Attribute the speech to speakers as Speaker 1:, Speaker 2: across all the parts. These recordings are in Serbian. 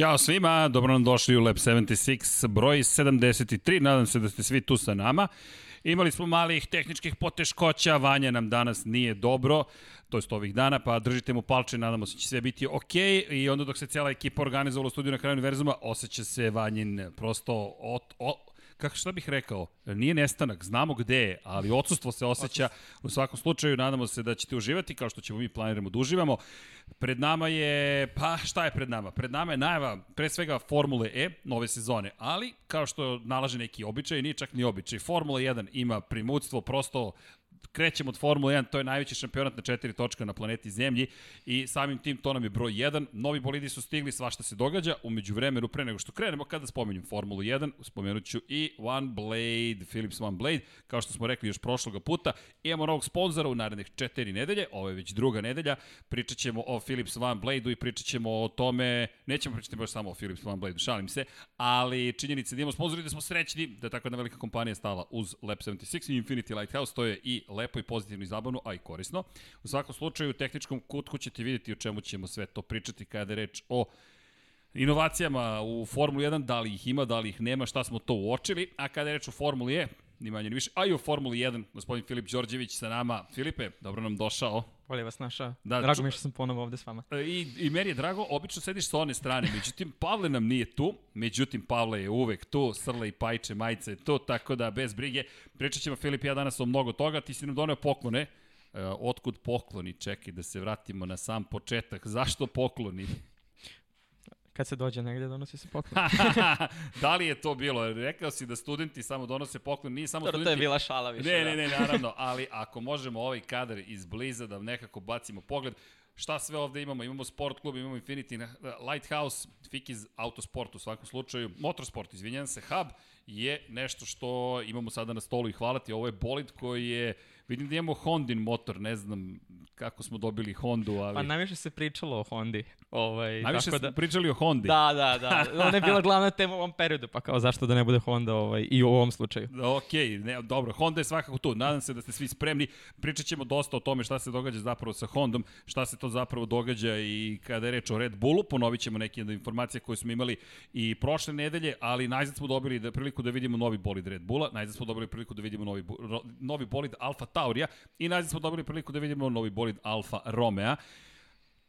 Speaker 1: Ćao svima, dobro nam došli u Lab 76, broj 73, nadam se da ste svi tu sa nama. Imali smo malih tehničkih poteškoća, Vanja nam danas nije dobro, to jest ovih dana, pa držite mu palče, nadamo se da će sve biti ok i onda dok se cijela ekipa organizovala u studiju na kraju univerzuma, osjeća se Vanjin prosto od, od, kako šta bih rekao, nije nestanak, znamo gde je, ali odsustvo se osjeća. U svakom slučaju, nadamo se da ćete uživati, kao što ćemo mi planiramo da uživamo. Pred nama je, pa šta je pred nama? Pred nama je najava, pre svega Formule E, nove sezone, ali kao što nalaže neki običaj, nije čak ni običaj. Formula 1 ima primutstvo, prosto krećemo od Formule 1, to je najveći šampionat na četiri točka na planeti Zemlji i samim tim to nam je broj 1. Novi bolidi su stigli, svašta se događa. Umeđu vremenu, pre nego što krenemo, kada spomenjem Formulu 1, spomenut ću i One Blade, Philips One Blade, kao što smo rekli još prošloga puta. Imamo novog sponzora u narednih četiri nedelje, ovo je već druga nedelja. Pričat ćemo o Philips One Blade-u i pričat ćemo o tome, nećemo pričati baš samo o Philips One Blade-u, šalim se, ali činjenica da imamo sponzori da smo srećni da je tako jedna velika kompanija stala uz Lab 76 i Infinity Lighthouse, to je i lepo i pozitivno i zabavno, a i korisno. U svakom slučaju, u tehničkom kutku ćete vidjeti o čemu ćemo sve to pričati kada je reč o inovacijama u Formuli 1, da li ih ima, da li ih nema, šta smo to uočili, a kada je reč o Formuli E, ni manje ni više, a i u Formuli 1, gospodin Filip Đorđević sa nama. Filipe, dobro nam došao.
Speaker 2: Bolje vas našao. Da, drago mi je što sam ponovo ovde s vama.
Speaker 1: E, I, I meni je drago, obično sediš sa one strane, međutim, Pavle nam nije tu, međutim, Pavle je uvek tu, Srle i Pajče, majice tu, tako da bez brige. Pričat ćemo, Filip, ja danas o mnogo toga, ti si nam doneo poklone. E, otkud pokloni? Čekaj da se vratimo na sam početak. Zašto pokloni?
Speaker 2: Kad se dođe negde, donosi se poklon.
Speaker 1: da li je to bilo? Rekao si da studenti samo donose poklon, nije samo
Speaker 2: Dobro,
Speaker 1: studenti.
Speaker 2: to je bila šala više.
Speaker 1: Ne,
Speaker 2: da.
Speaker 1: ne, ne, naravno, ali ako možemo ovaj kadar izbliza da nekako bacimo pogled, šta sve ovde imamo? Imamo sport klub, imamo Infinity Lighthouse, Fikiz Autosport u svakom slučaju, Motorsport, izvinjam se, Hub je nešto što imamo sada na stolu i hvala ti. Ovo je bolid koji je, vidim da imamo Hondin motor, ne znam kako smo dobili Hondu, ali...
Speaker 2: Pa najviše se pričalo o Hondi. Ovaj,
Speaker 1: Najviše
Speaker 2: tako da...
Speaker 1: pričali o Hondi.
Speaker 2: Da, da, da. Ona je bila glavna tema u ovom periodu, pa kao zašto da ne bude Honda ovaj, i u ovom slučaju.
Speaker 1: Ok, ne, dobro, Honda je svakako tu. Nadam se da ste svi spremni. Pričat ćemo dosta o tome šta se događa zapravo sa Hondom, šta se to zapravo događa i kada je reč o Red Bullu, ponovit ćemo neke informacije koje smo imali i prošle nedelje, ali najzad smo dobili da, priliku da vidimo novi bolid Red Bulla, najzad smo dobili priliku da vidimo novi, novi bolid Alfa Taurija i najzad smo dobili priliku da vidimo novi bolid Alfa Romeo.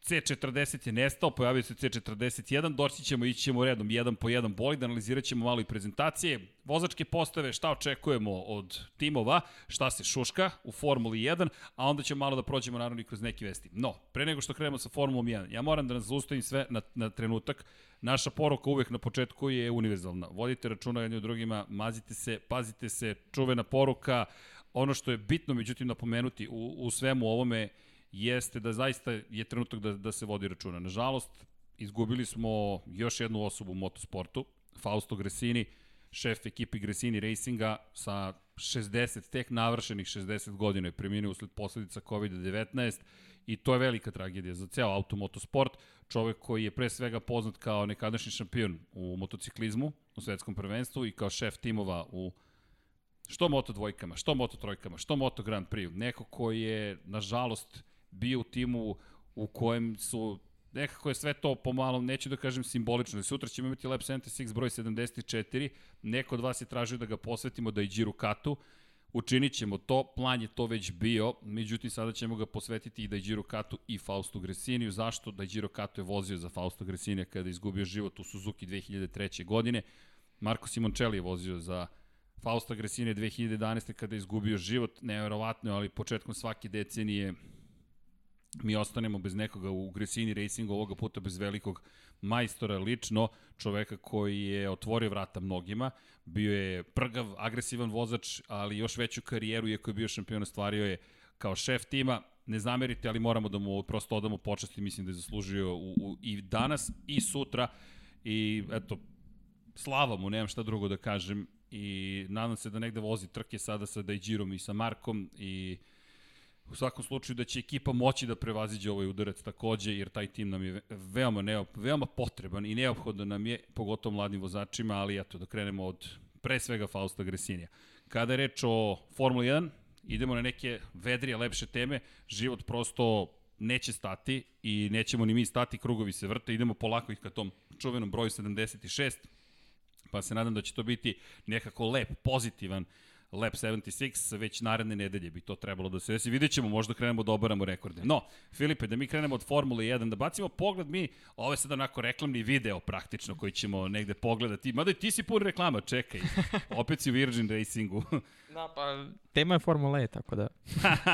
Speaker 1: C40 je nestao, pojavio se C41, doći ćemo, ići ćemo redom, jedan po jedan bolid, analizirat ćemo malo i prezentacije, vozačke postave, šta očekujemo od timova, šta se šuška u Formuli 1, a onda ćemo malo da prođemo naravno i kroz neke vesti. No, pre nego što krenemo sa Formulom 1, ja moram da nas zaustavim sve na, na trenutak, naša poruka uvek na početku je univerzalna. Vodite računa jedni od drugima, mazite se, pazite se, čuvena poruka, ono što je bitno, međutim, napomenuti u, u svemu ovome jeste da zaista je trenutak da, da se vodi računa. Nažalost, izgubili smo još jednu osobu u motosportu, Fausto Gresini, šef ekipi Gresini Racinga sa 60, tek navršenih 60 godina je preminuo usled posledica COVID-19 i to je velika tragedija za ceo automotosport. Čovek koji je pre svega poznat kao nekadašnji šampion u motociklizmu, u svetskom prvenstvu i kao šef timova u što moto dvojkama, što moto trojkama, što moto Grand Prix. Neko koji je, nažalost, bio u timu u kojem su nekako je sve to pomalo, neću da kažem simbolično, sutra ćemo imati Lab 76 broj 74, neko od vas je tražio da ga posvetimo da i Giro Katu, učinit ćemo to, plan je to već bio, međutim sada ćemo ga posvetiti i da Giro Katu i Fausto Gresiniju, zašto da Giro Katu je vozio za Fausto Gresinija kada je izgubio život u Suzuki 2003. godine, Marko Simoncelli je vozio za Fausto Gresinija 2011. kada je izgubio život, neverovatno, ali početkom svake decenije mi ostanemo bez nekoga u Gresini Racingu, ovoga puta bez velikog majstora. Lično, čoveka koji je otvorio vrata mnogima, bio je prgav, agresivan vozač, ali još veću karijeru, iako je bio šampion, ostvario je kao šef tima, ne zamerite, ali moramo da mu prosto odamo počasti, mislim da je zaslužio u, u, i danas i sutra. I eto, slava mu, nemam šta drugo da kažem. I nadam se da negde vozi trke sada sa Dajđirom i sa Markom i U svakom slučaju da će ekipa moći da prevaziđe ovaj udarac takođe, jer taj tim nam je veoma, neop, veoma potreban i neophodan nam je, pogotovo mladim vozačima, ali eto, da krenemo od pre svega Fausta Gresinija. Kada je reč o Formula 1, idemo na neke vedrije, lepše teme, život prosto neće stati i nećemo ni mi stati, krugovi se vrte, idemo polako ih ka tom čuvenom broju 76, pa se nadam da će to biti nekako lep, pozitivan Lab 76, već naredne nedelje bi to trebalo da se desi. Vidjet ćemo, možda krenemo da obaramo rekorde. No, Filipe, da mi krenemo od Formule 1, da bacimo pogled mi, ovo je sad onako reklamni video praktično koji ćemo negde pogledati. Mada i ti si pun reklama, čekaj. Opet si u Virgin Racingu.
Speaker 2: Da, pa tema je Formula E, tako da.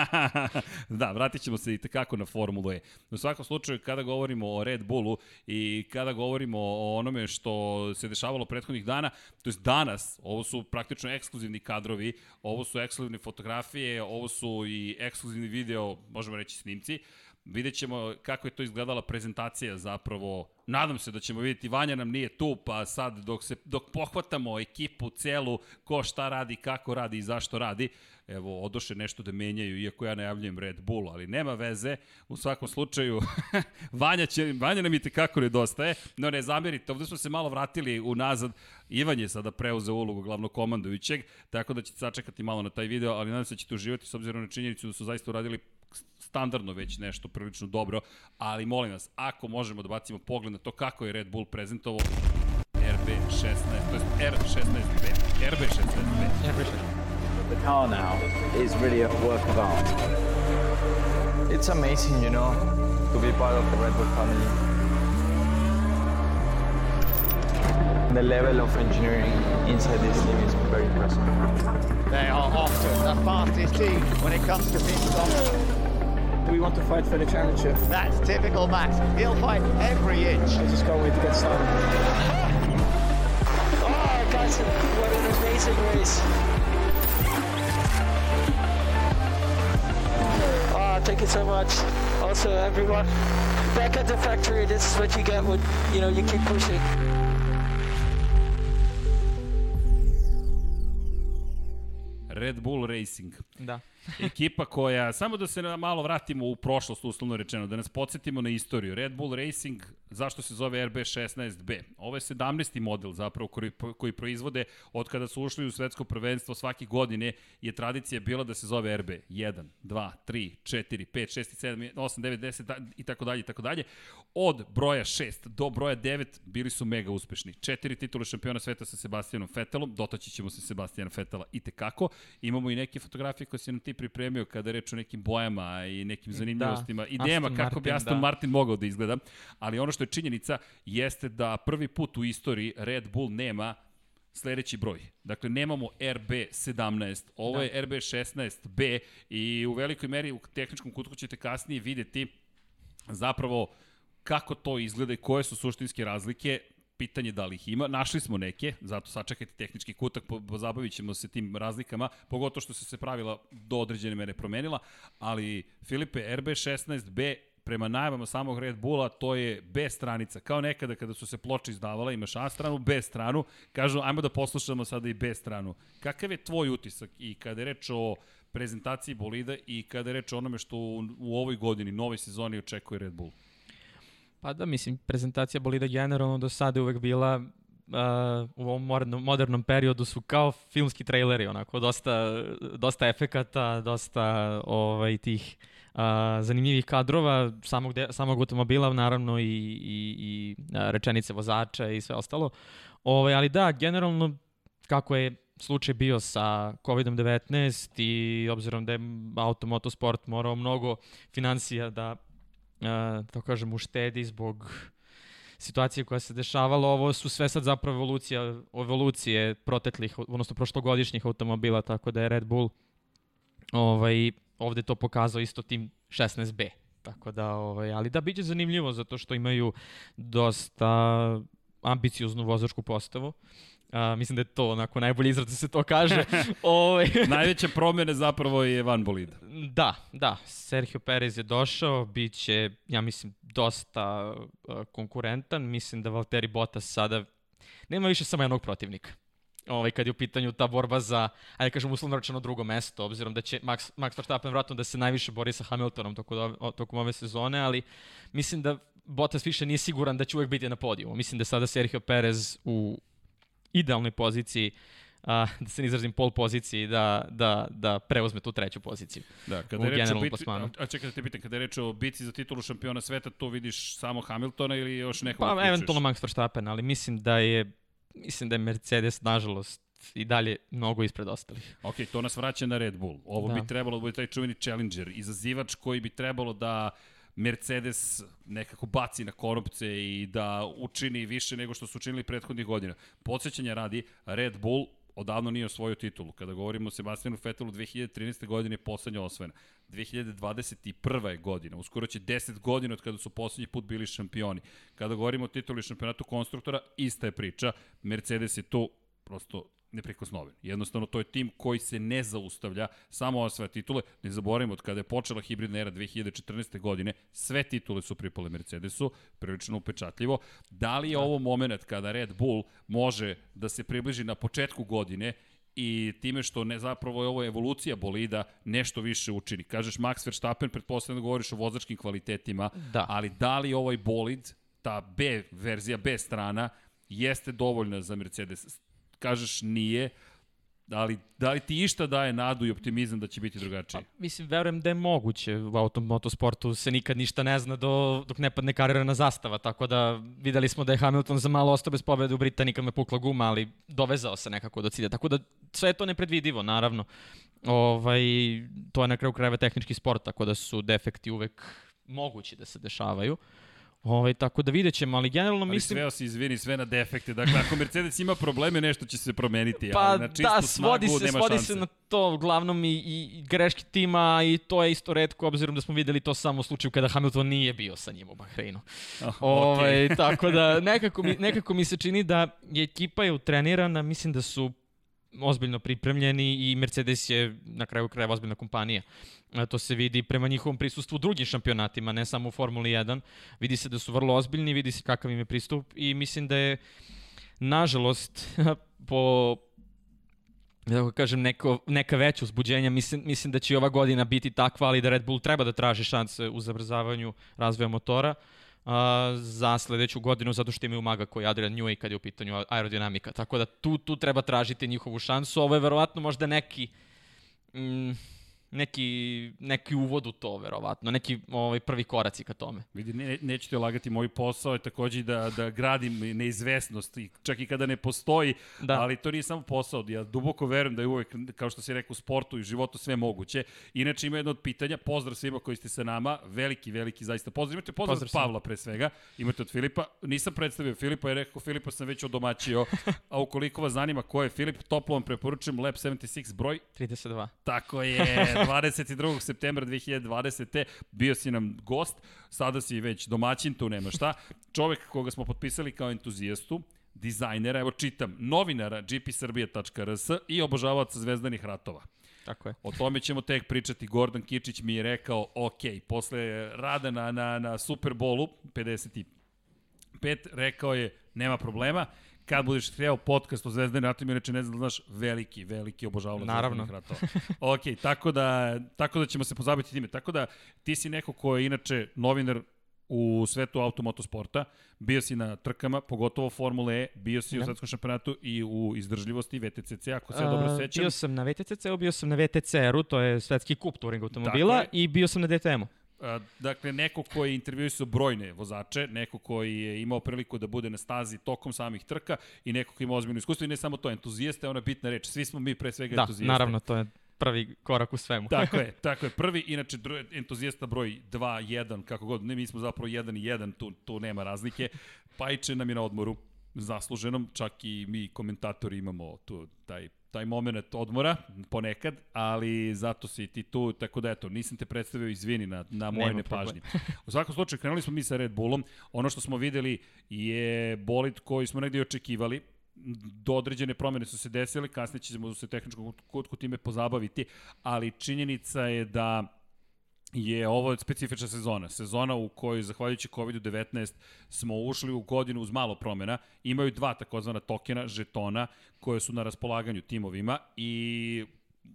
Speaker 1: da, vratit ćemo se i tekako na Formulu E. U svakom slučaju, kada govorimo o Red Bullu i kada govorimo o onome što se dešavalo prethodnih dana, to je danas, ovo su praktično ekskluzivni kadrovi, ovo su ekskluzivne fotografije, ovo su i ekskluzivni video, možemo reći snimci, Vidjet ćemo kako je to izgledala prezentacija zapravo. Nadam se da ćemo vidjeti, Vanja nam nije tu, pa sad dok, se, dok pohvatamo ekipu celu, ko šta radi, kako radi i zašto radi, evo, odoše nešto da menjaju, iako ja najavljujem Red Bull, ali nema veze. U svakom slučaju, Vanja, će, Vanja nam i tekako nedostaje, no ne zamerite, ovde smo se malo vratili unazad. Ivan je sada preuzeo ulogu glavnog komandovićeg, tako da ćete sačekati malo na taj video, ali nadam se da ćete uživati s obzirom na činjenicu da su zaista uradili standardno već nešto prilično dobro, ali molim vas, ako možemo da bacimo pogled na to kako je Red Bull prezentovao RB16, to je R16B, RB16B.
Speaker 2: RB16.
Speaker 3: The car now is really a work of art. It's amazing, you know, to be part of the Red Bull family. The level of engineering inside this team is very impressive.
Speaker 4: They are often the fastest team when it comes to pit stops.
Speaker 5: We want to fight for the championship.
Speaker 4: That's typical Max. He'll fight every inch.
Speaker 5: I just can't wait to get started.
Speaker 6: Oh, guys, what an amazing race. Oh, thank you so much. Also, everyone, back at the factory, this is what you get when, you know, you keep pushing.
Speaker 1: Red Bull Racing.
Speaker 2: Da.
Speaker 1: Ekipa koja, samo da se malo vratimo u prošlost, uslovno rečeno, da nas podsjetimo na istoriju. Red Bull Racing, zašto se zove RB16B? Ovo je 17. model zapravo koji, koji proizvode od kada su ušli u svetsko prvenstvo svake godine je tradicija bila da se zove RB 1, 2, 3, 4, 5, 6, 7, 8, 9, 10 i tako dalje i tako dalje. Od broja 6 do broja 9 bili su mega uspešni. Četiri titule šampiona sveta sa Sebastianom Vettelom, dotaći ćemo se Sebastiana Vettela i tekako. Imamo i neke fotografije koje se nam ti pripremio kada reč o nekim bojama i nekim zanimljivostima, da, idejama Aston kako Martin, bi Aston da. Martin mogao da izgleda. Ali ono što je činjenica jeste da prvi put u istoriji Red Bull nema sledeći broj. Dakle, nemamo RB17, ovo da. je RB16B i u velikoj meri u tehničkom kutku ćete kasnije videti zapravo kako to izgleda i koje su suštinske razlike pitanje da li ih ima. Našli smo neke, zato sačekajte tehnički kutak, pozabavit ćemo se tim razlikama, pogotovo što se se pravila do određene mere promenila, ali Filipe, RB16B prema najavama samog Red Bulla, to je B stranica. Kao nekada kada su se ploče izdavala, imaš A stranu, B stranu, kažu ajmo da poslušamo sada i B stranu. Kakav je tvoj utisak i kada je reč o prezentaciji bolida i kada je reč o onome što u, u ovoj godini, novoj sezoni očekuje Red Bull?
Speaker 2: Pa da, mislim, prezentacija bolida generalno do sada je uvek bila uh, u ovom modernom, modernom periodu su kao filmski traileri, onako, dosta, dosta efekata, dosta ovaj, tih uh, zanimljivih kadrova samog, de, samog automobila, naravno i, i, i rečenice vozača i sve ostalo. Ovaj, ali da, generalno, kako je slučaj bio sa COVID-19 i obzirom da je automotosport morao mnogo financija da to kažem, uštedi zbog situacije koja se dešavala. Ovo su sve sad zapravo evolucija, evolucije proteklih, odnosno prošlogodišnjih automobila, tako da je Red Bull ovaj, ovde to pokazao isto tim 16B. Tako da, ovaj, ali da, biće zanimljivo zato što imaju dosta ambicioznu vozačku postavu. A, mislim da je to onako najbolji izraz da se to kaže.
Speaker 1: Ove... Ovaj, Najveće promjene zapravo je van bolida.
Speaker 2: Da, da. Sergio Perez je došao, bit će, ja mislim, dosta uh, konkurentan. Mislim da Valtteri Bottas sada nema više samo jednog protivnika. Ovaj, kad je u pitanju ta borba za, ajde kažem, uslovno rečeno drugo mesto, obzirom da će Max, Max Verstappen vratno da se najviše bori sa Hamiltonom tokom, tokom ove sezone, ali mislim da Bottas više nije siguran da će uvek biti na podijumu. Mislim da sada Sergio Perez u idealnoj poziciji a, da se ne izrazim pol poziciji da, da, da preuzme tu treću poziciju.
Speaker 1: Da, kada je reč o biti,
Speaker 2: plasmanu.
Speaker 1: a čekaj da te pitam, kada je reč o bici za titulu šampiona sveta, to vidiš samo Hamiltona ili još nekog
Speaker 2: Pa
Speaker 1: uključuješ?
Speaker 2: eventualno Max Verstappen, ali mislim da je mislim da je Mercedes nažalost i dalje mnogo ispred ostalih.
Speaker 1: Ok, to nas vraća na Red Bull. Ovo
Speaker 2: Da.
Speaker 1: bi trebalo da bude taj čuveni challenger, izazivač koji bi trebalo da Mercedes nekako baci na konopce i da učini više nego što su učinili prethodnih godina. Podsećanja radi, Red Bull odavno nije osvojio titulu. Kada govorimo o Sebastianu Vettelu, 2013. godine je poslednja osvojena. 2021. je godina. Uskoro će 10 godina od kada su poslednji put bili šampioni. Kada govorimo o titulu i šampionatu konstruktora, ista je priča. Mercedes je tu prosto neprikosnoven. Jednostavno, to je tim koji se ne zaustavlja, samo osvaja titule. Ne zaboravimo, od kada je počela hibridna era 2014. godine, sve titule su pripale Mercedesu, prilično upečatljivo. Da li je ovo moment kada Red Bull može da se približi na početku godine i time što ne zapravo je ovo evolucija bolida nešto više učini. Kažeš Max Verstappen, pretpostavljam da govoriš o vozačkim kvalitetima,
Speaker 2: Da.
Speaker 1: ali da li ovaj bolid, ta B verzija, B strana, jeste dovoljna za Mercedes? Kažeš nije, ali da li ti išta daje nadu i optimizam da će biti drugačije?
Speaker 2: Mislim, verujem da je moguće. U automotosportu se nikad ništa ne zna do, dok ne padne karirana zastava, tako da videli smo da je Hamilton za malo ostao bez pobjede u Britaniji kad me pukla guma, ali dovezao se nekako do cilja. Tako da sve je to nepredvidivo, naravno. Ovaj, to je na kraju krajeva tehnički sport, tako da su defekti uvek mogući da se dešavaju. Ovaj, tako da vidjet ćemo, ali generalno
Speaker 1: Ali
Speaker 2: mislim...
Speaker 1: sveo si, izvini, sve na defekte. Dakle, ako Mercedes ima probleme, nešto će se promeniti.
Speaker 2: Pa
Speaker 1: ali na čistu
Speaker 2: da,
Speaker 1: snagu
Speaker 2: svodi se,
Speaker 1: nema
Speaker 2: svodi
Speaker 1: šanse.
Speaker 2: se na to uglavnom i, i greške tima i to je isto redko obzirom da smo videli to samo u slučaju kada Hamilton nije bio sa njim u Bahreinu.
Speaker 1: Oh,
Speaker 2: Ovaj,
Speaker 1: okej.
Speaker 2: tako da nekako mi, nekako mi se čini da je ekipa je utrenirana, mislim da su ozbiljno pripremljeni i Mercedes je na kraju krajeva ozbiljna kompanija. To se vidi prema njihovom prisustvu u drugim šampionatima, ne samo u Formuli 1. Vidi se da su vrlo ozbiljni, vidi se kakav im je pristup i mislim da je nažalost po da kažem, neko, neka veća uzbuđenja. Mislim, mislim da će ova godina biti takva, ali da Red Bull treba da traži šanse u zabrzavanju razvoja motora a, za sledeću godinu, zato što imaju maga koji je Adrian Newey kad je u pitanju aerodinamika. Tako da tu, tu treba tražiti njihovu šansu. Ovo je verovatno možda neki mm, neki, neki uvod u to, verovatno. Neki ovaj, prvi koraci ka tome.
Speaker 1: Vidi, ne, neću te lagati, moj posao je takođe da, da gradim neizvesnost, i čak i kada ne postoji, da. Ali to nije samo posao. Ja duboko verujem da je uvek, kao što si rekao, u sportu i životu sve moguće. Inače ima jedno od pitanja, pozdrav svima koji ste sa nama, veliki, veliki zaista pozdrav. Imate pozdrav,
Speaker 2: Pozdrav
Speaker 1: od. Pavla pre svega, imate od Filipa. Nisam predstavio Filipa, jer rekao Filipa sam već odomaćio, a ukoliko vas zanima ko je Filip, toplo vam preporučujem Lab 76 broj
Speaker 2: 32.
Speaker 1: Tako je, 22. septembra 2020. bio si nam gost, sada si već domaćin, tu nema šta. Čovek koga smo potpisali kao entuzijastu, dizajnera, evo čitam, novinara gpsrbije.rs i obožavaca zvezdanih ratova.
Speaker 2: Tako je.
Speaker 1: O tome ćemo tek pričati. Gordon Kičić mi je rekao, ok, posle rada na, na, na Superbolu, 55, rekao je, nema problema, kad budeš hteo podcast o Zvezdanim ratovima, inače ne znam da znaš, veliki, veliki obožavalac
Speaker 2: Naravno.
Speaker 1: Ratova. ok, tako da, tako da ćemo se pozabiti time. Tako da, ti si neko ko je inače novinar u svetu automotosporta, bio si na trkama, pogotovo Formule E, bio si u
Speaker 2: Da.
Speaker 1: svetskom šampionatu i u izdržljivosti VTCC, ako se ja dobro
Speaker 2: A,
Speaker 1: sećam.
Speaker 2: Bio sam na VTCC-u, bio sam na VTCR-u, to je svetski kup touring automobila,
Speaker 1: Tako je.
Speaker 2: i bio sam na DTM-u.
Speaker 1: Dakle, neko koji je intervjuisao brojne vozače, neko koji je imao priliku da bude na stazi tokom samih trka i neko koji ima ozbiljno iskustvo i ne samo to, entuzijasta je ona bitna reč. Svi smo mi pre svega
Speaker 2: Da,
Speaker 1: entuzijasta.
Speaker 2: naravno, to je prvi korak u svemu.
Speaker 1: Tako je, tako je. Prvi, inače, entuzijasta broj 2, 1, kako god. Ne, mi smo zapravo 1 i 1, tu, tu nema razlike. Pajče nam je na odmoru, zasluženom, čak i mi komentatori imamo tu taj taj moment odmora ponekad, ali zato si ti tu, tako da eto, nisam te predstavio, izvini na, na moje nepažnje. U svakom slučaju, krenuli smo mi sa Red Bullom, ono što smo videli je bolid koji smo negdje očekivali, do određene promene su se desile, kasnije ćemo se tehničkom kutku time pozabaviti, ali činjenica je da je ovo specifična sezona. Sezona u kojoj, zahvaljujući COVID-19, smo ušli u godinu uz malo promena. Imaju dva takozvana tokena, žetona, koje su na raspolaganju timovima i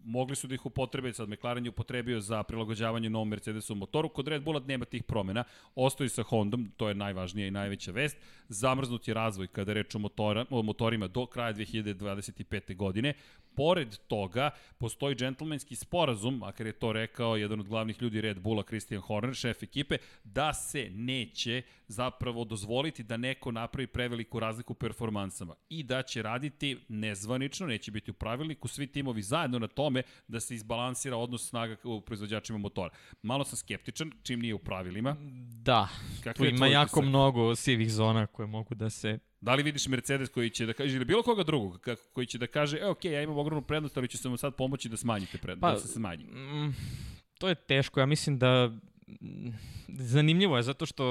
Speaker 1: mogli su da ih upotrebe, sad McLaren je upotrebio za prilagođavanje novom Mercedesu motoru, kod Red Bulla nema tih promena, ostaju sa Hondom, to je najvažnija i najveća vest, zamrznut je razvoj kada reč o, motora, o motorima do kraja 2025. godine, pored toga, postoji džentlmenski sporazum, makar je to rekao jedan od glavnih ljudi Red Bulla, Christian Horner, šef ekipe, da se neće zapravo dozvoliti da neko napravi preveliku razliku performansama i da će raditi nezvanično, neće biti u pravilniku, svi timovi zajedno na tome da se izbalansira odnos snaga u proizvođačima motora. Malo sam skeptičan, čim nije u pravilima.
Speaker 2: Da,
Speaker 1: Kakvi
Speaker 2: tu ima jako
Speaker 1: utisak?
Speaker 2: mnogo sivih zona koje mogu da se
Speaker 1: Da li vidiš Mercedes koji će da kaže, ili bilo koga drugog, kako- koji će da kaže, e, ok, ja imam ogromnu prednost, ali ću se vam sad pomoći da smanjite prednost,
Speaker 2: Pa,
Speaker 1: da se smanji.
Speaker 2: Mm, to je teško, ja mislim da zanimljivo je zato što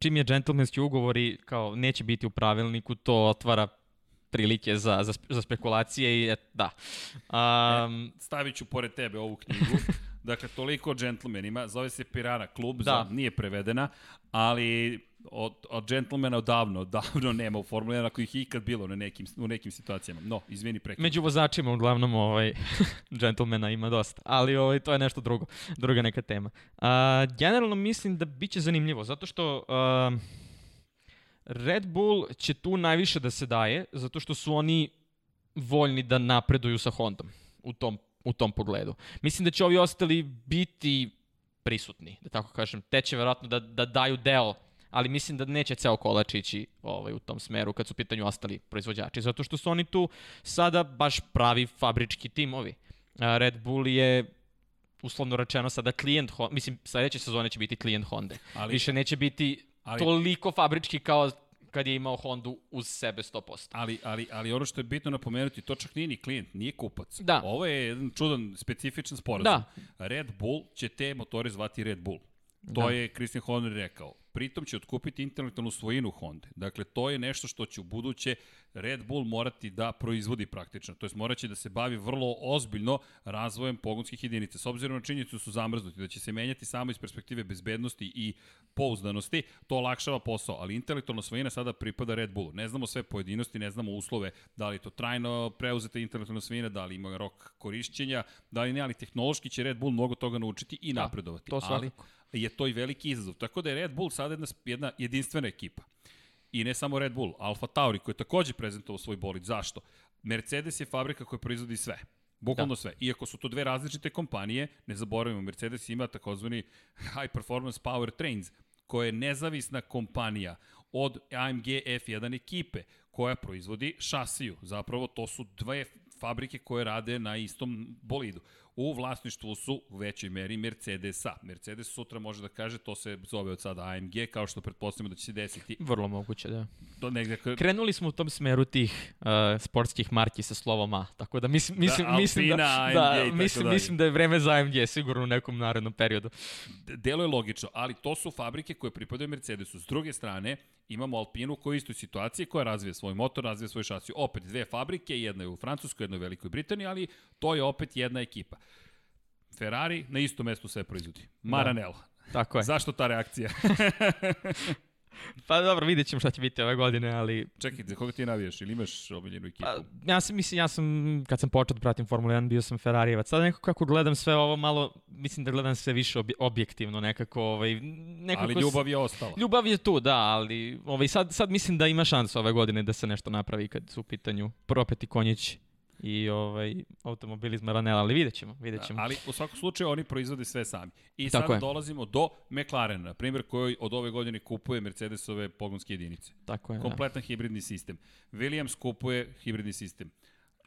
Speaker 2: čim je džentlmenski ugovor i kao neće biti u pravilniku, to otvara prilike za, za, za spekulacije i et, da. Um,
Speaker 1: Stavit ću pored tebe ovu knjigu. dakle, toliko o džentlmenima. Zove se Pirana klub,
Speaker 2: Da.
Speaker 1: za, nije prevedena, ali od, od džentlmena odavno, odavno nema u Formuli 1 ako ih ikad bilo na nekim, u nekim situacijama. No, izvini prekid.
Speaker 2: među vozačima uglavnom ovaj, džentlmena ima dosta, ali ovaj, to je nešto drugo, druga neka tema. A, generalno mislim da biće zanimljivo, zato što a, Red Bull će tu najviše da se daje, zato što su oni voljni da napreduju sa Hondom u tom, u tom pogledu. Mislim da će ovi ostali biti prisutni, da tako kažem. Te će verovatno da, da daju deo, ali mislim da neće ceo kolač ići ovaj, u tom smeru kad su u pitanju ostali proizvođači, zato što su oni tu sada baš pravi fabrički timovi. Red Bull je uslovno rečeno sada klijent mislim sledeće sezone će biti klijent Honda.
Speaker 1: Ali-
Speaker 2: Više neće biti
Speaker 1: ali-
Speaker 2: toliko fabrički kao kad je imao Hondu uz sebe 100%.
Speaker 1: Ali, ali, ali ono što je bitno napomenuti, to čak nije ni klijent, nije kupac.
Speaker 2: Da.
Speaker 1: Ovo je jedan čudan, specifičan sporazum.
Speaker 2: Da.
Speaker 1: Red Bull će te motore zvati Red Bull. To
Speaker 2: Da.
Speaker 1: je Christian Horner rekao. Pritom će otkupiti intelektualnu svojinu Honda. Dakle, to je nešto što će u buduće Red Bull morati da proizvodi praktično. To jest moraće da se bavi vrlo ozbiljno razvojem pogonskih jedinica. S obzirom na činjenicu da su zamrznuti, da će se menjati samo iz perspektive bezbednosti i pouzdanosti, to olakšava posao, ali intelektualna svojina sada pripada Red Bullu. Ne znamo sve pojedinosti, ne znamo uslove, da li je to trajno preuzeta intelektualna svojina, da li ima rok korišćenja, da li ne, ali tehnološki će Red Bull mnogo toga naučiti i
Speaker 2: Da,
Speaker 1: napredovati.
Speaker 2: to
Speaker 1: ali
Speaker 2: svakako.
Speaker 1: Je to i veliki izazov. Tako da je Red Bull sada jedna, jedna jedinstvena ekipa. I ne samo Red Bull, Alfa Tauri koji je takođe prezentovao svoj bolid. Zašto? Mercedes je fabrika koja proizvodi sve. Bukvalno da. sve. Iako su to dve različite kompanije, ne zaboravimo, Mercedes ima takozvani High Performance Power Trains, koja je nezavisna kompanija od AMG F1 ekipe, koja proizvodi šasiju. Zapravo, to su dve fabrike koje rade na istom bolidu. U vlasništvu su u većoj meri Mercedesa. Mercedes sutra može da kaže, to se zove od sada AMG, kao što pretpostavljamo da će se desiti.
Speaker 2: Vrlo moguće, da.
Speaker 1: Do negde,
Speaker 2: Krenuli smo u tom smeru tih uh, sportskih marki sa slovom A, tako da mislim, mislim,
Speaker 1: Da,
Speaker 2: mislim, da,
Speaker 1: Alpina, AMG i
Speaker 2: da, mislim, mislim da je vreme za AMG sigurno u nekom narednom periodu.
Speaker 1: delo je logično, ali to su fabrike koje pripadaju Mercedesu. S druge strane, imamo Alpinu koja je u istoj situaciji, koja razvija svoj motor, razvija svoj šasiju. Opet dve fabrike, jedna je u Francuskoj, jedna je u Velikoj Britaniji, ali to je opet jedna ekipa. Ferrari na istom mestu sve proizvodi. Maranello.
Speaker 2: Tako je.
Speaker 1: Zašto ta reakcija?
Speaker 2: Pa dobro, vidjet ćemo šta će biti ove godine, ali
Speaker 1: Čekaj, za koga ti navijaš? Ili imaš omiljenu ekipu?
Speaker 2: Pa, ja sam, mislim, ja sam, kad sam počeo da pratim Formula 1, bio sam Ferrarijevac. Sada nekako kako gledam sve ovo malo, mislim da gledam sve više obje, objektivno, nekako, ovaj, nekako...
Speaker 1: ali ljubav je ostala.
Speaker 2: Ljubav je tu, da, ali ovaj, sad, sad mislim da ima šansa ove godine da se nešto napravi kad su u pitanju propeti konjići i ovaj, automobili iz Maranela, ali vidjet ćemo, vidjet ćemo.
Speaker 1: Ali u svakom slučaju oni proizvode sve sami. I
Speaker 2: Tako
Speaker 1: sada
Speaker 2: je.
Speaker 1: dolazimo do McLarena, na primjer, koji od ove godine kupuje Mercedesove pogonske jedinice.
Speaker 2: Tako je, da.
Speaker 1: Kompletan hibridni sistem. Williams kupuje hibridni sistem.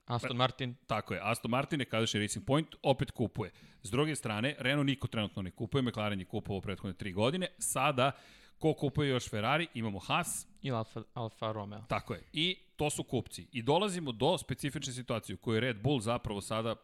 Speaker 2: Aston Martin,
Speaker 1: Tako je, Aston Martin, nekadašnji Racing Point, opet kupuje. S druge strane, Renault niko trenutno ne kupuje, McLaren je kupovao prethodne tri godine. Sada, ko kupuje još Ferrari, imamo Haas,
Speaker 2: i Alfa, Alfa Romeo.
Speaker 1: tako je. I to su kupci. I dolazimo do specifične situacije u kojoj Red Bull zapravo sada,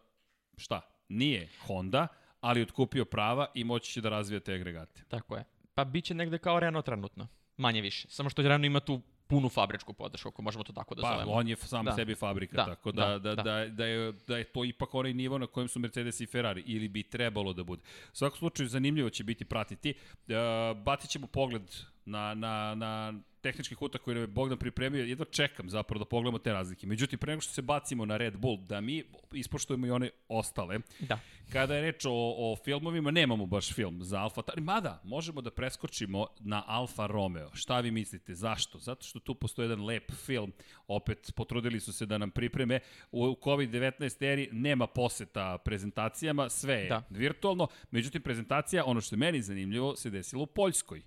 Speaker 1: šta, nije Honda, ali otkupio prava i moći će da razvija te agregate.
Speaker 2: Tako je. Pa bit će negde kao Renault trenutno, manje više. Samo što Renault ima tu punu fabričku podršku, ako možemo to tako da
Speaker 1: Pa,
Speaker 2: zovemo.
Speaker 1: on je sam
Speaker 2: Da.
Speaker 1: sebi fabrika,
Speaker 2: Da,
Speaker 1: tako da,
Speaker 2: da,
Speaker 1: da, da,
Speaker 2: da.
Speaker 1: da, je, da je to ipak onaj nivo na kojem su Mercedes i Ferrari, ili bi trebalo da bude. U svakom slučaju, zanimljivo će biti pratiti. Uh, batit ćemo pogled na, na, na tehnički kutak koji nam je Bogdan pripremio, jedno čekam zapravo da pogledamo te razlike. Međutim, pre nego što se bacimo na Red Bull, da mi ispoštujemo i one ostale.
Speaker 2: Da.
Speaker 1: Kada je reč o, o filmovima, nemamo baš film za Alfa Tauri, mada možemo da preskočimo na Alfa Romeo. Šta vi mislite? Zašto? Zato što tu postoji jedan lep film, opet potrudili su se da nam pripreme. U COVID-19 eri nema poseta prezentacijama, sve je
Speaker 2: Da.
Speaker 1: virtualno, međutim prezentacija, ono što je meni zanimljivo, se desilo u Poljskoj.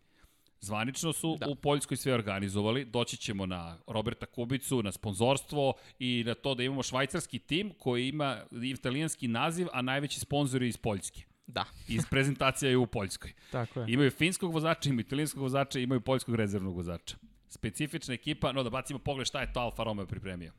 Speaker 1: Zvanično su da. U Poljskoj sve organizovali. Doći ćemo na Roberta Kubicu, na sponzorstvo i na to da imamo švajcarski tim koji ima italijanski naziv, a najveći sponsor je iz Poljske.
Speaker 2: Da,
Speaker 1: Iz prezentacija je u Poljskoj.
Speaker 2: tako je.
Speaker 1: Imaju finskog vozača, imaju italijanskog vozača, imaju poljskog rezervnog vozača. Specifična ekipa, no da bacimo pogled šta je to Alfa Romeo pripremio.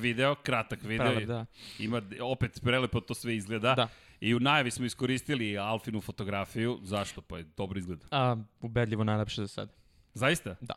Speaker 1: Video, kratak video.
Speaker 2: Prelep, da.
Speaker 1: Ima, opet prelepo to sve izgleda.
Speaker 2: Da.
Speaker 1: I u najavi smo iskoristili Alfinu fotografiju. Zašto? Pa je dobro izgleda.
Speaker 2: A, ubedljivo najlepše za sad.
Speaker 1: Zaista?
Speaker 2: Da.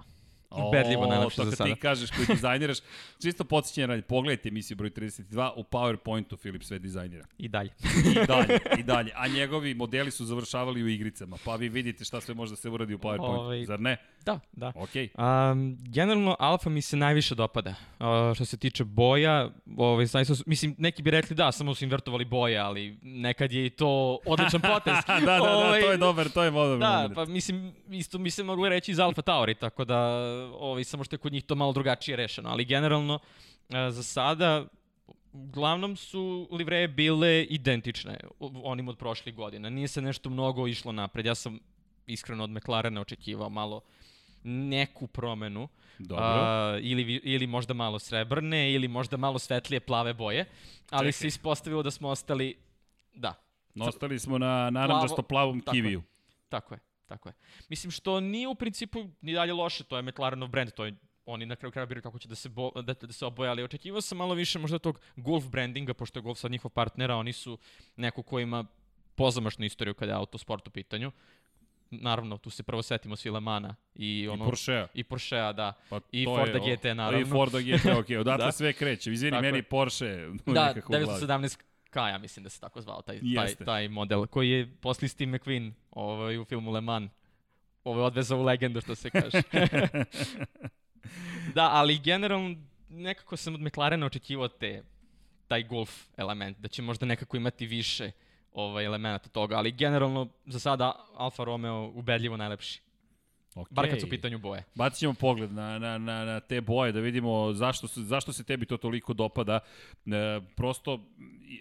Speaker 2: Ubedljivo najlepše
Speaker 1: to
Speaker 2: za
Speaker 1: kad
Speaker 2: sada.
Speaker 1: ti kažeš koji dizajniraš, čisto podsjećanje radi, pogledajte emisiju broj 32, u PowerPointu Filip sve dizajnira.
Speaker 2: I dalje.
Speaker 1: I dalje, i dalje. A njegovi modeli su završavali u igricama, pa vi vidite šta sve može da se uradi u PowerPointu,
Speaker 2: Ovaj-
Speaker 1: zar ne?
Speaker 2: Da, da.
Speaker 1: Okej.
Speaker 2: Um, generalno, Alfa mi se najviše dopada. Uh, što se tiče boja, ovaj, zaista, su- mislim, neki bi rekli da, samo su invertovali boje, ali nekad je i to odličan potez.
Speaker 1: da, da, da,
Speaker 2: Ovaj,
Speaker 1: to je dobar, to je dobar
Speaker 2: Da,
Speaker 1: moment.
Speaker 2: pa mislim, isto mi se moglo reći i za Alfa Tauri, tako da, ovaj, samo što je kod njih to malo drugačije rešeno. Ali generalno, za sada, uglavnom su livreje bile identične onim od prošlih godina. Nije se nešto mnogo išlo napred. Ja sam iskreno od McLarena očekivao malo neku promenu.
Speaker 1: Dobro.
Speaker 2: A, ili, ili možda malo srebrne, ili možda malo svetlije plave boje. Ali
Speaker 1: Čekaj.
Speaker 2: se ispostavilo da smo ostali... Da,
Speaker 1: Ostali smo na naranđasto plavom
Speaker 2: tako je.
Speaker 1: kiviju.
Speaker 2: Tako je, tako je. Mislim što nije u principu ni dalje loše, to je McLarenov brand, to je oni na kraju kraja biraju kako će da se, bo, da, da se oboje, ali očekivao sam malo više možda tog Golf brandinga, pošto je Golf sad njihov partnera, oni su neko ko ima pozamašnu istoriju kada je autosport u pitanju. Naravno, tu se prvo setimo svi Le Mana i ono...
Speaker 1: I Porschea.
Speaker 2: I Porschea, da.
Speaker 1: Pa
Speaker 2: I Forda
Speaker 1: je,
Speaker 2: GT,
Speaker 1: I
Speaker 2: naravno.
Speaker 1: Forda GT, ok, odatle
Speaker 2: Da.
Speaker 1: sve kreće. Izvini, meni
Speaker 2: je.
Speaker 1: Porsche
Speaker 2: Da,
Speaker 1: nekako u glavi.
Speaker 2: 917 K, ja mislim da se tako zvao taj, taj, taj model, koji je posle Steve McQueen ovaj, u filmu Le Mans ovaj, odvezao u legendu, što se kaže. da, ali generalno nekako sam od McLarena očekivao te, taj golf element, da će možda nekako imati više ovaj, elemenata toga, ali generalno za sada Alfa Romeo ubedljivo najlepši.
Speaker 1: Okay.
Speaker 2: Bar kad su u pitanju boje.
Speaker 1: Bacit ćemo pogled na, na, na, na te boje da vidimo zašto se, zašto se tebi to toliko dopada. E, prosto,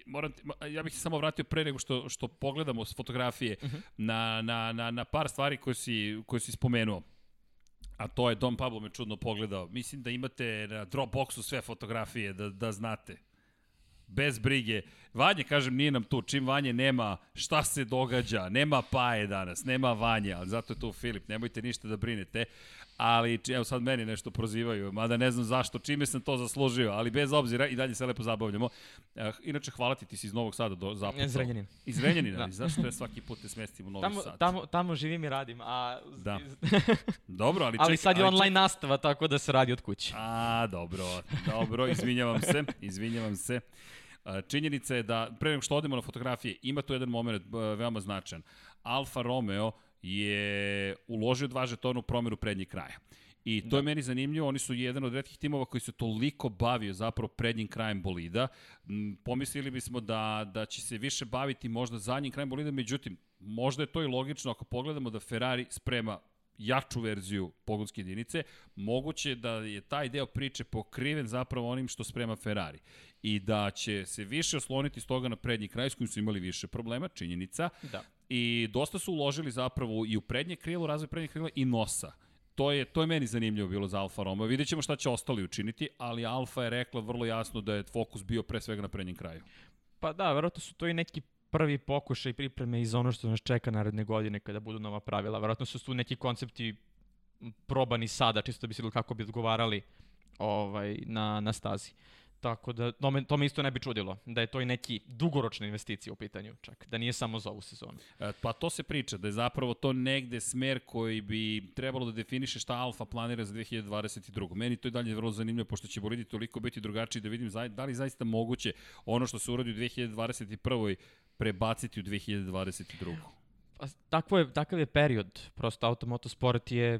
Speaker 1: moram, ja bih se samo vratio pre nego što, što pogledamo s fotografije
Speaker 2: Mhm.
Speaker 1: na, na, na, na par stvari koje si, koje si spomenuo. A to je Don Pablo me čudno pogledao. Mislim da imate na Dropboxu sve fotografije, da, da znate. Bez brige. Vanje, kažem, nije nam tu. Čim Vanje nema šta se događa, nema Paje danas, nema Vanje, ali zato je tu Filip. Nemojte ništa da brinete. Ali, evo sad meni nešto prozivaju, mada ne znam zašto, čime sam to zaslužio, ali bez obzira i dalje se lepo zabavljamo. Eh, inače, hvala ti, ti si iz Novog Sada do zapucao.
Speaker 2: Iz Renjanina.
Speaker 1: Iz Renjanina,
Speaker 2: Da.
Speaker 1: zašto ja svaki put te smestim u Novi
Speaker 2: Tamo,
Speaker 1: Sad?
Speaker 2: tamo, tamo živim i radim, a...
Speaker 1: Da. Dobro, ali,
Speaker 2: ali
Speaker 1: čekaj,
Speaker 2: sad je
Speaker 1: ali
Speaker 2: online
Speaker 1: čekaj.
Speaker 2: nastava, tako da se radi od kuće.
Speaker 1: A, dobro, dobro, izvinjavam se, izvinjavam se. A, Činjenica je da, pre nego što odemo na fotografije, ima tu jedan moment b, veoma značajan. Alfa Romeo je uložio dva žetona u promjeru prednjeg kraja. I to da. je meni zanimljivo, oni su jedan od redkih timova koji se toliko bavio zapravo prednjim krajem bolida. Pomislili bismo da, da će se više baviti možda zadnjim krajem bolida, međutim, možda je to i logično ako pogledamo da Ferrari sprema jaču verziju pogonske jedinice, moguće da je taj deo priče pokriven zapravo onim što sprema Ferrari i da će se više osloniti s toga na prednji kraj s kojim su imali više problema, činjenica,
Speaker 2: Da.
Speaker 1: i dosta su uložili zapravo i u prednje krilo, razvoj prednjeg krila i nosa to je, to je meni zanimljivo bilo za Alfa Romeo. Vidjet ćemo šta će ostali učiniti, ali Alfa je rekla vrlo jasno da je fokus bio pre svega na prednjem kraju.
Speaker 2: Pa da, verovatno su to i neki prvi pokušaj pripreme iz ono što nas čeka naredne godine kada budu nova pravila. Verovatno su tu neki koncepti probani sada, čisto bi se kako bi odgovarali ovaj, na, na stazi. Tako da, to me, to me isto ne bi čudilo, da je to i neki dugoročna investicija u pitanju čak, da nije samo za ovu sezonu.
Speaker 1: E, pa to se priča, da je zapravo to negde smer koji bi trebalo da definiše šta Alfa planira za 2022. Meni to je dalje vrlo zanimljivo, pošto će bolidi toliko biti drugačiji, da vidim da li zaista moguće ono što se uradi u 2021. prebaciti u 2022.
Speaker 2: Pa, takvo je, takav je period, prosto automotosport je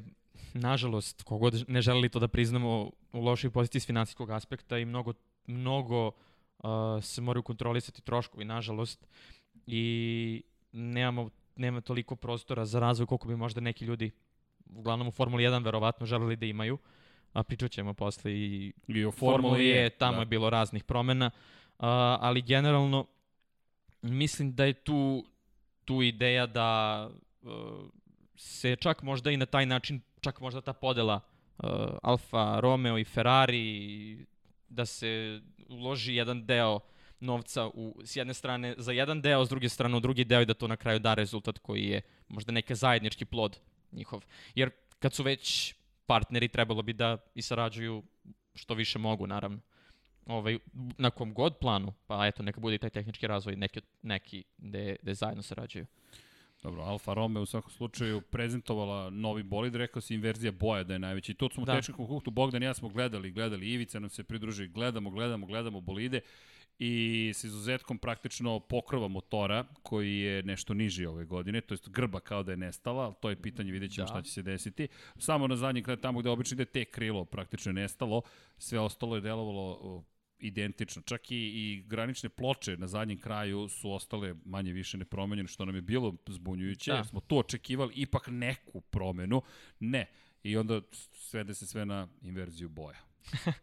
Speaker 2: nažalost, kogod ne želeli to da priznamo, u lošoj poziciji s finansijskog aspekta i mnogo mnogo uh, se moraju kontrolisati troškovi, nažalost, i nemamo, nema toliko prostora za razvoj koliko bi možda neki ljudi, uglavnom u Formuli 1 verovatno želeli da imaju, a pričat ćemo posle i,
Speaker 1: I o
Speaker 2: Formuli E, tamo da. je bilo raznih promena, uh, ali generalno mislim da je tu, tu ideja da uh, se čak možda i na taj način, čak možda ta podela uh, Alfa Romeo i Ferrari da se uloži jedan deo novca u, s jedne strane za jedan deo, s druge strane u drugi deo i da to na kraju da rezultat koji je možda neka zajednički plod njihov. Jer kad su već partneri, trebalo bi da i sarađuju što više mogu, naravno. Ovaj, na kom god planu, pa eto, neka bude i taj tehnički razvoj, neki, neki gde, gde zajedno sarađuju.
Speaker 1: Dobro, Alfa Romeo u svakom slučaju prezentovala novi bolid, rekao se inverzija boja da je najveći. I to smo da. u tehničkom kuhtu, Bogdan i ja smo gledali, gledali, Ivica nam se pridruži, gledamo, gledamo, gledamo bolide i s izuzetkom praktično pokrova motora koji je nešto niži ove godine, to jest grba kao da je nestala, ali to je pitanje, vidjet ćemo da. šta će se desiti. Samo na zadnji kraj, tamo gde obično ide te krilo praktično je nestalo, sve ostalo je delovalo identično. Čak i, i granične ploče na zadnjem kraju su ostale manje više nepromenjene, što nam je bilo zbunjujuće. Da. Smo to očekivali ipak neku promenu. Ne. I onda svede se sve na inverziju boja.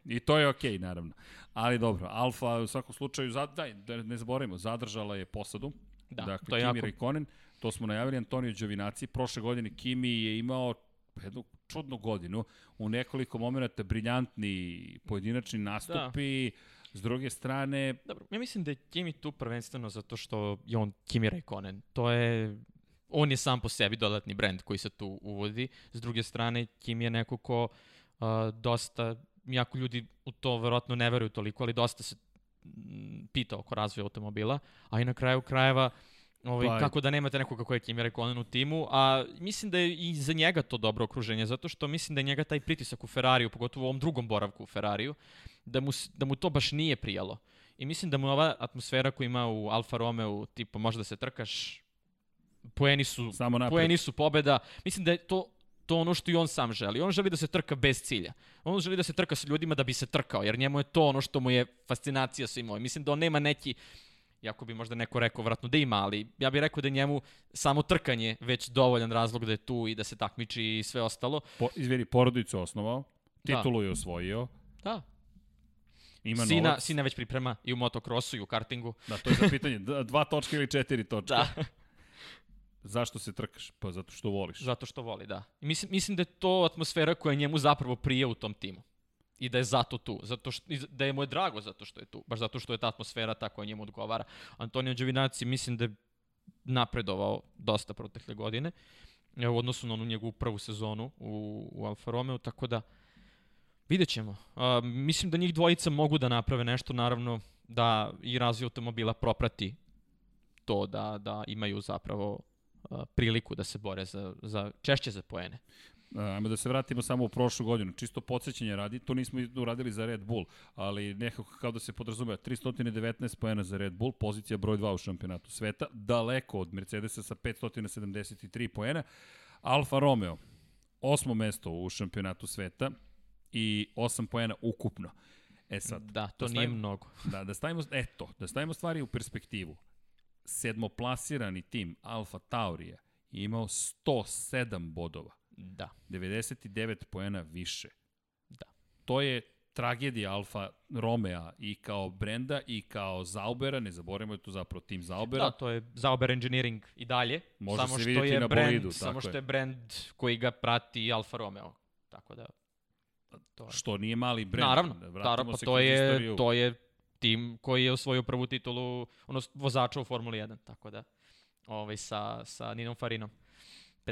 Speaker 1: I to je okej, okay, naravno. Ali dobro, Alfa u svakom slučaju, zad, daj, da ne zaboravimo, zadržala je posadu. Da, dakle, to je Kimi jako... Raikkonen, to smo najavili, Antonio Đovinaci. Prošle godine Kimi je imao jednu čudnu godinu, u nekoliko momenta briljantni pojedinačni nastupi, da. S druge strane...
Speaker 2: Dobro, ja mislim da je Kimi tu prvenstveno zato što je on Kimi Raikkonen. To je... On je sam po sebi dodatni brend koji se tu uvodi. S druge strane, Kimi je neko ko uh, dosta... Jako ljudi u to verovatno ne veruju toliko, ali dosta se pita oko razvoja automobila, a i na kraju krajeva Ovaj, pa, kako da nemate nekoga koji je Kimi Raikkonen u timu, a mislim da je i za njega to dobro okruženje, zato što mislim da je njega taj pritisak u Ferrariju, pogotovo u ovom drugom boravku u Ferrariju, da mu, da mu to baš nije prijalo. I mislim da mu ova atmosfera koju ima u Alfa Romeo, tipa možda se trkaš, poeni su, Samo poeni su pobeda, mislim da je to to ono što i on sam želi. On želi da se trka bez cilja. On želi da se trka sa ljudima da bi se trkao, jer njemu je to ono što mu je fascinacija svim ovim. Mislim da on nema neki Iako bi možda neko rekao vratno da ima, ali ja bih rekao da je njemu samo trkanje već dovoljan razlog da je tu i da se takmiči i sve ostalo.
Speaker 1: Po, izvini, porodicu osnovao, da. titulu da. je osvojio.
Speaker 2: Da.
Speaker 1: Ima
Speaker 2: sina, novac. Sina već priprema i u motokrosu i u kartingu.
Speaker 1: Da, to je za pitanje. Dva točke ili četiri točke. Da. Zašto se trkaš? Pa zato što voliš.
Speaker 2: Zato što voli, da. I mislim, mislim da je to atmosfera koja njemu zapravo prije u tom timu i da je zato tu, zato što, da je mu je drago zato što je tu, baš zato što je ta atmosfera ta koja njemu odgovara. Antonio Đovinaci mislim da je napredovao dosta protekle godine u odnosu na onu njegovu prvu sezonu u, u Alfa Romeo, tako da vidjet ćemo. Uh, mislim da njih dvojica mogu da naprave nešto, naravno da i razvoj automobila proprati to da, da imaju zapravo priliku da se bore za, za češće za poene.
Speaker 1: Ajmo da se vratimo samo u prošlu godinu. Čisto podsjećanje radi, to nismo uradili za Red Bull, ali nekako kao da se podrazumeva 319 poena za Red Bull, pozicija broj 2 u šampionatu sveta, daleko od Mercedesa sa 573 poena. Alfa Romeo, osmo mesto u šampionatu sveta i 8 poena ukupno. E sad,
Speaker 2: da, to da stavimo, nije mnogo.
Speaker 1: Da, da stavimo, eto, da stavimo stvari u perspektivu. Sedmoplasirani tim Alfa Taurija imao 107 bodova
Speaker 2: Da.
Speaker 1: 99 poena više.
Speaker 2: Da.
Speaker 1: To je tragedija Alfa Romea i kao brenda i kao Zaubera, ne zaboravimo je to zapravo tim Zaubera.
Speaker 2: Da, to je Zauber Engineering i dalje.
Speaker 1: Može
Speaker 2: samo
Speaker 1: se
Speaker 2: što je
Speaker 1: na
Speaker 2: brand,
Speaker 1: bolidu,
Speaker 2: Samo što
Speaker 1: je.
Speaker 2: brand koji ga prati Alfa Romeo. Tako da, to je.
Speaker 1: Što nije mali brend.
Speaker 2: Naravno,
Speaker 1: Vratimo
Speaker 2: naravno, pa to je,
Speaker 1: istoriju.
Speaker 2: to je tim koji je osvojio prvu titulu ono, vozača u Formuli 1, tako da, ovaj, sa, sa Ninom Farinom.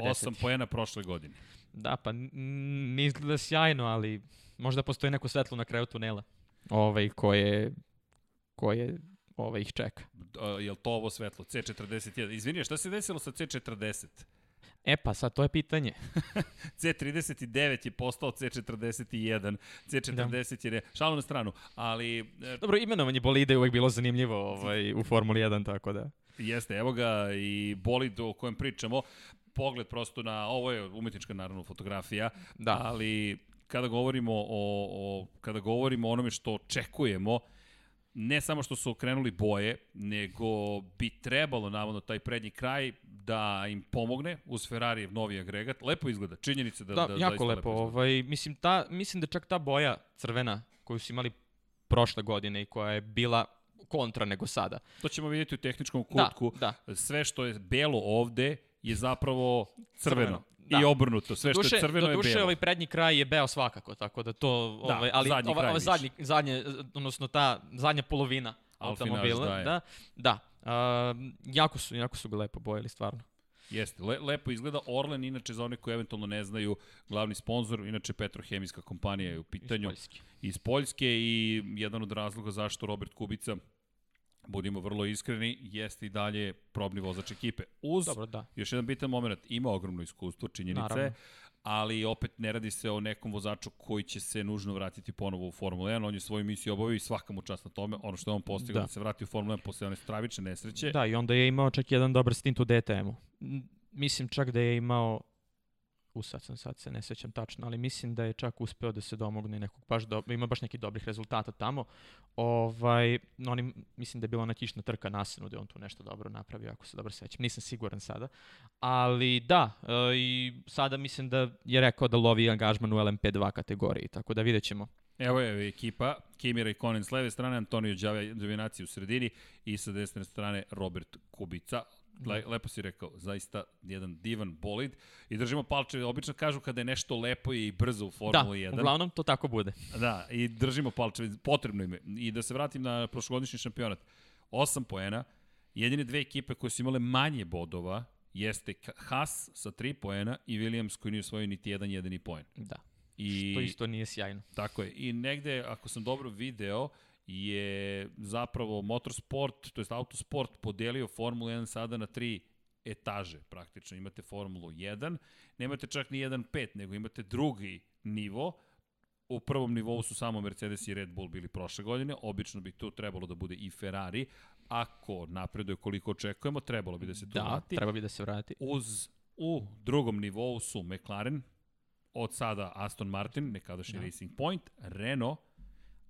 Speaker 2: 50.
Speaker 1: 8 poena prošle godine.
Speaker 2: Da, pa ne izgleda sjajno, ali možda postoji neko svetlo na kraju tunela ovaj, koje, koje ovaj, ih čeka.
Speaker 1: Uh, je li to ovo svetlo? C41. Izvini, šta se desilo sa C40?
Speaker 2: E pa sad, to je pitanje.
Speaker 1: C39 je postao C41, C40 je ne... Šalu na stranu, ali e,
Speaker 2: Dobro, imenovanje bolide je uvek bilo zanimljivo ovaj, u Formuli 1, tako da...
Speaker 1: jeste, evo ga i bolid o kojem pričamo, pogled prosto na, ovo je umetnička naravno fotografija,
Speaker 2: Da.
Speaker 1: ali kada govorimo o, o, kada govorimo o onome što očekujemo, ne samo što su okrenuli boje, nego bi trebalo, navodno, taj prednji kraj da im pomogne uz Ferrarijev novi agregat. Lepo izgleda, činjenica da,
Speaker 2: Da,
Speaker 1: da,
Speaker 2: jako
Speaker 1: zaista
Speaker 2: lepo.
Speaker 1: izgleda.
Speaker 2: ovaj, mislim, ta, mislim da čak ta boja crvena koju su imali prošle godine i koja je bila kontra nego sada.
Speaker 1: To ćemo vidjeti u tehničkom
Speaker 2: Da,
Speaker 1: kutku.
Speaker 2: da.
Speaker 1: Sve što je belo ovde je zapravo crveno.
Speaker 2: Crveno, da.
Speaker 1: I obrnuto. Sve što
Speaker 2: Duše,
Speaker 1: je crveno
Speaker 2: do
Speaker 1: je
Speaker 2: duše,
Speaker 1: belo.
Speaker 2: ovaj prednji kraj je beo svakako, tako da to,
Speaker 1: Da,
Speaker 2: ovaj, ali
Speaker 1: zadnji
Speaker 2: ova,
Speaker 1: kraj
Speaker 2: ova
Speaker 1: više.
Speaker 2: zadnji, zadnje, odnosno ta zadnja polovina
Speaker 1: Alfinaž
Speaker 2: automobila,
Speaker 1: daje.
Speaker 2: da, da, a, jako su, jako su ga lepo bojili, stvarno.
Speaker 1: Jeste, le, lepo izgleda. Orlen, inače, za one koji eventualno ne znaju, glavni sponsor, inače petrohemijska kompanija je u pitanju.
Speaker 2: Poljski.
Speaker 1: Iz Poljske i jedan od razloga zašto Robert Kubica budimo vrlo iskreni, jeste i dalje probni vozač ekipe. Uz,
Speaker 2: Dobro, da.
Speaker 1: još jedan bitan moment, ima ogromno iskustvo, činjenica je,
Speaker 2: Naravno.
Speaker 1: ali opet ne radi se o nekom vozaču koji će se nužno vratiti ponovo u Formulu 1, on je svoju misiju obavio i svaka mu čast na tome, ono što je on postigao da.
Speaker 2: Da.
Speaker 1: se vrati u Formulu 1 posle one stravične nesreće.
Speaker 2: Da, i onda je imao čak jedan dobar stint u DTM-u. Mislim čak da je imao u sad sam sad se ne sećam tačno, ali mislim da je čak uspeo da se domogne nekog baš do, ima baš nekih dobrih rezultata tamo. Ovaj oni mislim da je bila ona kišna trka na Asenu da je on tu nešto dobro napravio ako se dobro sećam. Nisam siguran sada. Ali da, e, i sada mislim da je rekao da lovi angažman u LMP2 kategoriji, tako da vidjet ćemo.
Speaker 1: Evo je ekipa, Kimi Raikkonen s leve strane, Antonio Giovinazzi u sredini i sa desne strane Robert Kubica. Le, lepo si rekao, zaista jedan divan bolid. I držimo palčeve, obično kažu kada je nešto lepo i brzo u
Speaker 2: Da,
Speaker 1: Formuli 1.
Speaker 2: uglavnom to tako bude.
Speaker 1: Da, i držimo palčeve, potrebno im je. I da se vratim na prošlogodišnji šampionat. Osam poena, jedine dve ekipe koje su imale manje bodova jeste Haas sa 3 poena i Williams koji nije osvojio niti jedan jedini poen.
Speaker 2: Da.
Speaker 1: I...
Speaker 2: Što isto nije sjajno.
Speaker 1: Tako je. I negde, ako sam dobro video, je zapravo motorsport, to jest autosport, podelio Formulu 1 sada na tri etaže praktično. Imate Formulu 1, nemate čak ni 1.5, nego imate drugi nivo. U prvom nivou su samo Mercedes i Red Bull bili prošle godine, obično bi tu trebalo da bude i Ferrari. Ako napreduje koliko očekujemo, trebalo bi da se tu
Speaker 2: Da,
Speaker 1: vrati.
Speaker 2: treba bi da se vrati.
Speaker 1: Uz, u drugom nivou su McLaren, od sada Aston Martin, nekadašnji
Speaker 2: Da.
Speaker 1: da. Racing Point, Renault,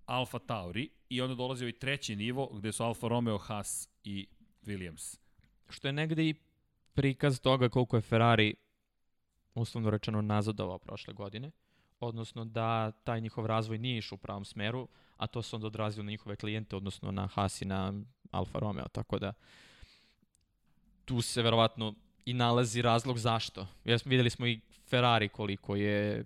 Speaker 1: Alfa Tauri i onda dolazi ovaj treći nivo gde su Alfa Romeo, Haas i Williams.
Speaker 2: Što je negde i prikaz toga koliko je Ferrari uslovno rečeno nazadovao prošle godine, odnosno da taj njihov razvoj nije išao u pravom smeru, a to se onda odrazilo na njihove klijente, odnosno na Haas i na Alfa Romeo, tako da tu se verovatno i nalazi razlog zašto. Jer smo- videli smo i Ferrari koliko je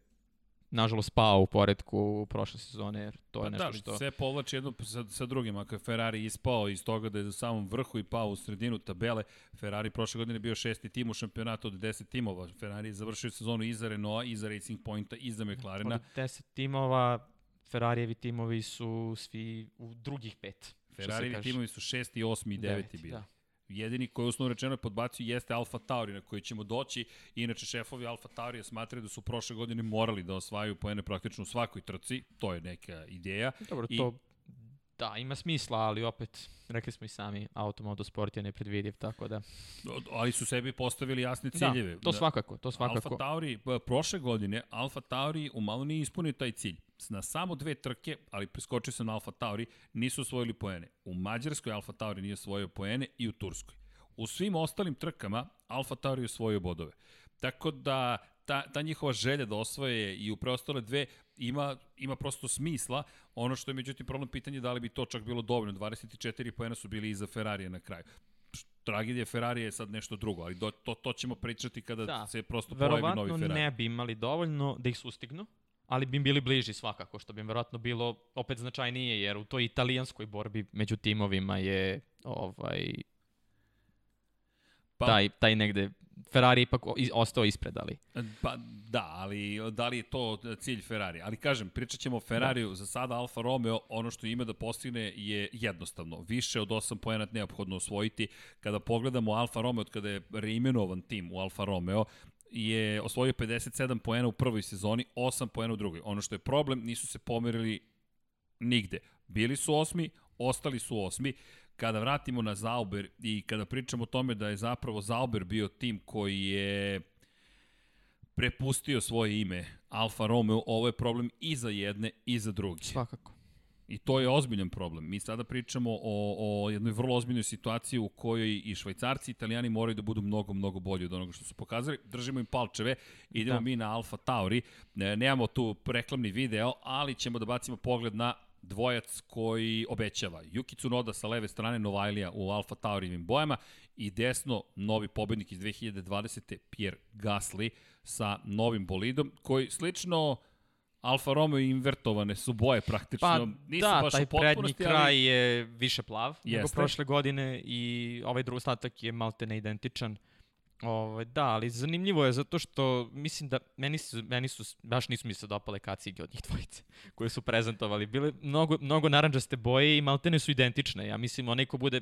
Speaker 2: nažalost pao u poredku prošle sezone, jer to je
Speaker 1: Pa
Speaker 2: nešto
Speaker 1: da,
Speaker 2: što...
Speaker 1: sve povlači jedno sa, sa drugim. Ako je Ferrari ispao iz toga da je u samom vrhu i pao u sredinu tabele, Ferrari prošle godine bio šesti tim u šampionatu od 10 timova. Ferrari je završio sezonu iza Renaulta, iza Racing Pointa, iza McLarena.
Speaker 2: Od 10 timova, Ferrarijevi timovi su svi u drugih pet. što se
Speaker 1: Ferrari
Speaker 2: kaže.
Speaker 1: timovi su šesti, osmi i deveti
Speaker 2: Deveti,
Speaker 1: bili.
Speaker 2: da.
Speaker 1: Jedini koji uslovno rečeno je podbacio jeste Alfa Tauri na koji ćemo doći. Inače, šefovi Alfa Taurija smatraju da su prošle godine morali da osvajaju poene praktično u svakoj trci. To je neka ideja.
Speaker 2: Dobro,
Speaker 1: I-
Speaker 2: to da, ima smisla, ali opet, rekli smo i sami, automotosport je nepredvidiv, tako da...
Speaker 1: Ali su sebi postavili jasne ciljeve.
Speaker 2: Da, to svakako, to svakako.
Speaker 1: Alfa Tauri, prošle godine, Alfa Tauri umalo nije ispunio taj cilj. Na samo dve trke, ali preskočio sam na Alfa Tauri, nisu osvojili poene. U Mađarskoj Alfa Tauri nije osvojio poene i u Turskoj. U svim ostalim trkama Alfa Tauri je osvojio bodove. Tako da ta, ta njihova želja da osvoje i u preostale dve ima, ima prosto smisla. Ono što je međutim problem pitanje je da li bi to čak bilo dovoljno. 24 poena su bili iza Ferrarija na kraju. Tragedija Ferrarija je sad nešto drugo, ali do, to, to ćemo pričati kada da. se prosto pojavi novi Ferrari.
Speaker 2: Verovatno ne bi imali dovoljno da ih sustignu, ali bi im bili bliži svakako, što bi im verovatno bilo opet značajnije, jer u toj italijanskoj borbi među timovima je ovaj, pa, taj, taj negde Ferrari ipak ostao ispred, ali...
Speaker 1: Pa da, ali da li je to cilj Ferrari? Ali kažem, pričat ćemo o Ferrariju, da. za sada Alfa Romeo, ono što ima da postigne je jednostavno. Više od 8 poena neophodno osvojiti. Kada pogledamo Alfa Romeo, od kada je reimenovan tim u Alfa Romeo, je osvojio 57 poena u prvoj sezoni, 8 poena u drugoj. Ono što je problem, nisu se pomerili nigde. Bili su osmi, ostali su osmi. Kada vratimo na Zauber i kada pričamo o tome da je zapravo Zauber bio tim koji je prepustio svoje ime Alfa Romeo, ovo je problem i za jedne i za druge.
Speaker 2: Svakako.
Speaker 1: I to je ozbiljan problem. Mi sada pričamo o, o jednoj vrlo ozbiljnoj situaciji u kojoj i švajcarci i italijani moraju da budu mnogo, mnogo bolji od onoga što su pokazali. Držimo im palčeve, idemo da. mi na Alfa Tauri. Ne, nemamo tu reklamni video, ali ćemo da bacimo pogled na dvojac koji obećava. Yuki Tsunoda sa leve strane, Novajlija u Alfa Taurivim bojama i desno novi pobednik iz 2020. Pierre Gasly sa novim bolidom koji slično Alfa Romeo invertovane su boje praktično.
Speaker 2: Pa Nisu da, baš taj prednji kraj ali... je više plav Jeste. nego prošle godine i ovaj drugi ostatak je malte neidentičan. Ovaj, da, ali zanimljivo je zato što mislim da meni su, meni su baš nisu mi se dopale kacige od njih dvojice koje su prezentovali. Bile mnogo, mnogo naranđaste boje i maltene su identične. Ja mislim, onaj ko bude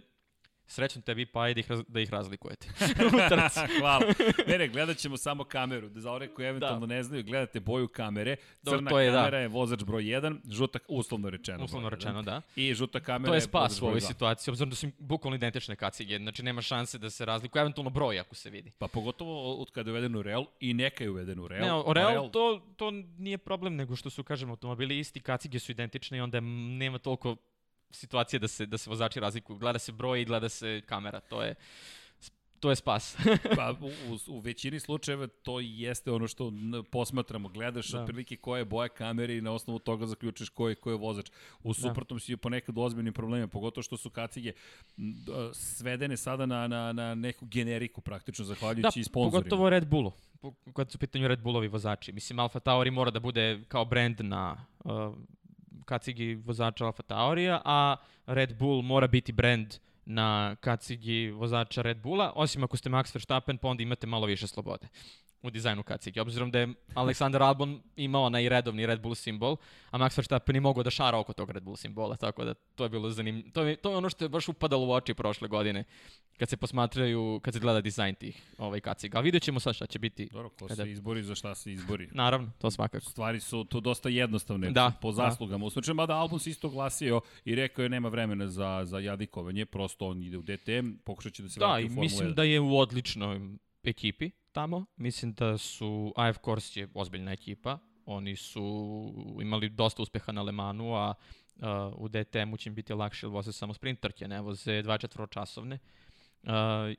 Speaker 2: Srećno tebi pa da ih, da ih razlikujete.
Speaker 1: Hvala. Ne, ne, gledat ćemo samo kameru. Da za ore koji eventualno da. ne znaju, gledate boju kamere. Crna to je, da. kamera da. je vozač broj 1, žuta, uslovno rečeno.
Speaker 2: Uslovno broj, rečeno, da.
Speaker 1: I žuta kamera
Speaker 2: to je spas u ovoj situaciji, obzirom da su bukvalno identične kacige. Znači nema šanse da se razlikuje, eventualno broj ako se vidi.
Speaker 1: Pa pogotovo od kada je uveden u Real i neka je uveden u Real.
Speaker 2: Ne, o Real, Real, to, to nije problem, nego što su, kažem, automobili isti, kacige su identične i onda nema toliko situacije da se, da se vozači razlikuju. Gleda se broj i gleda se kamera. To je, to je spas.
Speaker 1: pa u, u većini slučajeva to jeste ono što posmatramo. Gledaš da. otprilike koja je boja kamere i na osnovu toga zaključiš ko je, ko je vozač. U da. suprotnom da. si ponekad u ozbiljnim problemima, pogotovo što su kacige svedene sada na, na, na neku generiku praktično, zahvaljujući da, i sponsorima.
Speaker 2: pogotovo Red Bullu kad su pitanju Red Bullovi vozači. Mislim, Alfa Tauri mora da bude kao brand na uh, kacigi vozača Alfa Taurija, a Red Bull mora biti brand na kacigi vozača Red Bulla, osim ako ste Max Verstappen, pa onda imate malo više slobode u dizajnu kacige. Obzirom da je Aleksandar Albon imao onaj redovni Red Bull simbol, a Max Verstappen je mogao da šara oko tog Red Bull simbola, tako da to je bilo zanimljivo. To je, to je ono što je baš upadalo u oči prošle godine, kad se posmatraju, kad se gleda dizajn tih ovaj, kaciga. A vidjet ćemo sad šta će biti.
Speaker 1: Dobro, ko kada... se izbori, za šta se izbori.
Speaker 2: Naravno, to svakako.
Speaker 1: Stvari su tu dosta jednostavne da, po da. zaslugama. Da. U slučaju, mada Albon se isto glasio i rekao je nema vremena za, za jadikovanje, prosto on ide u DTM, pokušat će da se
Speaker 2: da, vrati u Formula 1. Da, i mislim da je u odličnoj ekipi tamo. Mislim da su AF Kors je ozbiljna ekipa. Oni su imali dosta uspeha na Lemanu, a uh, u DTM-u će im biti lakše jer voze samo sprinterke, ne voze 24 časovne. Uh,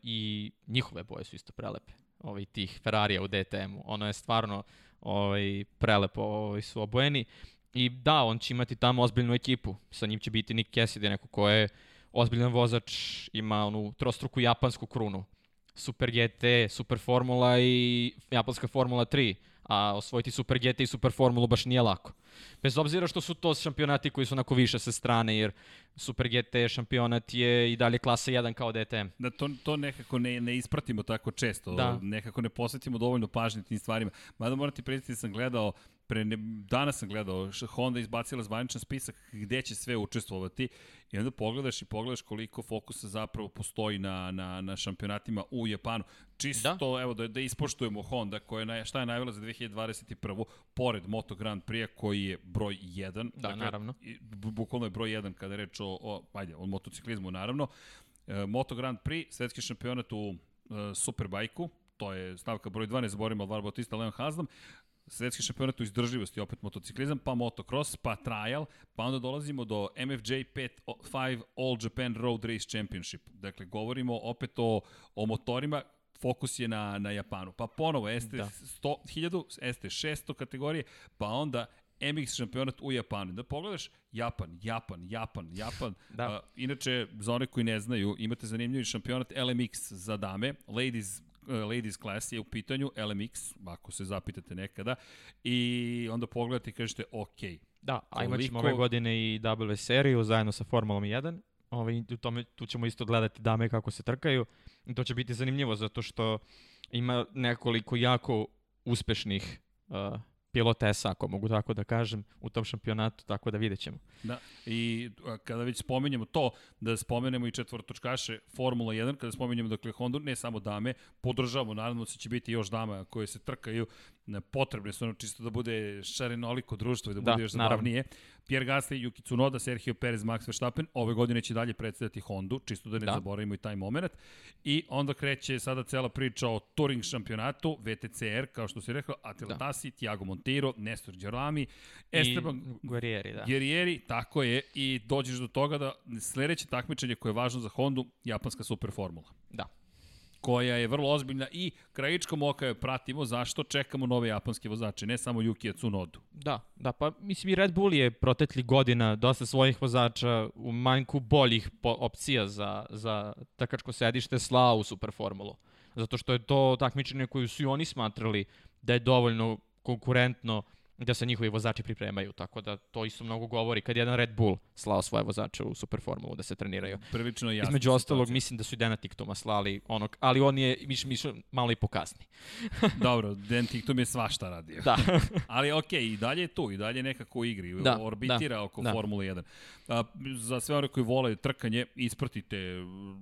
Speaker 2: I njihove boje su isto prelepe. Ovaj, tih Ferrarija u DTM-u. Ono je stvarno ovaj, prelepo ovaj, su obojeni. I da, on će imati tamo ozbiljnu ekipu. Sa njim će biti Nick Cassidy, neko ko je ozbiljan vozač, ima onu trostruku japansku krunu Super GT, Super Formula i japanska Formula 3, a osvojiti Super GT i Super Formulu baš nije lako. Bez obzira što su to šampionati koji su onako više sa strane, jer Super GT šampionat je i dalje klasa 1 kao DTM.
Speaker 1: Da, to, to nekako ne, ne ispratimo tako često, da. nekako ne posvetimo dovoljno pažnje tim stvarima. Mada moram ti predstaviti, da sam gledao pre ne, danas sam gledao, Honda izbacila zvaničan spisak gde će sve učestvovati i onda pogledaš i pogledaš koliko fokusa zapravo postoji na, na, na šampionatima u Japanu. Čisto, da. evo, da, da ispoštujemo Honda, koja je, šta je najavila za 2021. Pored Moto Grand Prix koji je broj 1.
Speaker 2: Da, dakle, naravno.
Speaker 1: Bukvalno je broj 1 kada reč o, o ajde, o motociklizmu, naravno. E, Moto Grand Prix, svetski šampionat u e, Superbajku, to je stavka broj 2, ne zaboravimo Alvaro Bautista, Leon Haslam, svetski šampionat u izdrživosti, opet motociklizam, pa motocross, pa trial, pa onda dolazimo do MFJ 5, 5 All Japan Road Race Championship. Dakle, govorimo opet o, o motorima fokus je na, na Japanu. Pa ponovo, este
Speaker 2: Da.
Speaker 1: 100, 1000, este 600 kategorije, pa onda MX šampionat u Japanu. Da pogledaš Japan, Japan, Japan, Japan.
Speaker 2: Da.
Speaker 1: A, inače, za one koji ne znaju, imate zanimljivi šampionat LMX za dame, ladies uh, ladies class je u pitanju LMX, ako se zapitate nekada, i onda pogledate i kažete, ok,
Speaker 2: Da, a imat ćemo ove godine i W seriju zajedno sa Formulom 1. Ovaj, u tome, tu ćemo isto gledati dame kako se trkaju. I to će biti zanimljivo zato što ima nekoliko jako uspešnih uh, pilotesa, ako mogu tako da kažem, u tom šampionatu, tako da vidjet ćemo.
Speaker 1: Da, i a, kada već spominjemo to, da spomenemo i četvrtočkaše Formula 1, kada spominjemo dakle Honda, ne samo dame, podržavamo, naravno se će biti još dama koje se trkaju, ne, potrebne su ono čisto da bude šarenoliko društvo i da,
Speaker 2: Da,
Speaker 1: bude još
Speaker 2: naravno.
Speaker 1: Pierre Gasly, Yuki Tsunoda, Sergio Perez, Max Verstappen, ove godine će dalje predstavljati Hondu, čisto da ne
Speaker 2: Da.
Speaker 1: zaboravimo i taj moment. I onda kreće sada cela priča o Touring šampionatu, VTCR, kao što si rekao, Attila
Speaker 2: Da.
Speaker 1: Tassi, Tiago Monteiro, Nestor Đerlami, Esteban
Speaker 2: Guerrieri, da.
Speaker 1: Guerrieri, tako je, i dođeš do toga da sledeće takmičenje koje je važno za Hondu, japanska superformula
Speaker 2: Da.
Speaker 1: Koja je vrlo ozbiljna i krajičkom oka je pratimo zašto čekamo nove japanske vozače, ne samo Yukija Tsunodu.
Speaker 2: Da, da, pa mislim i Red Bull je protekli godina dosta svojih vozača u manjku boljih opcija za, za trkačko sedište slao u Superformulu. Zato što je to takmičenje koju su i oni smatrali da je dovoljno konkurentno da se njihovi vozači pripremaju, tako da to isto mnogo govori kad je jedan Red Bull slao svoje vozače u Superformulu da se treniraju.
Speaker 1: Prilično jasno.
Speaker 2: Između ostalog, mislim da su i Dena Tiktoma slali onog, ali on je miš, miš, malo i pokasni.
Speaker 1: Dobro, Den Tiktom je svašta radio.
Speaker 2: Da.
Speaker 1: Ali okej, okay, i dalje je tu, i dalje je nekako u igri,
Speaker 2: Da,
Speaker 1: da, orbitira
Speaker 2: da,
Speaker 1: oko
Speaker 2: da.
Speaker 1: Formule 1. A, za sve one koji vole trkanje, ispratite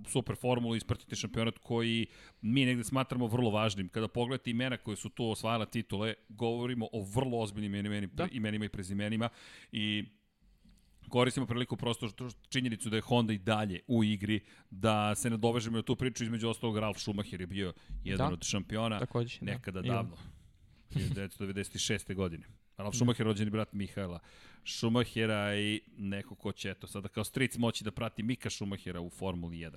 Speaker 1: super formulu, ispratite šampionat koji mi negde smatramo vrlo važnim. Kada pogledate imena koje su tu osvajala titule, govorimo o vrlo ozbiljnim imenima,
Speaker 2: Da.
Speaker 1: imenima i prezimenima i koristimo priliku prosto što- činjenicu da je Honda i dalje u igri, da se nadovežemo na tu priču, između ostalog Ralf Schumacher je bio jedan
Speaker 2: Da.
Speaker 1: od šampiona
Speaker 2: Takođe, da.
Speaker 1: nekada
Speaker 2: on.
Speaker 1: davno, 1996. godine. Ralf Schumacher rođeni brat Mihajla Schumachera i neko ko će, eto, sada kao stric moći da prati Mika Schumachera u Formuli 1.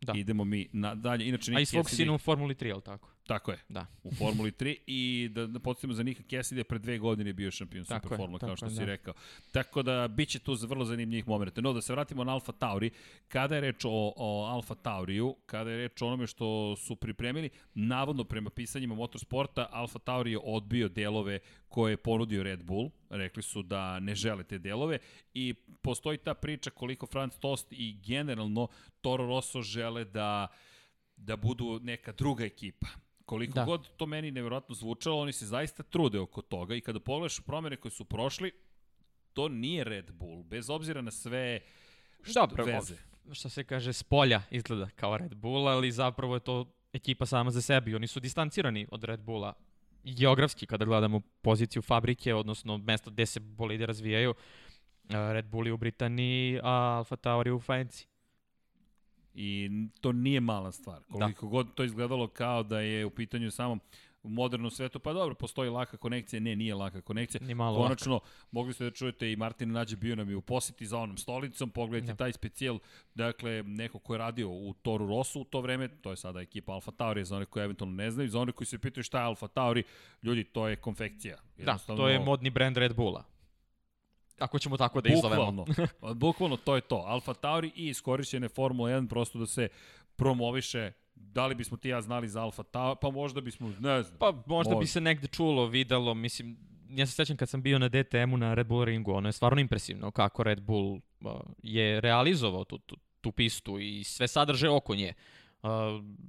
Speaker 2: Da.
Speaker 1: Idemo mi na, dalje. Inače,
Speaker 2: A i svog sina u Formuli 3, ali tako?
Speaker 1: Tako je,
Speaker 2: Da.
Speaker 1: u Formuli 3 i da, da podsjetimo za Nika Cassidy je pre dve godine bio šampion
Speaker 2: Tako
Speaker 1: Super
Speaker 2: je,
Speaker 1: Formula, kao što
Speaker 2: je,
Speaker 1: si
Speaker 2: da.
Speaker 1: rekao. Tako da, bit će tu za vrlo zanimljivih momenta. No, da se vratimo na Alfa Tauri, kada je reč o, o Alfa Tauriju, kada je reč o onome što su pripremili, navodno prema pisanjima motorsporta, Alfa Tauri je odbio delove koje je ponudio Red Bull, rekli su da ne žele te delove i postoji ta priča koliko Franz Tost i generalno Toro Rosso žele da da budu neka druga ekipa. Koliko
Speaker 2: Da.
Speaker 1: da. god to meni nevjerojatno zvučalo, oni se zaista trude oko toga i kada pogledaš promene koje su prošli, to nije Red Bull, bez obzira na sve što,
Speaker 2: Dobro,
Speaker 1: veze.
Speaker 2: što se kaže, s polja izgleda kao Red Bull, ali zapravo je to ekipa sama za sebi. Oni su distancirani od Red Bulla geografski kada gledamo poziciju fabrike, odnosno mesto gde se bolide razvijaju. e, Red Bull je u Britaniji, a Alfa Tauri u Franci.
Speaker 1: I to nije mala stvar. Koliko da. god to izgledalo kao da je u pitanju samo u modernom svetu, pa dobro, postoji laka konekcija, ne, nije laka konekcija.
Speaker 2: Ni malo laka.
Speaker 1: Konačno, mogli ste da čujete i Martin Nađe bio nam je u poseti za onom stolicom, pogledajte
Speaker 2: Da.
Speaker 1: taj specijal, dakle, neko ko je radio u Toru Rosu u to vreme, to je sada ekipa Alfa Tauri, za one koji eventualno ne znaju, za one koji se pitaju šta je Alfa Tauri, ljudi, to je konfekcija.
Speaker 2: Da, to je modni brand Red Bulla. Ako ćemo tako da izovemo.
Speaker 1: Bukvalno, bukvalno to je to. Alfa Tauri i iskorišćene Formula 1 prosto da se promoviše Da li bismo ti ja znali za Alfa Tauri? Pa možda bismo, ne znam.
Speaker 2: Pa možda bi
Speaker 1: Možda.
Speaker 2: se negde čulo, videlo, mislim, ja se sećam kad sam bio na DTM-u na Red Bull ringu, ono je stvarno impresivno kako Red Bull uh, je realizovao tu, tu, tu pistu i sve sadrže oko nje. Uh,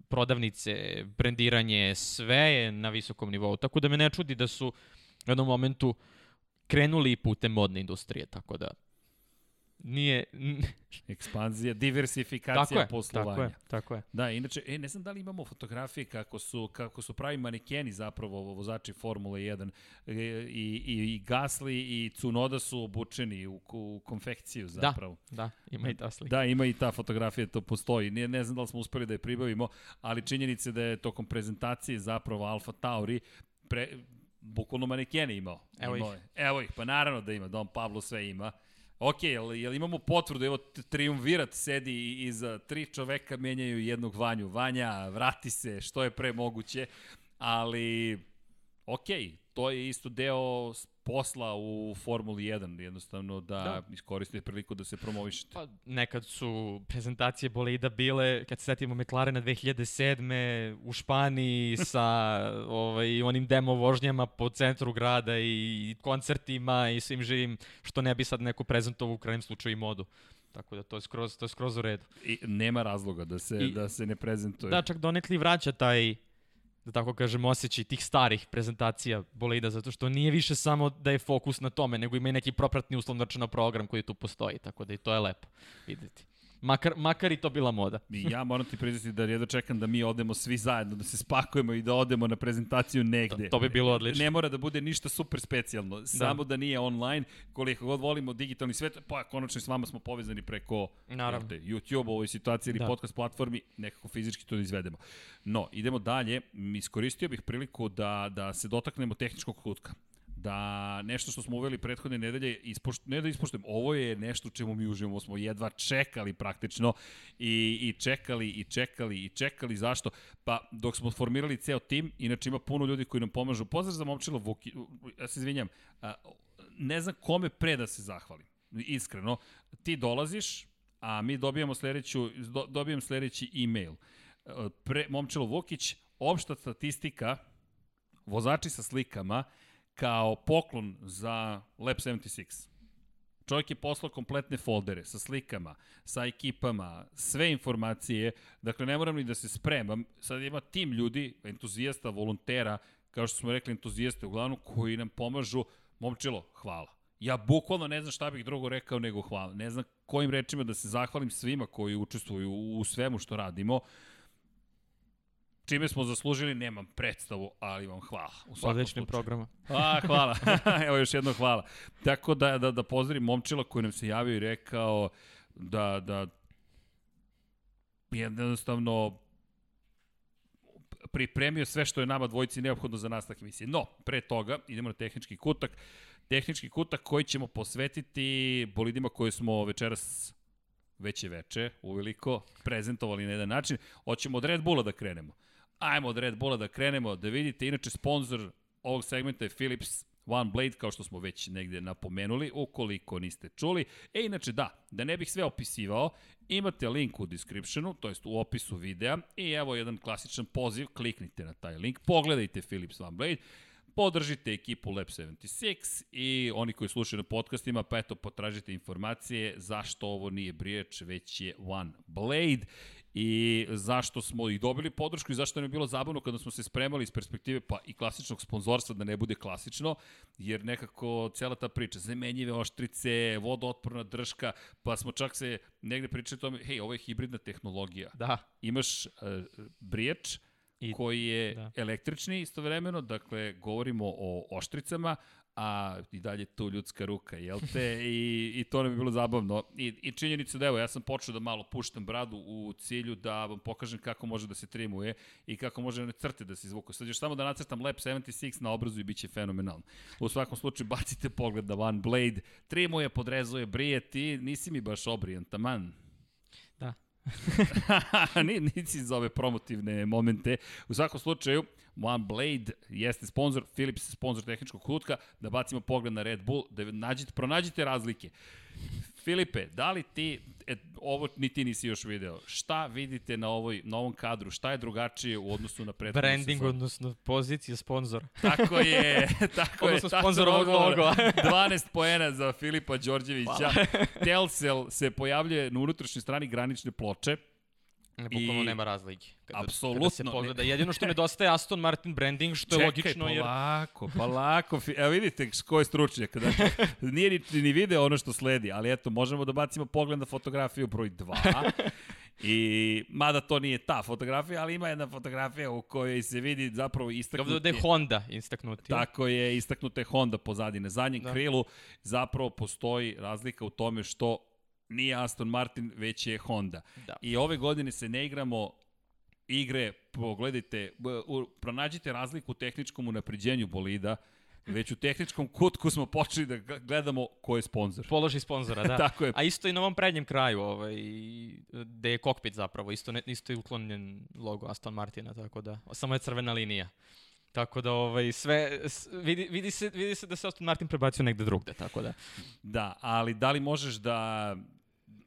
Speaker 2: prodavnice, brendiranje, sve je na visokom nivou. Tako da me ne čudi da su u jednom momentu krenuli i putem modne industrije, tako da nije...
Speaker 1: Ekspanzija, diversifikacija
Speaker 2: tako je,
Speaker 1: poslovanja.
Speaker 2: tako je, tako je.
Speaker 1: Da, inače, e, ne znam da li imamo fotografije kako su, kako su pravi manekeni zapravo vozači Formule 1 e, i, i, i Gasly i Tsunoda su obučeni u, u konfekciju zapravo.
Speaker 2: Da, da, ima i ta slika.
Speaker 1: Da, ima i ta fotografija, to postoji. Ne, ne znam da li smo uspeli da je pribavimo, ali činjenica je da je tokom prezentacije zapravo Alfa Tauri pre, bukvalno manekene imao.
Speaker 2: Evo
Speaker 1: imao
Speaker 2: ih.
Speaker 1: Je. Evo ih, pa naravno da ima, Don Pablo sve ima. Ok, jel, jel imamo potvrdu, evo triumvirat sedi iza tri čoveka menjaju jednog Vanju. Vanja, vrati se što je pre moguće, ali ok, to je isto deo posla u Formuli 1, jednostavno da, da. iskoristite priliku da se promovišete.
Speaker 2: Pa nekad su prezentacije bolida bile, kad se setimo McLarena 2007. u Španiji sa ovaj, onim demo vožnjama po centru grada i koncertima i svim živim, što ne bi sad neko prezentovao u krajem slučaju i modu. Tako da to je skroz, to je skroz u redu.
Speaker 1: I nema razloga da se,
Speaker 2: I-
Speaker 1: da se ne prezentuje.
Speaker 2: Da, čak donekli vraća taj da tako kažem, osjećaj tih starih prezentacija bolida, zato što nije više samo da je fokus na tome, nego ima i neki propratni uslovno rečeno program koji tu postoji, tako da i to je lepo videti. Makar, makar i to bila moda.
Speaker 1: I ja moram ti priznati da jedno čekam da mi odemo svi zajedno, da se spakujemo i da odemo na prezentaciju negde.
Speaker 2: To bi bilo odlično.
Speaker 1: Ne mora da bude ništa super specijalno, samo da nije online, koliko god volimo digitalni svet, pa konačno s vama smo povezani preko
Speaker 2: Naravno.
Speaker 1: YouTube, u ovoj situaciji ili
Speaker 2: Da.
Speaker 1: podcast platformi, nekako fizički to da izvedemo. No, idemo dalje, iskoristio bih priliku da, da se dotaknemo tehničkog kutka da nešto što smo uveli prethodne nedelje, ispošt, ne da ispoštujem, ovo je nešto čemu mi uživamo, smo jedva čekali praktično i, i čekali i čekali i čekali, zašto? Pa dok smo formirali ceo tim, inače ima puno ljudi koji nam pomažu, pozdrav za momčilo Vuki, ja se izvinjam, ne znam kome pre da se zahvalim, iskreno, ti dolaziš, a mi dobijamo sledeću, do, dobijem sledeći e-mail. E, Pre, Momčilo Vukić, opšta statistika, vozači sa slikama, kao poklon za Lab 76. Čovjek je poslao kompletne foldere sa slikama, sa ekipama, sve informacije, dakle ne moram ni da se spremam, sad ima tim ljudi, entuzijasta, volontera, kao što smo rekli entuzijasta uglavnom, koji nam pomažu, momčilo, hvala. Ja bukvalno ne znam šta bih drugo rekao nego hvala. Ne znam kojim rečima da se zahvalim svima koji učestvuju u svemu što radimo. Čime smo zaslužili, nemam predstavu, ali vam hvala. U svakom
Speaker 2: Odličnim
Speaker 1: slučaju.
Speaker 2: programom.
Speaker 1: A, hvala. Evo još jedno hvala. Tako da, da, da pozdravim momčila koji nam se javio i rekao da, da jednostavno pripremio sve što je nama dvojici neophodno za nastavak emisije. No, pre toga idemo na tehnički kutak. Tehnički kutak koji ćemo posvetiti bolidima koje smo večeras već je veče, uveliko, prezentovali na jedan način. Hoćemo od Red Bulla da krenemo. Ajmo od Red Bulla da krenemo, da vidite, inače sponsor ovog segmenta je Philips One Blade, kao što smo već negde napomenuli, ukoliko niste čuli. E, inače da, da ne bih sve opisivao, imate link u descriptionu, to jest u opisu videa, i evo jedan klasičan poziv, kliknite na taj link, pogledajte Philips One Blade, podržite ekipu Lab 76 i oni koji slušaju na podcastima, pa eto, potražite informacije zašto ovo nije Brijač, već je One Blade i zašto smo ih dobili podršku i zašto nam je bilo zabavno kada smo se spremali iz perspektive pa i klasičnog sponzorstva da ne bude klasično, jer nekako cela ta priča, zamenjive oštrice, vodootporna drška, pa smo čak se negde pričali o tome, hej, ovo je hibridna tehnologija.
Speaker 2: Da.
Speaker 1: Imaš uh, brijač,
Speaker 2: I-
Speaker 1: koji je
Speaker 2: da.
Speaker 1: električni istovremeno, dakle govorimo o oštricama, a i dalje tu ljudska ruka, jel te? I, i to nam je bilo zabavno. I, I činjenica da evo, ja sam počeo da malo puštam bradu u cilju da vam pokažem kako može da se trimuje i kako može one crte da se izvuku. Sad još samo da nacrtam Lab 76 na obrazu i bit će fenomenalno. U svakom slučaju bacite pogled na One Blade, trimuje, podrezuje, brije, ti nisi mi baš obrijan, taman. Ni, nisi za ove promotivne momente. U svakom slučaju, One Blade jeste sponsor, Philips sponsor tehničkog kutka, da bacimo pogled na Red Bull, da nađite, pronađite razlike. Filipe, da li ti, e, ovo ni ti nisi još video, šta vidite na, ovoj, na ovom kadru, šta je drugačije u odnosu na prethodnu
Speaker 2: Branding,
Speaker 1: sezonu?
Speaker 2: odnosno pozicija sponzora.
Speaker 1: Tako je, tako je.
Speaker 2: Odnosno ovog logova.
Speaker 1: 12 poena za Filipa Đorđevića. Telcel se pojavljuje na unutrašnjoj strani granične ploče.
Speaker 2: Bukvalno
Speaker 1: I-
Speaker 2: nema razlike. Kada,
Speaker 1: Apsolutno
Speaker 2: Kada se
Speaker 1: ne.
Speaker 2: pogleda. Jedino što nedostaje Aston Martin branding, što je
Speaker 1: Čekaj,
Speaker 2: logično. Jer...
Speaker 1: polako, polako. Fi- Evo vidite ko je stručnjak. Dakle, nije ni, ni video ono što sledi, ali eto, možemo da bacimo pogled na fotografiju broj 2. I, mada to nije ta fotografija, ali ima jedna fotografija u kojoj se vidi zapravo istaknuti...
Speaker 2: da je Honda istaknuti.
Speaker 1: Tako je, istaknuta je Honda pozadi. Na zadnjem. Da. krilu zapravo postoji razlika u tome što nije Aston Martin, već je Honda.
Speaker 2: Da.
Speaker 1: I ove godine se ne igramo igre, pogledajte, pronađite razliku u tehničkom unapređenju bolida, već u tehničkom kutku smo počeli da gledamo ko je sponsor.
Speaker 2: Položi sponzora, da.
Speaker 1: Tako je.
Speaker 2: A isto i na ovom prednjem kraju, ovaj, gde je kokpit zapravo, isto, ne, isto je uklonjen logo Aston Martina, tako da, samo je crvena linija. Tako da ovaj sve s- vidi, vidi se vidi se da se Aston Martin prebacio negde drugde, tako da.
Speaker 1: Da, ali da li možeš da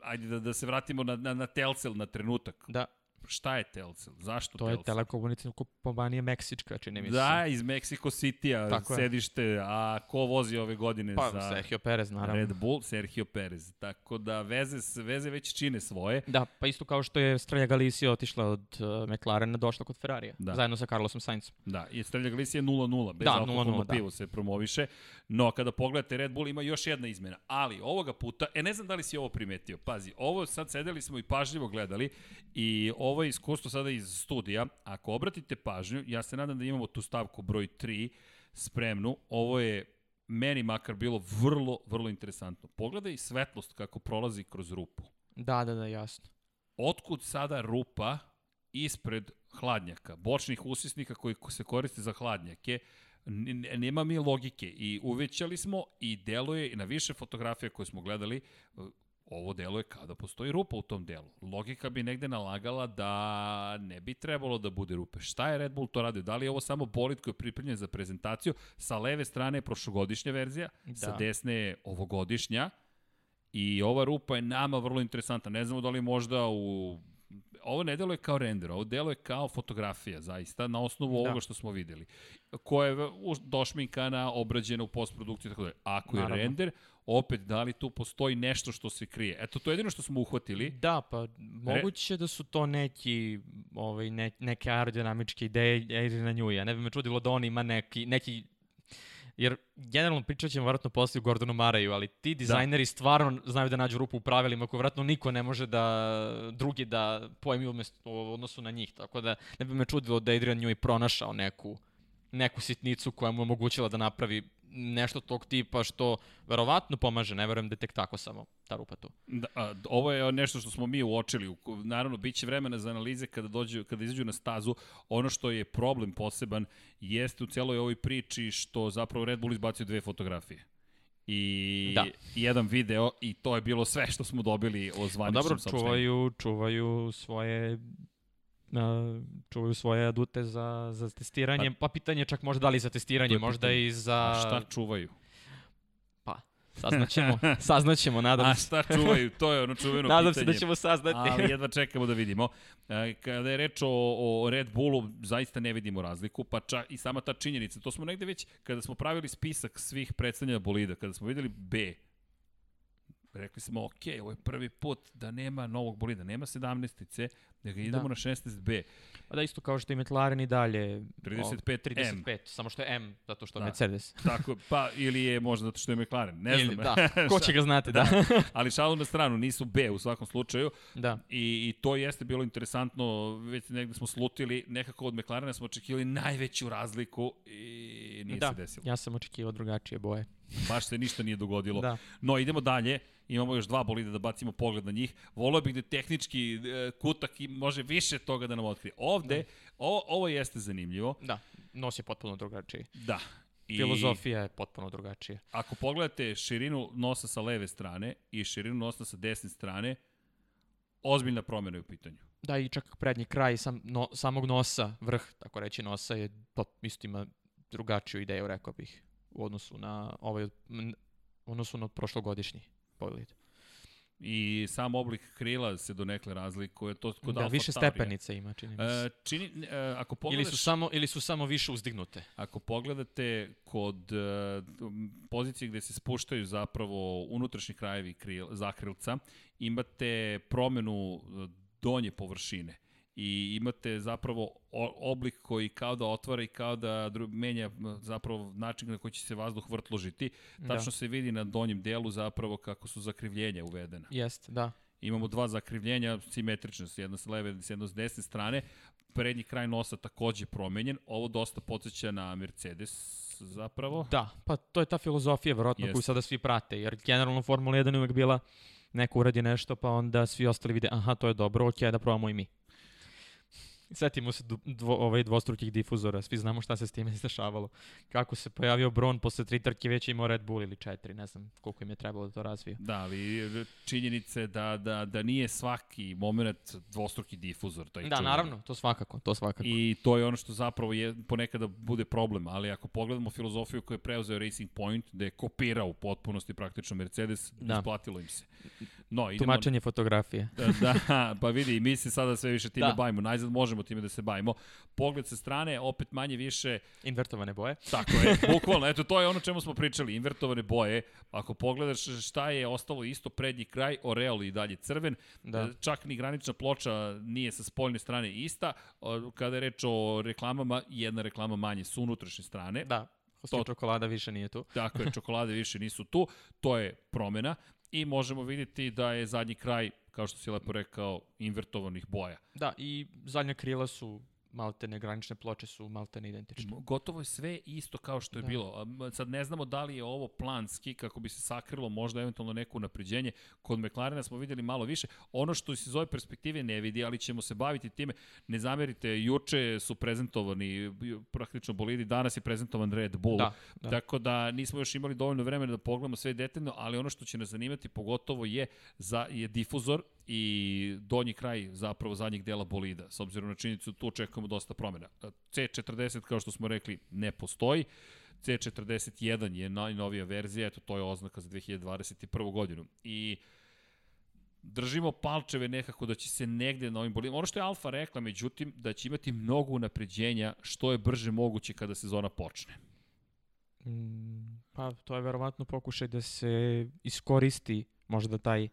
Speaker 1: ajde da, da se vratimo na, na, na Telcel na trenutak.
Speaker 2: Da,
Speaker 1: Šta je Telcel? Zašto
Speaker 2: to je
Speaker 1: Telcel?
Speaker 2: telekomunikacijna kompanija Meksička, čini mi se.
Speaker 1: Da, iz Mexico City-a
Speaker 2: Tako je.
Speaker 1: sedište, a ko vozi ove godine
Speaker 2: pa
Speaker 1: za
Speaker 2: Sergio Perez naravno.
Speaker 1: Red Bull? Sergio Perez. Tako da veze, veze već čine svoje.
Speaker 2: Da, pa isto kao što je Strelja Galicia otišla od uh, McLarena, došla kod Ferrarija,
Speaker 1: Da.
Speaker 2: zajedno sa Carlosom Sainzom.
Speaker 1: Da, i Estrella Galicia je 0-0, bez
Speaker 2: Da,
Speaker 1: alkoholno
Speaker 2: 0:0, da.
Speaker 1: pivo se promoviše. No, kada pogledate Red Bull ima još jedna izmena. Ali ovoga puta, e ne znam da li si ovo primetio, pazi, ovo sad sedeli smo i pažljivo gledali i ovo je iskustvo sada iz studija. Ako obratite pažnju, ja se nadam da imamo tu stavku broj 3 spremnu. Ovo je meni makar bilo vrlo, vrlo interesantno. Pogledaj svetlost kako prolazi kroz rupu.
Speaker 2: Da, da, da, jasno.
Speaker 1: Otkud sada rupa ispred hladnjaka, bočnih usisnika koji se koriste za hladnjake, nema mi logike i uvećali smo i deluje na više fotografija koje smo gledali, ovo deluje kao da postoji rupa u tom delu. Logika bi negde nalagala da ne bi trebalo da bude rupe. Šta je Red Bull to radio? Da li je ovo samo bolid koji je pripremljen za prezentaciju? Sa leve strane je prošlogodišnja verzija, da. sa desne je ovogodišnja. I ova rupa je nama vrlo interesantna. Ne znamo da li možda u... Ovo ne deluje kao render, ovo deluje kao fotografija, zaista, na osnovu da. Ovoga što smo videli. Koja je došminkana, obrađena u postprodukciji, tako da. Ako je
Speaker 2: Naravno.
Speaker 1: render, opet, da li tu postoji nešto što se krije? Eto, to je jedino što smo uhvatili.
Speaker 2: Da, pa moguće da su to neki, ovaj, ne, neke aerodinamičke ideje Adriana Njuja. Ne bi me čudilo da on ima neki, neki Jer generalno pričat ćemo vjerojatno posle u Gordonu Maraju, ali ti dizajneri da. stvarno znaju da nađu rupu u pravilima koju vjerojatno niko ne može da drugi da pojmi umesto, u odnosu na njih. Tako da ne bi me čudilo da Adrian Njuj pronašao neku, neku sitnicu koja mu je omogućila da napravi nešto tog tipa što verovatno pomaže, ne verujem da je tek tako samo ta rupa tu.
Speaker 1: Da, a, ovo je nešto što smo mi uočili. Naravno, bit će vremena za analize kada, dođu, kada izađu na stazu. Ono što je problem poseban jeste u celoj ovoj priči što zapravo Red Bull izbacio dve fotografije. I
Speaker 2: Da.
Speaker 1: jedan video i to je bilo sve što smo dobili o
Speaker 2: Pa
Speaker 1: zvaničnom
Speaker 2: dobro,
Speaker 1: saopštenju.
Speaker 2: čuvaju, čuvaju svoje čuvaju svoje adute za, za testiranje, pa, pitanje je čak možda da li za testiranje,
Speaker 1: je
Speaker 2: možda
Speaker 1: pitanje.
Speaker 2: i za...
Speaker 1: A šta čuvaju?
Speaker 2: Pa, saznaćemo, saznaćemo, nadam
Speaker 1: A
Speaker 2: se.
Speaker 1: šta čuvaju? To je ono čuveno
Speaker 2: Nadam se
Speaker 1: pitanje.
Speaker 2: da ćemo saznati.
Speaker 1: Ali jedva čekamo da vidimo. E, Kada je reč o, o Red Bullu, zaista ne vidimo razliku, pa čak i sama ta činjenica. To smo negde već, kada smo pravili spisak svih predstavljanja bolida, kada smo videli B, rekli smo, ok, ovo je prvi put da nema novog bolida, nema 17-ice, da ga idemo
Speaker 2: Da.
Speaker 1: na 16B.
Speaker 2: Pa da, isto kao što i McLaren i dalje.
Speaker 1: 35 M.
Speaker 2: 35, samo što je M, zato što
Speaker 1: Da.
Speaker 2: Mercedes.
Speaker 1: Tako, pa, ili je možda zato što je McLaren, ne
Speaker 2: Ili,
Speaker 1: znam.
Speaker 2: da, ko će ga znati, da.
Speaker 1: Ali šalu na stranu, nisu B u svakom slučaju.
Speaker 2: da.
Speaker 1: I, I to jeste bilo interesantno, već negde smo slutili, nekako od McLarena smo očekivali najveću razliku i nije
Speaker 2: da,
Speaker 1: se desilo.
Speaker 2: ja sam očekivao drugačije boje.
Speaker 1: Baš se ništa nije dogodilo.
Speaker 2: Da.
Speaker 1: No, idemo dalje. Imamo još dva bolida da bacimo pogled na njih. Volio bih da tehnički e, kutak i može više toga da nam otkrije. Ovde,
Speaker 2: Da.
Speaker 1: ovo, ovo jeste zanimljivo.
Speaker 2: Da, nos je potpuno drugačiji.
Speaker 1: Da. I
Speaker 2: Filozofija je potpuno drugačija.
Speaker 1: ako pogledate širinu nosa sa leve strane i širinu nosa sa desne strane, ozbiljna promjena je u pitanju.
Speaker 2: Da, i čak prednji kraj sam, no, samog nosa, vrh, tako reći, nosa je to isto ima drugačiju ideju, rekao bih, u odnosu na ovaj, u odnosu na prošlogodišnji bolid.
Speaker 1: I sam oblik krila se donekle razlikuje. To kod
Speaker 2: Da,
Speaker 1: Alfa
Speaker 2: više
Speaker 1: Taurija.
Speaker 2: stepenica ima, čini mi se.
Speaker 1: E, čini, e, ako,
Speaker 2: ili,
Speaker 1: pogledaš,
Speaker 2: su samo, ili su samo više uzdignute.
Speaker 1: ako pogledate kod e, pozicije gde se spuštaju zapravo unutrašnji krajevi kril, zakrilca, imate promenu e, donje površine i imate zapravo oblik koji kao da otvara i kao da menja zapravo način na koji će se vazduh vrtložiti. Tačno
Speaker 2: Da.
Speaker 1: se vidi na donjem delu zapravo kako su zakrivljenja uvedena.
Speaker 2: Jeste, da.
Speaker 1: Imamo dva zakrivljenja simetrične, jedno sa leve, jedno s desne strane. Prednji kraj nosa takođe promenjen. Ovo dosta podsjeća na Mercedes zapravo.
Speaker 2: Da, pa to je ta filozofija, verovatno, koju sada svi prate, jer generalno Formula 1 je uvek bila neko uradi nešto, pa onda svi ostali vide, aha, to je dobro, ok, da probamo i mi. Setimo se dvo, ovaj dvostrukih difuzora, svi znamo šta se s time izdešavalo. Kako se pojavio Bron posle tri trke već je imao Red Bull ili četiri, ne znam koliko im je trebalo da to razvije.
Speaker 1: Da, ali činjenice da, da, da nije svaki moment dvostruki difuzor. Taj
Speaker 2: Da,
Speaker 1: čuveni.
Speaker 2: naravno, to svakako, to svakako.
Speaker 1: I to je ono što zapravo je ponekada bude problem, ali ako pogledamo filozofiju koju je preuzeo Racing Point, da je kopirao u potpunosti praktično Mercedes, da.
Speaker 2: Da.
Speaker 1: isplatilo im se. No, idemo...
Speaker 2: Tumačenje fotografije.
Speaker 1: da, pa vidi, mi se sada sve više time da.
Speaker 2: Da.
Speaker 1: bavimo. Najzad možemo time da se bavimo. Pogled sa strane, opet manje više,
Speaker 2: Invertovane boje.
Speaker 1: tako je, bukvalno, eto, to je ono čemu smo pričali, invertovane boje. Ako pogledaš šta je ostalo isto prednji kraj, Oreal i dalje crven,
Speaker 2: Da.
Speaker 1: Čak ni granična ploča nije sa spoljne strane ista. Kada je reč o reklamama, jedna reklama manje su unutrašnje strane.
Speaker 2: Da, Hosti
Speaker 1: To-
Speaker 2: čokolada više nije tu.
Speaker 1: Tako je, čokolade više nisu tu. To je promena i možemo vidjeti da je zadnji kraj, kao što si lepo rekao, invertovanih boja.
Speaker 2: Da, i zadnja krila su maltene, granične ploče su maltene identične.
Speaker 1: Gotovo je sve isto kao što je
Speaker 2: Da.
Speaker 1: bilo. Sad ne znamo da li je ovo planski kako bi se sakrilo možda eventualno neko napređenje. Kod McLarena smo videli malo više. Ono što se iz ove perspektive ne vidi, ali ćemo se baviti time. Ne zamerite, juče su prezentovani praktično bolidi, danas je prezentovan Red Bull.
Speaker 2: Da, da.
Speaker 1: Tako da nismo još imali dovoljno vremena da pogledamo sve detaljno, ali ono što će nas zanimati pogotovo je za je difuzor i donji kraj zapravo zadnjeg dela bolida. S obzirom na činjenicu tu očekujemo dosta promjena. C40 kao što smo rekli ne postoji. C41 je najnovija verzija, eto to je oznaka za 2021. godinu. I držimo palčeve nekako da će se negde na ovim bolidima. Ono što je Alfa rekla, međutim, da će imati mnogo unapređenja što je brže moguće kada sezona počne.
Speaker 2: Mm, pa to je verovatno pokušaj da se iskoristi možda taj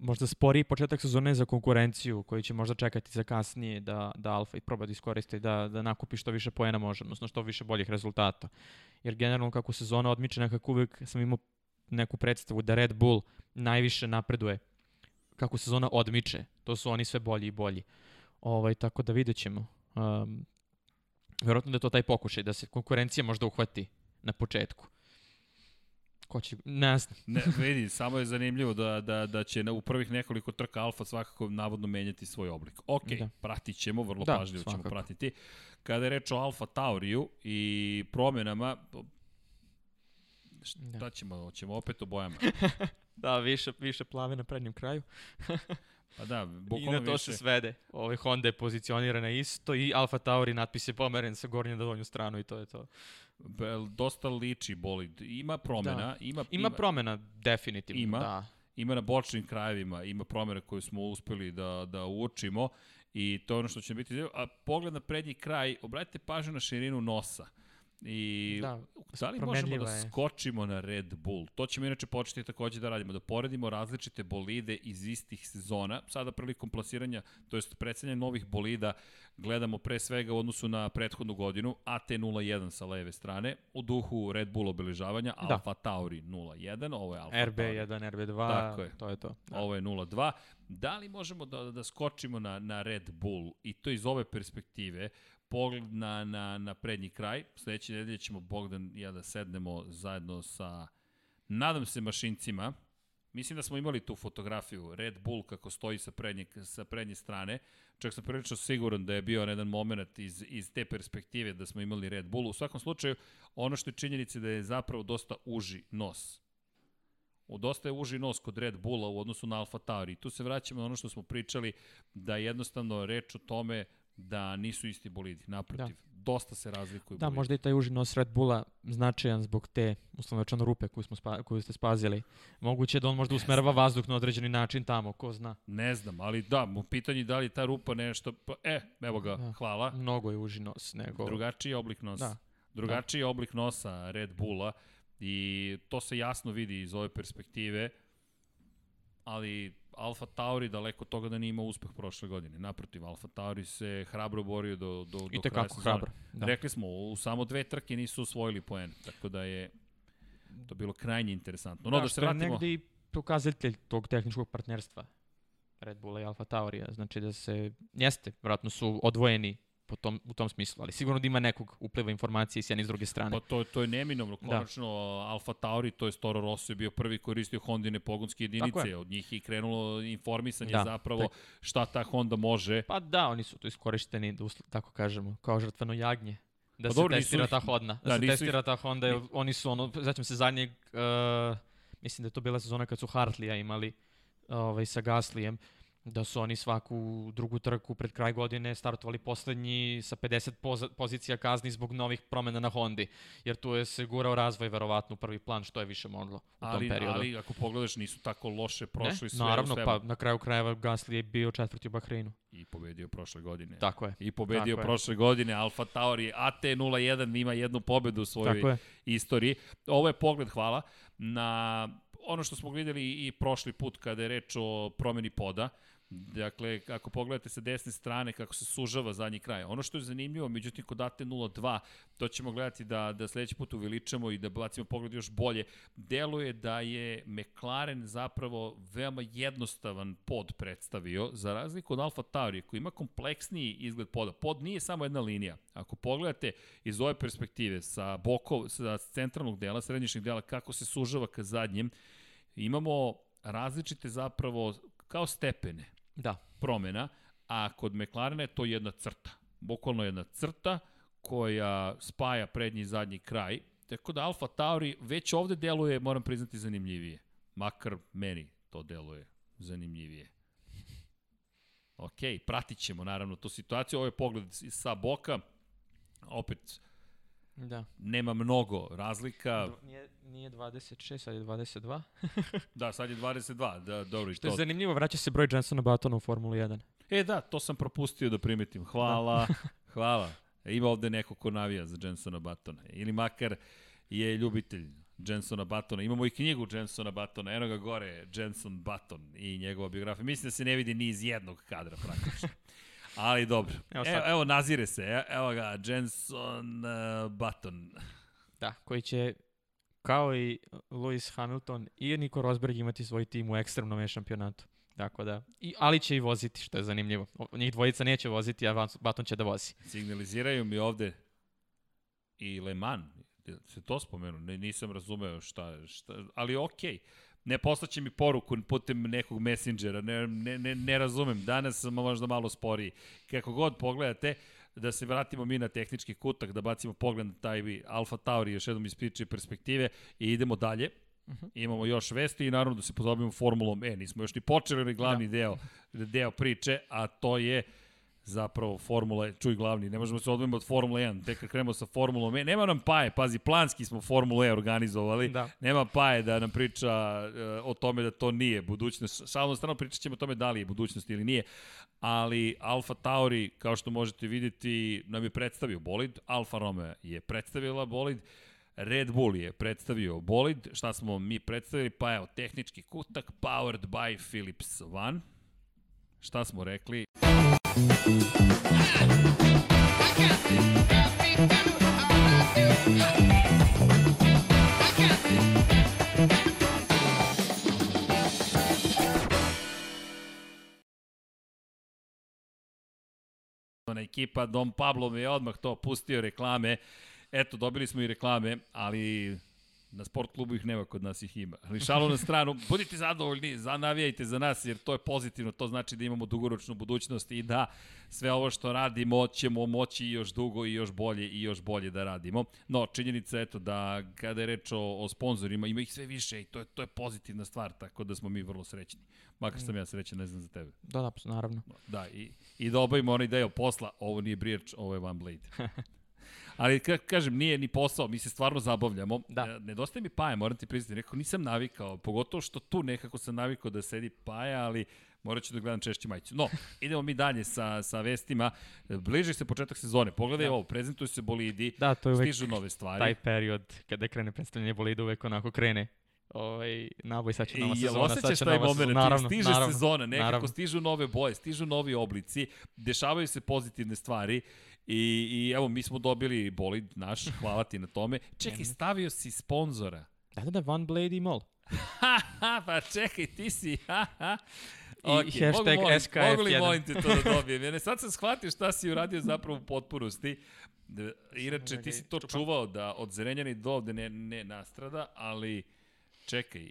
Speaker 2: možda sporiji početak sezone za konkurenciju koji će možda čekati za kasnije da, da Alfa i proba da iskoristi da, da nakupi što više poena može, odnosno što više boljih rezultata. Jer generalno kako sezona odmiče nekako uvek sam imao neku predstavu da Red Bull najviše napreduje kako sezona odmiče. To su oni sve bolji i bolji. Ovaj, tako da vidjet ćemo. Um, Verovatno da je to taj pokušaj, da se konkurencija možda uhvati na početku. Ko će, ne znam.
Speaker 1: Ne, vidi, samo je zanimljivo da, da, da će na, u prvih nekoliko trka Alfa svakako navodno menjati svoj oblik. Ok, da.
Speaker 2: Da.
Speaker 1: pratit ćemo, vrlo
Speaker 2: Da,
Speaker 1: pažljivo ćemo
Speaker 2: svakako.
Speaker 1: pratiti. Kada je reč o Alfa Tauriju i promjenama, šta
Speaker 2: Da.
Speaker 1: ćemo, hoćemo opet o bojama.
Speaker 2: Da, više, više plave na prednjem kraju.
Speaker 1: Pa da,
Speaker 2: I
Speaker 1: bukvalno
Speaker 2: na to
Speaker 1: više.
Speaker 2: se svede. Ove Honda je pozicionirana isto i Alfa Tauri natpis je pomeren sa gornje na donju stranu i to je to.
Speaker 1: Dosta liči bolid. Ima promjena,
Speaker 2: Da.
Speaker 1: ima,
Speaker 2: Ima promena definitivno,
Speaker 1: Ima.
Speaker 2: da.
Speaker 1: ima na bočnim krajevima, ima promjene koje smo uspeli da, da uočimo i to je ono što će biti. A pogled na prednji kraj, obratite pažnju na širinu nosa. I
Speaker 2: Da,
Speaker 1: da li možemo da
Speaker 2: je.
Speaker 1: skočimo na Red Bull? To ćemo inače početi takođe da radimo, da poredimo različite bolide iz istih sezona. Sada prilikom plasiranja, to jest predstavljanja novih bolida, gledamo pre svega u odnosu na prethodnu godinu, AT01 sa leve strane, u duhu Red Bull obeležavanja,
Speaker 2: Da.
Speaker 1: Alfa Tauri 01, ovo je Alfa Tauri.
Speaker 2: RB1, RB2,
Speaker 1: Tako je.
Speaker 2: to je to. Da.
Speaker 1: Ovo je 0-2. Da li možemo da, da skočimo na, na Red Bull i to iz ove perspektive, pogled na, na, na prednji kraj. Sledeće nedelje ćemo Bogdan i ja da sednemo zajedno sa, nadam se, mašincima. Mislim da smo imali tu fotografiju Red Bull kako stoji sa prednje, sa prednje strane. Čak sam prilično siguran da je bio jedan moment iz, iz te perspektive da smo imali Red Bull. U svakom slučaju, ono što je činjenica je da je zapravo dosta uži nos U dosta je uži nos kod Red Bulla u odnosu na Alfa Tauri. Tu se vraćamo na ono što smo pričali, da je jednostavno reč o tome da nisu isti bolidi. Naprotiv, da. dosta se razlikuju
Speaker 2: Da,
Speaker 1: bolidi.
Speaker 2: možda i taj uži nos Red Bulla značajan zbog te uslovno rečeno rupe koju, smo spa, koju ste spazili. Moguće je da on možda usmerava vazduh na određeni način tamo, ko zna.
Speaker 1: Ne znam, ali da, mu pitanje da li ta rupa nešto... Pa, e, evo ga,
Speaker 2: Da.
Speaker 1: hvala.
Speaker 2: Mnogo je uži nos nego...
Speaker 1: Drugačiji oblik nosa.
Speaker 2: Da.
Speaker 1: Drugačiji oblik nosa Red Bulla i to se jasno vidi iz ove perspektive, ali Alfa Tauri daleko toga da nije imao uspeh prošle godine. Naprotiv, Alfa Tauri se hrabro borio do, do, do kraja sezone.
Speaker 2: hrabro. Da.
Speaker 1: Rekli smo, u samo dve trke nisu osvojili poen, tako da je to bilo krajnje interesantno. No, da, da se
Speaker 2: što je
Speaker 1: vratimo...
Speaker 2: negde i pokazatelj tog tehničkog partnerstva Red Bulla i Alfa Taurija. Znači da se, jeste, vratno su odvojeni po tom, u tom smislu, ali sigurno da ima nekog upliva informacije s jedne i s druge strane.
Speaker 1: Pa to, to je neminovno. Konačno, da. Alfa Tauri, to je Toro Rosso, je bio prvi koristio Hondine pogonske jedinice. Od njih je krenulo informisanje da, zapravo tak. šta ta Honda može.
Speaker 2: Pa da, oni su tu iskorišteni, da usl, tako kažemo, kao žrtveno jagnje. Da pa se dobro, testira ta Honda. Da, da se testira ih... ta Honda, jer oni su ono, začem se zadnjeg, uh, mislim da je to bila sezona kad su Hartlija imali ovaj, sa Gaslijem, da su oni svaku drugu trku pred kraj godine startovali poslednji sa 50 poz pozicija kazni zbog novih promena na Hondi, jer tu je se gurao razvoj verovatno u prvi plan što je više moglo u
Speaker 1: ali,
Speaker 2: tom periodu.
Speaker 1: Ali ako pogledaš nisu tako loše prošli
Speaker 2: ne?
Speaker 1: sve.
Speaker 2: Naravno, pa na kraju krajeva Gasly je bio četvrti u Bahreinu.
Speaker 1: I pobedio prošle godine.
Speaker 2: Tako je.
Speaker 1: I pobedio
Speaker 2: tako
Speaker 1: prošle je. godine. Alfa Tauri AT01 ima jednu pobedu u svojoj istoriji. Ovo je pogled, hvala, na ono što smo videli i prošli put kada je reč o promeni poda. Dakle, ako pogledate sa desne strane kako se sužava zadnji kraj. Ono što je zanimljivo, međutim, kod AT 02, to ćemo gledati da, da sledeći put uveličamo i da bacimo pogled još bolje, deluje da je McLaren zapravo veoma jednostavan pod predstavio, za razliku od Alfa Tauri, koji ima kompleksniji izgled poda. Pod nije samo jedna linija. Ako pogledate iz ove perspektive, sa bokov, sa centralnog dela, srednjišnjeg dela, kako se sužava ka zadnjem, imamo različite zapravo kao stepene
Speaker 2: da.
Speaker 1: promena, a kod McLarena je to jedna crta. Bukvalno jedna crta koja spaja prednji i zadnji kraj. Tako da Alfa Tauri već ovde deluje, moram priznati, zanimljivije. Makar meni to deluje zanimljivije. Ok, pratit ćemo naravno tu situaciju. Ovo je pogled sa boka. Opet,
Speaker 2: Da.
Speaker 1: Nema mnogo razlika.
Speaker 2: Nije, nije 26, sad je 22.
Speaker 1: da, sad je 22, da, dobro.
Speaker 2: Što je to... zanimljivo, vraća se broj Jensona Batona u Formulu 1.
Speaker 1: E da, to sam propustio da primetim. Hvala, da. hvala. Ima ovde neko ko navija za Jensona Batona. Ili makar je ljubitelj Jensona Batona. Imamo i knjigu Jensona Batona, eno ga gore, Jenson Baton i njegova biografija. Mislim da se ne vidi ni iz jednog kadra praktično. Ali dobro. Evo, evo, evo nazire se. Evo ga, Jenson uh, Button.
Speaker 2: Da, koji će kao i Lewis Hamilton i Nico Rosberg imati svoj tim u ekstremnom šampionatu. Tako da, i, ali će i voziti, što je zanimljivo. Njih dvojica neće voziti, a Baton će da vozi.
Speaker 1: Signaliziraju mi ovde i Le Mans, se to spomenu, ne, nisam razumeo šta, šta ali okej. Okay ne poslaće mi poruku putem nekog messengera, ne, ne, ne, ne razumem, danas sam možda malo sporiji. Kako god pogledate, da se vratimo mi na tehnički kutak, da bacimo pogled na taj Alfa Tauri još jednom iz priče perspektive i idemo dalje. Uh mhm. -huh. Imamo još vesti i naravno da se pozabimo Formulom E. Nismo još ni počeli ni glavni da. deo, deo priče, a to je uh, zapravo Formula, čuj glavni, ne možemo se odvojiti od Formule 1, tek kad krenemo sa Formulom E, nema nam paje, pazi, planski smo Formulu E organizovali, da. nema paje da nam priča uh, o tome da to nije budućnost, šalno strano pričat ćemo o tome da li je budućnost ili nije, ali Alfa Tauri, kao što možete vidjeti, nam je predstavio bolid, Alfa Romeo je predstavila bolid, Red Bull je predstavio bolid, šta smo mi predstavili, pa evo, tehnički kutak, powered by Philips One, šta smo rekli? Ekipa Dom Pablo mi je odmah to pustio reklame. Eto, dobili smo i reklame, ali Na sport klubu ih nema, kod nas ih ima. Ali šalu na stranu, budite zadovoljni, zanavijajte za nas, jer to je pozitivno, to znači da imamo dugoročnu budućnost i da sve ovo što radimo ćemo moći još dugo i još bolje i još bolje da radimo. No, činjenica je to da kada je reč o, o sponsorima, ima ih sve više i to je, to je pozitivna stvar, tako da smo mi vrlo srećni. Makar sam ja srećan, ne znam za tebe.
Speaker 2: Da, da, naravno.
Speaker 1: Da, i, i da obavimo onaj deo posla, ovo nije Brijeć, ovo je One Blade. Ali ka, kažem, nije ni posao, mi se stvarno zabavljamo.
Speaker 2: Da.
Speaker 1: E, nedostaje mi Paja, moram ti priznati. Rekao, nisam navikao, pogotovo što tu nekako sam navikao da sedi Paja, ali morat ću da gledam češće majicu. No, idemo mi dalje sa, sa vestima. Bliži se početak sezone. Pogledaj da. ovo, prezentuju se bolidi, da, to je stižu nove stvari.
Speaker 2: Taj period kada krene predstavljanje bolida uvek onako krene ovaj, naboj, sad će nova sezona, sad će nova
Speaker 1: sezona. Naravno, stiže naravno, sezona, nekako naravno. stižu nove boje, stižu novi oblici, dešavaju se pozitivne stvari I, I evo, mi smo dobili bolid naš, hvala ti na tome. Čekaj, stavio si sponzora.
Speaker 2: Da, da, da, Van Blade i Mol.
Speaker 1: pa čekaj, ti si, ha, ha.
Speaker 2: I hashtag
Speaker 1: mogu, molim,
Speaker 2: SKF1.
Speaker 1: Mogu li molim te to da dobijem? Jer sad sam shvatio šta si uradio zapravo u potpunosti. Da, Inače, ti si to čuvao da od Zrenjani do ovde ne, ne nastrada, ali čekaj,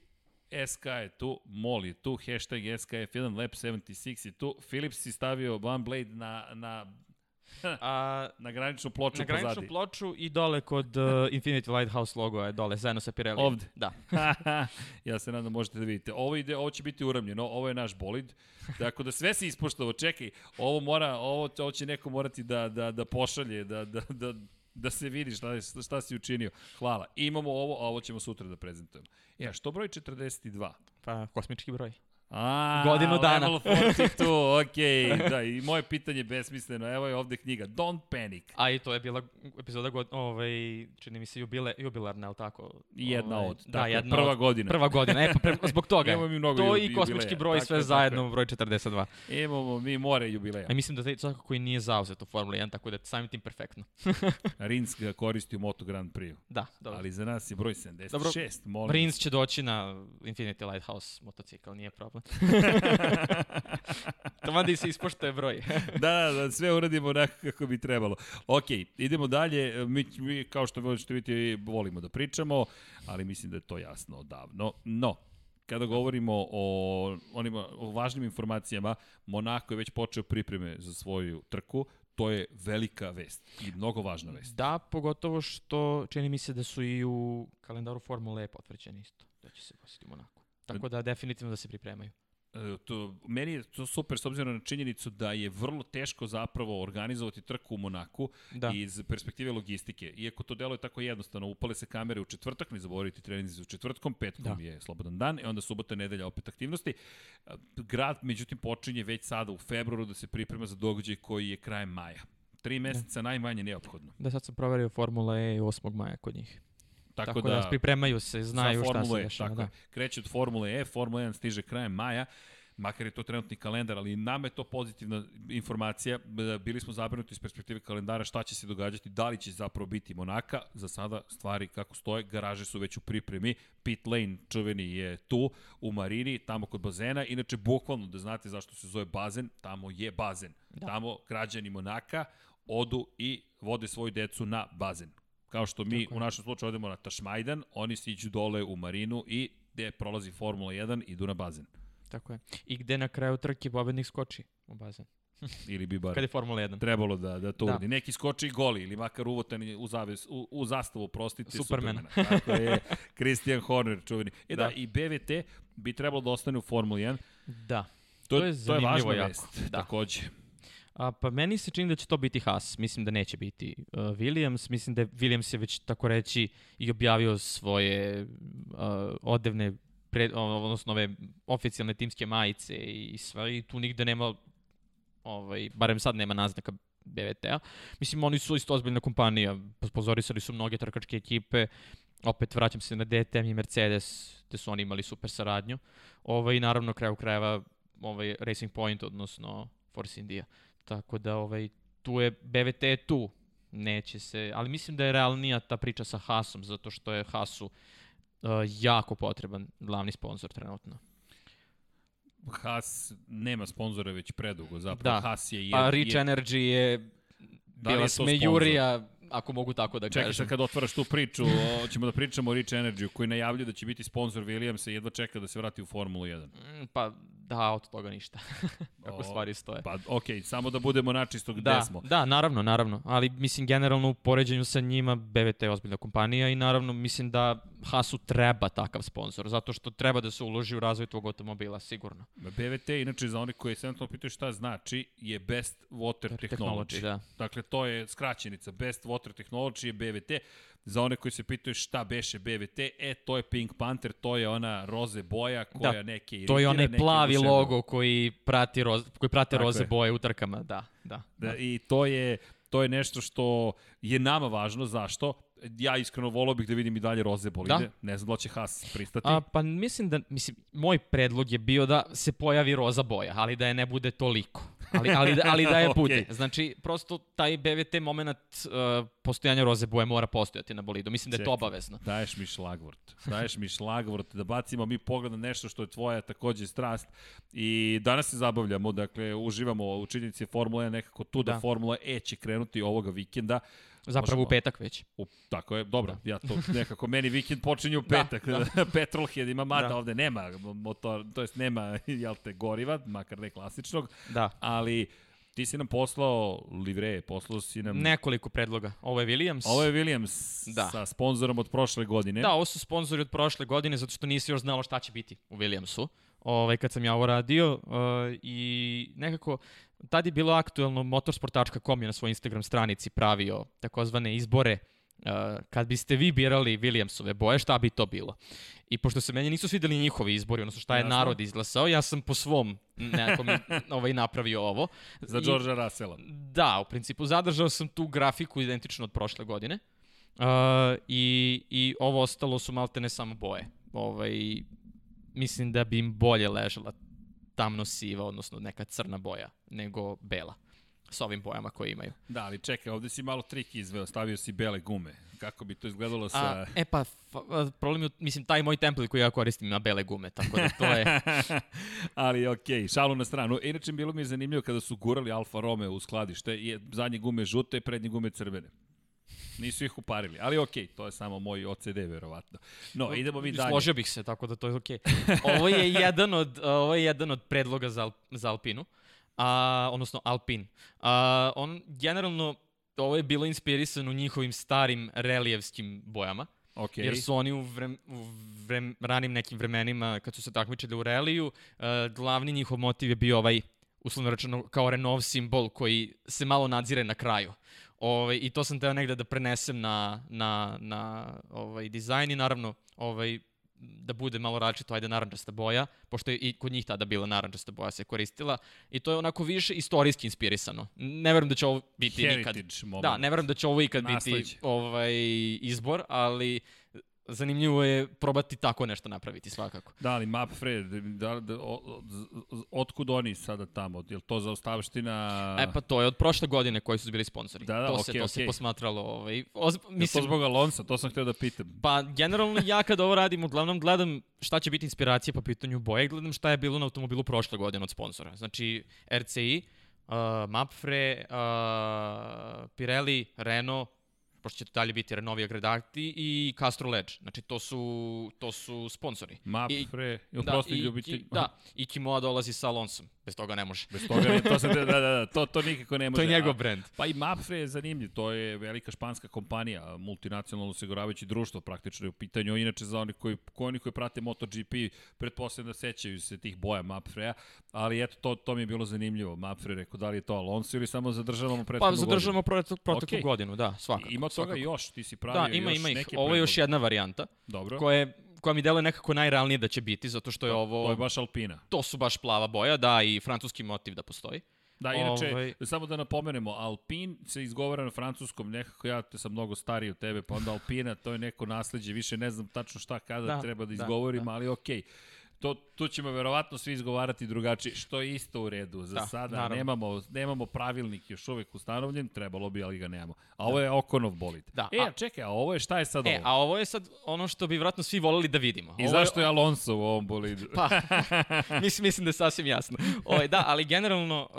Speaker 1: SK je tu, Mol je tu, hashtag SKF1, Lab76 je tu, Philips si stavio One Blade na, na,
Speaker 2: A,
Speaker 1: na graničnu ploču
Speaker 2: na graničnu
Speaker 1: pozadi.
Speaker 2: ploču i dole kod uh, Infinity Lighthouse logo je dole, zajedno sa Pirelli.
Speaker 1: Ovde?
Speaker 2: Da.
Speaker 1: ja se nadam da možete da vidite. Ovo ide, ovo će biti uramljeno, ovo je naš bolid. Tako da sve se ispoštovo. Čekaj, ovo mora, ovo, ovo će neko morati da, da, da pošalje, da, da, da, da se vidi šta, šta si učinio. Hvala. Imamo ovo, a ovo ćemo sutra da prezentujemo. E, a što broj 42?
Speaker 2: Pa, kosmički broj.
Speaker 1: A,
Speaker 2: Godinu dana.
Speaker 1: Level 42, okej. Okay. Da, i moje pitanje je besmisleno. Evo je ovde knjiga. Don't panic.
Speaker 2: A i to je bila epizoda, god, ovaj, čini mi se, jubile, jubilarna, je li tako?
Speaker 1: Jedna
Speaker 2: ovaj,
Speaker 1: od,
Speaker 2: Da,
Speaker 1: tako je,
Speaker 2: jedna
Speaker 1: prva
Speaker 2: od,
Speaker 1: godina.
Speaker 2: Prva godina, e, pa pre, zbog toga.
Speaker 1: Imamo mi mnogo
Speaker 2: to
Speaker 1: ju-
Speaker 2: i kosmički
Speaker 1: jubileja.
Speaker 2: broj,
Speaker 1: Tako
Speaker 2: sve
Speaker 1: je,
Speaker 2: zajedno,
Speaker 1: tako
Speaker 2: broj 42.
Speaker 1: Imamo mi more jubileja.
Speaker 2: A mislim da taj svakako koji nije zauzet u Formuli 1, tako da je samim tim perfektno.
Speaker 1: Rins ga koristi u Moto Grand Prix.
Speaker 2: Da, dobro.
Speaker 1: Ali za nas je broj 76,
Speaker 2: Dobro,
Speaker 1: molim.
Speaker 2: Prince će doći na Infinity Lighthouse motocikl, nije problem. To manda i se ispoštuje broj.
Speaker 1: da, da, da, sve uradimo onako kako bi trebalo. Ok, idemo dalje. Mi, mi kao što možete vidjeti, volimo da pričamo, ali mislim da je to jasno odavno. No, kada govorimo o onima o važnim informacijama, Monako je već počeo pripreme za svoju trku. To je velika vest i mnogo važna vest.
Speaker 2: da, pogotovo što čini mi se da su i u kalendaru Formule E potvrđeni isto, da će se gostiti u Monaku. Tako da definitivno da se pripremaju.
Speaker 1: E, to, meni je to super s obzirom na činjenicu da je vrlo teško zapravo organizovati trku u Monaku
Speaker 2: Da.
Speaker 1: iz perspektive logistike. Iako to deluje tako jednostavno, upale se kamere u četvrtak, ne zaboravite treninzi u četvrtkom, petkom
Speaker 2: Da.
Speaker 1: da. je slobodan dan, i onda subota, nedelja opet aktivnosti. E, Grad, međutim, počinje već sada u februaru da se priprema za događaj koji je krajem maja. Tri meseca najmanje neophodno.
Speaker 2: Da, sad sam proverio Formula E 8. maja kod njih.
Speaker 1: Tako,
Speaker 2: Tako, da, pripremaju se, znaju šta se
Speaker 1: E,
Speaker 2: dešava.
Speaker 1: Tako
Speaker 2: Da.
Speaker 1: Kreće od Formule E, Formula 1 stiže krajem maja, makar je to trenutni kalendar, ali nama je to pozitivna informacija. Bili smo zabrinuti iz perspektive kalendara šta će se događati, da li će zapravo biti Monaka. Za sada stvari kako stoje, garaže su već u pripremi, pit lane čuveni je tu, u Marini, tamo kod bazena. Inače, bukvalno da znate zašto se zove bazen, tamo je bazen. Da. Tamo građani Monaka odu i vode svoju decu na bazen. Kao što mi u našem slučaju odemo na Tašmajdan, oni siđu dole u Marinu i gde prolazi Formula 1, idu na bazen.
Speaker 2: Tako je. I gde na kraju trke pobednik skoči u bazen.
Speaker 1: Ili bi bar
Speaker 2: Kad je Formula 1.
Speaker 1: trebalo da, da to
Speaker 2: Da.
Speaker 1: uradi. Neki skoči i goli, ili makar uvotani u, zaves, u, u zastavu, prostite,
Speaker 2: Supermana.
Speaker 1: Supermana. Tako je, Christian Horner čuveni. E da,
Speaker 2: Da.
Speaker 1: i BVT bi trebalo da ostane u Formuli 1.
Speaker 2: Da.
Speaker 1: To,
Speaker 2: To
Speaker 1: je, to je važna
Speaker 2: jako,
Speaker 1: vest,
Speaker 2: da.
Speaker 1: takođe.
Speaker 2: A, pa meni se čini da će to biti Haas. Mislim da neće biti uh, Williams. Mislim da je Williams je već tako reći i objavio svoje uh, odevne pre, odnosno ove oficijalne timske majice i sve i tu nigde nema ovaj, barem sad nema naznaka BVT-a. Mislim, oni su isto ozbiljna kompanija, pozorisali su mnoge trkačke ekipe, opet vraćam se na DTM i Mercedes, gde su oni imali super saradnju. Ovaj, naravno, kraju krajeva, ovaj, Racing Point, odnosno Force India. Tako da ovaj, tu je, BVT je tu, neće se, ali mislim da je realnija ta priča sa Haasom, zato što je Haasu uh, jako potreban glavni sponsor trenutno.
Speaker 1: Haas nema sponzora već predugo, zapravo.
Speaker 2: Da.
Speaker 1: Haas je...
Speaker 2: Pa Rich
Speaker 1: je,
Speaker 2: Energy je
Speaker 1: Da
Speaker 2: bila smejurija, ako mogu tako da
Speaker 1: Čekaj
Speaker 2: kažem.
Speaker 1: sad kad otvaraš tu priču, o, ćemo da pričamo o Rich Energy koji najavljuje da će biti sponsor Williamsa i jedva čeka da se vrati u Formulu 1.
Speaker 2: Mm, Pa da, od toga ništa. kako
Speaker 1: O,
Speaker 2: stvari stoje.
Speaker 1: Pa okej, okay, samo da budemo načisto gde
Speaker 2: Da,
Speaker 1: smo.
Speaker 2: da, naravno, naravno. Ali mislim generalno u poređenju sa njima BVT je ozbiljna kompanija i naravno mislim da Hasu treba takav sponsor, zato što treba da se uloži u razvoj tvog automobila, sigurno.
Speaker 1: BVT, inače za one koji se jednostavno pitaju šta znači, je Best Water Technology.
Speaker 2: Technology, da.
Speaker 1: Dakle, to je skraćenica. Best Water Technology je BVT. Za one koji se pitaju šta beše BVT, e, to je Pink Panther, to je ona roze boja koja
Speaker 2: Da,
Speaker 1: neke iritira,
Speaker 2: To je onaj plavi
Speaker 1: oduševljava.
Speaker 2: logo koji prati roz, koji prate
Speaker 1: Tako
Speaker 2: roze
Speaker 1: je.
Speaker 2: boje u trkama, da, da.
Speaker 1: Da, I to je, to je nešto što je nama važno. Zašto? Ja iskreno volao bih da vidim i dalje roze bolide.
Speaker 2: Da.
Speaker 1: Ne znam da će Haas pristati.
Speaker 2: A, pa mislim da, mislim, moj predlog je bio da se pojavi roza boja, ali da je ne bude toliko. Ali, ali, ali da je puti.
Speaker 1: Okej.
Speaker 2: Znači, prosto taj BVT moment uh, postojanja roze boje mora postojati na bolidu. Mislim da je to
Speaker 1: Čekaj.
Speaker 2: obavezno.
Speaker 1: Daješ mi šlagvort. Daješ mi šlagvort da bacimo mi pogled na nešto što je tvoja takođe strast. I danas se zabavljamo, dakle, uživamo u činjenici Formula 1 nekako tu da,
Speaker 2: Da.
Speaker 1: Formula E će krenuti ovoga vikenda.
Speaker 2: Zapravo u petak već.
Speaker 1: U, tako je, dobro, ja to nekako, meni vikend počinje u
Speaker 2: Da,
Speaker 1: petak, da, Petrolhead ima, mada
Speaker 2: Da.
Speaker 1: ovde nema motor, to jest nema, jel te, goriva, makar ne klasičnog,
Speaker 2: Da.
Speaker 1: ali ti si nam poslao livreje, poslao si nam...
Speaker 2: Nekoliko predloga. Ovo je Williams.
Speaker 1: Ovo je Williams
Speaker 2: Da.
Speaker 1: sa sponzorom od prošle godine.
Speaker 2: Da, ovo su sponzori od prošle godine, zato što nisi još znalo šta će biti u Williamsu. Ovaj, kad sam ja ovo radio uh, i nekako tad je bilo aktuelno motorsport.com je na svojoj Instagram stranici pravio takozvane izbore uh, kad biste vi birali Williamsove boje, šta bi to bilo? I pošto se meni nisu svideli njihovi izbori, odnosno šta je
Speaker 1: Jasno.
Speaker 2: narod izglasao, ja sam po svom nekom ovaj, napravio ovo.
Speaker 1: Za Georgea Russella.
Speaker 2: Da, u principu zadržao sam tu grafiku identično od prošle godine. Uh, i, I ovo ostalo su malte ne samo boje. Ovaj, mislim da bi im bolje ležala tamno siva, odnosno neka crna boja, nego bela. Sa ovim bojama koje imaju.
Speaker 1: Da, ali čekaj, ovde si malo trik izveo, stavio si bele gume. Kako bi to izgledalo sa...
Speaker 2: A, e pa, problem je, mislim, taj moj template koji ja koristim ima bele gume, tako da to je...
Speaker 1: ali okej, šalu na stranu. Inače, bilo mi je zanimljivo kada su gurali Alfa Romeo u skladište, je zadnje gume žute, prednje gume crvene. Nisu ih uparili, ali okej, to je samo moj OCD, verovatno. No, idemo mi dalje.
Speaker 2: Složio bih se, tako da to je okej. Ovo je jedan od, ovo je jedan od predloga za, Al, za Alpinu, a, odnosno Alpin. A, on generalno, ovo je bilo inspirisano njihovim starim relijevskim bojama.
Speaker 1: Okej.
Speaker 2: Jer su oni u, vrem, u vrem, ranim nekim vremenima, kad su se takmičili u reliju, uh, glavni njihov motiv je bio ovaj, uslovno rečeno, kao Renault simbol koji se malo nadzire na kraju. Ovaj, I to sam teo negde da prenesem na, na, na ovaj, dizajn i naravno ovaj, da bude malo različito, ajde narančasta boja, pošto je i kod njih tada bila narančasta boja se koristila i to je onako više istorijski inspirisano. Ne verujem da će ovo biti nikad.
Speaker 1: Heritage moment.
Speaker 2: Da, ne verujem da će ovo ikad
Speaker 1: Nasleđe.
Speaker 2: biti ovaj izbor, ali zanimljivo je probati tako nešto napraviti svakako.
Speaker 1: Da, ali Mapfre, da, da, o, otkud oni sada tamo? Je li to za ostavština...
Speaker 2: E pa to je od prošle godine koji su bili sponzori.
Speaker 1: Da, da,
Speaker 2: to se
Speaker 1: okej,
Speaker 2: to se
Speaker 1: okej.
Speaker 2: posmatralo ovaj oz,
Speaker 1: Je li to
Speaker 2: mislim
Speaker 1: zbog Alonsa? To sam htio da pitam.
Speaker 2: pa generalno ja kad ovo radim uglavnom gledam šta će biti inspiracija po pitanju boje, gledam šta je bilo na automobilu prošle godine od sponzora. Znači RCI, uh, Mapfre, uh, Pirelli, Renault, pošto će to dalje biti Renovija Gradati i Castrol Edge. Znači to su to su sponzori.
Speaker 1: Mapfre, ili
Speaker 2: da,
Speaker 1: prosti
Speaker 2: i,
Speaker 1: ljubitelj.
Speaker 2: Da, i Kimoa dolazi sa Alonsom. Bez toga ne može.
Speaker 1: Bez toga, ne, to, sam, da, da, da, to, to nikako ne može.
Speaker 2: To je njegov brend.
Speaker 1: Pa i Mapfre je zanimljiv, to je velika španska kompanija, multinacionalno osiguravajuće društvo praktično je u pitanju, inače za oni koji, koji, oni koji prate MotoGP, pretpostavljam da sećaju se tih boja Mapfreja, ali eto, to, to mi je bilo zanimljivo. Mapfre rekao, da li je to Alonso ili samo zadržavamo prethodnu
Speaker 2: Pa zadržamo proteklu, proteklu
Speaker 1: Okej.
Speaker 2: godinu, da, svakako.
Speaker 1: godinu. Ima toga
Speaker 2: svakako.
Speaker 1: još, ti si pravio
Speaker 2: Da, ima,
Speaker 1: još
Speaker 2: ima ih.
Speaker 1: neke
Speaker 2: Ovo je još jedna varijanta
Speaker 1: Dobro,
Speaker 2: koja, je, koja mi deluje nekako najrealnije da će biti, zato što je ovo...
Speaker 1: to je baš Alpina.
Speaker 2: To su baš plava boja, da, i francuski motiv da postoji.
Speaker 1: Da, inače,
Speaker 2: Ovaj-
Speaker 1: samo da napomenemo, Alpin se izgovara na francuskom, nekako ja te sam mnogo stariji od tebe, pa onda Alpina, to je neko nasledđe, više ne znam tačno šta kada
Speaker 2: Da,
Speaker 1: treba da
Speaker 2: da,
Speaker 1: izgovorim,
Speaker 2: da.
Speaker 1: ali okej. To, tu ćemo verovatno svi izgovarati drugačije, što je isto u redu. Za
Speaker 2: Da,
Speaker 1: sada
Speaker 2: naravno.
Speaker 1: nemamo, nemamo pravilnik još uvek ustanovljen, trebalo bi, ali ga nemamo. A ovo je Okonov bolid.
Speaker 2: Da,
Speaker 1: E,
Speaker 2: a-
Speaker 1: čekaj, a ovo je šta je sad
Speaker 2: E,
Speaker 1: ovo?
Speaker 2: a ovo je sad ono što bi vratno svi voleli da vidimo.
Speaker 1: I
Speaker 2: ovo
Speaker 1: zašto je Alonso u ovom bolidu?
Speaker 2: Pa, mislim, mislim da je sasvim jasno. Ovaj, da, ali generalno, uh,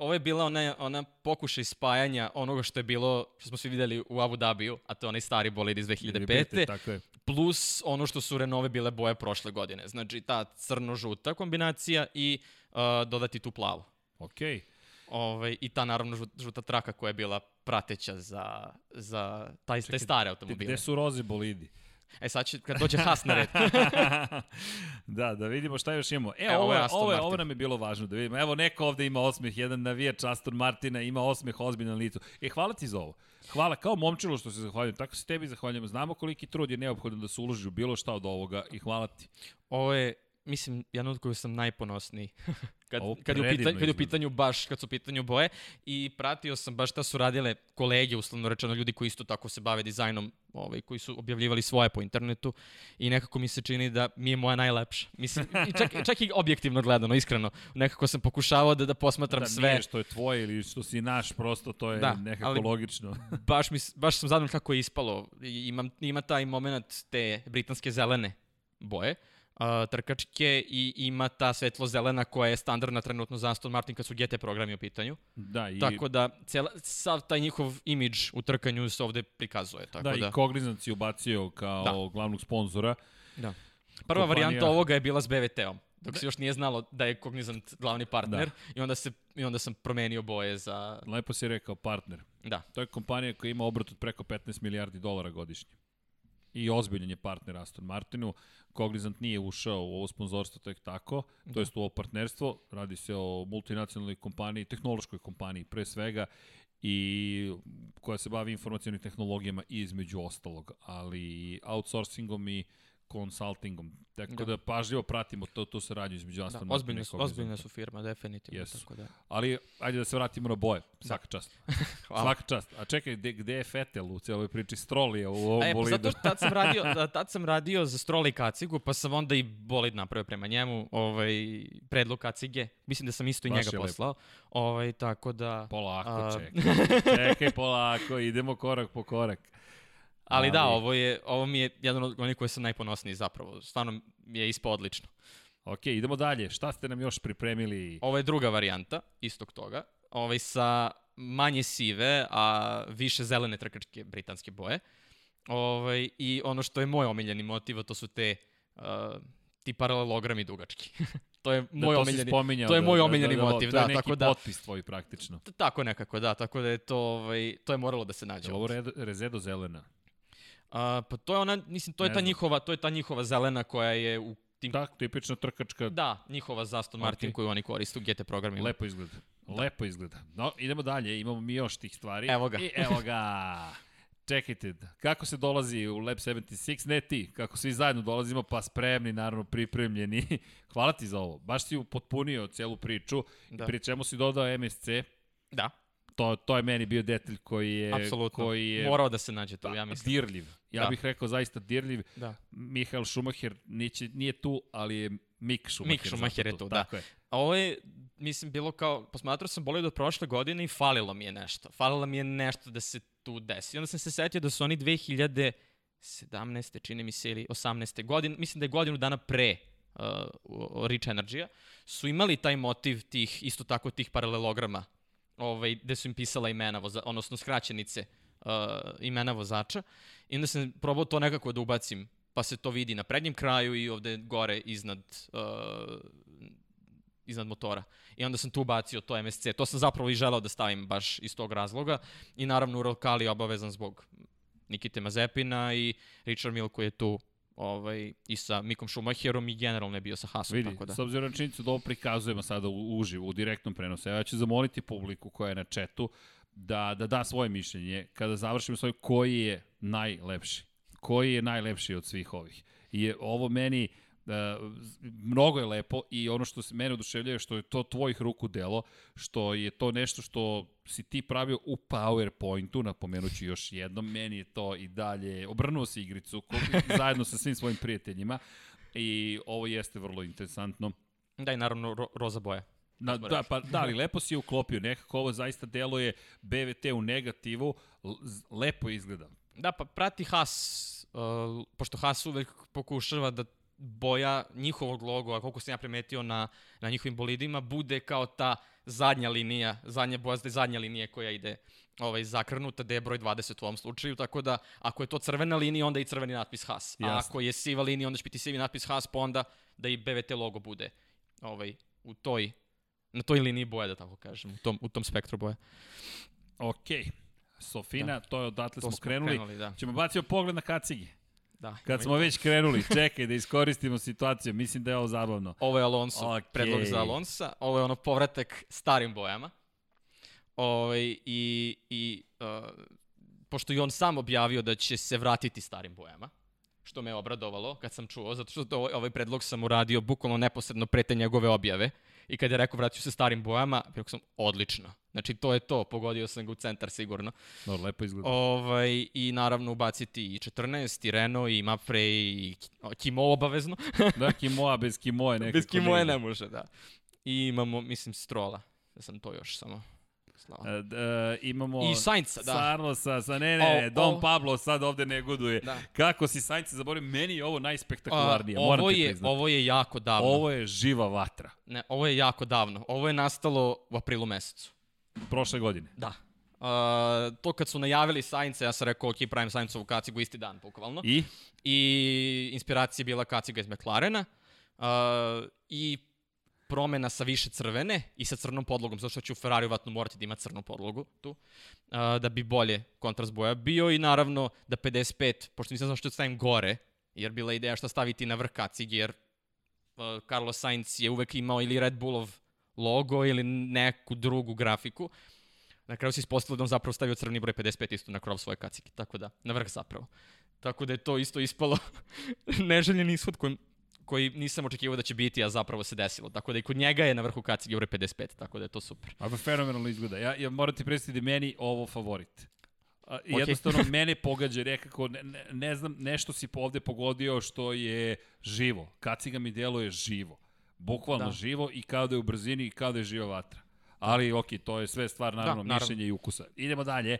Speaker 2: ovo je bila ona, ona pokušaj spajanja onoga što je bilo, što smo svi videli u Abu Dhabiju, a to je onaj stari bolid iz 2005.
Speaker 1: Tako je.
Speaker 2: plus ono što su Renove bile boje prošle godine. Znači ta crno-žuta kombinacija i uh, dodati tu plavu.
Speaker 1: Okej.
Speaker 2: Ovaj, I ta naravno žuta, žuta traka koja je bila prateća za, za taj, te stare automobile.
Speaker 1: Gde su roze bolidi?
Speaker 2: E sad će, kad dođe Haas na red.
Speaker 1: da, da vidimo šta još imamo. E,
Speaker 2: E,
Speaker 1: ovo, je, ovo, je, ovo nam je bilo važno da vidimo. Evo, neko ovde ima osmeh, jedan navijač Aston Martina ima osmeh ozbiljno na licu. E, hvala ti za ovo. Hvala, kao momčilo što se zahvaljujem. Tako se tebi zahvaljujemo. Znamo koliki trud je neophodan da se uloži u bilo šta od ovoga i hvala ti.
Speaker 2: Ovo je, mislim, jedna od koju sam najponosniji. kad,
Speaker 1: Ovo
Speaker 2: kad, je u pitanju, kad je u pitanju baš, kad su u pitanju boje i pratio sam baš šta su radile kolege, uslovno rečeno, ljudi koji isto tako se bave dizajnom, ovaj, koji su objavljivali svoje po internetu i nekako mi se čini da mi je moja najlepša. Mislim, i čak, čak i objektivno gledano, iskreno. Nekako sam pokušavao da, da posmatram
Speaker 1: da
Speaker 2: sve.
Speaker 1: nije što je tvoje ili što si naš, prosto to je
Speaker 2: Da,
Speaker 1: nekako
Speaker 2: ali-
Speaker 1: logično.
Speaker 2: baš, mi, baš sam zadovoljan kako je ispalo. I Imam, ima taj moment te britanske zelene boje, uh, trkačke i ima ta svetlo-zelena koja je standardna trenutno za Aston Martin kad su GT programi u pitanju.
Speaker 1: Da, i,
Speaker 2: Tako da cijela, sav taj njihov imidž u trkanju se ovde prikazuje. Tako
Speaker 1: da,
Speaker 2: da,
Speaker 1: i Cognizant si ubacio kao
Speaker 2: Da.
Speaker 1: glavnog sponzora.
Speaker 2: da. Prva
Speaker 1: kompanija-
Speaker 2: varijanta ovoga je bila s BVT-om. Dok se još nije znalo da je Cognizant glavni partner i onda se i onda sam promenio boje za
Speaker 1: Lepo si rekao partner.
Speaker 2: da.
Speaker 1: To je kompanija koja ima obrat od preko 15 milijardi dolara godišnje. I ozbiljan je partner Aston Martinu. Cognizant nije ušao u ovo sponzorstvo tek tako, to jest u ovo partnerstvo. Radi se o multinacionalnoj kompaniji, tehnološkoj kompaniji pre svega i koja se bavi informacijalnim tehnologijama i između ostalog, ali outsourcingom i consultingom. Tako da,
Speaker 2: Da.
Speaker 1: pažljivo pratimo to, to saradnju između
Speaker 2: Da,
Speaker 1: Aston Martina
Speaker 2: ozbiljne, su, ozbiljne su firma, definitivno.
Speaker 1: Jesu.
Speaker 2: Tako da.
Speaker 1: Ali, ajde da se vratimo na boje. Svaka čast.
Speaker 2: Hvala.
Speaker 1: Svaka čast. A čekaj, gde, gde je Fetel u cijeloj priči? Stroll je u ovom
Speaker 2: E, pa
Speaker 1: bolidu.
Speaker 2: zato što tad sam radio, da, tad sam radio za Stroll i Kacigu, pa sam onda i bolid napravio prema njemu, ovaj, predlog Kacige. Mislim da sam isto i
Speaker 1: Baš
Speaker 2: njega poslao. Ovaj, tako da...
Speaker 1: Polako,
Speaker 2: A-
Speaker 1: čekaj. Čekaj, polako, idemo korak po korak.
Speaker 2: Ali, da, ovo, je, ovo mi je jedan od onih koje sam najponosniji zapravo. Stvarno mi je ispao odlično.
Speaker 1: Ok, idemo dalje. Šta ste nam još pripremili?
Speaker 2: Ovo je druga varijanta istog toga. Ovaj sa manje sive, a više zelene trkačke britanske boje. Ovaj, I ono što je moj omiljeni motiv, to su te uh, ti paralelogrami dugački. to je
Speaker 1: Da,
Speaker 2: moj
Speaker 1: to si
Speaker 2: omiljeni.
Speaker 1: spominjao,
Speaker 2: to je
Speaker 1: da,
Speaker 2: moj
Speaker 1: da,
Speaker 2: omiljeni
Speaker 1: da, da,
Speaker 2: motiv,
Speaker 1: to je
Speaker 2: da,
Speaker 1: neki
Speaker 2: tako da-
Speaker 1: potpis tvoj praktično.
Speaker 2: Tako nekako, da, tako da je to, ovaj, to je moralo da se nađe.
Speaker 1: Je ovo red, rezedo zelena?
Speaker 2: A, pa to je ona, mislim, to je
Speaker 1: Ne
Speaker 2: ta
Speaker 1: znam.
Speaker 2: njihova, to je ta njihova zelena koja je u tim
Speaker 1: Tak, tipična trkačka.
Speaker 2: Da, njihova za Aston Martin
Speaker 1: Ok.
Speaker 2: koju oni koriste u GT programima.
Speaker 1: Lepo izgleda. Lepo izgleda. No, idemo dalje, imamo mi još tih stvari.
Speaker 2: Evo ga.
Speaker 1: I evo ga. Čekajte, kako se dolazi u Lab 76, ne ti, kako svi zajedno dolazimo, pa spremni, naravno pripremljeni. Hvala ti za ovo, baš si upotpunio celu priču,
Speaker 2: Da.
Speaker 1: da. pri čemu si dodao MSC,
Speaker 2: Da,
Speaker 1: to, to je meni bio detalj koji je,
Speaker 2: apsolutno.
Speaker 1: koji je
Speaker 2: Morao da se nađe tu, ja mislim.
Speaker 1: dirljiv. Ja
Speaker 2: Da.
Speaker 1: bih rekao zaista dirljiv.
Speaker 2: Da.
Speaker 1: Mihael Schumacher niće, nije tu, ali je Mick Schumacher.
Speaker 2: Mick Schumacher je tu, da.
Speaker 1: Tako je.
Speaker 2: A ovo je, mislim, bilo kao, posmatrao sam bolje do prošle godine i falilo mi je nešto. Falilo mi je nešto da se tu desi. Onda sam se setio da su oni 2017. čini mi se ili 18. godine, mislim da je godinu dana pre uh, Rich Energy-a, su imali taj motiv tih, isto tako tih paralelograma, ovaj, gde su im pisala imena, voza, odnosno skraćenice uh, imena vozača. I onda sam probao to nekako da ubacim, pa se to vidi na prednjem kraju i ovde gore iznad uh, iznad motora. I onda sam tu bacio to MSC. To sam zapravo i želeo da stavim baš iz tog razloga. I naravno Ural Kali je obavezan zbog Nikite Mazepina i Richard Mille koji je tu ovaj, i sa Mikom Schumacherom i generalno je bio sa Haasom.
Speaker 1: Vidi,
Speaker 2: tako da.
Speaker 1: s obzirom na činjenicu da ovo prikazujemo sada u, uživo, u direktnom prenosu, ja ću zamoliti publiku koja je na četu da, da da svoje mišljenje kada završimo svoj koji je najlepši. Koji je najlepši od svih ovih. I je ovo meni mnogo je lepo i ono što se mene oduševljava je što je to tvojih ruku delo, što je to nešto što si ti pravio u PowerPointu, napomenuću još jednom, meni je to i dalje, obrnuo si igricu zajedno sa svim svojim prijateljima i ovo jeste vrlo interesantno.
Speaker 2: Da i naravno ro roza boja.
Speaker 1: Na, da, pa, da, ali lepo si je uklopio. Nekako ovo zaista deluje BVT u negativu. Lepo izgleda.
Speaker 2: Da, pa prati Haas, uh, pošto Haas uvek pokušava da boja njihovog logo, koliko sam ja primetio na, na njihovim bolidima, bude kao ta zadnja linija, zadnja boja, zadnja linija koja ide ovaj, zakrnuta, da je broj 20 u ovom slučaju, tako da ako je to crvena linija, onda i crveni natpis Haas. A
Speaker 1: Jasno.
Speaker 2: ako je siva linija, onda će biti sivi natpis Haas, pa onda da i BVT logo bude ovaj, u toj, na toj liniji boje, da tako kažem, u tom, u tom spektru boje.
Speaker 1: Ok. Sofina, da. to je odatle
Speaker 2: To
Speaker 1: smo, krenuli.
Speaker 2: krenuli, da.
Speaker 1: Ćemo baciti pogled na kacigi.
Speaker 2: Da.
Speaker 1: Kad smo već krenuli, čekaj da iskoristimo situaciju. Mislim da je ovo zabavno.
Speaker 2: Ovo je Alonso, okay. predlog za Alonsa. Ovo je ono povratak starim bojama. Ovaj, I, i uh, pošto i on sam objavio da će se vratiti starim bojama, što me obradovalo kad sam čuo, zato što to, ovaj predlog sam uradio bukvalno neposredno pre te njegove objave. I kad je rekao vraću se starim bojama, rekao sam odlično. Znači to je to, pogodio sam ga u centar sigurno.
Speaker 1: Dobro, lepo izgleda.
Speaker 2: Ovaj, I naravno ubaciti i 14, i Renault, i Mapfre, i Kimo obavezno.
Speaker 1: da, Kimoa bez Kimoe nekako.
Speaker 2: Bez Kimoe
Speaker 1: ide.
Speaker 2: ne može, da. I imamo, mislim, Strola. Da sam to još samo slao.
Speaker 1: E, e, imamo
Speaker 2: I Sainca, da.
Speaker 1: Sarlosa, sa ne, ne,
Speaker 2: O,
Speaker 1: Don
Speaker 2: o.
Speaker 1: Pablo sad ovde negoduje.
Speaker 2: Da.
Speaker 1: Kako si Sainca zaboravio? Meni je ovo
Speaker 2: A,
Speaker 1: najspektakularnije, moram
Speaker 2: ovo je, ovo je jako davno.
Speaker 1: Ovo je živa vatra.
Speaker 2: Ne, ovo je jako davno. Ovo je nastalo u aprilu mesecu.
Speaker 1: Prošle godine.
Speaker 2: Da. Uh, to kad su najavili Sainca, ja sam rekao, ok, pravim Saincovu kacigu isti dan, bukvalno.
Speaker 1: I?
Speaker 2: I inspiracija je bila kaciga iz McLarena. Uh, I promena sa više crvene i sa crnom podlogom, zato što će u Ferrari vatno morati da ima crnu podlogu tu, uh, da bi bolje kontrast boja bio i naravno da 55, pošto nisam znao što stavim gore, jer bila ideja šta staviti na vrh kacige, jer uh, Carlos Sainz je uvek imao ili Red Bullov logo ili neku drugu grafiku. Na kraju se ispostavilo da on zapravo stavio crveni broj 55 isto na krov svoje kacige, tako da, na vrh zapravo. Tako da je to isto ispalo neželjen ishod koji, koji nisam očekivao da će biti, a zapravo se desilo. Tako da i kod njega je na vrhu kacige broj 55, tako da je to super.
Speaker 1: Ako fenomenalno izgleda. Ja, ja moram ti predstaviti da meni ovo favorit. A,
Speaker 2: Okej.
Speaker 1: Jednostavno, mene pogađa nekako, ne, ne, ne znam, nešto si ovde pogodio što je živo. Kaciga mi deluje živo. Bukvalno
Speaker 2: Da.
Speaker 1: živo i kao da je u brzini i kao da je živa vatra. Ali, ok, to je sve stvar, naravno,
Speaker 2: naravno.
Speaker 1: mišljenja i ukusa. Idemo dalje.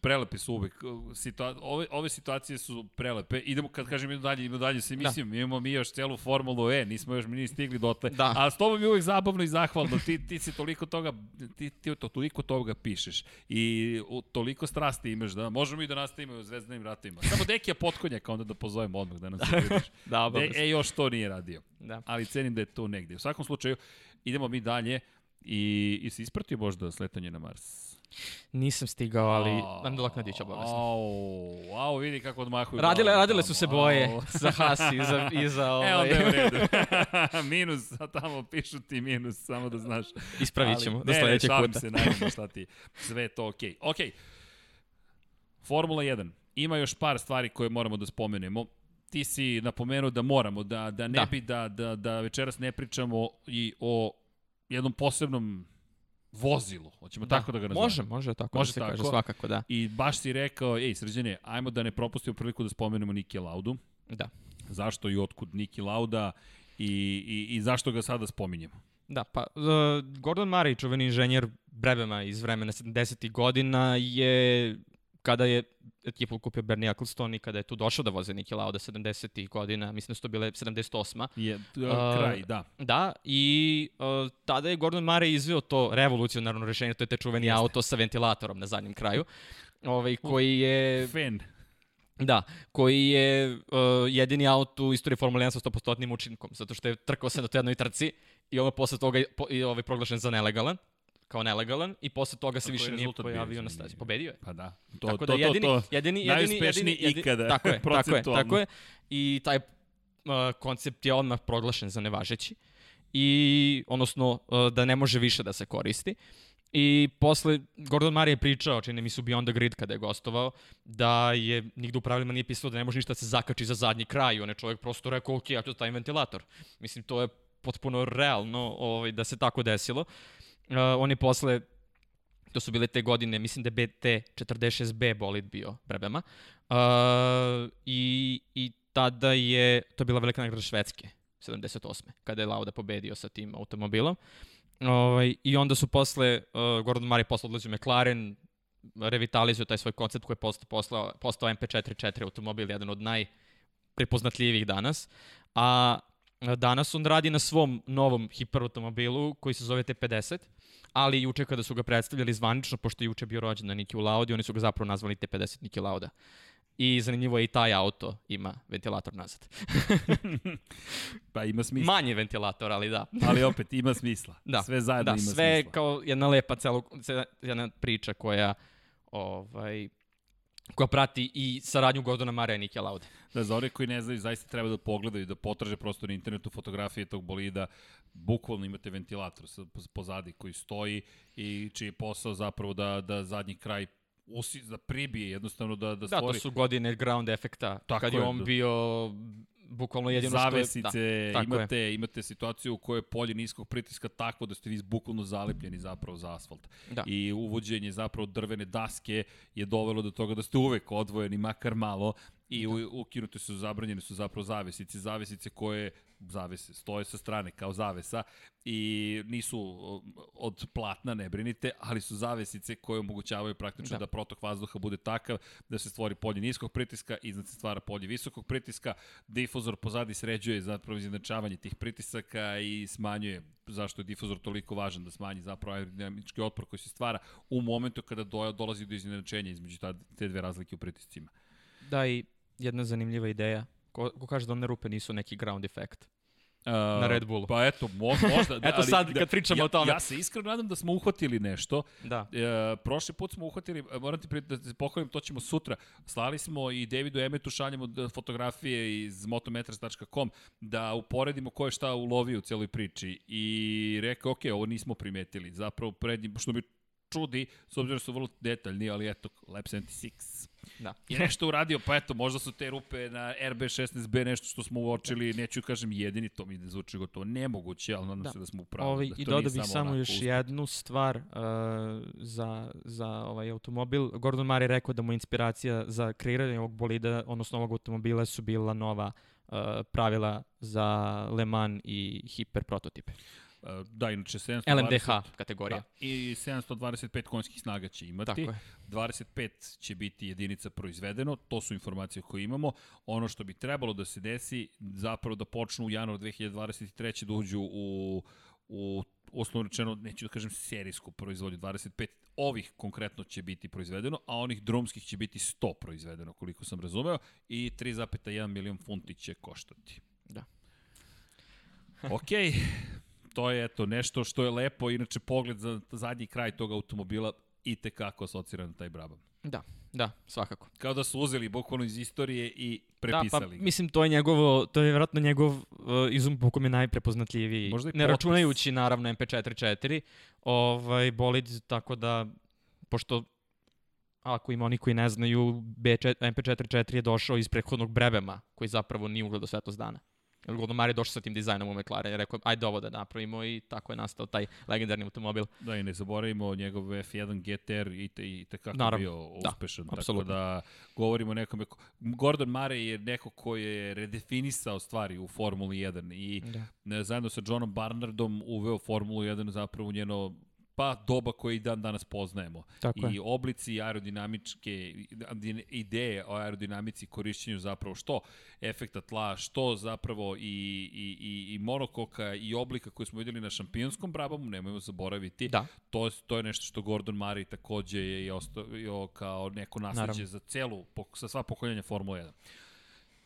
Speaker 1: Prelepi su uvek. Situa ove, ove situacije su prelepe. Idemo, kad kažem idemo dalje, idemo dalje sa emisijom. Da. Imamo mi još celu Formulu E, nismo još mi ni stigli dotle.
Speaker 2: Da.
Speaker 1: A s tobom je uvek zabavno i zahvalno. Ti, ti si toliko toga, ti, ti to, toliko toga pišeš. I u, toliko strasti imaš da možemo i da nastavimo u zvezdanim ratovima. Samo Dekija Potkonjaka onda da pozovemo odmah da nam se pridruži.
Speaker 2: Da,
Speaker 1: e, e, još to nije radio.
Speaker 2: Da.
Speaker 1: Ali cenim da je to negde. U svakom slučaju, idemo mi dalje. I, i si ispratio možda sletanje na Mars?
Speaker 2: Nisam stigao, ali nadoknadić obavezno.
Speaker 1: Au, au, vidi kako odmahuju.
Speaker 2: Radile, radile su se boje
Speaker 1: Au.
Speaker 2: za Hasi i za, i za ovaj...
Speaker 1: onda je u redu. minus, a tamo pišu ti minus, samo da znaš.
Speaker 2: Ispravit ćemo
Speaker 1: Ali-
Speaker 2: do sledećeg
Speaker 1: ne, šalim
Speaker 2: puta.
Speaker 1: se, naravno, šta ti. Sve to okej. Okay. Okej, Formula 1. Ima još par stvari koje moramo da spomenemo. Ti si napomenuo da moramo, da, da ne
Speaker 2: Da.
Speaker 1: bi da, da, da večeras ne pričamo i o jednom posebnom vozilu. Hoćemo tako da ga nazovemo.
Speaker 2: Može, može tako
Speaker 1: Može
Speaker 2: da se
Speaker 1: tako.
Speaker 2: kaže, svakako, da.
Speaker 1: I baš si rekao, ej, srđane, ajmo da ne propustimo priliku da spomenemo Niki Laudu.
Speaker 2: Da.
Speaker 1: Zašto i otkud Niki Lauda i, i, i zašto ga sada spominjemo?
Speaker 2: Da, pa uh, Gordon Murray, čuveni inženjer Brebema iz vremena 70. godina, je kada je ekipu kupio Bernie Ecclestone i kada je tu došao da voze Niki Lauda 70. godina, mislim da su to bile 78.
Speaker 1: Je, uh, kraj, da.
Speaker 2: Da, i uh, tada je Gordon Murray izveo to revolucionarno rešenje, to je te čuveni
Speaker 1: Jeste.
Speaker 2: auto sa ventilatorom na zadnjem kraju, ovaj, koji je
Speaker 1: Fan.
Speaker 2: Da, koji je uh, jedini auto u istoriji Formule 1 sa 100% učinkom, zato što je trkao se na toj jednoj trci i ovo posle toga je po, i ovaj proglašen za nelegalan, kao nelegalan i posle toga se više
Speaker 1: je
Speaker 2: nije
Speaker 1: bio,
Speaker 2: pojavio na stazi. Pobedio je.
Speaker 1: Pa da. To,
Speaker 2: tako
Speaker 1: to,
Speaker 2: da jedini,
Speaker 1: to, to.
Speaker 2: jedini, jedini,
Speaker 1: Najuspešniji
Speaker 2: jedini, jedini,
Speaker 1: ikada,
Speaker 2: tako je, tako je, tako je. I taj uh, koncept je odmah proglašen za nevažeći i odnosno uh, da ne može više da se koristi. I posle, Gordon Murray je pričao, čini mi su Beyond the Grid kada je gostovao, da je nigde u pravilima nije pisalo da ne može ništa da se zakači za zadnji kraj. On je čovjek prosto rekao, ok, ja ću da stavim ventilator. Mislim, to je potpuno realno ovaj, da se tako desilo. Uh, on je posle to su bile te godine, mislim da je BT 46B bolid bio Brebema. Uh, i, I tada je, to je bila velika nagrada Švedske, 78. kada je Lauda pobedio sa tim automobilom. Ovaj, I onda su posle, uh, Gordon Murray posle odlazio McLaren, revitalizuje taj svoj koncept koji je postao, postao, postao MP44 automobil, jedan od najprepoznatljivijih danas. A danas on radi na svom novom hiperautomobilu koji se zove T50, ali juče kada su ga predstavljali zvanično, pošto je juče bio rođen na Niki Laudi, oni su ga zapravo nazvali T50 Niki Lauda. I zanimljivo je i taj auto ima ventilator nazad.
Speaker 1: Pa ima smisla.
Speaker 2: Manje ventilator, ali da.
Speaker 1: Ali opet, ima smisla.
Speaker 2: Da.
Speaker 1: Sve zajedno
Speaker 2: da,
Speaker 1: ima
Speaker 2: sve
Speaker 1: smisla.
Speaker 2: kao jedna lepa celo, ce- jedna priča koja ovaj koja prati i saradnju Gordona Marija i Nike Laude.
Speaker 1: Da, za one koji ne znaju, zaista treba da pogledaju, da potraže prosto na internetu fotografije tog bolida. Bukvalno imate ventilator sa, pozadi koji stoji i čiji je posao zapravo da, da zadnji kraj usi, da pribije jednostavno da, da
Speaker 2: Da,
Speaker 1: stvori
Speaker 2: to su godine ground efekta,
Speaker 1: Tako
Speaker 2: kad je
Speaker 1: je,
Speaker 2: on
Speaker 1: da.
Speaker 2: bio bukvalno jedino
Speaker 1: zavesice,
Speaker 2: što je... Da, tako
Speaker 1: imate, je. imate situaciju u kojoj je polje niskog pritiska takvo da ste vi bukvalno zalepljeni zapravo za asfalt.
Speaker 2: Da.
Speaker 1: I uvođenje zapravo drvene daske je dovelo do toga da ste uvek odvojeni, makar malo, i u, ukinute su, zabranjene su zapravo zavesice, zavesice koje zavese, stoje sa strane kao zavesa i nisu od platna, ne brinite, ali su zavesice koje omogućavaju praktično da,
Speaker 2: Da.
Speaker 1: da protok vazduha bude takav da se stvori polje niskog pritiska, iznad se stvara polje visokog pritiska, difuzor pozadi sređuje zapravo izjednačavanje tih pritisaka i smanjuje zašto je difuzor toliko važan da smanji zapravo aerodinamički otpor koji se stvara u momentu kada do, dolazi do izjednačenja između ta, te dve razlike u pritiscima.
Speaker 2: Da, i jedna zanimljiva ideja. Ko, ko kaže da one rupe nisu neki ground effect?
Speaker 1: Uh,
Speaker 2: Na Red Bullu.
Speaker 1: Pa eto, mo, možda. da,
Speaker 2: Eto
Speaker 1: ali
Speaker 2: sad
Speaker 1: da,
Speaker 2: kad pričamo
Speaker 1: ja,
Speaker 2: o tome.
Speaker 1: Ja se iskreno nadam da smo uhvatili nešto.
Speaker 2: Da.
Speaker 1: E, prošli put smo uhvatili, e, moram ti da se pohvalim, to ćemo sutra. Slali smo i Davidu Emetu šaljemo fotografije iz motometras.com da uporedimo ko je šta ulovio u celoj priči i rekao, ok, ovo nismo primetili. Zapravo prednji, što mi čudi, s obzirom da su vrlo detaljni, ali eto, Lab 76
Speaker 2: Da.
Speaker 1: je nešto uradio, pa eto, možda su te rupe na RB16B nešto što smo uočili, neću da kažem jedini, to mi ne zvuči gotovo nemoguće, ali nadam
Speaker 2: Da.
Speaker 1: se da smo u pravu.
Speaker 2: Ovaj,
Speaker 1: da
Speaker 2: I dodao bih samo još
Speaker 1: usput.
Speaker 2: jednu stvar uh, za, za ovaj automobil. Gordon Murray rekao da mu inspiracija za kreiranje ovog bolida, odnosno ovog automobila su bila nova uh, pravila za Le Mans i hiper prototipe.
Speaker 1: Uh, Da, inače 720...
Speaker 2: LMDH kategorija.
Speaker 1: Da, i 725 konjskih snaga će imati.
Speaker 2: Tako je.
Speaker 1: 25 će biti jedinica proizvedeno, to su informacije koje imamo. Ono što bi trebalo da se desi, zapravo da počnu u januar 2023. da uđu u, u osnovno rečeno, neću da kažem serijsku proizvodnju, 25 ovih konkretno će biti proizvedeno, a onih drumskih će biti 100 proizvedeno, koliko sam razumeo, i 3,1 milion funti će koštati.
Speaker 2: Da.
Speaker 1: Ok, to je eto nešto što je lepo, inače pogled za zadnji kraj tog automobila i tekako asocira na taj Brabham.
Speaker 2: Da, da, svakako.
Speaker 1: Kao da su uzeli bukvalno iz istorije i
Speaker 2: Da,
Speaker 1: prepisali
Speaker 2: pa
Speaker 1: ga.
Speaker 2: mislim to je njegovo, to je vjerojatno njegov uh, izum po kome je najprepoznatljiviji.
Speaker 1: Možda i
Speaker 2: ne
Speaker 1: potpis.
Speaker 2: računajući naravno MP44, ovaj bolid tako da pošto ako ima oni koji ne znaju, B4, MP44 je došao iz prethodnog Brebema, koji zapravo nije ugledao svetlost dana. Gordon Murray došao sa tim dizajnom u McLaren i rekao, ajde ovo da napravimo i tako je nastao taj legendarni automobil.
Speaker 1: Da, i ne zaboravimo njegov F1 GTR i, te, i tekako
Speaker 2: Naravno,
Speaker 1: bio
Speaker 2: da,
Speaker 1: uspešan. tako
Speaker 2: apsolutno.
Speaker 1: da govorimo o nekome... ko- Gordon Murray je neko ko je redefinisao stvari u Formuli 1 i
Speaker 2: Da.
Speaker 1: zajedno sa Johnom Barnardom uveo Formulu 1 zapravo u njeno pa doba koje i dan danas poznajemo.
Speaker 2: Tako
Speaker 1: I
Speaker 2: je.
Speaker 1: oblici aerodinamičke ideje o aerodinamici korišćenju zapravo što efekta tla, što zapravo i, i, i, i monokoka i oblika koje smo videli na šampionskom Brabamu, nemojmo zaboraviti.
Speaker 2: Da.
Speaker 1: To, to je nešto što Gordon Murray takođe je i ostavio kao neko nasleđe
Speaker 2: Naravno.
Speaker 1: za celu, sa sva pokoljenja Formula 1.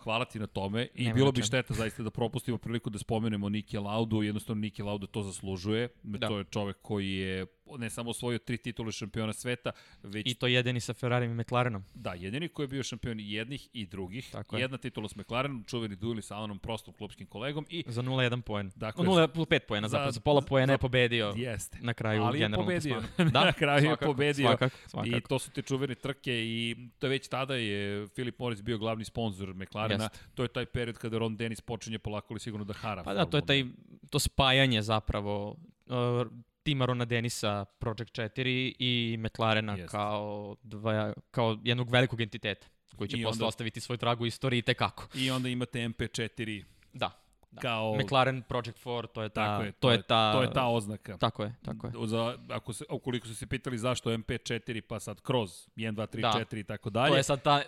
Speaker 1: Hvala ti na tome i
Speaker 2: Nema
Speaker 1: bilo bi šteta zaista da propustimo priliku da spomenemo Niki Laudu, jednostavno Niki Lauda to zaslužuje.
Speaker 2: Da.
Speaker 1: To je čovek koji je ne samo osvojio tri titule šampiona sveta, već
Speaker 2: I to jedini sa Ferrarijem i McLarenom.
Speaker 1: Da, jedini koji je bio šampion jednih i drugih.
Speaker 2: Tako je.
Speaker 1: Jedna titula s McLarenom, čuveni dueli sa Alanom Prostom, klubskim kolegom i
Speaker 2: Za 0,1 poen.
Speaker 1: Dakle,
Speaker 2: 0,5 poena,
Speaker 1: za-
Speaker 2: zapravo za pola poena je pobedio
Speaker 1: jeste.
Speaker 2: na kraju
Speaker 1: Ali je
Speaker 2: generalnog
Speaker 1: pobedio.
Speaker 2: plasmana. Da,
Speaker 1: Na kraju je
Speaker 2: svakako,
Speaker 1: pobedio.
Speaker 2: Svakako, svakako.
Speaker 1: I to su te čuvene trke i to je već tada je Filip Morris bio glavni sponsor McLarena.
Speaker 2: Jeste.
Speaker 1: To je taj period kada Ron Dennis počinje polako ali sigurno da hara.
Speaker 2: Pa da, to je taj, to spajanje zapravo uh, tima Rona Denisa Project 4 i McLarena
Speaker 1: Jeste.
Speaker 2: kao, dva, kao jednog velikog entiteta koji će
Speaker 1: I
Speaker 2: posle
Speaker 1: onda-
Speaker 2: ostaviti svoj trag u istoriji tekako.
Speaker 1: I onda imate MP4
Speaker 2: Da. da.
Speaker 1: kao...
Speaker 2: McLaren Project 4, to je ta,
Speaker 1: Tako je,
Speaker 2: to je ta,
Speaker 1: To je ta oznaka.
Speaker 2: Tako je, tako je.
Speaker 1: Za, ako se, ukoliko su se pitali zašto MP4 pa sad kroz 1, 2, 3,
Speaker 2: Da.
Speaker 1: 4 i tako dalje.
Speaker 2: To je sad ta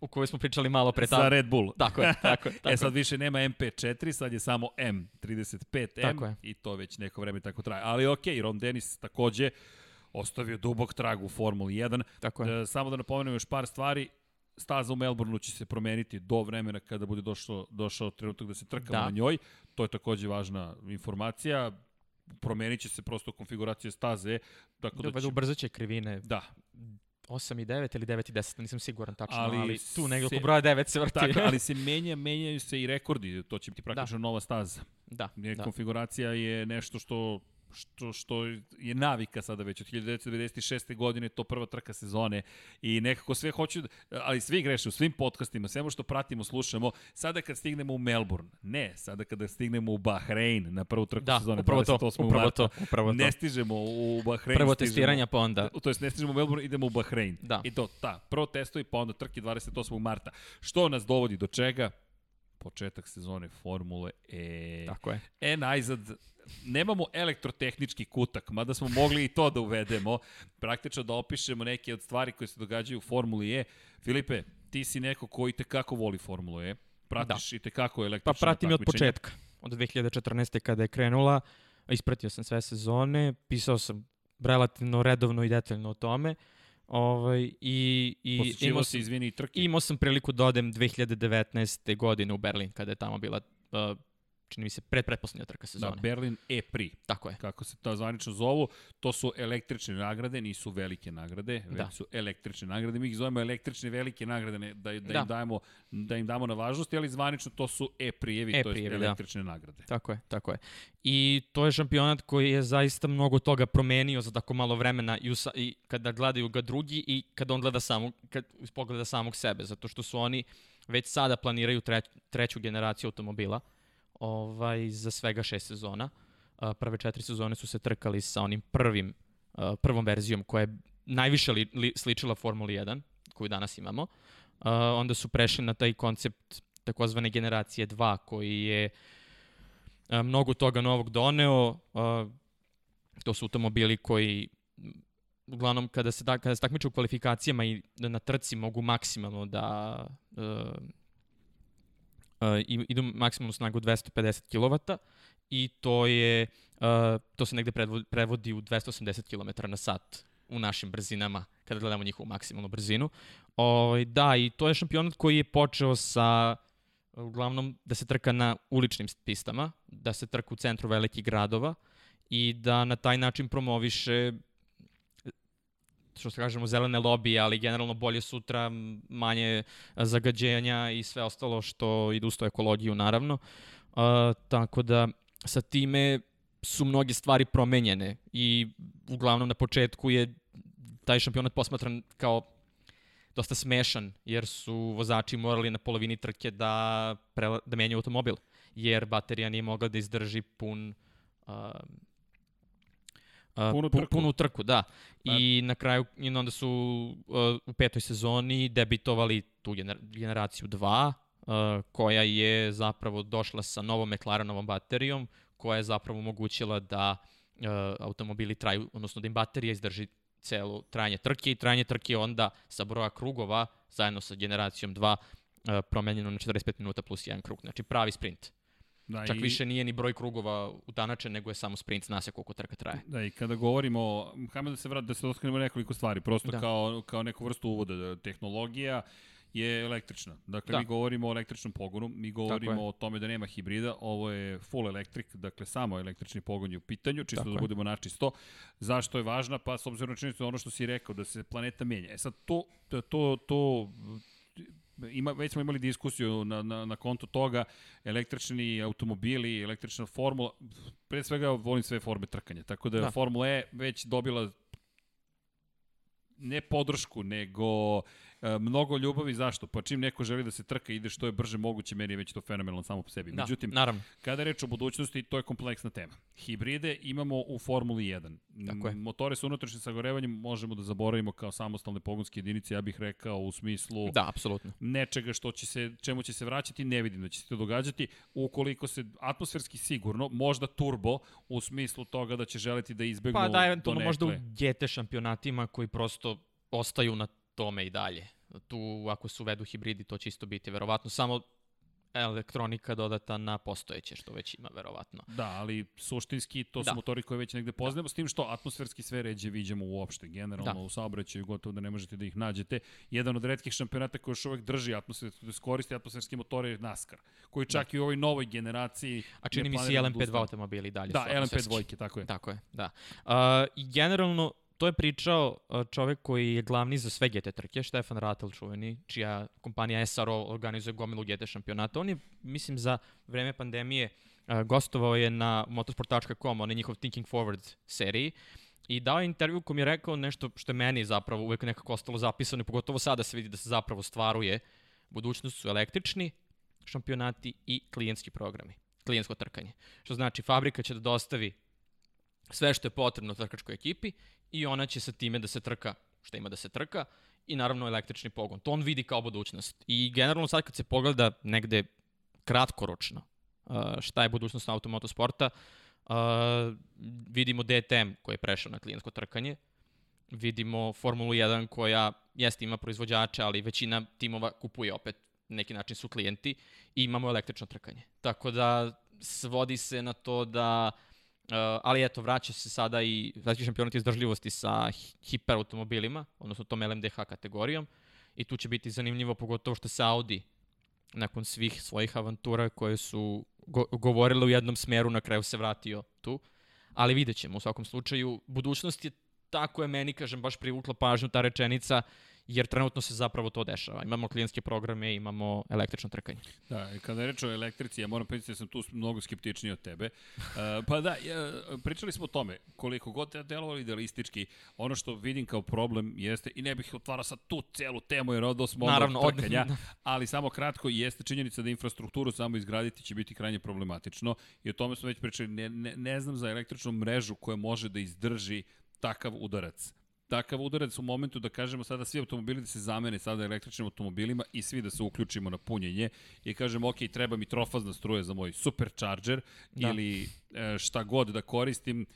Speaker 2: u kojoj smo pričali malo pre ta...
Speaker 1: Za Red Bull.
Speaker 2: Tako je, tako je. Tako
Speaker 1: e sad više nema MP4, sad je samo M35M
Speaker 2: Tako je.
Speaker 1: i to već neko vreme tako traje. Ali okej, Ron Dennis takođe ostavio dubog trag u Formuli 1.
Speaker 2: Tako je.
Speaker 1: E, samo da napomenem još par stvari. Staza u Melbourneu će se promeniti do vremena kada bude došlo, došao trenutak da se trkamo
Speaker 2: Da.
Speaker 1: na njoj. To je takođe važna informacija. Promenit će se prosto konfiguracija staze. Tako da
Speaker 2: Da,
Speaker 1: će,
Speaker 2: ubrzat će krivine
Speaker 1: da,
Speaker 2: 8 i 9 ili 9 i 10, nisam siguran tačno,
Speaker 1: Ali
Speaker 2: ali, tu negdje oko broja 9 se vrti.
Speaker 1: tako, ali se menja, menjaju se i rekordi. To će biti praktično nova staza.
Speaker 2: da,
Speaker 1: Da.
Speaker 2: da.
Speaker 1: Konfiguracija je nešto što što, što je navika sada već od 1996. godine, to prva trka sezone i nekako sve hoću, da, ali svi greše u svim podcastima, svemo što pratimo, slušamo, sada kad stignemo u Melbourne, ne, sada kada stignemo u Bahrein na prvu trku
Speaker 2: Da,
Speaker 1: sezone,
Speaker 2: upravo to,
Speaker 1: 28.
Speaker 2: upravo
Speaker 1: marta,
Speaker 2: to, upravo to.
Speaker 1: ne stižemo u Bahrein,
Speaker 2: Prvo
Speaker 1: stižemo-
Speaker 2: testiranja, pa onda...
Speaker 1: To jest ne stižemo u Melbourne, idemo u Bahrein.
Speaker 2: Da.
Speaker 1: I to, da, prvo testovi, pa onda trke 28. marta. Što nas dovodi do čega? Početak sezone Formule E.
Speaker 2: Tako je.
Speaker 1: E, najzad, nemamo elektrotehnički kutak, mada smo mogli i to da uvedemo, praktično da opišemo neke od stvari koje se događaju u Formuli E. Filipe, ti si neko koji te kako voli Formulu E, pratiš da. i te kako
Speaker 2: Pa
Speaker 1: električne
Speaker 2: pratim je od početka. Od 2014. kada je krenula, ispratio sam sve sezone, pisao sam relativno redovno i detaljno o tome. Ovaj, i, i
Speaker 1: Posjećivo
Speaker 2: imao sam,
Speaker 1: izvini, trke.
Speaker 2: imao sam priliku da odem 2019. godine u Berlin, kada je tamo bila, uh, čini mi se, pred pretposlednja trka
Speaker 1: Da,
Speaker 2: sezone.
Speaker 1: Berlin E-Pri.
Speaker 2: Tako je.
Speaker 1: kako se to zvanično zovu, to su električne nagrade, nisu velike nagrade, već
Speaker 2: Da.
Speaker 1: su električne nagrade. Mi ih zovemo električne velike nagrade, ne, da, da,
Speaker 2: Da.
Speaker 1: Im dajemo, da im damo na važnosti, ali zvanično to su e-prijevi, to je
Speaker 2: E-prijevi, da.
Speaker 1: električne nagrade.
Speaker 2: Tako je, tako je. I to je šampionat koji je zaista mnogo toga promenio za tako malo vremena i, usa, i kada gledaju ga drugi i kada on gleda samog, kad pogleda samog sebe, zato što su oni već sada planiraju treć, treću generaciju automobila ovaj, za svega šest sezona. Prve četiri sezone su se trkali sa onim prvim, prvom verzijom koja je najviše li, li, sličila Formuli 1, koju danas imamo. Onda su prešli na taj koncept takozvane generacije 2, koji je mnogo toga novog doneo. To su automobili koji uglavnom kada se, ta, kada se takmiče u kvalifikacijama i da na trci mogu maksimalno da uh, idu maksimalnu snagu 250 kW i to je uh, to se negde prevodi u 280 km na sat u našim brzinama kada gledamo njihovu maksimalnu brzinu. O, da, i to je šampionat koji je počeo sa uglavnom da se trka na uličnim pistama, da se trka u centru velikih gradova i da na taj način promoviše što se kažemo zelene lobije, ali generalno bolje sutra, manje a, zagađenja i sve ostalo što ide uz to ekologiju naravno. A, tako da sa time su mnoge stvari promenjene i uglavnom na početku je taj šampionat posmatran kao dosta smešan, jer su vozači morali na polovini trke da, da menjaju automobil, jer baterija nije mogla da izdrži pun uh, Uh,
Speaker 1: Punu
Speaker 2: pu-
Speaker 1: trku.
Speaker 2: Punu trku, da. I na kraju, i onda su uh, u petoj sezoni debitovali tu gener generaciju 2, uh, koja je zapravo došla sa novom McLarenovom baterijom, koja je zapravo omogućila da uh, automobili traju, odnosno da im baterija izdrži celo trajanje trke i trajanje trke onda sa broja krugova zajedno sa generacijom 2 uh, promenjeno na 45 minuta plus jedan krug. Znači pravi sprint.
Speaker 1: Da,
Speaker 2: Čak
Speaker 1: i,
Speaker 2: više nije ni broj krugova utanačen, nego je samo sprint, zna se koliko trka traje.
Speaker 1: Da, i kada govorimo, hajmo da se vrat, da se dotknemo nekoliko stvari, prosto da.
Speaker 2: Da.
Speaker 1: kao, kao neku vrstu uvoda, da tehnologija je električna. Dakle, da.
Speaker 2: Da.
Speaker 1: mi govorimo o električnom pogonu, mi govorimo o tome da nema hibrida, ovo je full electric, dakle samo električni pogon je u pitanju, čisto
Speaker 2: Tako
Speaker 1: da budemo načisto. Zašto je važna? Pa s obzirom na činjenicu da ono što si rekao, da se planeta menja. E sad, to, to, to ima, već smo imali diskusiju na, na, na kontu toga, električni automobili, električna formula, pre svega volim sve forme trkanja, tako da, da. Formula E već dobila ne podršku, nego mnogo ljubavi. Zašto? Pa čim neko želi da se trka i ide što je brže moguće, meni je već to fenomenalno samo po sebi.
Speaker 2: Da,
Speaker 1: Međutim,
Speaker 2: naravno.
Speaker 1: kada je reč o budućnosti, to je kompleksna tema. Hibride imamo u Formuli 1.
Speaker 2: Tako je.
Speaker 1: Motore sa unutrašnjim sagorevanjem možemo da zaboravimo kao samostalne pogonske jedinice, ja bih rekao u smislu
Speaker 2: Da, apsolutno.
Speaker 1: nečega što će se, čemu će se vraćati, ne vidim da će se to događati. Ukoliko se atmosferski sigurno, možda turbo, u smislu toga da će želiti da izbegnu
Speaker 2: Pa da, eventualno možda u GT šampionatima koji prosto ostaju na tome i dalje. Tu, ako se uvedu hibridi, to će isto biti verovatno samo elektronika dodata na postojeće, što već ima verovatno.
Speaker 1: Da, ali suštinski to su
Speaker 2: Da.
Speaker 1: motori koje već negde poznajemo, s tim što atmosferski sve ređe viđamo uopšte. Generalno
Speaker 2: Da.
Speaker 1: u saobraćaju gotovo da ne možete da ih nađete. Jedan od retkih šampionata koji još uvek drži atmosferski, da koristi atmosferski motore je NASCAR, koji čak da. i u ovoj novoj generaciji
Speaker 2: A čini mi se
Speaker 1: da
Speaker 2: LMP2
Speaker 1: odustane.
Speaker 2: automobili i dalje
Speaker 1: Da,
Speaker 2: su
Speaker 1: LMP
Speaker 2: atmosferski.
Speaker 1: dvojke, tako je.
Speaker 2: Tako je, da. Uh, I generalno, to je pričao uh, čovek koji je glavni za sve GT trke, Štefan Ratel čuveni, čija kompanija SRO organizuje gomilu GT šampionata. On je, mislim, za vreme pandemije Uh, gostovao je na motorsport.com, on je njihov Thinking Forward seriji i dao je intervju kom je rekao nešto što je meni zapravo uvek nekako ostalo zapisano i pogotovo sada se vidi da se zapravo stvaruje. Budućnost su električni šampionati i klijentski programi, klijentsko trkanje. Što znači fabrika će da dostavi sve što je potrebno trkačkoj ekipi i ona će sa time da se trka šta ima da se trka i naravno električni pogon. To on vidi kao budućnost. I generalno sad kad se pogleda negde kratkoročno uh, šta je budućnost automotosporta, uh, vidimo DTM koji je prešao na klijentsko trkanje, vidimo Formulu 1 koja jeste ima proizvođače, ali većina timova kupuje opet neki način su klijenti i imamo električno trkanje. Tako da svodi se na to da Uh, ali eto, vraća se sada i svetski šampionat izdržljivosti sa hiperautomobilima, odnosno tom LMDH kategorijom. I tu će biti zanimljivo, pogotovo što se Audi nakon svih svojih avantura koje su go govorile u jednom smeru, na kraju se vratio tu. Ali vidjet ćemo u svakom slučaju. Budućnost je tako je meni, kažem, baš privukla pažnju ta rečenica jer trenutno se zapravo to dešava. Imamo klijentske programe, imamo električno trkanje.
Speaker 1: Da, kada je reč o elektrici, ja moram priznati da sam tu mnogo skeptičniji od tebe. Uh, pa da, ja, pričali smo o tome, koliko god je delovalo idealistički, ono što vidim kao problem jeste, i ne bih otvarao sad tu celu temu jer odao smo
Speaker 2: Naravno,
Speaker 1: od trkanja, od... ali samo kratko jeste činjenica da infrastrukturu samo izgraditi će biti krajnje problematično i o tome smo već pričali, ne, ne, ne znam za električnu mrežu koja može da izdrži takav udarac takav udarac u momentu da kažemo sada svi automobili da se zamene sada električnim automobilima i svi da se uključimo na punjenje i kažemo ok, treba mi trofazna struja za moj supercharger da. ili e, šta god da koristim,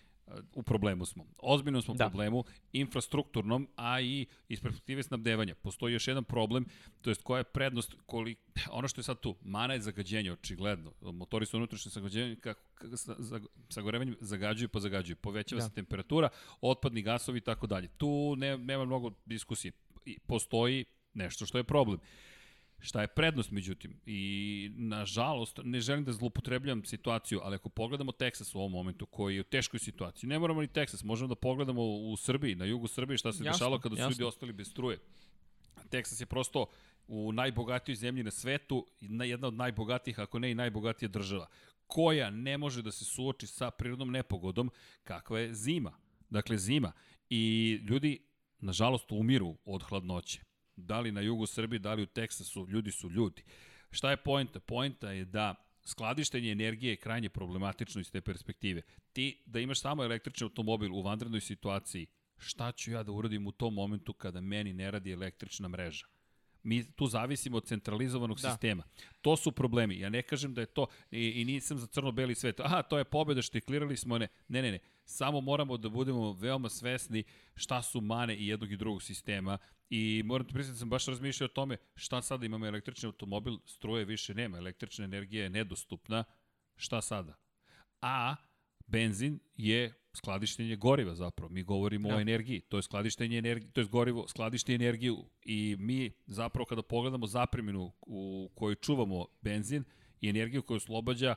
Speaker 1: u problemu smo. Ozbiljno smo u da. problemu, infrastrukturnom, a i iz perspektive snabdevanja. Postoji još jedan problem, to jest koja je prednost, koli, ono što je sad tu, mana je zagađenje, očigledno. Motori su unutrašnje zagađenje, kako, sagorevanjem zagađuju pa zagađuju. Povećava da. se temperatura, otpadni gasovi i tako dalje. Tu ne, nema mnogo diskusije. Postoji nešto što je problem. Šta je prednost, međutim? I, nažalost, ne želim da zlopotrebljam situaciju, ali ako pogledamo Teksas u ovom momentu, koji je u teškoj situaciji, ne moramo ni Teksas, možemo da pogledamo u Srbiji, na jugu Srbije, šta se jasno, dešalo kada su ljudi ostali bez struje. Teksas je prosto u najbogatijoj zemlji na svetu, jedna od najbogatijih, ako ne i najbogatija država, koja ne može da se suoči sa prirodnom nepogodom kakva je zima. Dakle, zima. I ljudi, nažalost, umiru od hladnoće da li na jugu Srbije, da li u Teksasu, ljudi su ljudi. Šta je poenta? Poenta je da skladištenje energije je krajnje problematično iz te perspektive. Ti da imaš samo električni automobil u vanrednoj situaciji, šta ću ja da uradim u tom momentu kada meni ne radi električna mreža? Mi tu zavisimo od centralizovanog da. sistema. To su problemi. Ja ne kažem da je to, i, i nisam za crno-beli svet, aha, to je pobeda, štiklirali smo, ne. Ne, ne, ne. Samo moramo da budemo veoma svesni šta su mane i jednog i drugog sistema I moram ti priznati da sam baš razmišljao o tome šta sada imamo električni automobil, struje više nema, električna energija je nedostupna, šta sada? A benzin je skladištenje goriva zapravo. Mi govorimo ja. o da. energiji, to je skladištenje energije, to je gorivo, skladište energiju i mi zapravo kada pogledamo zapreminu u kojoj čuvamo benzin i energiju koju oslobađa,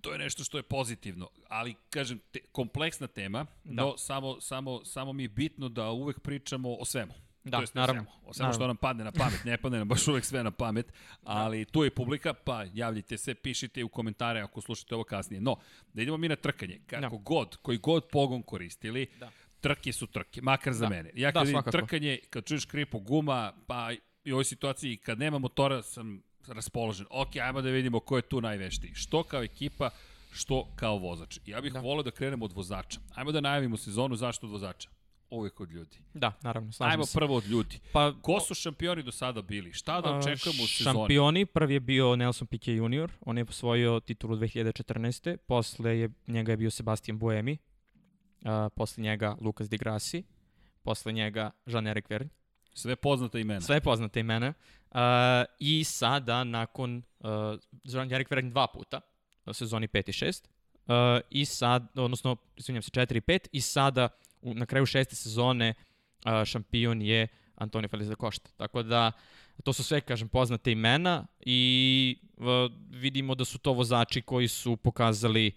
Speaker 1: to je nešto što je pozitivno, ali kažem te, kompleksna tema, da. no samo samo samo mi je bitno da uvek pričamo o svemu.
Speaker 2: Da, to jest, naravno.
Speaker 1: O svemu što nam padne na pamet, ne padne nam baš uvek sve na pamet, ali tu je publika, pa javljite se, pišite u komentare ako slušate ovo kasnije. No, da idemo mi na trkanje. Kako da. god, koji god pogon koristili, da. trke su trke, makar za da. mene. Ja da, kad da, vidim trkanje, kad čuješ kripu guma, pa i u ovoj situaciji kad nema motora sam raspoložen. Ok, ajmo da vidimo ko je tu najveštiji. Što kao ekipa, što kao vozač. Ja bih da. volio da krenemo od vozača. Ajmo da najavimo sezonu zašto od vozača uvek od ljudi.
Speaker 2: Da, naravno, slažem
Speaker 1: Ajmo
Speaker 2: se.
Speaker 1: prvo od ljudi. Pa, Ko su šampioni do sada bili? Šta da očekujemo u sezoni?
Speaker 2: Šampioni, prvi je bio Nelson Piquet junior, on je posvojio titulu 2014. Posle je, njega je bio Sebastian Buemi, a, posle njega Lucas Di Grassi, posle njega Jean-Eric Vergne.
Speaker 1: Sve poznate imena.
Speaker 2: Sve poznate imena. Uh, I sada, nakon Jean-Eric Vergne dva puta, u sezoni 5 i 6, uh, i sad, odnosno, izvinjam se, 4 i 5, i sada u, na kraju šeste sezone a, šampion je Antonio Felix da Costa. Tako da, to su sve, kažem, poznate imena i a, vidimo da su to vozači koji su pokazali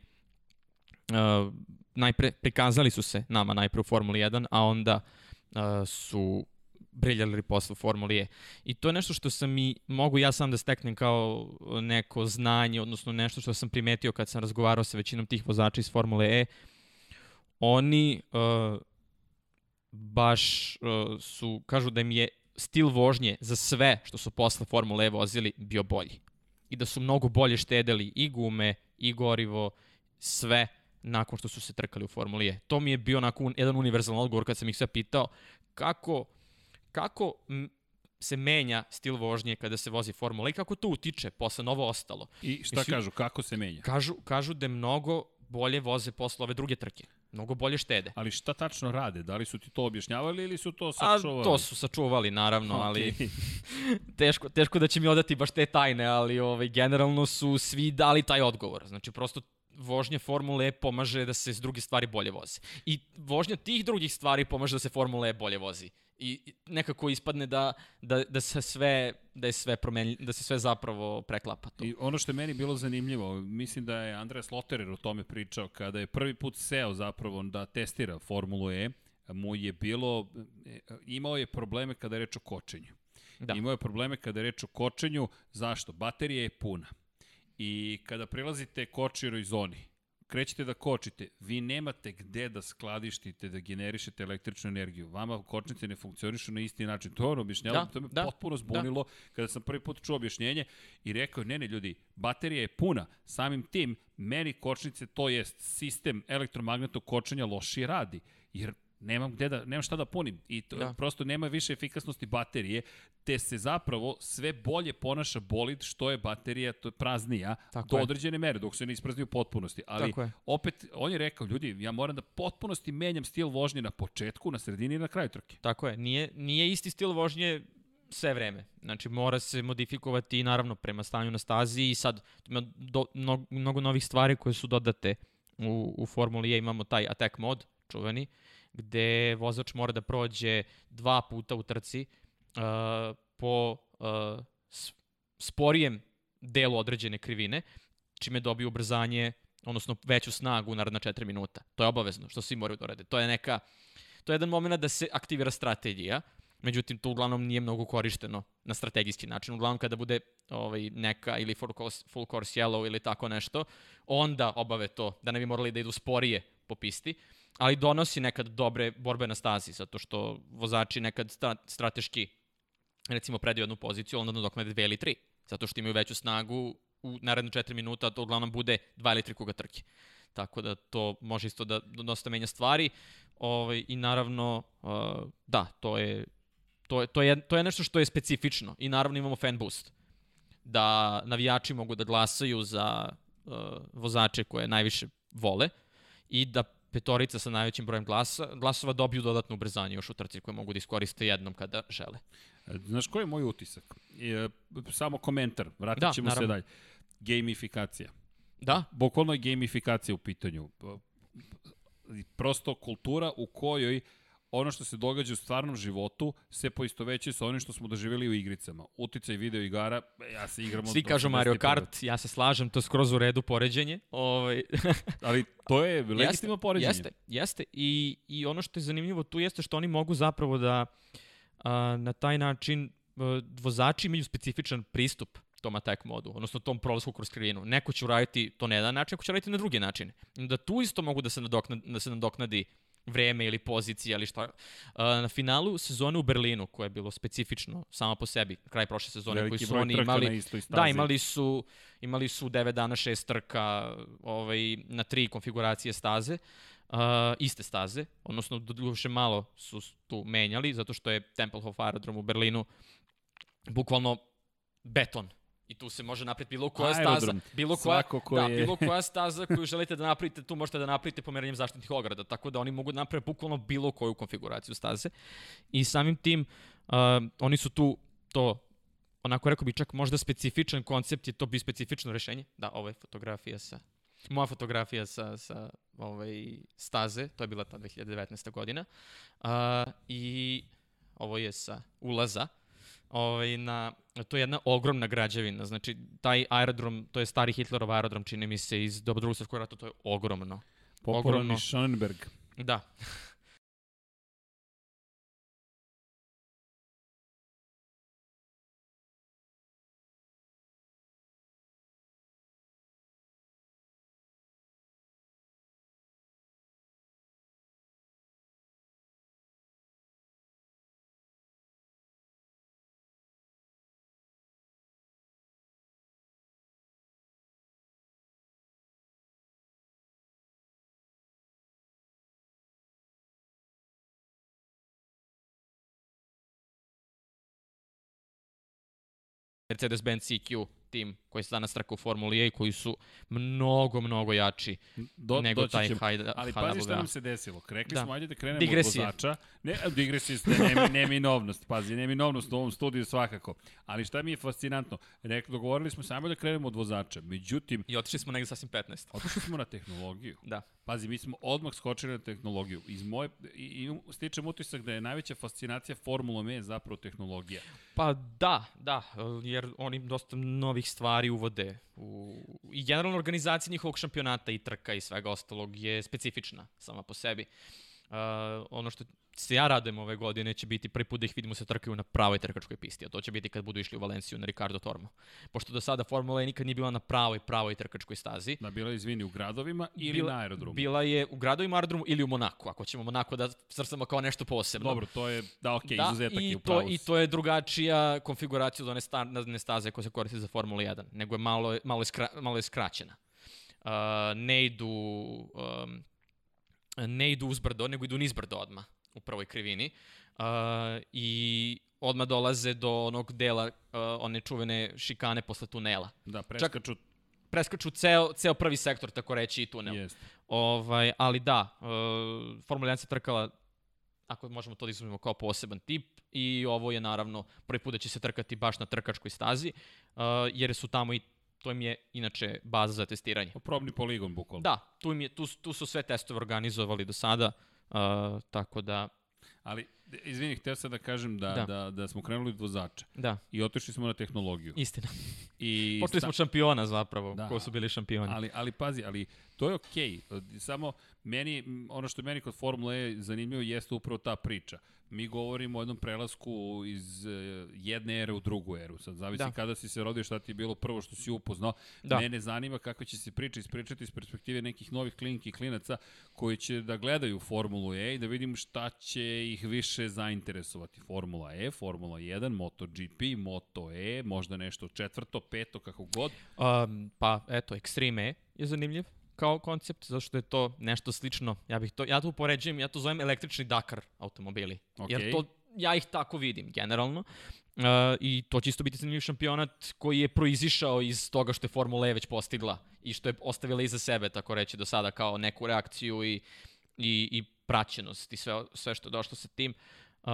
Speaker 2: a, najpre, prikazali su se nama najpre u Formuli 1, a onda a, su briljali posle Formuli E. I to je nešto što sam i mogu ja sam da steknem kao neko znanje, odnosno nešto što sam primetio kad sam razgovarao sa većinom tih vozača iz Formule E. Oni uh, baš uh, su, kažu da im je stil vožnje za sve što su posle Formule E vozili bio bolji. I da su mnogo bolje štedeli i gume, i gorivo, sve nakon što su se trkali u Formuli E. To mi je bio onako jedan univerzalan odgovor kad sam ih sve pitao kako, kako se menja stil vožnje kada se vozi Formula E i kako to utiče posle novo ostalo.
Speaker 1: I šta
Speaker 2: Mislim-
Speaker 1: kažu, kako se menja?
Speaker 2: Kažu, kažu da mnogo bolje voze posle ove druge trke. Mnogo bolje štede.
Speaker 1: Ali šta tačno rade? Da li su ti to objašnjavali ili su to
Speaker 2: A
Speaker 1: sačuvali?
Speaker 2: to su sačuvali naravno, ali
Speaker 1: Okej.
Speaker 2: teško, teško da će mi odati baš te tajne, ali ovaj, generalno su svi dali taj odgovor. Znači, prosto vožnja Formule E pomaže da se s druge stvari bolje voze. I vožnja tih drugih stvari pomaže da se Formula E bolje vozi. I nekako ispadne da, da, da se sve da je sve promenljivo, da se sve zapravo preklapa to.
Speaker 1: I ono što je meni bilo zanimljivo, mislim da je Andreas Lotterer o tome pričao, kada je prvi put seo zapravo da testira Formulu E, mu je bilo, e, imao je probleme kada je reč o kočenju.
Speaker 2: Da.
Speaker 1: Imao je probleme kada je reč o kočenju, zašto? Baterija je puna. I kada prilazite kočiroj zoni, krećete da kočite, vi nemate gde da skladištite, da generišete električnu energiju. Vama kočnice ne funkcionišu na isti način. To je on objašnjavao,
Speaker 2: Da,
Speaker 1: to me
Speaker 2: da,
Speaker 1: potpuno zbunilo kada sam prvi put čuo objašnjenje i rekao ne, ne, ljudi, baterija je puna, samim tim, meni kočnice, to jest sistem elektromagnetnog kočenja lošije radi, jer nemam gde da, nemam šta da punim i to,
Speaker 2: Da.
Speaker 1: prosto nema više efikasnosti baterije, te se zapravo sve bolje ponaša bolid što je baterija to je praznija
Speaker 2: Tako
Speaker 1: do
Speaker 2: je.
Speaker 1: određene mere, dok se ne isprazni u potpunosti. Ali opet, on je rekao, ljudi, ja moram da potpunosti menjam stil vožnje na početku, na sredini i na kraju trke.
Speaker 2: Tako je, nije, nije isti stil vožnje sve vreme. Znači, mora se modifikovati i naravno prema stanju na stazi i sad ima do, mnogo, mnogo novih stvari koje su dodate u, u Formuli E. Imamo taj attack mod, čuveni, gde vozač mora da prođe dva puta u trci uh, po uh, sporijem delu određene krivine, čime dobiju ubrzanje, odnosno veću snagu u naredna 4 minuta. To je obavezno, što svi moraju da urade. To je neka to je jedan moment da se aktivira strategija, međutim to uglavnom nije mnogo korišteno na strategijski način. Uglavnom kada bude ovaj, neka ili full course, full course yellow ili tako nešto, onda obave to, da ne bi morali da idu sporije po pisti, ali donosi nekad dobre borbe na stazi, zato što vozači nekad sta, strateški recimo predaju jednu poziciju, onda nadoknade dve ili tri, zato što imaju veću snagu u naredne 4 minuta, to uglavnom bude dva ili tri kuga trke. Tako da to može isto da, da dosta menja stvari. Ovaj, I naravno, uh, da, to je, to, je, to, je, to je nešto što je specifično. I naravno imamo fan boost. Da navijači mogu da glasaju za uh, vozače koje najviše vole i da petorica sa najvećim brojem glasa, glasova dobiju dodatno ubrzanje još u trci koje mogu da iskoriste jednom kada žele.
Speaker 1: Znaš koji je moj utisak? E, samo komentar, vratit
Speaker 2: Da,
Speaker 1: ćemo se
Speaker 2: naravno.
Speaker 1: dalje. Gamifikacija.
Speaker 2: Da,
Speaker 1: Bukvalno je gamifikacija u pitanju. Prosto kultura u kojoj ono što se događa u stvarnom životu se poistovećuje sa onim što smo doživjeli u igricama. Uticaj video igara, ja se igram
Speaker 2: svi kažu Mario
Speaker 1: 81..
Speaker 2: Kart, ja se slažem, to je skroz u redu poređenje. Ovaj,
Speaker 1: Ali to je legitimno poređenje.
Speaker 2: Jeste, jeste. I, I ono što je zanimljivo tu jeste što oni mogu zapravo da a, na taj način a, vozači imaju specifičan pristup tom attack modu, odnosno tom prolasku kroz krivinu. Neko će uraditi to na jedan način, neko će uraditi na drugi način. Da tu isto mogu da se nadoknadi, da se nadoknadi vreme ili pozicija ili šta. A, na finalu sezone u Berlinu, koje je bilo specifično samo po sebi, kraj prošle sezone
Speaker 1: Veliki
Speaker 2: koji su oni imali. Da, imali su, imali su 9 dana 6 trka ovaj, na tri konfiguracije staze, uh, iste staze, odnosno doduše malo su tu menjali, zato što je Tempelhof aerodrom u Berlinu bukvalno beton. I tu se može napraviti bilo koja staza,
Speaker 1: Aerodrom.
Speaker 2: bilo koja, da,
Speaker 1: je-
Speaker 2: bilo koja staza koju želite da napravite, tu možete da napravite pomeranjem zaštitnih ograda, tako da oni mogu da naprave bukvalno bilo koju konfiguraciju staze. I samim tim, uh, oni su tu to onako rekao bi čak možda specifičan koncept je to bi specifično rešenje. Da, ovo je fotografija sa moja fotografija sa, sa ovaj, staze, to je bila ta 2019. godina. Uh, I ovo je sa ulaza. Ovaj, na, to je jedna ogromna građevina, znači taj aerodrom, to je stari Hitlerov aerodrom, čini mi se, iz doba drugog svjetskog rata, to je ogromno.
Speaker 1: Popularni
Speaker 2: ogromno.
Speaker 1: Schonenberg.
Speaker 2: Da, Mercedes-Benz CQ tim koji se danas trka u Formuli E i koji su mnogo, mnogo jači
Speaker 1: Do,
Speaker 2: nego taj
Speaker 1: ćemo.
Speaker 2: Hajda,
Speaker 1: Ali pazi šta nam se desilo. Rekli
Speaker 2: Da.
Speaker 1: smo, ajde da krenemo
Speaker 2: Digresije.
Speaker 1: od vozača. Ne, digresije ste, ne, neminovnost. Pazi, neminovnost u ovom studiju svakako. Ali šta mi je fascinantno? Rekli, dogovorili smo samo da krenemo od vozača. Međutim,
Speaker 2: I otišli smo negde sasvim 15.
Speaker 1: otišli smo na tehnologiju.
Speaker 2: Da.
Speaker 1: Pazi, mi smo odmah skočili na tehnologiju. Iz moje, i, i stičem utisak da je najveća fascinacija Formulom E zapravo tehnologija.
Speaker 2: Pa da, da, jer oni dosta novih stvari uvode u, i generalna organizacija njihovog šampionata i trka i svega ostalog je specifična sama po sebi. Uh, ono što se ja radujem ove godine će biti prvi put da ih vidimo se trkaju na pravoj trkačkoj pisti, a to će biti kad budu išli u Valenciju na Ricardo Tormo. Pošto do sada Formula E nikad nije bila na pravoj, pravoj trkačkoj stazi.
Speaker 1: Da, bila je, izvini, u gradovima ili
Speaker 2: bila,
Speaker 1: na aerodromu.
Speaker 2: Bila je u gradovima aerodromu ili u Monaku, ako ćemo Monako da srstamo kao nešto posebno.
Speaker 1: Dobro, to je, da, okej,
Speaker 2: da,
Speaker 1: izuzetak
Speaker 2: i
Speaker 1: je u
Speaker 2: to,
Speaker 1: pravu.
Speaker 2: I to je drugačija konfiguracija od one standardne staze koja se koristi za Formulu 1, nego je malo, malo, je, skra, malo je skraćena. Uh, ne idu um, ne idu uzbrdo, nego idu nizbrdo odmah u prvoj krivini. Uh, I odmah dolaze do onog dela, uh, one čuvene šikane posle tunela.
Speaker 1: Da, preskaču,
Speaker 2: Preskaču ceo, ceo prvi sektor, tako reći, i tunel.
Speaker 1: jest.
Speaker 2: Ovaj, ali da, uh, Formula 1 se trkala, ako možemo to da izuzmemo kao poseban tip, i ovo je naravno prvi put da će se trkati baš na trkačkoj stazi, uh, jer su tamo i to im je inače baza za testiranje.
Speaker 1: Probni poligon, bukvalno.
Speaker 2: Da, tu, im je, tu, tu su sve testove organizovali do sada, uh, tako da,
Speaker 1: Ali, izvini, htio sam da kažem da, da.
Speaker 2: Da.
Speaker 1: da, smo krenuli od vozača
Speaker 2: da,
Speaker 1: i otišli smo na tehnologiju.
Speaker 2: istina.
Speaker 1: I
Speaker 2: Počeli smo od šampiona zapravo,
Speaker 1: Da.
Speaker 2: ko su bili šampioni.
Speaker 1: Ali, ali pazi, ali to je okej. Okay. Samo meni, ono što meni kod Formule E zanimljivo jeste upravo ta priča. Mi govorimo o jednom prelasku iz uh, jedne ere u drugu eru. Sad zavisi da.
Speaker 2: Da.
Speaker 1: kada si se rodio, šta ti je bilo prvo što si upoznao. Da. Mene zanima kako će se priča ispričati iz perspektive nekih novih klinki i klinaca koji će da gledaju Formulu E i da vidim šta će ih više zainteresovati. Formula E, Formula 1, MotoGP, Moto E, možda nešto četvrto, peto, kako god.
Speaker 2: Um, pa eto, Extreme E je zanimljiv kao koncept, zato što je to nešto slično. Ja bih to, ja to upoređujem, ja to zovem električni Dakar automobili.
Speaker 1: Okej.
Speaker 2: Jer to, ja ih tako vidim generalno. Uh, I to će isto biti zanimljiv šampionat koji je proizišao iz toga što je Formula E već postigla i što je ostavila iza sebe, tako reći, do sada kao neku reakciju i, i, i praćenost i sve, sve što je došlo sa tim. Uh,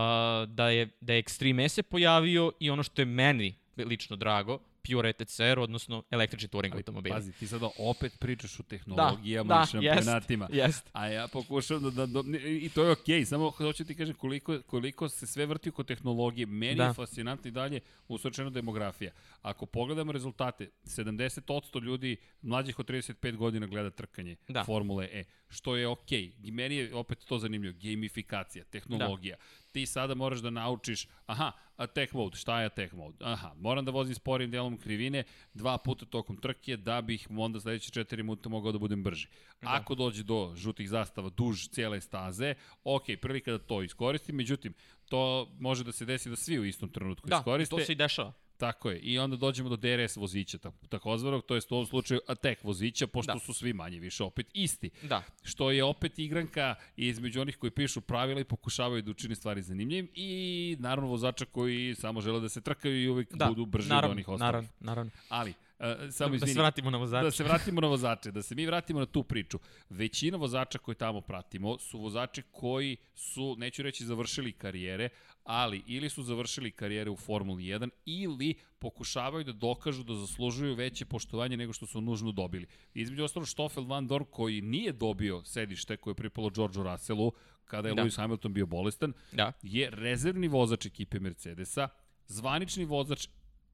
Speaker 2: da je, da je Extreme E se pojavio i ono što je meni lično drago, Pure ETCR, odnosno električni touring automobili.
Speaker 1: Pazi, ti sada opet pričaš o tehnologijama
Speaker 2: da,
Speaker 1: i šampionatima.
Speaker 2: Jest, jest.
Speaker 1: A ja pokušavam da, da, da i to je okej, okay, samo hoću ti kažem koliko, koliko se sve vrti oko tehnologije. Meni da.
Speaker 2: Da.
Speaker 1: je fascinantno i dalje usvrčena demografija. Ako pogledamo rezultate, 70% ljudi mlađih od 35 godina gleda trkanje
Speaker 2: Da.
Speaker 1: Formule E, što je okej. Okay. Meni je opet to zanimljivo, gamifikacija, tehnologija. Da. Ti sada moraš da naučiš, aha, attack mode, šta je attack mode? Aha, moram da vozim sporim delom krivine dva puta tokom trke da bih onda sledeće četiri minuta mogao da budem brži. Da. Ako dođe do žutih zastava duž cijele staze, ok, prilika da to iskoristim, međutim, to može da se desi da svi u istom trenutku
Speaker 2: Da,
Speaker 1: iskoriste.
Speaker 2: to se i dešava.
Speaker 1: Tako je. I onda dođemo do DRS vozića, tako, takozvanog, to je u ovom slučaju attack vozića, pošto da. Su svi manje više opet isti.
Speaker 2: Da.
Speaker 1: Što je opet igranka između onih koji pišu pravila i pokušavaju da učini stvari zanimljivim i naravno vozača koji samo žele da se trkaju i uvijek
Speaker 2: Da,
Speaker 1: budu brži
Speaker 2: naravno,
Speaker 1: od onih ostalih.
Speaker 2: naravno, naravno.
Speaker 1: Ali, uh, samo
Speaker 2: Da
Speaker 1: izvini.
Speaker 2: se vratimo na vozače.
Speaker 1: Da se vratimo na vozače, da se mi vratimo na tu priču. Većina vozača koje tamo pratimo su vozači koji su, neću reći završili karijere, ali ili su završili karijere u Formuli 1 ili pokušavaju da dokažu da zaslužuju veće poštovanje nego što su nužno dobili. Između ostalo Stoffel Van Dorn koji nije dobio sedište koje je pripalo Georgeu Russellu kada je da.
Speaker 2: Da.
Speaker 1: Lewis Hamilton bio bolestan,
Speaker 2: Da.
Speaker 1: je rezervni vozač ekipe Mercedesa, zvanični vozač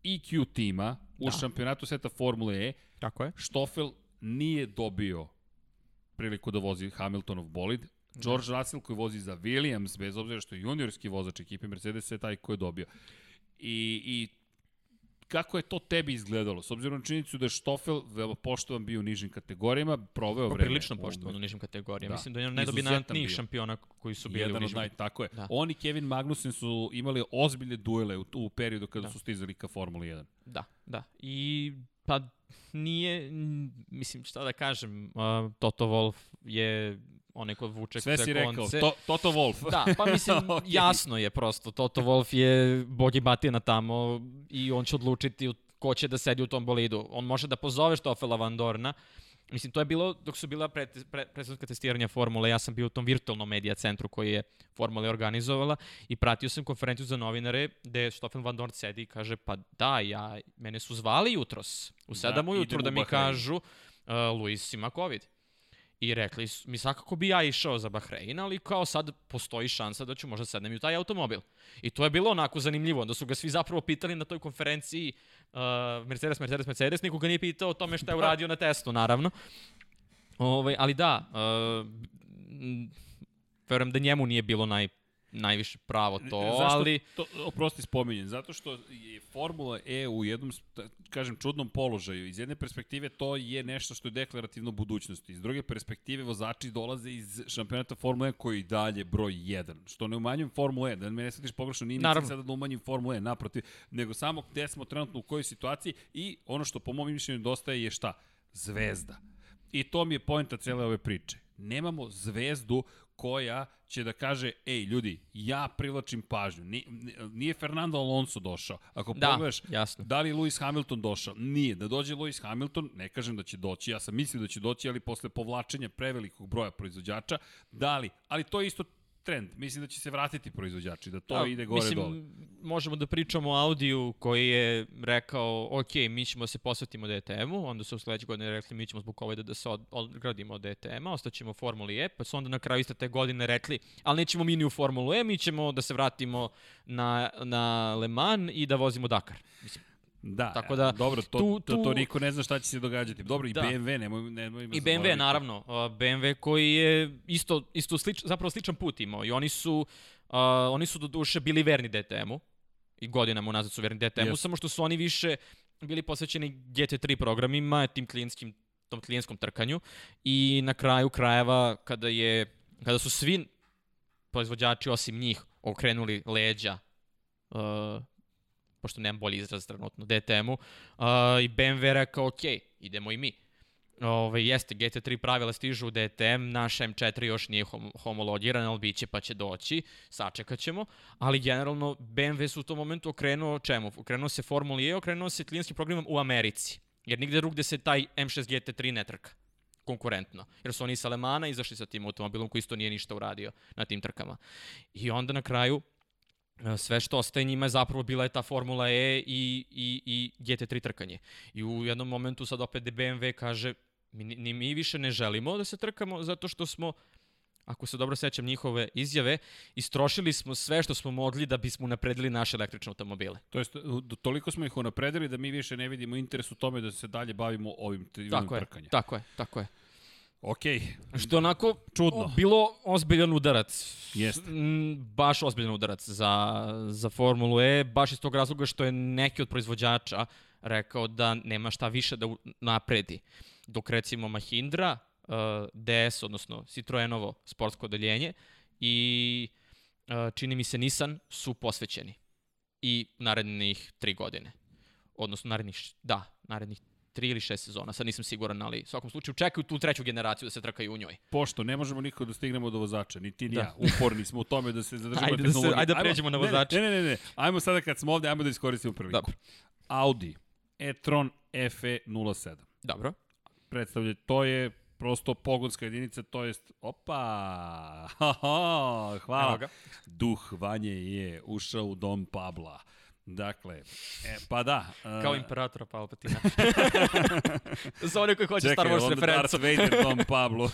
Speaker 1: EQ tima u
Speaker 2: Da.
Speaker 1: šampionatu sveta Formule E,
Speaker 2: Tako je.
Speaker 1: Stoffel nije dobio priliku da vozi Hamiltonov bolid. George Russell koji vozi za Williams, bez obzira što je juniorski vozač ekipe Mercedes, je taj koji je dobio. I, i kako je to tebi izgledalo? S obzirom na činjenicu da je Stoffel veoma poštovan bio u nižim kategorijama, proveo vreme.
Speaker 2: Prilično poštovan u nižim kategorijama.
Speaker 1: Da.
Speaker 2: Mislim da je on najdominantnijih
Speaker 1: bio.
Speaker 2: šampiona koji su bili
Speaker 1: Jedan
Speaker 2: u nižim
Speaker 1: naj, tako je. Da.
Speaker 2: Da.
Speaker 1: On i Kevin Magnussen su imali ozbiljne duele u, u periodu kada da. Su stizali ka Formuli 1.
Speaker 2: Da, da. I pa nije, mislim, šta da kažem, uh, Toto Wolff je onaj ko vuče
Speaker 1: Sve si rekao,
Speaker 2: konce.
Speaker 1: to, Toto Wolf.
Speaker 2: Da, pa mislim,
Speaker 1: Ok.
Speaker 2: jasno je prosto. Toto Wolf je bog i batina tamo i on će odlučiti ko će da sedi u tom bolidu. On može da pozove Štofela Van Dorna. Mislim, to je bilo dok su bila pre, pre, testiranja formule. Ja sam bio u tom virtualnom medija centru koji je formula organizovala i pratio sam konferenciju za novinare gde Štofel Van Dorn sedi i kaže pa da, ja, mene su zvali jutros u 7
Speaker 1: Da,
Speaker 2: ujutru da mi kažu uh, Luis ima COVID. I rekli su, mi svakako bi ja išao za Bahrein, ali kao sad postoji šansa da ću možda sednem i u taj automobil. I to je bilo onako zanimljivo, onda su ga svi zapravo pitali na toj konferenciji uh, Mercedes, Mercedes, Mercedes, niko ga nije pitao o tome šta je uradio na testu, naravno. Ovaj, ali da, uh, verujem da njemu nije bilo naj, najviše pravo to,
Speaker 1: Zašto
Speaker 2: ali...
Speaker 1: to, oprosti spominjem, zato što je Formula E u jednom, kažem, čudnom položaju. Iz jedne perspektive to je nešto što je deklarativno budućnosti. Iz druge perspektive vozači dolaze iz šampionata Formula E koji je dalje broj 1. Što ne umanjujem Formula E, da me ne shvatiš pogrešno, nije
Speaker 2: Naravno.
Speaker 1: sada da umanjim Formula E, naprotiv, nego samo gde smo trenutno u kojoj situaciji i ono što po mom mišljenju dostaje je šta? Zvezda. I to mi je pojenta cele ove priče. Nemamo zvezdu koja će da kaže, ej ljudi, ja privlačim pažnju. Nije, nije Fernando Alonso došao. Ako
Speaker 2: Da,
Speaker 1: pogledaš,
Speaker 2: jasno.
Speaker 1: da li Lewis Hamilton došao? Nije. Da dođe Lewis Hamilton, ne kažem da će doći, ja sam mislio da će doći, ali posle povlačenja prevelikog broja proizvođača, da li? Ali to je isto trend. Mislim da će se vratiti proizvođači, da to
Speaker 2: Da,
Speaker 1: ide gore
Speaker 2: mislim,
Speaker 1: dole.
Speaker 2: možemo da pričamo o Audiju koji je rekao, ok, mi ćemo se posvetimo DTM-u, onda su sledeće godine rekli mi ćemo zbog COVID-a da se od, odgradimo od DTM-a, ostaćemo u Formuli E, pa su onda na kraju iste te godine rekli, ali nećemo mi ni u Formulu E, mi ćemo da se vratimo na, na Le Mans i da vozimo Dakar. Mislim,
Speaker 1: Da,
Speaker 2: Tako da,
Speaker 1: dobro, to,
Speaker 2: tu-
Speaker 1: to, to
Speaker 2: tu-
Speaker 1: niko ne zna šta će se događati. Dobro, i
Speaker 2: Da.
Speaker 1: BMW, nemoj, nemoj
Speaker 2: I BMW, naravno. BMW koji je isto, isto slič, zapravo sličan put imao i oni su, uh, oni su do duše bili verni DTM-u i godinama unazad su verni DTM-u,
Speaker 1: Jesu.
Speaker 2: samo što su oni više bili posvećeni GT3 programima, tim klijentskim, tom klijenskom trkanju i na kraju krajeva kada je kada su svi proizvođači osim njih okrenuli leđa uh, pošto nemam bolji izraz trenutno, DTM-u, uh, i BMW rekao, ok, idemo i mi. Ove, jeste, GT3 pravila stižu u DTM, naš M4 još nije hom homologiran, ali bit će pa će doći, sačekat ćemo, ali generalno BMW su u tom momentu okrenuo čemu? Okrenuo se Formuli E, okrenuo se klijentskim programom u Americi, jer nigde drugde se taj M6 GT3 ne trka konkurentno. Jer su oni iz Alemana izašli sa tim automobilom koji isto nije ništa uradio na tim trkama. I onda na kraju sve što ostaje njima je zapravo bila je ta Formula E i, i, i GT3 trkanje. I u jednom momentu sad opet BMW kaže mi, ni- mi više ne želimo da se trkamo zato što smo ako se dobro sećam njihove izjave, istrošili smo sve što smo mogli da bismo napredili naše električne automobile.
Speaker 1: To jest, toliko smo ih unapredili da mi više ne vidimo interes u tome da se dalje bavimo ovim, ovim
Speaker 2: Tako je,
Speaker 1: trkanjem.
Speaker 2: tako je, tako je.
Speaker 1: Okej,
Speaker 2: Što onako
Speaker 1: Čudno.
Speaker 2: o, bilo ozbiljan udarac.
Speaker 1: Jeste.
Speaker 2: Baš ozbiljan udarac za, za Formulu E, baš iz tog razloga što je neki od proizvođača rekao da nema šta više da napredi. Dok recimo Mahindra, uh, DS, odnosno Citroenovo sportsko odeljenje i uh, čini mi se Nissan su posvećeni. I narednih tri godine. Odnosno narednih, da, narednih tri ili šest sezona, sad nisam siguran, ali u svakom slučaju čekaju tu treću generaciju da se trkaju u njoj.
Speaker 1: pošto ne možemo nikako da stignemo do vozača, ni ti ni
Speaker 2: Da.
Speaker 1: ja, uporni smo u tome da se zadržimo
Speaker 2: Ajde da se- ajde da
Speaker 1: Ajmo-
Speaker 2: pređemo na vozače.
Speaker 1: Ne, ne, ne, ne, ajmo sada kad smo ovde, ajmo da iskoristimo priliku.
Speaker 2: Dobro.
Speaker 1: Audi e-tron FE07.
Speaker 2: Dobro.
Speaker 1: Predstavlja, to je prosto pogonska jedinica, to jest, opa, ha, ha, hvala. Duh Vanje je ušao u dom Pabla. Dakle, e, pa da. e,
Speaker 2: Kao imperatora Palpatina. Za one koji hoće
Speaker 1: Čekaj,
Speaker 2: Star Wars
Speaker 1: onda
Speaker 2: referencu.
Speaker 1: Darth Vader Dom Pablo.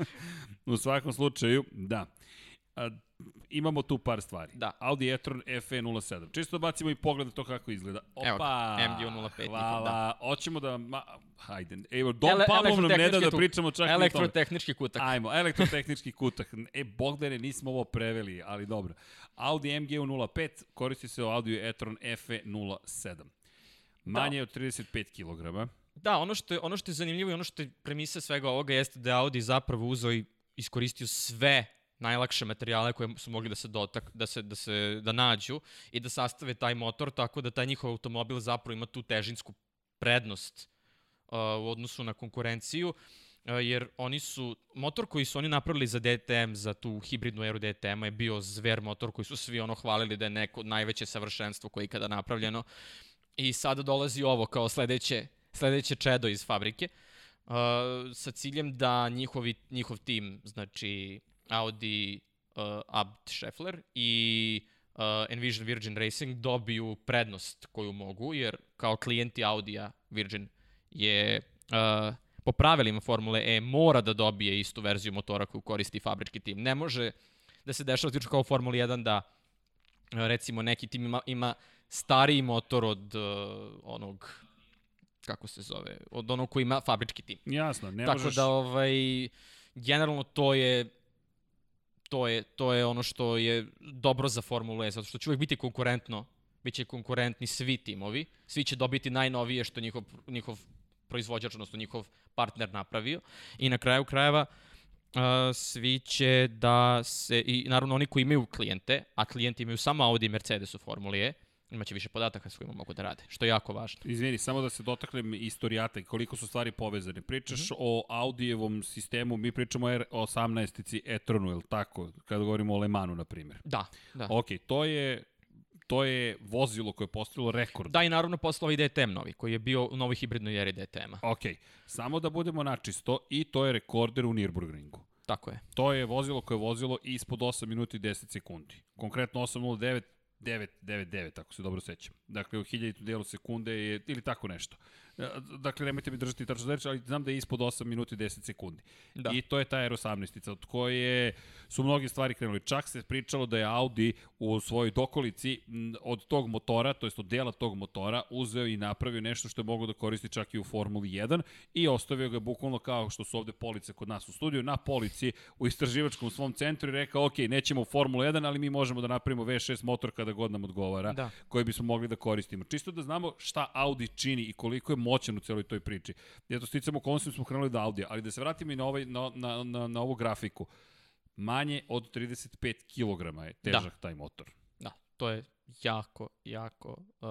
Speaker 1: u svakom slučaju, da. A, imamo tu par stvari.
Speaker 2: Da.
Speaker 1: Audi e-tron FE07. Čisto da bacimo i pogled na to kako izgleda. Opa,
Speaker 2: Evo ga, MG05
Speaker 1: Hvala.
Speaker 2: da.
Speaker 1: Hoćemo da... Ma, hajde, evo, Dom
Speaker 2: Ele-
Speaker 1: Pablo nam ne da da pričamo čak i o tome.
Speaker 2: Elektrotehnički kutak.
Speaker 1: Ajmo, elektrotehnički kutak. E, Bogdane, nismo ovo preveli, ali dobro. Audi MG05 koristi se u Audi e-tron FE07. Manje je od 35 kg.
Speaker 2: Da, ono što, je, ono što je zanimljivo i ono što je premisa svega ovoga jeste da je Audi zapravo uzeo i iskoristio sve najlakše materijale koje su mogli da se dotak, da se da se da nađu i da sastave taj motor tako da taj njihov automobil zapravo ima tu težinsku prednost uh, u odnosu na konkurenciju. e, jer oni su, motor koji su oni napravili za DTM, za tu hibridnu eru DTM-a je bio zver motor koji su svi ono hvalili da je neko najveće savršenstvo koje je ikada napravljeno. I sada dolazi ovo kao sledeće, sledeće čedo iz fabrike uh, sa ciljem da njihovi, njihov tim, znači Audi, uh, Abt Scheffler i uh, Envision Virgin Racing dobiju prednost koju mogu, jer kao klijenti Audija Virgin je uh, po pravilima Formule E mora da dobije istu verziju motora koju koristi fabrički tim. Ne može da se dešava tiče kao u Formuli 1 da uh, recimo neki tim ima, ima stariji motor od uh, onog kako se zove, od onog koji ima fabrički tim.
Speaker 1: Jasno, ne
Speaker 2: Tako
Speaker 1: možeš...
Speaker 2: da ovaj generalno to je to je to je ono što je dobro za Formulu E zato što će uvek biti konkurentno, biće konkurentni svi timovi, svi će dobiti najnovije što njihov njihov proizvođač odnosno njihov partner napravio. I na kraju krajeva Uh, svi će da se, i naravno oni koji imaju klijente, a klijenti imaju samo Audi i Mercedes u Formuli E, imaće više podataka s kojima mogu da rade, što je jako važno.
Speaker 1: Izvini, samo da se dotaknem istorijata i koliko su stvari povezane. Pričaš mm -hmm. o Audijevom sistemu, mi pričamo o R18-ici e-tronu, je li tako? Kada govorimo o Le Manu, na primjer.
Speaker 2: Da, da.
Speaker 1: Ok, to je to je vozilo koje je postavilo rekord.
Speaker 2: Da, i naravno posle ovaj DTM novi, koji je bio u novoj hibridnoj eri DTM-a.
Speaker 1: Ok, samo da budemo načisto, i to je rekorder u Nürburgringu.
Speaker 2: Tako je.
Speaker 1: To je vozilo koje je vozilo ispod 8 minuta i 10 sekundi. Konkretno 8.09 999, ako se dobro sećam. Dakle, u hiljaditu delu sekunde je, ili tako nešto. Dakle, nemojte mi držati tačno reći, ali znam da je ispod 8 minuta i 10 sekundi. Da. I to je ta Aero 18 od koje su mnogi stvari krenuli. Čak se pričalo da je Audi u svojoj dokolici od tog motora, to jest od dela tog motora, uzeo i napravio nešto što je mogo da koristi čak i u Formuli 1 i ostavio ga bukvalno kao što su ovde police kod nas u studiju, na polici u istraživačkom svom centru i rekao, ok, nećemo u Formulu 1, ali mi možemo da napravimo V6 motor kada god nam odgovara, da. koji bismo mogli da koristimo. Čisto da znamo šta Audi čini i koliko je moćan u celoj toj priči. Eto, sticamo okolnostima smo krenuli do Audija, ali da se vratimo i na, ovaj, na, na, na, na ovu grafiku. Manje od 35 kg je težak da. taj motor.
Speaker 2: Da, to je jako, jako uh,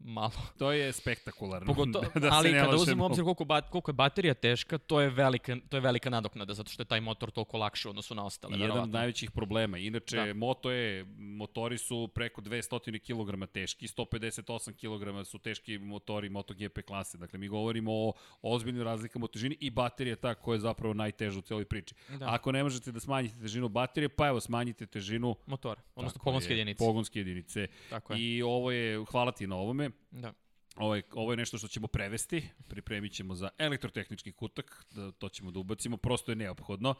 Speaker 2: malo.
Speaker 1: To je spektakularno.
Speaker 2: Pogoto, da ali kada uzmemo obzir koliko, ba, koliko je baterija teška, to je velika, to je velika nadoknada, zato što je taj motor toliko lakši u odnosu na ostale.
Speaker 1: Jedan od najvećih problema. Inače, da. Moto je, motori su preko 200 kg teški, 158 kg su teški motori MotoGP klase. Dakle, mi govorimo o ozbiljnoj razlikama u težini i baterija ta koja je zapravo najteža u celoj priči. Da. Ako ne možete da smanjite težinu baterije, pa evo smanjite težinu
Speaker 2: motora, odnosno pogonske jedinice.
Speaker 1: Pogonske jedinice. Tako je. I ovo je, hvala ti na ovome,
Speaker 2: Da.
Speaker 1: Ovo je, ovo je nešto što ćemo prevesti, pripremit ćemo za elektrotehnički kutak, da, to ćemo da ubacimo, prosto je neophodno.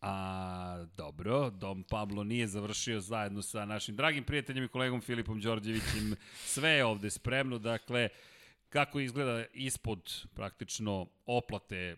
Speaker 1: A, dobro, Dom Pablo nije završio zajedno sa našim dragim prijateljem i kolegom Filipom Đorđevićem. Sve je ovde spremno, dakle, kako izgleda ispod praktično oplate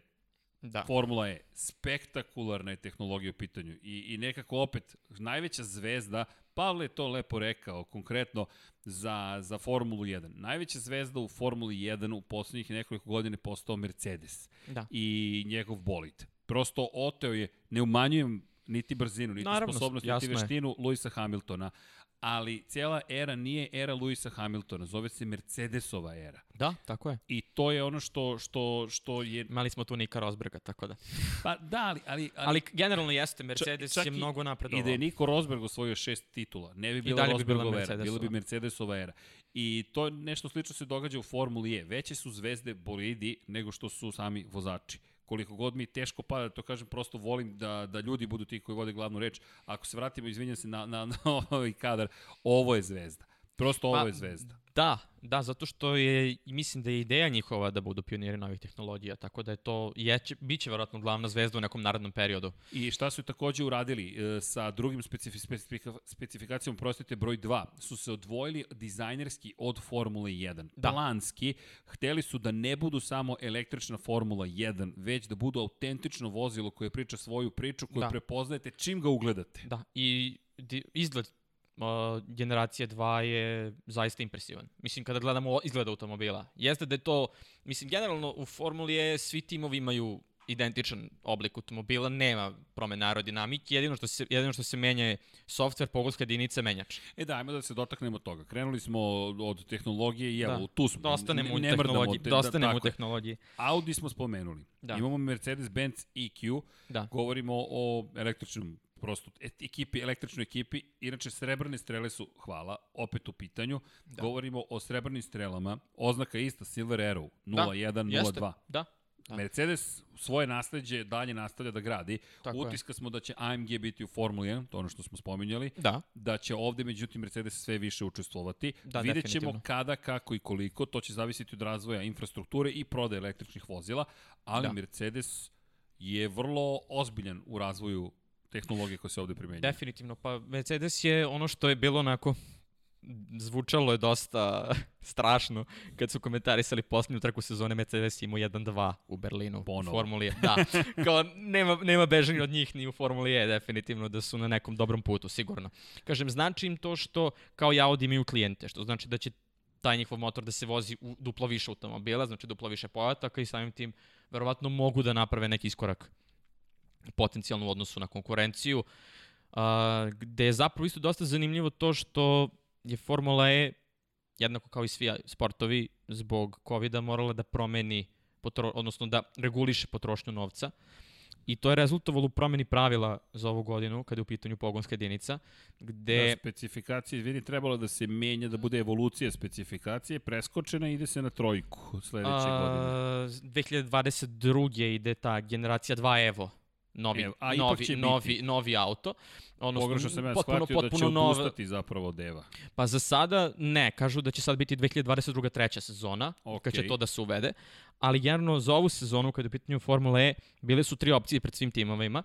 Speaker 1: Da. Formula je spektakularna je tehnologija u pitanju i, i nekako opet najveća zvezda, Pavle je to lepo rekao, konkretno za, za Formulu 1. Najveća zvezda u Formuli 1 u poslednjih nekoliko godina je postao Mercedes
Speaker 2: da.
Speaker 1: i njegov bolid. Prosto oteo je, ne umanjujem niti brzinu, niti Naravno, sposobnost, niti veštinu Luisa Hamiltona, ali cijela era nije era Luisa Hamiltona, zove se Mercedesova era.
Speaker 2: Da, tako je.
Speaker 1: I to je ono što, što, što je...
Speaker 2: Imali smo tu Nika Rosberga, tako da.
Speaker 1: Pa da, ali... Ali,
Speaker 2: ali, ali generalno jeste, Mercedes čak, čak je mnogo napredovao.
Speaker 1: I da je Niko Rosberg osvojio šest titula, ne bi bila Rosbergova bi era, bila bi Mercedesova era. I to nešto slično se događa u Formuli E. Veće su zvezde bolidi nego što su sami vozači koliko god mi teško pada, to kažem, prosto volim da, da ljudi budu ti koji vode glavnu reč. Ako se vratimo, izvinjam se na, na, na ovaj kadar, ovo je zvezda. Prosto ovo pa, je zvezda.
Speaker 2: Da, da, zato što je, mislim da je ideja njihova da budu pioniri novih tehnologija, tako da je to, je, će, bit će verovatno glavna zvezda u nekom narodnom periodu.
Speaker 1: I šta su takođe uradili e, sa drugim specifi, specifika, specifikacijom, prostite, broj 2, su se odvojili dizajnerski od Formule 1. Da. Planski, hteli su da ne budu samo električna Formula 1, već da budu autentično vozilo koje priča svoju priču, koju da. prepoznajete čim ga ugledate.
Speaker 2: Da, i izgled uh, generacije 2 je zaista impresivan. Mislim, kada gledamo izgled automobila. Jeste da je to, mislim, generalno u Formuli E svi timovi imaju identičan oblik automobila, nema promene aerodinamike, jedino što se, jedino što se menja je software, pogonska jedinica, menjač.
Speaker 1: E da, ajmo da se dotaknemo toga. Krenuli smo od tehnologije i evo,
Speaker 2: Da.
Speaker 1: tu smo.
Speaker 2: Da ostanemo u
Speaker 1: Ne- ne mrdamo
Speaker 2: tehnologiji.
Speaker 1: te-
Speaker 2: Da ostanemo u
Speaker 1: tako je.
Speaker 2: tehnologiji.
Speaker 1: Audi smo spomenuli.
Speaker 2: Da.
Speaker 1: Imamo Mercedes-Benz EQ.
Speaker 2: Da.
Speaker 1: Govorimo o električnom prosto et- ekipi, električnoj ekipi. Inače, srebrne strele su, hvala, opet u pitanju. Da. Govorimo o srebrnim strelama. Oznaka je ista, Silver Arrow, 01,
Speaker 2: Jeste.
Speaker 1: 02.
Speaker 2: Da.
Speaker 1: Da. Mercedes svoje nasledđe dalje nastavlja da gradi.
Speaker 2: Tako je.
Speaker 1: Utiska smo da će AMG biti u Formuli 1, to je ono što smo spominjali.
Speaker 2: Da.
Speaker 1: Da će ovde, međutim, Mercedes sve više učestvovati.
Speaker 2: Da,
Speaker 1: Vidjet ćemo kada, kako i koliko. To će zavisiti od razvoja infrastrukture i prodaje električnih vozila, ali
Speaker 2: Da.
Speaker 1: da. Mercedes je vrlo ozbiljan u razvoju tehnologije koja se ovde primenjuje.
Speaker 2: Definitivno, pa Mercedes je ono što je bilo onako zvučalo je dosta strašno kad su komentarisali posljednju trku sezone Mercedes imao 1-2 u Berlinu
Speaker 1: Ponovo.
Speaker 2: u Formuli E. Da, kao nema, nema bežanja od njih ni u Formuli E, definitivno da su na nekom dobrom putu, sigurno. Kažem, znači im to što kao i Audi imaju klijente, što znači da će taj njihov motor da se vozi u duplo više automobila, znači duplo više pojataka i samim tim verovatno mogu da naprave neki iskorak potencijalno u odnosu na konkurenciju. Uh, gde je zapravo isto dosta zanimljivo to što je Formula E, jednako kao i svi sportovi, zbog covid morala da promeni, potro, odnosno da reguliše potrošnju novca. I to je rezultovalo u promeni pravila za ovu godinu, kada je u pitanju pogonska jedinica, gde...
Speaker 1: Da, specifikacije, vidi, trebalo da se menja, da bude evolucija specifikacije, preskočena i ide se na trojku sledeće godine.
Speaker 2: A, 2022. ide ta generacija 2 Evo, novi,
Speaker 1: Evo, a
Speaker 2: novi,
Speaker 1: će
Speaker 2: novi,
Speaker 1: biti.
Speaker 2: novi auto. Odnosno,
Speaker 1: Pogrešno sam ja
Speaker 2: potpuno,
Speaker 1: shvatio da će
Speaker 2: potpuno nova-
Speaker 1: odustati zapravo od Eva.
Speaker 2: Pa za sada ne, kažu da će sad biti 2022. treća sezona, okay. kad će to da se uvede. Ali jedno za ovu sezonu, kada je u pitanju Formula E, bile su tri opcije pred svim timovima.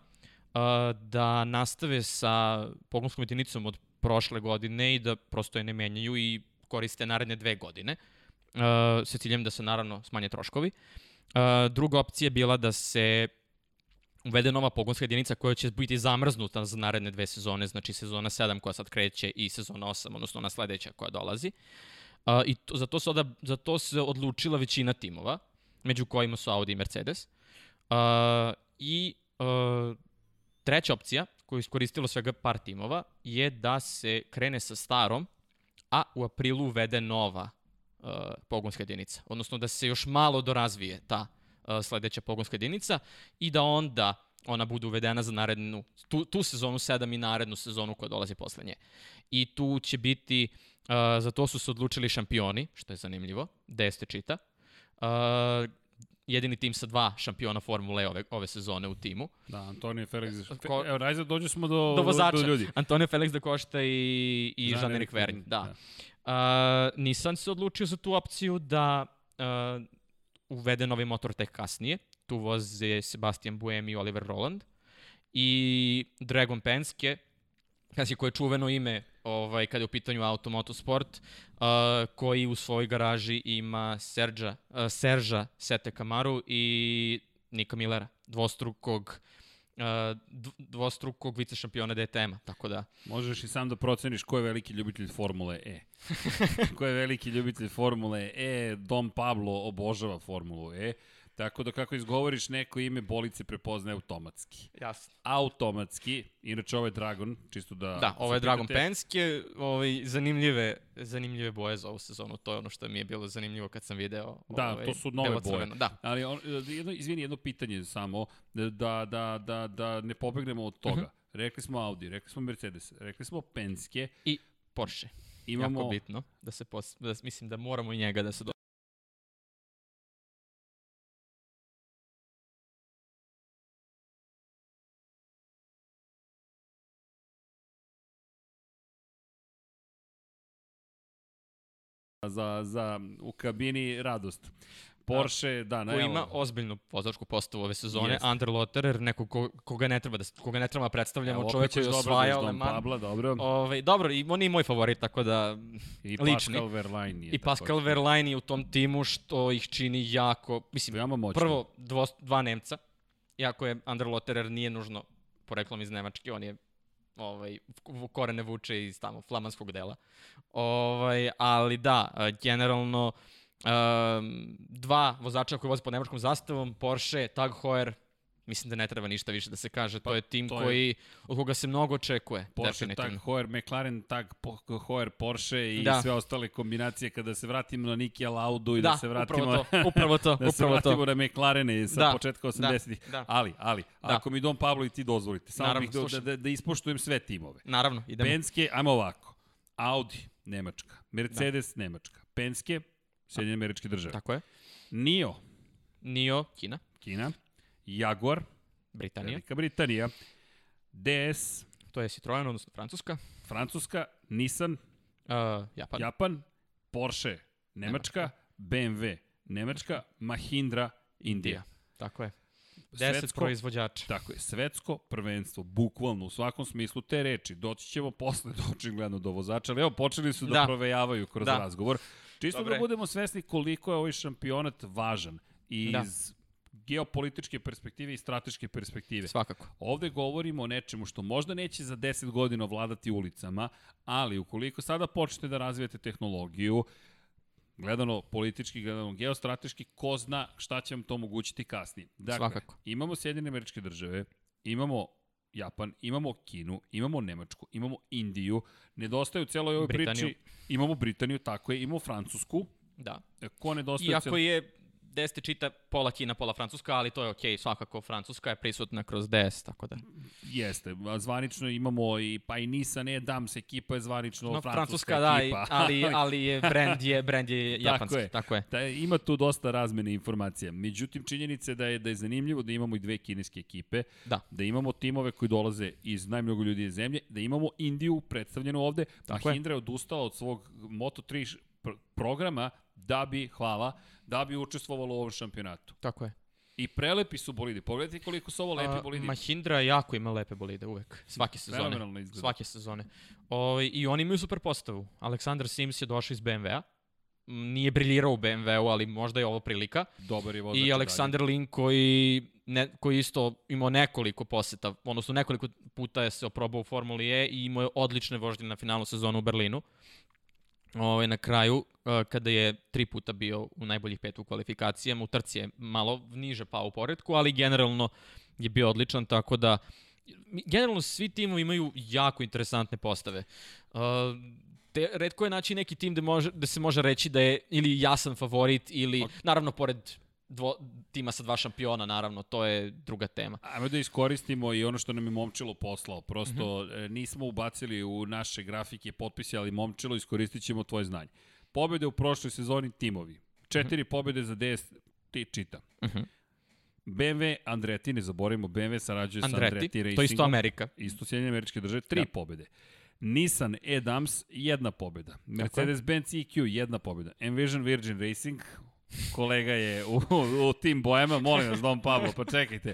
Speaker 2: Uh, da nastave sa pogonskom jedinicom od prošle godine i da prosto je ne menjaju i koriste naredne dve godine. Uh, sa ciljem da se naravno smanje troškovi. Uh, druga opcija je bila da se uvede nova pogonska jedinica koja će biti zamrznuta za naredne dve sezone, znači sezona 7 koja sad kreće i sezona 8, odnosno ona sledeća koja dolazi. Uh, I to, za, to se oda, za to se odlučila većina timova, među kojima su Audi i Mercedes. Uh, I uh, treća opcija, koju je iskoristilo svega par timova, je da se krene sa starom, a u aprilu uvede nova uh, pogonska jedinica. Odnosno da se još malo dorazvije ta uh, sledeća pogonska jedinica i da onda ona bude uvedena za narednu, tu, tu sezonu 7 i narednu sezonu koja dolazi posle nje. I tu će biti, uh, za to su se odlučili šampioni, što je zanimljivo, Deste čita. Uh, jedini tim sa dva šampiona Formule E ove, ove sezone u timu.
Speaker 1: Da, Antonio Felix.
Speaker 2: Ko-
Speaker 1: Evo, najzad dođe smo do,
Speaker 2: Do vozača.
Speaker 1: do ljudi.
Speaker 2: Antonio Felix da Costa i, i
Speaker 1: Jean-Éric
Speaker 2: Vergne.
Speaker 1: Vergne,
Speaker 2: Da. Uh, Nissan se odlučio za tu opciju da uh, uvede novi motor tek kasnije. Tu voze Sebastian Buemi i Oliver Roland. I Dragon Penske, kasi koje je čuveno ime ovaj, kada je u pitanju automotosport, uh, koji u svojoj garaži ima Serđa, uh, Serža Sete Kamaru i Nika Millera, dvostrukog uh, dvostrukog vice šampiona DTM-a, tako da
Speaker 1: Možeš i sam da proceniš ko je veliki ljubitelj Formule E. ko je veliki ljubitelj Formule E, Dom Pablo obožava Formulu E. Tako da kako izgovoriš neko ime, bolice prepoznaje automatski.
Speaker 2: jasno.
Speaker 1: Automatski, inače ovo je Dragon, čisto da...
Speaker 2: Da, ovo je Dragon. Penske, ovaj, zanimljive, zanimljive boje za ovu sezonu, to je ono što mi je bilo zanimljivo kad sam video.
Speaker 1: Da,
Speaker 2: ovaj,
Speaker 1: to su nove boje.
Speaker 2: Da,
Speaker 1: Ali on, jedno, izvini, jedno pitanje samo, da, da, da, da ne pobegnemo od toga.
Speaker 2: Mhm.
Speaker 1: Rekli smo Audi, rekli smo Mercedes, rekli smo Penske,
Speaker 2: i Porsche.
Speaker 1: imamo...
Speaker 2: Jako bitno, da se pos, da, mislim da moramo i njega da se do...
Speaker 1: za, za u kabini radost. Porsche, da, na
Speaker 2: Ko
Speaker 1: evo,
Speaker 2: ima ozbiljnu vozačku postavu ove sezone,
Speaker 1: Jeste.
Speaker 2: Under Lotterer, neko ko, koga ne treba da, koga ne treba da predstavljamo,
Speaker 1: evo,
Speaker 2: čovjek koji
Speaker 1: da
Speaker 2: Le
Speaker 1: Dom
Speaker 2: Mans.
Speaker 1: Pabla, dobro.
Speaker 2: Ovaj, dobro, i on je moj favorit, tako da
Speaker 1: I
Speaker 2: lični.
Speaker 1: Pascal Verlaine je.
Speaker 2: I Pascal
Speaker 1: takođe.
Speaker 2: Verlaine je u tom timu što ih čini jako, mislim,
Speaker 1: Veoma moćno.
Speaker 2: prvo dvo, dva Nemca, iako je Under Lotterer nije nužno poreklom iz Nemačke, on je ovaj, korene vuče iz tamo flamanskog dela. Ovaj, ali da, eh, generalno um, dva vozača koji voze pod nemačkom zastavom, Porsche, Tag Heuer, mislim da ne treba ništa više da se kaže.
Speaker 1: Pa,
Speaker 2: to je tim
Speaker 1: to je-
Speaker 2: koji, od koga se mnogo očekuje.
Speaker 1: Porsche
Speaker 2: definitivno.
Speaker 1: tag Hoer, McLaren tag po- Hoer Porsche i
Speaker 2: Da.
Speaker 1: sve ostale kombinacije kada se vratimo na Niki Laudu i da,
Speaker 2: Da,
Speaker 1: se vratimo
Speaker 2: upravo to, upravo to,
Speaker 1: da se
Speaker 2: upravo to.
Speaker 1: vratimo na McLarene sa
Speaker 2: Da,
Speaker 1: početka 80-ih.
Speaker 2: da.
Speaker 1: Ali, ali,
Speaker 2: Da.
Speaker 1: ako mi Don Pablo i ti dozvolite, samo
Speaker 2: Naravno,
Speaker 1: bih da, da, da ispoštujem sve timove.
Speaker 2: Naravno, idemo.
Speaker 1: Penske, ajmo ovako. Audi, Nemačka. Mercedes, Nemačka. Penske, Sjedinjene američke države.
Speaker 2: Tako je.
Speaker 1: NIO,
Speaker 2: Nio, Kina,
Speaker 1: Kina. Jaguar,
Speaker 2: Britanija.
Speaker 1: Velika Britanija. DS,
Speaker 2: To je Citroen, odnosno Francuska.
Speaker 1: Francuska. Nissan,
Speaker 2: Uh, Japan.
Speaker 1: Japan. Porsche, Nemačka. BMW, Nemačka. Mahindra, Indija.
Speaker 2: Tako je. 10
Speaker 1: Svetsko-
Speaker 2: proizvođača.
Speaker 1: Tako je, svetsko prvenstvo, bukvalno, u svakom smislu te reči. Doći ćemo posle do očigledno do vozača, ali evo, počeli su da,
Speaker 2: Da.
Speaker 1: provejavaju kroz
Speaker 2: Da.
Speaker 1: razgovor. Čisto
Speaker 2: Dobre.
Speaker 1: da budemo svesni koliko je ovaj šampionat važan iz
Speaker 2: Da.
Speaker 1: Geopolitičke perspektive i strateške perspektive.
Speaker 2: Svakako.
Speaker 1: Ovde govorimo o nečemu što možda neće za 10 godina vladati ulicama, ali ukoliko sada počnete da razvijete tehnologiju, gledano politički, gledano geostrateški, ko zna šta će vam to omogućiti kasnije. Dakle,
Speaker 2: Svakako.
Speaker 1: imamo Sjedinjene američke države, imamo Japan, imamo Kinu, imamo Nemačku, imamo Indiju, nedostaje u celoj ovoj
Speaker 2: Britaniju.
Speaker 1: priči, imamo Britaniju, tako je, imamo Francusku,
Speaker 2: Da.
Speaker 1: E, ko nedostaje
Speaker 2: Iako je DS te čita pola Kina, pola Francuska, ali to je okej, svakako Francuska je prisutna kroz DS, tako da.
Speaker 1: Jeste, zvanično imamo i pa i Nissan e Dams ekipa je zvanično
Speaker 2: No,
Speaker 1: francuska,
Speaker 2: Francuska, da,
Speaker 1: ekipa.
Speaker 2: ali, ali je brand je, brand je
Speaker 1: Tako
Speaker 2: japanski.
Speaker 1: je.
Speaker 2: Tako je.
Speaker 1: Da, ima tu dosta razmene informacija. Međutim, činjenica je da je, da je zanimljivo da imamo i dve kineske ekipe,
Speaker 2: Da.
Speaker 1: da imamo timove koji dolaze iz najmnogo ljudi iz zemlje, da imamo Indiju predstavljenu ovde,
Speaker 2: Tako je.
Speaker 1: Mahindra je odustala od svog Moto3 š- pr- programa da bi, hvala, da bi učestvovalo u ovom šampionatu.
Speaker 2: Tako je.
Speaker 1: I prelepi su bolidi. Pogledajte koliko su ovo lepi
Speaker 2: A,
Speaker 1: bolidi.
Speaker 2: Mahindra jako ima lepe bolide uvek. Svake sezone.
Speaker 1: Fenomenalno izgleda.
Speaker 2: Svake sezone. O, I oni imaju super postavu. Aleksandar Sims je došao iz BMW-a. Nije briljirao u BMW-u, ali možda je ovo prilika.
Speaker 1: Dobar je vozač.
Speaker 2: I
Speaker 1: dalje.
Speaker 2: Aleksandar Lin koji, ne, koji isto imao nekoliko poseta, odnosno nekoliko puta je se oprobao u Formuli E i imao je odlične vožnje na finalu sezonu u Berlinu. Ovaj, na kraju, uh, kada je tri puta bio u najboljih pet u kvalifikacijama, u trci je malo niže pao u poredku, ali generalno je bio odličan, tako da generalno svi timovi imaju jako interesantne postave. Uh, te, redko je naći neki tim da, može, da se može reći da je ili jasan favorit ili, naravno, pored dvo, tima sa dva šampiona, naravno, to je druga tema.
Speaker 1: Ajmo da iskoristimo i ono što nam je Momčilo poslao. Prosto mm -hmm. nismo ubacili u naše grafike potpise, ali Momčilo iskoristit ćemo tvoje znanje. Pobede u prošloj sezoni timovi. Četiri mm -hmm. pobede za DS, ti čita. Mm. -hmm. BMW, Andretti, ne zaboravimo, BMW sarađuje sa
Speaker 2: Andretti,
Speaker 1: Andretti Racingom.
Speaker 2: to je isto Amerika.
Speaker 1: Isto Sjedinjene američke države, tri
Speaker 2: Da.
Speaker 1: pobede. Nissan E-Dams, jedna pobeda. Mercedes-Benz EQ, jedna pobeda. Envision Virgin Racing, kolega je u, u tim bojama, molim vas, Dom Pablo, pa čekajte.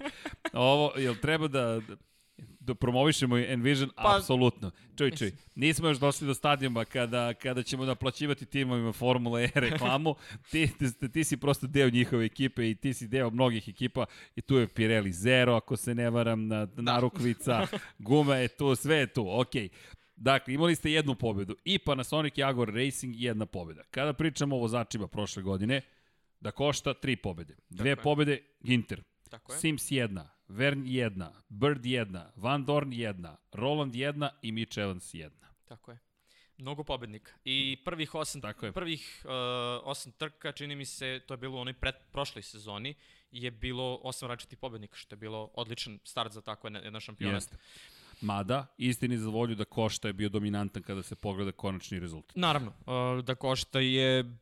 Speaker 1: Ovo, jel treba da, da promovišemo Envision? Pa, Apsolutno. Čuj, čuj, nismo još došli do stadijuma kada, kada ćemo naplaćivati timovima Formule E reklamu. Ti, ti, ti si prosto deo njihove ekipe i ti si deo mnogih ekipa i tu je Pirelli Zero, ako se ne varam, na, narukvica, guma je tu, sve je tu, okej. Okay. Dakle, imali ste jednu pobedu. I Panasonic Jaguar Racing jedna pobeda. Kada pričamo o vozačima prošle godine, da košta tri pobede. Dve
Speaker 2: Tako je.
Speaker 1: pobede Ginter.
Speaker 2: Tako je.
Speaker 1: Sims jedna, Vern jedna, Bird jedna, Van Dorn jedna, Roland jedna i Mitch Evans jedna.
Speaker 2: Tako je. Mnogo pobednika. I prvih osam,
Speaker 1: Tako je.
Speaker 2: prvih uh, osam trka, čini mi se, to je bilo u onoj pred, prošloj sezoni, je bilo osam različitih pobednika, što je bilo odličan start za tako jedan jedan šampionat.
Speaker 1: Jeste. Mada, istini za volju da Košta je bio dominantan kada se pogleda konačni rezultat.
Speaker 2: Naravno, uh, da Košta je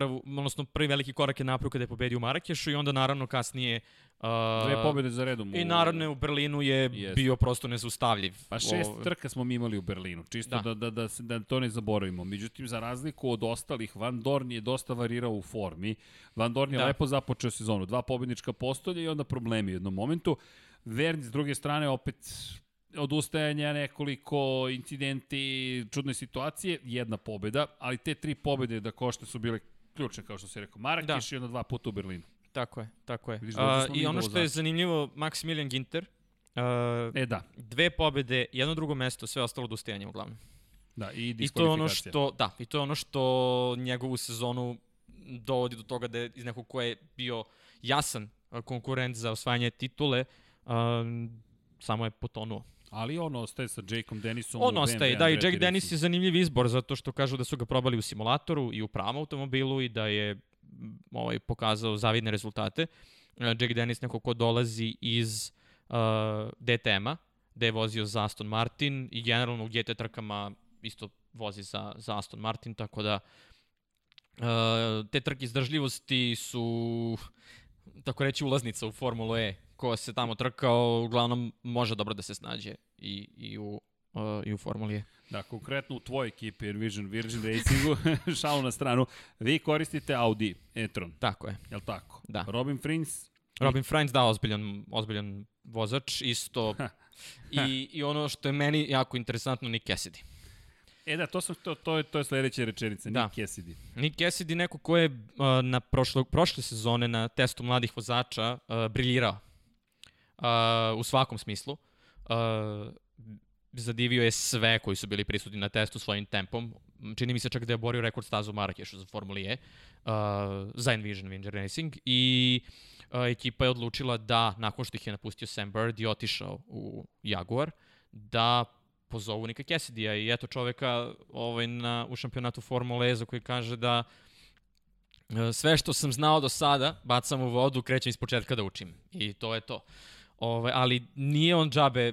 Speaker 2: prvu, odnosno prvi veliki korak je napravio kada je pobedio u Marakešu i onda naravno kasnije uh,
Speaker 1: Dve pobede za redom.
Speaker 2: i naravno u Berlinu je
Speaker 1: Jeste.
Speaker 2: bio prosto nezaustavljiv.
Speaker 1: Pa šest
Speaker 2: Ovo-
Speaker 1: trka smo mi imali u Berlinu, čisto da.
Speaker 2: Da.
Speaker 1: Da, da, da, to ne zaboravimo. Međutim, za razliku od ostalih, Van Dorn je dosta varirao u formi. Van Dorn je da.
Speaker 2: Da.
Speaker 1: lepo započeo sezonu. Dva pobednička postolja i onda problemi u jednom momentu. Vern, s druge strane, opet odustajanja, nekoliko incidenti, čudne situacije, jedna pobeda, ali te tri pobede da košte su bile ključne, kao što se rekao. Marakeš da. i onda dva puta u Berlinu.
Speaker 2: Tako je, tako je.
Speaker 1: Vidiš,
Speaker 2: Uh, I ono što je zanimljivo, Maximilian Ginter, uh,
Speaker 1: E da,
Speaker 2: dve pobede, jedno drugo mesto, sve ostalo odustajanje uglavnom.
Speaker 1: da, i
Speaker 2: I to je ono
Speaker 1: diskvalifikacija.
Speaker 2: što, da, i to je ono što njegovu sezonu dovodi do toga da je iz nekog ko je bio jasan konkurent za osvajanje titule, a, samo je potonuo.
Speaker 1: Ali on ostaje sa Jakeom Dennisom
Speaker 2: On ostaje,
Speaker 1: BMW
Speaker 2: da, i Jack Dennis je zanimljiv izbor, zato što kažu da su ga probali u simulatoru i u pravom automobilu i da je ovaj, pokazao zavidne rezultate. Uh, Jack Dennis neko ko dolazi iz uh, DTM-a, gde je vozio za Aston Martin i generalno u GT trkama isto vozi za, za Aston Martin, tako da uh, te trke izdržljivosti su tako reći ulaznica u Formulu E ko se tamo trkao, uglavnom može dobro da se snađe i, i u uh, i u Formuli E.
Speaker 1: Da, konkretno u tvojoj ekipi Envision Virgin Racingu, šalu na stranu, vi koristite Audi e-tron,
Speaker 2: Tako je.
Speaker 1: je li tako?
Speaker 2: Da.
Speaker 1: Robin Frins,
Speaker 2: Robin Frainz da ozbiljan, ozbiljan vozač, isto i, i ono što je meni jako interesantno, Nick Cassidy.
Speaker 1: E da, to, sam, to, to, je, to je sledeća rečenica,
Speaker 2: Da.
Speaker 1: Nick Cassidy.
Speaker 2: Nick Cassidy neko ko je uh, na prošlo, prošle sezone na testu mladih vozača uh, briljirao uh, u svakom smislu. Uh, zadivio je sve koji su bili prisutni na testu svojim tempom. Čini mi se čak da je borio rekord stazu Marakešu za Formuli E uh, za Envision Winter Racing i uh, ekipa je odlučila da, nakon što ih je napustio Sam Bird i otišao u Jaguar, da pozovu Nika Cassidy-a i eto čoveka ovaj, na, u šampionatu Formule E za koji kaže da sve što sam znao do sada bacam u vodu, krećem iz početka da učim. I to je to. Ove, ali nije on džabe,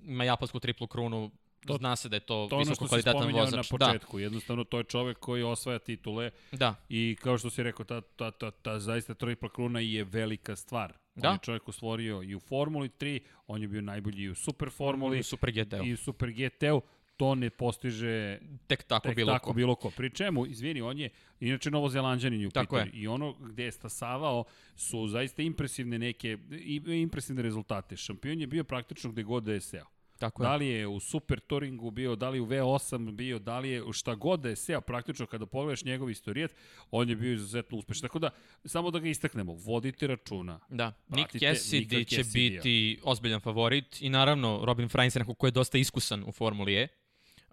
Speaker 2: ima japansku triplu krunu, to, zna se da je to,
Speaker 1: To ono
Speaker 2: visoko
Speaker 1: što si
Speaker 2: kvalitetan
Speaker 1: spominjao
Speaker 2: vozač.
Speaker 1: na početku. Jednostavno, to je čovek koji osvaja titule
Speaker 2: Da, da.
Speaker 1: i kao što si rekao, ta, ta, ta, ta zaista tripla kruna je velika stvar.
Speaker 2: Da.
Speaker 1: On je čovjek osvorio i u Formuli 3, on je bio najbolji i u Super Formuli,
Speaker 2: U Super GT-u.
Speaker 1: i u Super GT-u. To ne postiže
Speaker 2: Tek tako
Speaker 1: tek
Speaker 2: bilo
Speaker 1: tako
Speaker 2: ko.
Speaker 1: bilo ko. Pri čemu, izvini, on je inače novozelanđanin u
Speaker 2: Tako
Speaker 1: pitanju. I ono gde je stasavao su zaista impresivne neke, impresivne rezultate. Šampion je bio praktično gde god da je seo.
Speaker 2: Tako je.
Speaker 1: Da li je u Super Touringu bio, da li u V8 bio, da li je šta god da je seo praktično kada pogledaš njegov istorijet, on je bio izuzetno uspešan. Tako da, samo da ga istaknemo, vodite računa.
Speaker 2: Da, Nick Cassidy će biti ozbiljan favorit i naravno Robin Frainz je neko ko je dosta iskusan u Formuli E.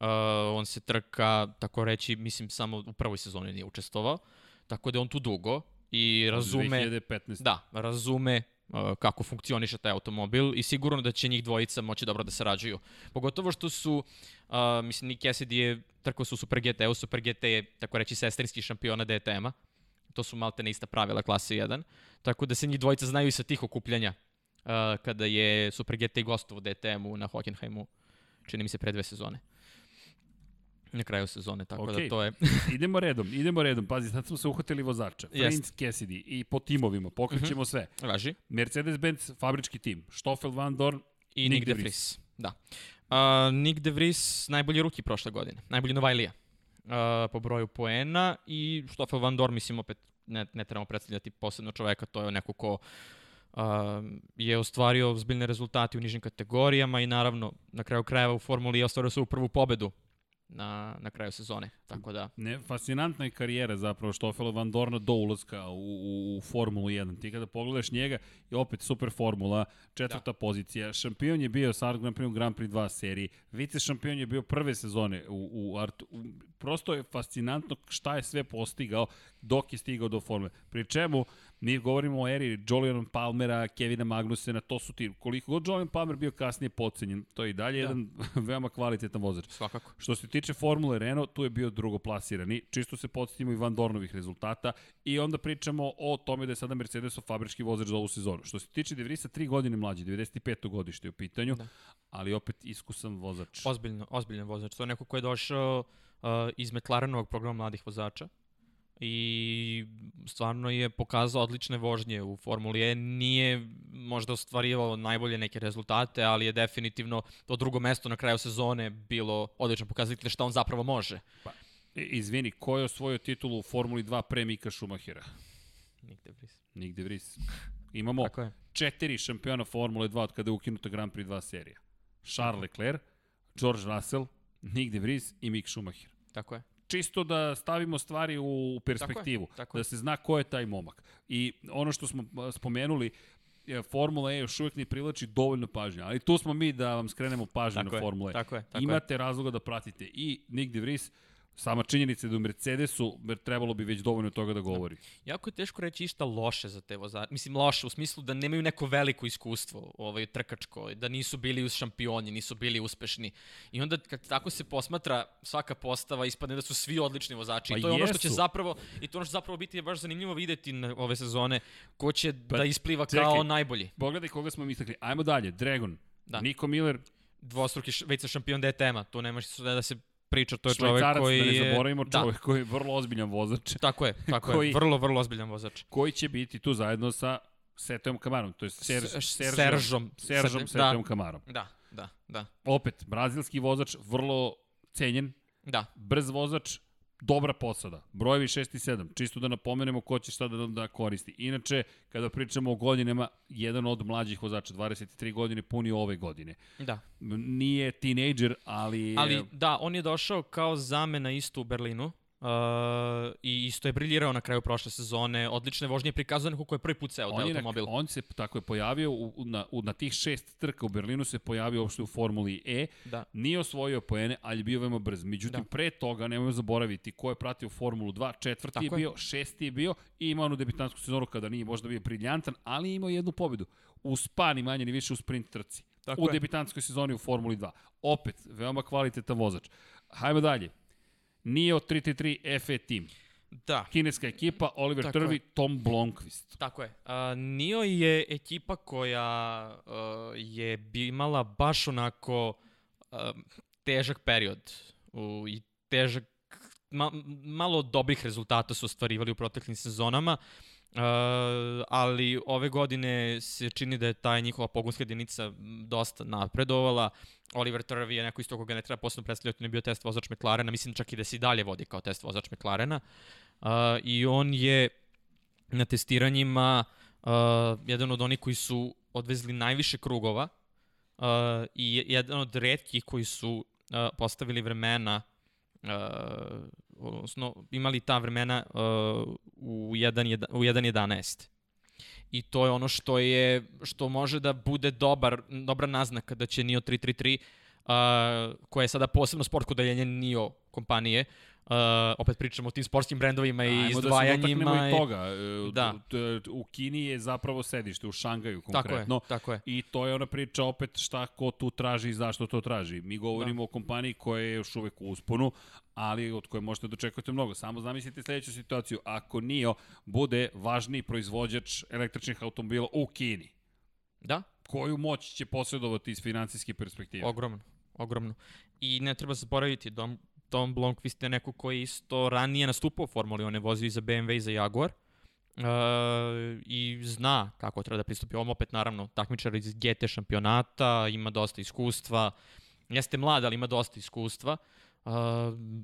Speaker 2: Uh, on se trka, tako reći, mislim samo u prvoj sezoni nije učestvovao, tako da je on tu dugo i razume...
Speaker 1: 2015.
Speaker 2: Da, razume uh, kako funkcioniše taj automobil i sigurno da će njih dvojica moći dobro da sarađuju. Pogotovo što su, uh, mislim, Nick Cassidy je trkao su Super GT-u, Super GT je, tako reći, sestrinski šampiona DTM-a. To su malte ista pravila klase 1. Tako da se njih dvojica znaju i sa tih okupljanja uh, kada je Super GT gostovo DTM-u na Hockenheimu, čini mi se pre dve sezone. Na kraju sezone, tako
Speaker 1: Okej.
Speaker 2: da to je...
Speaker 1: idemo redom, idemo redom. Pazi, sad smo se uhvatili vozača. Prince Cassidy i po timovima, pokrećemo sve.
Speaker 2: Važi.
Speaker 1: Mercedes-Benz, fabrički tim. Stoffel Van Dorn,
Speaker 2: I
Speaker 1: Nick
Speaker 2: Nick,
Speaker 1: de
Speaker 2: de
Speaker 1: Vries.
Speaker 2: Vries. Da. Uh, Nick de Vries, najbolji ruki prošle godine. Najbolji Novajlija. Uh, po broju poena i Stoffel Van Dorn, mislim, opet ne, ne trebamo predstavljati posebno čoveka, to je neko ko uh, je ostvario zbiljne rezultate u nižim kategorijama i naravno na kraju krajeva u Formuli je ostvario svoju prvu pobedu na, na kraju sezone. Tako da,
Speaker 1: Ne, fascinantna je karijera zapravo Stoffela Van Dorna do ulaska u, u, u Formulu 1. Ti kada pogledaš njega, je opet super formula, četvrta da. pozicija. Šampion je bio sa Grand Prix u Grand Prix 2 seriji. Vice šampion je bio prve sezone u, u Art. U, prosto je fascinantno šta je sve postigao dok je stigao do formule. Pri čemu mi govorimo o eri Jolion Palmera, Kevina Magnusena, to su ti, koliko god Jolion Palmer bio kasnije pocenjen, to je i dalje da. jedan veoma kvalitetan vozač.
Speaker 2: svakako.
Speaker 1: Što se tiče Formule Renault, tu je bio drugoplasirani. Čisto se podsjetimo i Van Dornovih rezultata i onda pričamo o tome da je sada Mercedesov fabrički vozač za ovu sezonu. Što se tiče De Vriesa, tri godine mlađi, 95. godište je u pitanju, da. ali opet iskusan vozač.
Speaker 2: Ozbiljno, ozbiljan vozač. To je neko ko je došao uh, iz McLarenovog programa mladih vozača i stvarno je pokazao odlične vožnje u Formuli E. Nije možda ostvarivao najbolje neke rezultate, ali je definitivno to drugo mesto na kraju sezone bilo odlično pokazatelj šta on zapravo može.
Speaker 1: Pa, izvini, ko je osvojio titulu u Formuli 2 pre Mika Schumachera?
Speaker 2: Nick de Vries.
Speaker 1: Nick De Vries. Imamo četiri šampiona Formule 2 od kada je ukinuta Grand Prix 2 serija. Charles Leclerc, George Russell, Nick De Vries i Mick Schumacher.
Speaker 2: Tako je.
Speaker 1: Čisto da stavimo stvari u perspektivu,
Speaker 2: Tako je, tako je.
Speaker 1: da se zna ko je taj momak. I ono što smo spomenuli, je, Formula E još uvijek ne privlači dovoljno pažnje, ali tu smo mi da vam skrenemo pažnju
Speaker 2: Tako
Speaker 1: na
Speaker 2: je,
Speaker 1: Formula E.
Speaker 2: tako je, tako je.
Speaker 1: Imate razloga da pratite i Nick De Vries, Sama činjenica da u Mercedesu trebalo bi već dovoljno toga da govori.
Speaker 2: Jako je teško reći išta loše za te vozače. Mislim, loše u smislu da nemaju neko veliko iskustvo ovaj, trkačko, da nisu bili uz šampioni, nisu bili uspešni. I onda kad tako se posmatra svaka postava, ispadne da su svi odlični vozači.
Speaker 1: Pa
Speaker 2: I to je ono što će
Speaker 1: jesu.
Speaker 2: zapravo, i to je ono što zapravo biti baš zanimljivo videti na ove sezone, ko će
Speaker 1: Pa,
Speaker 2: da ispliva
Speaker 1: čekaj.
Speaker 2: kao najbolji.
Speaker 1: Pogledaj koga smo mi istakli. Ajmo dalje. Dragon.
Speaker 2: Da.
Speaker 1: Niko Miller,
Speaker 2: Dvostruki š- već sa šampion DTM-a, tu nemaš da se priča, to je čovek
Speaker 1: švajcarac,
Speaker 2: koji
Speaker 1: da ne
Speaker 2: je...
Speaker 1: zaboravimo,
Speaker 2: Da.
Speaker 1: čovek koji je vrlo ozbiljan vozač.
Speaker 2: Tako je, tako
Speaker 1: Koji-
Speaker 2: je. Vrlo, vrlo ozbiljan vozač.
Speaker 1: koji će biti tu zajedno sa Setom Kamarom, to je Ser, Seržom,
Speaker 2: Seržom.
Speaker 1: Seržom
Speaker 2: Da.
Speaker 1: Setom Kamarom.
Speaker 2: Da, da, da.
Speaker 1: Opet, brazilski vozač, vrlo cenjen,
Speaker 2: Da,
Speaker 1: brz vozač, dobra posada. Brojevi 6 i 7. Čisto da napomenemo ko će šta da, da koristi. Inače, kada pričamo o godinama, jedan od mlađih vozača, 23 godine, puni ove godine.
Speaker 2: da.
Speaker 1: Nije tinejdžer, ali...
Speaker 2: Ali da, on je došao kao zamena isto u Berlinu. Uh, I isto je briljirao na kraju prošle sezone. Odlične vožnje je prikazao neko ko je prvi put seo taj
Speaker 1: je
Speaker 2: automobil.
Speaker 1: on se tako je pojavio u, na, u, na tih šest trka u Berlinu se pojavio uopšte u Formuli E.
Speaker 2: Da.
Speaker 1: Nije osvojio poene, ali je bio veoma brz. Međutim,
Speaker 2: Da.
Speaker 1: pre toga, nemojmo zaboraviti, ko je pratio Formulu 2, četvrti
Speaker 2: Tako
Speaker 1: je
Speaker 2: je.
Speaker 1: bio, šesti je bio i imao onu debitantsku sezonu kada nije možda bio briljantan, ali je imao jednu pobedu. U spa, ni manje ni više u sprint trci.
Speaker 2: Tako
Speaker 1: u
Speaker 2: je.
Speaker 1: debitantskoj sezoni u Formuli 2. Opet, veoma kvalitetan vozač. Hajmo dalje. Nio 333 FE Team.
Speaker 2: Da,
Speaker 1: Kineska ekipa, Oliver
Speaker 2: Tako
Speaker 1: Trvi,
Speaker 2: je.
Speaker 1: Tom Blomqvist.
Speaker 2: tako je. Uh, Nio je ekipa koja uh, je imala baš onako uh, težak period u, i težak ma, malo dobrih rezultata su ostvarivali u proteklim sezonama. Uh, ali ove godine se čini da je ta njihova pogonska jedinica dosta napredovala. Oliver Turvey je neko isto koga ne treba posebno predstavljati, on je bio test vozač McLarena, mislim čak i da se i dalje vodi kao test vozač McLarena. Uh, I on je na testiranjima uh, jedan od onih koji su odvezli najviše krugova uh, i je- jedan od redkih koji su uh, postavili vremena uh, odnosno imali ta vremena uh, u 1.11 u 1.11. I to je ono što je što može da bude dobar dobra naznaka da će NIO 333 uh, koja je sada posebno sportsko deljenje NIO kompanije Uh, opet pričamo o tim sportskim brendovima i
Speaker 1: Ajmo da se
Speaker 2: izdvajanjima.
Speaker 1: dotaknemo i toga. E,
Speaker 2: Da.
Speaker 1: U Kini je zapravo sedište, u Šangaju
Speaker 2: Tako je,
Speaker 1: konkretno.
Speaker 2: tako je.
Speaker 1: I to je ona priča opet šta ko tu traži i zašto to traži. Mi govorimo o kompaniji koja je još uvek u usponu, ali od koje možete da očekujete mnogo. Samo zamislite sledeću situaciju. Ako NIO bude važniji proizvođač električnih automobila u Kini,
Speaker 2: Da,
Speaker 1: koju moć će posjedovati iz financijske perspektive?
Speaker 2: ogromno, ogromno. I ne treba zaboraviti, Dom, Tom Blomqvist je neko koji je isto ranije nastupao u Formuli, on je vozio i za BMW i za Jaguar. Uh, i zna kako treba da pristupi ovom. Opet naravno takmičar iz GT šampionata ima dosta iskustva. Jeste mlad ali ima dosta iskustva. Uh,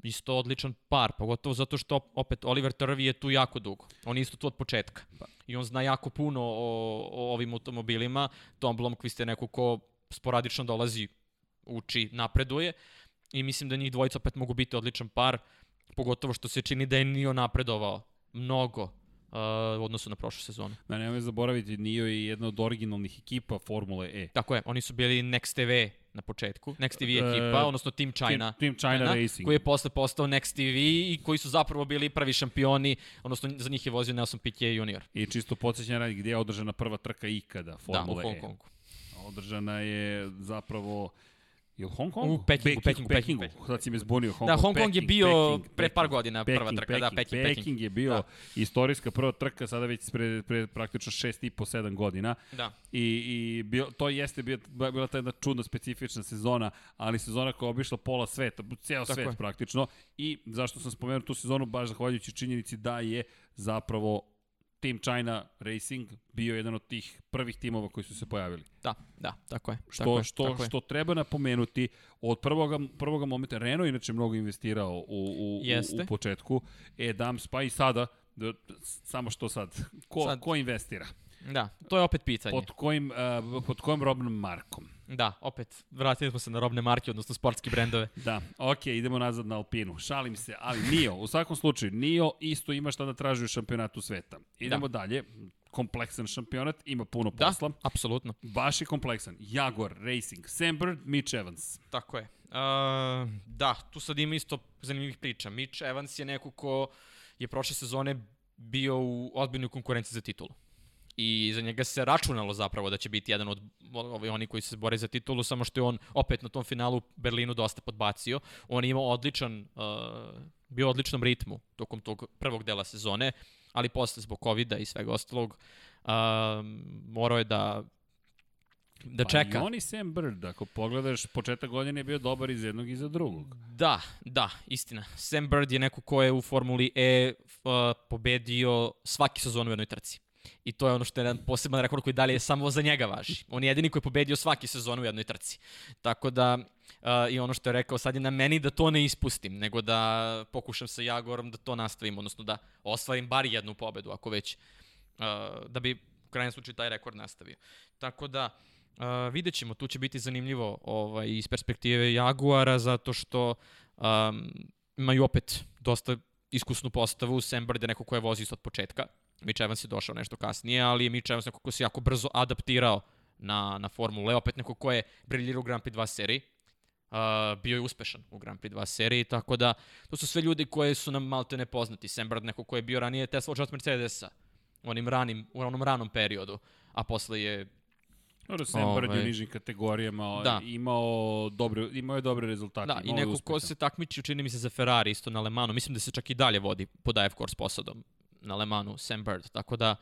Speaker 2: isto odličan par pogotovo zato što opet Oliver Trvi je tu jako dugo. On je isto tu od početka. I on zna jako puno o, o ovim automobilima. Tom Blomqvist je neko ko sporadično dolazi uči, napreduje i mislim da njih dvojica opet mogu biti odličan par, pogotovo što se čini da je Nio napredovao mnogo uh, u odnosu na prošlu sezonu.
Speaker 1: Da nemoj zaboraviti, NIO je jedna od originalnih ekipa Formule E.
Speaker 2: Tako je, oni su bili Next TV na početku, Next TV
Speaker 1: E,
Speaker 2: ekipa, odnosno Team China.
Speaker 1: Team- Team China Racing.
Speaker 2: Koji je posle postao Next TV i koji su zapravo bili prvi šampioni, odnosno za njih je vozio Nelson Piquet junior.
Speaker 1: I čisto podsjećanje radi gdje je održana prva trka ikada
Speaker 2: Da, u
Speaker 1: Formule
Speaker 2: Hong
Speaker 1: E.
Speaker 2: Kongu.
Speaker 1: Održana je zapravo Je li Hong Kong?
Speaker 2: U Pekingu, Pekingu, Pekingu, Pekingu.
Speaker 1: Sad si me zbunio. Hong
Speaker 2: Da, Hong Kong je
Speaker 1: Peking,
Speaker 2: bio
Speaker 1: Peking,
Speaker 2: pre par
Speaker 1: Peking.
Speaker 2: godina prva trka, da, Peking, Peking.
Speaker 1: Peking je bio
Speaker 2: Da.
Speaker 1: istorijska prva trka, sada već pre, pre praktično šest i po, sedam godina.
Speaker 2: Da.
Speaker 1: I, i bio, to jeste bio, bila ta jedna čudna specifična sezona, ali sezona koja je obišla pola sveta, ceo
Speaker 2: Tako
Speaker 1: svet
Speaker 2: je.
Speaker 1: praktično. I zašto sam spomenuo tu sezonu, baš zahvaljujući činjenici da je zapravo Team China Racing bio jedan od tih prvih timova koji su se pojavili.
Speaker 2: Da, da, tako je.
Speaker 1: Što,
Speaker 2: tako je,
Speaker 1: što,
Speaker 2: tako je.
Speaker 1: što treba napomenuti, od prvoga, prvoga momenta, Renault inače mnogo investirao u, u, u,
Speaker 2: Jeste.
Speaker 1: u početku, e, Dams, pa i sada, da, samo što sad, ko,
Speaker 2: Sad.
Speaker 1: ko investira?
Speaker 2: Da, to je opet pitanje.
Speaker 1: Pod kojim, uh, pod kojim robnom markom?
Speaker 2: Da, opet, vratili smo se na robne marke, odnosno sportske brendove.
Speaker 1: Da, ok, idemo nazad na Alpinu. Šalim se, ali Nio, u svakom slučaju, Nio isto ima šta da traži u šampionatu sveta. Idemo dalje, kompleksan šampionat, ima puno
Speaker 2: Da,
Speaker 1: posla.
Speaker 2: apsolutno.
Speaker 1: Baš je kompleksan. Jaguar Racing, Sam Bird, Mitch Evans.
Speaker 2: Tako je. da, tu sad ima isto zanimljivih priča. Mitch Evans je neko ko je prošle sezone bio u ozbiljnoj konkurenciji za titulu. I za njega se računalo zapravo da će biti jedan od ovi, oni koji se bore za titulu, samo što je on opet na tom finalu Berlinu dosta podbacio. On je imao odličan, uh, bio u odličnom ritmu tokom tog prvog dela sezone, ali posle zbog covid i svega ostalog uh, morao je da da čeka.
Speaker 1: Pa i on i Sam Bird, ako pogledaš, početak godine je bio dobar iz jednog i za drugog.
Speaker 2: Da, da, istina. Sam Bird je neko ko je u Formuli E uh, pobedio svaki sezon u jednoj trci. I to je ono što je jedan poseban rekord koji dalje samo za njega važi. On je jedini koji je pobedio svaki sezon u jednoj trci. Tako da, uh, i ono što je rekao, sad je na meni da to ne ispustim, nego da pokušam sa Jagorom da to nastavim, odnosno da ostvarim bar jednu pobedu, ako već, uh, da bi u krajnjem slučaju taj rekord nastavio. Tako da, Uh, vidjet ćemo, tu će biti zanimljivo ovaj, iz perspektive Jaguara, zato što um, imaju opet dosta iskusnu postavu, Sam Bird je neko ko je vozio od početka, Mitch Evans je došao nešto kasnije, ali je Mitch Evans neko ko se jako brzo adaptirao na, na Formule, opet neko ko je briljirao u Grand Prix 2 seriji, uh, bio je uspešan u Grand Prix 2 seriji, tako da to su sve ljudi koji su nam malte nepoznati. Sam Bird neko ko je bio ranije Tesla od Mercedesa, u onim ranim, u onom ranom periodu, a posle je
Speaker 1: Dobro, Sam Bird je u
Speaker 2: Ovaj.
Speaker 1: nižim kategorijama,
Speaker 2: Da.
Speaker 1: imao, dobre, imao je dobre rezultate.
Speaker 2: Da, i neko ko se takmiči, čini mi se za Ferrari isto na Le Manu. Mislim da se čak i dalje vodi pod AF Course posadom na Le Manu, Sam Bird. Tako da,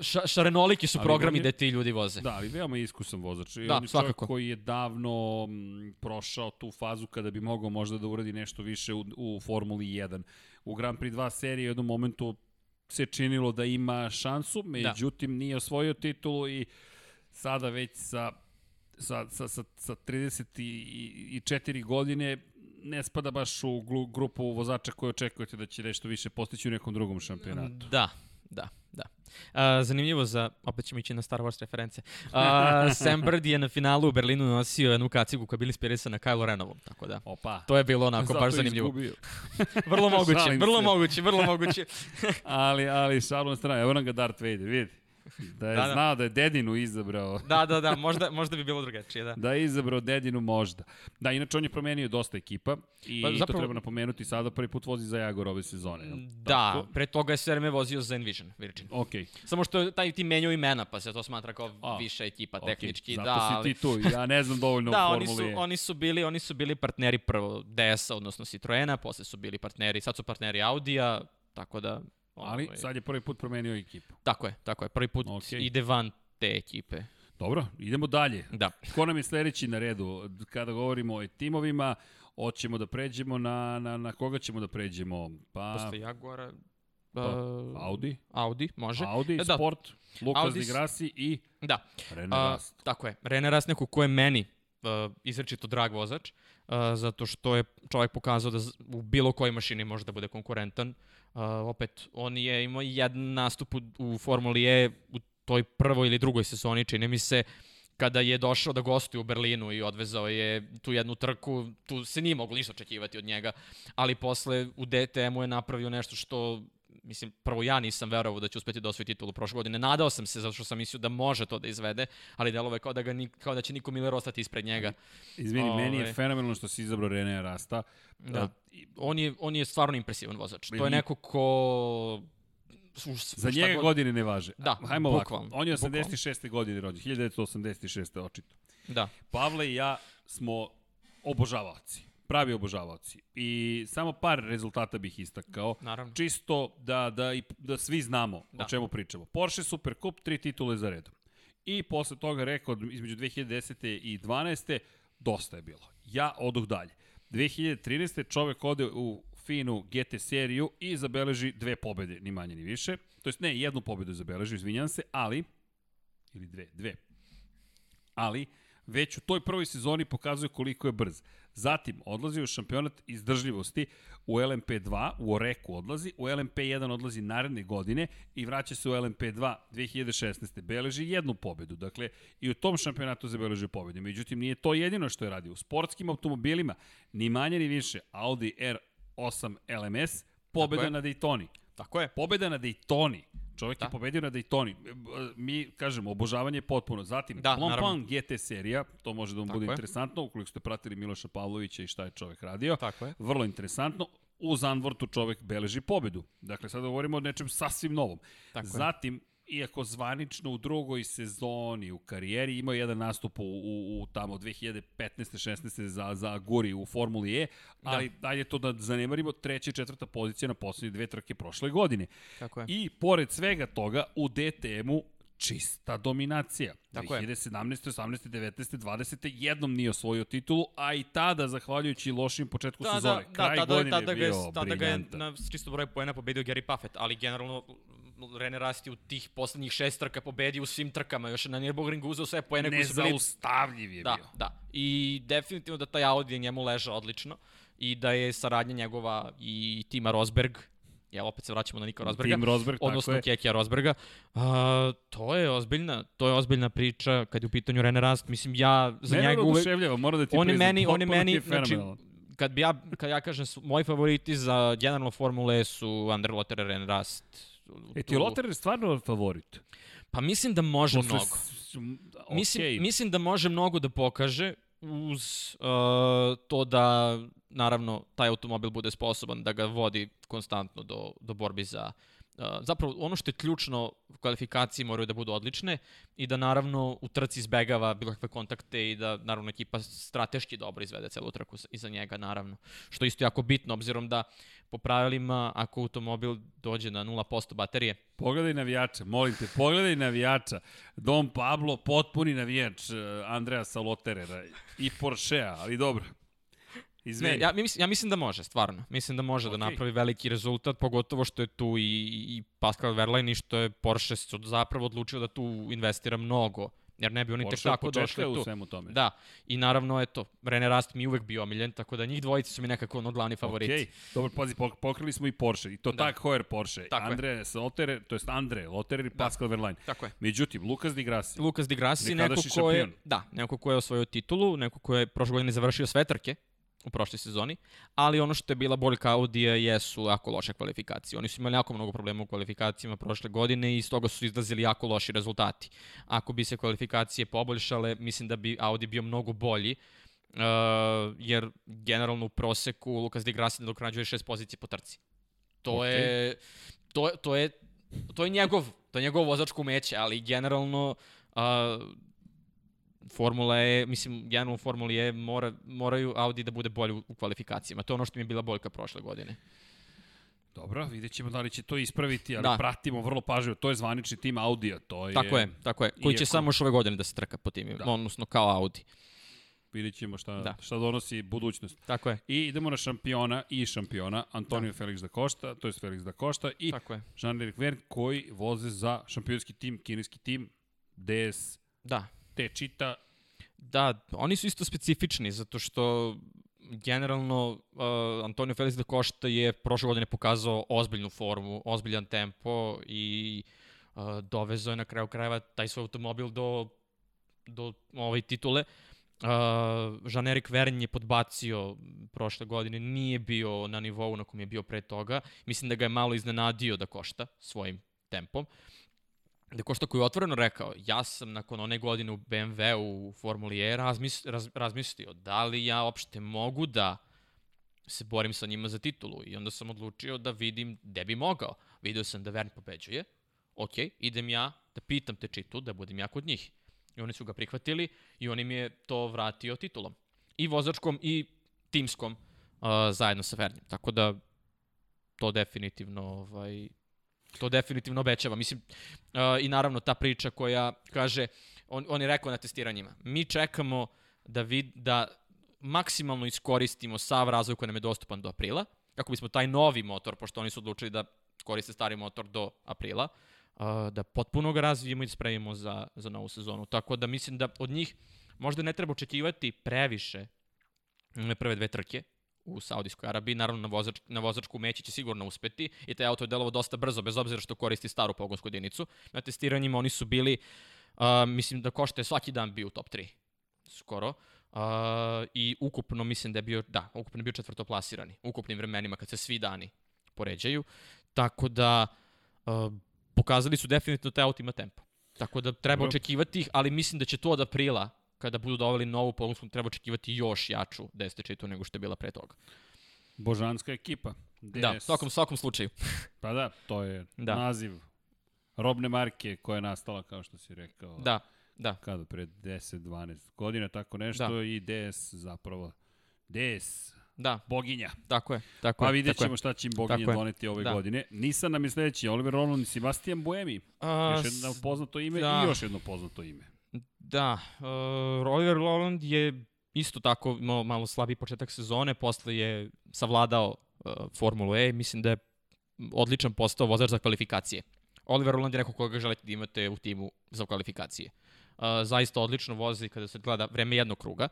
Speaker 2: ša, šarenoliki su
Speaker 1: Ali
Speaker 2: programi
Speaker 1: je-
Speaker 2: gde ti ljudi voze.
Speaker 1: Da, ali veoma iskusan vozač. I
Speaker 2: Da,
Speaker 1: on je čovjek
Speaker 2: svakako.
Speaker 1: koji je davno m, prošao tu fazu kada bi mogao možda da uradi nešto više u, u Formuli 1. U Grand Prix 2 serije u jednom momentu se činilo da ima šansu, međutim nije osvojio titulu i sada već sa, sa, sa, sa, sa 34 godine ne spada baš u grupu vozača koje očekujete da će nešto više postići u nekom drugom šampionatu.
Speaker 2: Da, da, da. Uh, zanimljivo za, opet ćemo ići na Star Wars reference, uh, Sam Bird je na finalu u Berlinu nosio jednu kacigu koja je bila inspirisana Kylo Renovom, tako da.
Speaker 1: Opa.
Speaker 2: To je bilo onako
Speaker 1: Zato
Speaker 2: baš zanimljivo. Vrlo moguće, vrlo moguće, vrlo moguće.
Speaker 1: Ali, ali, šalu na stranu, evo nam ga Darth Vader, vidi. Da je
Speaker 2: Da,
Speaker 1: da,
Speaker 2: da.
Speaker 1: znao da je dedinu izabrao.
Speaker 2: da, da, da, možda, možda bi bilo drugačije, da.
Speaker 1: Da je izabrao dedinu možda. Da, inače on je promenio dosta ekipa i
Speaker 2: Pa zapravo-
Speaker 1: to treba napomenuti sada prvi put vozi za Jagor ove sezone. jel
Speaker 2: Da,
Speaker 1: tako?
Speaker 2: pre toga je sve vreme vozio za Envision, Virgin.
Speaker 1: Okej.
Speaker 2: Samo što taj tim menjao imena, pa se to smatra kao
Speaker 1: A,
Speaker 2: viša ekipa
Speaker 1: okej.
Speaker 2: tehnički.
Speaker 1: Zato
Speaker 2: da,
Speaker 1: si
Speaker 2: ali,
Speaker 1: ti tu, ja ne znam dovoljno
Speaker 2: da,
Speaker 1: o
Speaker 2: oni su,
Speaker 1: Formuli. E.
Speaker 2: oni su bili, oni su bili partneri prvo DS-a, odnosno Citroena, posle su bili partneri, sad su partneri Audija, tako da...
Speaker 1: Ali
Speaker 2: ovaj,
Speaker 1: sad je prvi put promenio ekipu.
Speaker 2: Tako je, tako je. Prvi put
Speaker 1: Okej.
Speaker 2: ide van te ekipe.
Speaker 1: Dobro, idemo dalje.
Speaker 2: Da.
Speaker 1: Ko nam je sledeći na redu? Kada govorimo o timovima, hoćemo da pređemo na, na, na koga ćemo da pređemo? Pa,
Speaker 2: Posle Jaguara...
Speaker 1: pa Audi,
Speaker 2: Audi, može.
Speaker 1: Audi,
Speaker 2: E, da.
Speaker 1: Sport, Lukas
Speaker 2: Audi
Speaker 1: Di
Speaker 2: s-
Speaker 1: Grassi i
Speaker 2: Da.
Speaker 1: René
Speaker 2: A,
Speaker 1: Rast.
Speaker 2: Tako je. René Rast neko ko je meni uh, izrečito drag vozač, uh, zato što je čovjek pokazao da u bilo kojoj mašini može da bude konkurentan. Uh, opet, on je imao jedan nastup u, u Formuli E u toj prvoj ili drugoj sezoni, čini mi se, kada je došao da gostuje u Berlinu i odvezao je tu jednu trku, tu se nije moglo ništa očekivati od njega, ali posle u DTM-u je napravio nešto što mislim, prvo ja nisam verovao da će uspeti da osvoji titulu prošle godine. Nadao sam se zato što sam mislio da može to da izvede, ali delove kao da, ga, ni- kao da će Niko Miller ostati ispred njega.
Speaker 1: Izvini, meni je
Speaker 2: Ovaj.
Speaker 1: fenomenalno što si izabrao René Rasta.
Speaker 2: Da.
Speaker 1: A,
Speaker 2: On je, on je stvarno impresivan vozač. To je neko ko... u-
Speaker 1: Za njega
Speaker 2: god-
Speaker 1: godine ne važe.
Speaker 2: Da,
Speaker 1: Hajmo ovako.
Speaker 2: bukvalno,
Speaker 1: On je
Speaker 2: bukvalno.
Speaker 1: 86. godine rođen, 1986. očito.
Speaker 2: Da.
Speaker 1: Pavle i ja smo obožavaoci. Pravi obožavaoci. I samo par rezultata bih istakao.
Speaker 2: Naravno.
Speaker 1: Čisto da, da, i, da svi znamo
Speaker 2: Da.
Speaker 1: o čemu pričamo. Porsche Super Cup, tri titule za redom. I posle toga rekord između 2010. i 12. dosta je bilo. Ja oduh dalje. 2013. čovek ode u finu GT seriju i zabeleži dve pobede, ni manje ni više. To jest ne, jednu pobedu je zabeležio, izvinjam se, ali, ili dve, dve. Ali, već u toj prvoj sezoni pokazuje koliko je brz. Zatim, odlazi u šampionat izdržljivosti u LMP2, u Oreku odlazi, u LMP1 odlazi naredne godine i vraća se u LMP2 2016. Beleži jednu pobedu. Dakle, i u tom šampionatu zabeležio pobedu. Međutim, nije to jedino što je radio. U sportskim automobilima, ni manje ni više, Audi R8 LMS, pobeda na Daytoni.
Speaker 2: Tako je.
Speaker 1: Pobeda na Daytoni. Čovjek
Speaker 2: Da.
Speaker 1: je pobedio na Daytoni. Mi, kažemo, obožavanje je potpuno. Zatim,
Speaker 2: Da,
Speaker 1: Blancpain. GT serija, to može da vam
Speaker 2: Tako
Speaker 1: bude
Speaker 2: je.
Speaker 1: interesantno, ukoliko ste pratili Miloša Pavlovića i šta je čovjek radio.
Speaker 2: Tako je.
Speaker 1: Vrlo interesantno. U Zandvortu čovjek beleži pobedu. Dakle, sada govorimo o nečem sasvim novom.
Speaker 2: Tako je.
Speaker 1: Iako zvanično u drugoj sezoni u karijeri imao jedan nastup u, u, u tamo 2015. 16. za, za Guri u Formuli E, ali da. dalje to da zanemarimo, treća i četvrta pozicija na poslednje dve trke prošle godine.
Speaker 2: Tako je.
Speaker 1: I pored svega toga, u DTM-u čista dominacija.
Speaker 2: Tako je.
Speaker 1: 2017. 18. 19. 20. jednom nije osvojio titulu, a i tada, zahvaljujući lošim početku
Speaker 2: Da,
Speaker 1: sezone.
Speaker 2: da,
Speaker 1: Kraj
Speaker 2: da, tada,
Speaker 1: godine
Speaker 2: tada
Speaker 1: je
Speaker 2: ga je,
Speaker 1: bio
Speaker 2: tada ga je
Speaker 1: briljantan.
Speaker 2: na čisto broj poena pobedio Gary Puffett, ali generalno Rene Rast je u tih poslednjih šest trka pobedio u svim trkama, još je na Nürburgringu uzeo sve poene koji su bili
Speaker 1: Nezaustavljiv je
Speaker 2: Da,
Speaker 1: bio.
Speaker 2: da. I definitivno da taj Audi je njemu ležao odlično i da je saradnja njegova i tima Rosberg, ja opet se vraćamo na Nika Rosberga,
Speaker 1: Tim Rosberg,
Speaker 2: odnosno. Kekija Rosberga. A, to je ozbiljna, to je ozbiljna priča kad je u pitanju Rene Rast. Mislim ja za
Speaker 1: Mene
Speaker 2: njega uvek
Speaker 1: moram da ti
Speaker 2: on je
Speaker 1: priznam.
Speaker 2: meni, on je meni, znači, kad bi ja, kad ja kažem, su, moji favoriti za generalno Formule su Andre Lotterer, Ren Rast.
Speaker 1: E ti Lotter stvarno favorit?
Speaker 2: Pa mislim da može
Speaker 1: Posle
Speaker 2: mnogo.
Speaker 1: s- m,
Speaker 2: Mislim, mislim da može mnogo da pokaže uz uh, to da naravno taj automobil bude sposoban da ga vodi konstantno do, do borbi za uh, zapravo ono što je ključno kvalifikacije moraju da budu odlične i da naravno u trci izbegava bilo kakve kontakte i da naravno ekipa strateški dobro izvede celu trku iza njega naravno što je isto jako bitno obzirom da po pravilima ako automobil dođe na 0% baterije
Speaker 1: Pogledaj navijača, molim te, pogledaj navijača. Don Pablo, potpuni navijač uh, Andreja Saloterera i Porschea, ali dobro. Izvini.
Speaker 2: Ne, ja, mislim, ja mislim da može, stvarno. Mislim da može
Speaker 1: Okej.
Speaker 2: da napravi veliki rezultat, pogotovo što je tu i, i Pascal Wehrlein i što je Porsche zapravo odlučio da tu investira mnogo, jer ne bi oni tek
Speaker 1: Porsche od
Speaker 2: tako došli
Speaker 1: u
Speaker 2: tu.
Speaker 1: svemu tome.
Speaker 2: Da, i naravno, eto, René Rast mi uvek bio omiljen, tako da njih dvojice su mi nekako ono glavni favoriti.
Speaker 1: Okej, dobro, pazi, pok- pokrili smo i Porsche, i to
Speaker 2: Da.
Speaker 1: da. tak Hoer Porsche.
Speaker 2: Tako je.
Speaker 1: Andre Loterer, to jest Andre Loterer i Pascal Verlaine.
Speaker 2: Tako je.
Speaker 1: Međutim, Lukas Di Grassi,
Speaker 2: Lukas Di Grassi, neko ko je,
Speaker 1: šampion.
Speaker 2: da, neko ko je osvojio titulu, neko ko je prošle godine završio sve trke u prošloj sezoni, ali ono što je bila boljka Audija jesu jako loše kvalifikacije. Oni su imali jako mnogo problema u kvalifikacijama prošle godine i iz toga su izlazili jako loši rezultati. Ako bi se kvalifikacije poboljšale, mislim da bi Audi bio mnogo bolji, uh, jer generalno u proseku Lukas Di Grassi nadoknađuje šest pozicije po trci. To
Speaker 1: Okej.
Speaker 2: je to, to je to je njegov to je njegov vozačko umeće, ali generalno uh, Formula je, mislim, generalno u Formuli je mora, moraju Audi da bude bolji u, kvalifikacijama. To je ono što mi je bila boljka prošle godine.
Speaker 1: dobro, vidjet ćemo da li će to ispraviti, ali
Speaker 2: Da.
Speaker 1: pratimo vrlo pažljivo. To je zvanični tim Audija, to je...
Speaker 2: Tako je, tako je. Koji će
Speaker 1: iako-
Speaker 2: samo još ove godine da se trka po tim,
Speaker 1: Da.
Speaker 2: odnosno kao Audi.
Speaker 1: Vidjet ćemo šta,
Speaker 2: Da.
Speaker 1: šta donosi budućnost.
Speaker 2: Tako je,
Speaker 1: I idemo na šampiona i šampiona, Antonio da. Felix da Costa, to je Felix da Costa i
Speaker 2: tako je.
Speaker 1: Jean-Éric Verne koji voze za šampionski tim, kineski tim, DS
Speaker 2: Da,
Speaker 1: te čita
Speaker 2: Da, oni su isto specifični, zato što generalno uh, Antonio Felix da Costa je prošle godine pokazao ozbiljnu formu, ozbiljan tempo i uh, dovezao je na kraju krajeva taj svoj automobil do, do ove titule. Uh, Jean-Eric Verne je podbacio prošle godine, nije bio na nivou na kom je bio pre toga. Mislim da ga je malo iznenadio da košta svojim tempom. Da Košta koji je otvoreno rekao, ja sam nakon one godine u BMW u Formuli E razmis, raz, razmislio da li ja opšte mogu da se borim sa njima za titulu i onda sam odlučio da vidim gde bi mogao. Video sam da Verne pobeđuje, ok, idem ja da pitam te čitu, da budem ja kod njih. I oni su ga prihvatili i on im je to vratio titulom. I vozačkom i timskom uh, zajedno sa Vernim. Tako da to definitivno ovaj, to definitivno obećava. Mislim, uh, i naravno ta priča koja kaže, on, on je rekao na testiranjima, mi čekamo da, vid, da maksimalno iskoristimo sav razvoj koji nam je dostupan do aprila, kako bismo taj novi motor, pošto oni su odlučili da koriste stari motor do aprila, uh, da potpuno ga razvijemo i spremimo za, za novu sezonu. Tako da mislim da od njih možda ne treba očekivati previše mm, prve dve trke, u Saudijskoj Arabiji. Naravno, na, vozač, na vozačku meći će sigurno uspeti i taj auto je delovo dosta brzo, bez obzira što koristi staru pogonsku jedinicu. Na testiranjima oni su bili, uh, mislim da košta je svaki dan bio u top 3, skoro. Uh, I ukupno mislim da je bio, da, ukupno je bio četvrtoplasirani, ukupnim vremenima kad se svi dani poređaju. Tako da, uh, pokazali su definitivno taj auto ima tempo. Tako da treba očekivati ih, ali mislim da će to od aprila, kada budu doveli novu polunsku, treba očekivati još jaču desetičitu nego što je bila pre toga.
Speaker 1: Božanska ekipa. DS.
Speaker 2: Da, u svakom, svakom slučaju.
Speaker 1: Pa da, to je
Speaker 2: Da.
Speaker 1: naziv robne marke koja je nastala, kao što si rekao.
Speaker 2: Da, da.
Speaker 1: Kada, pre 10-12 godina, tako nešto,
Speaker 2: Da.
Speaker 1: i DS zapravo. DS,
Speaker 2: Da,
Speaker 1: boginja.
Speaker 2: tako je. Tako
Speaker 1: Pa
Speaker 2: je,
Speaker 1: vidjet
Speaker 2: tako je.
Speaker 1: ćemo šta će im boginja
Speaker 2: Tako
Speaker 1: doneti ove
Speaker 2: Da.
Speaker 1: godine. Nisam nam je sledeći, Oliver Roland i Sebastian Buemi.
Speaker 2: A,
Speaker 1: Još jedno poznato ime
Speaker 2: da.
Speaker 1: i još jedno poznato ime.
Speaker 2: Da, uh, Oliver Roland je isto tako imao malo slabiji početak sezone, posle je savladao uh, Formulu E, mislim da je odličan postao vozač za kvalifikacije. Oliver Roland je neko koga želite da imate u timu za kvalifikacije. Uh, zaista odlično vozi kada se gleda vreme jednog kruga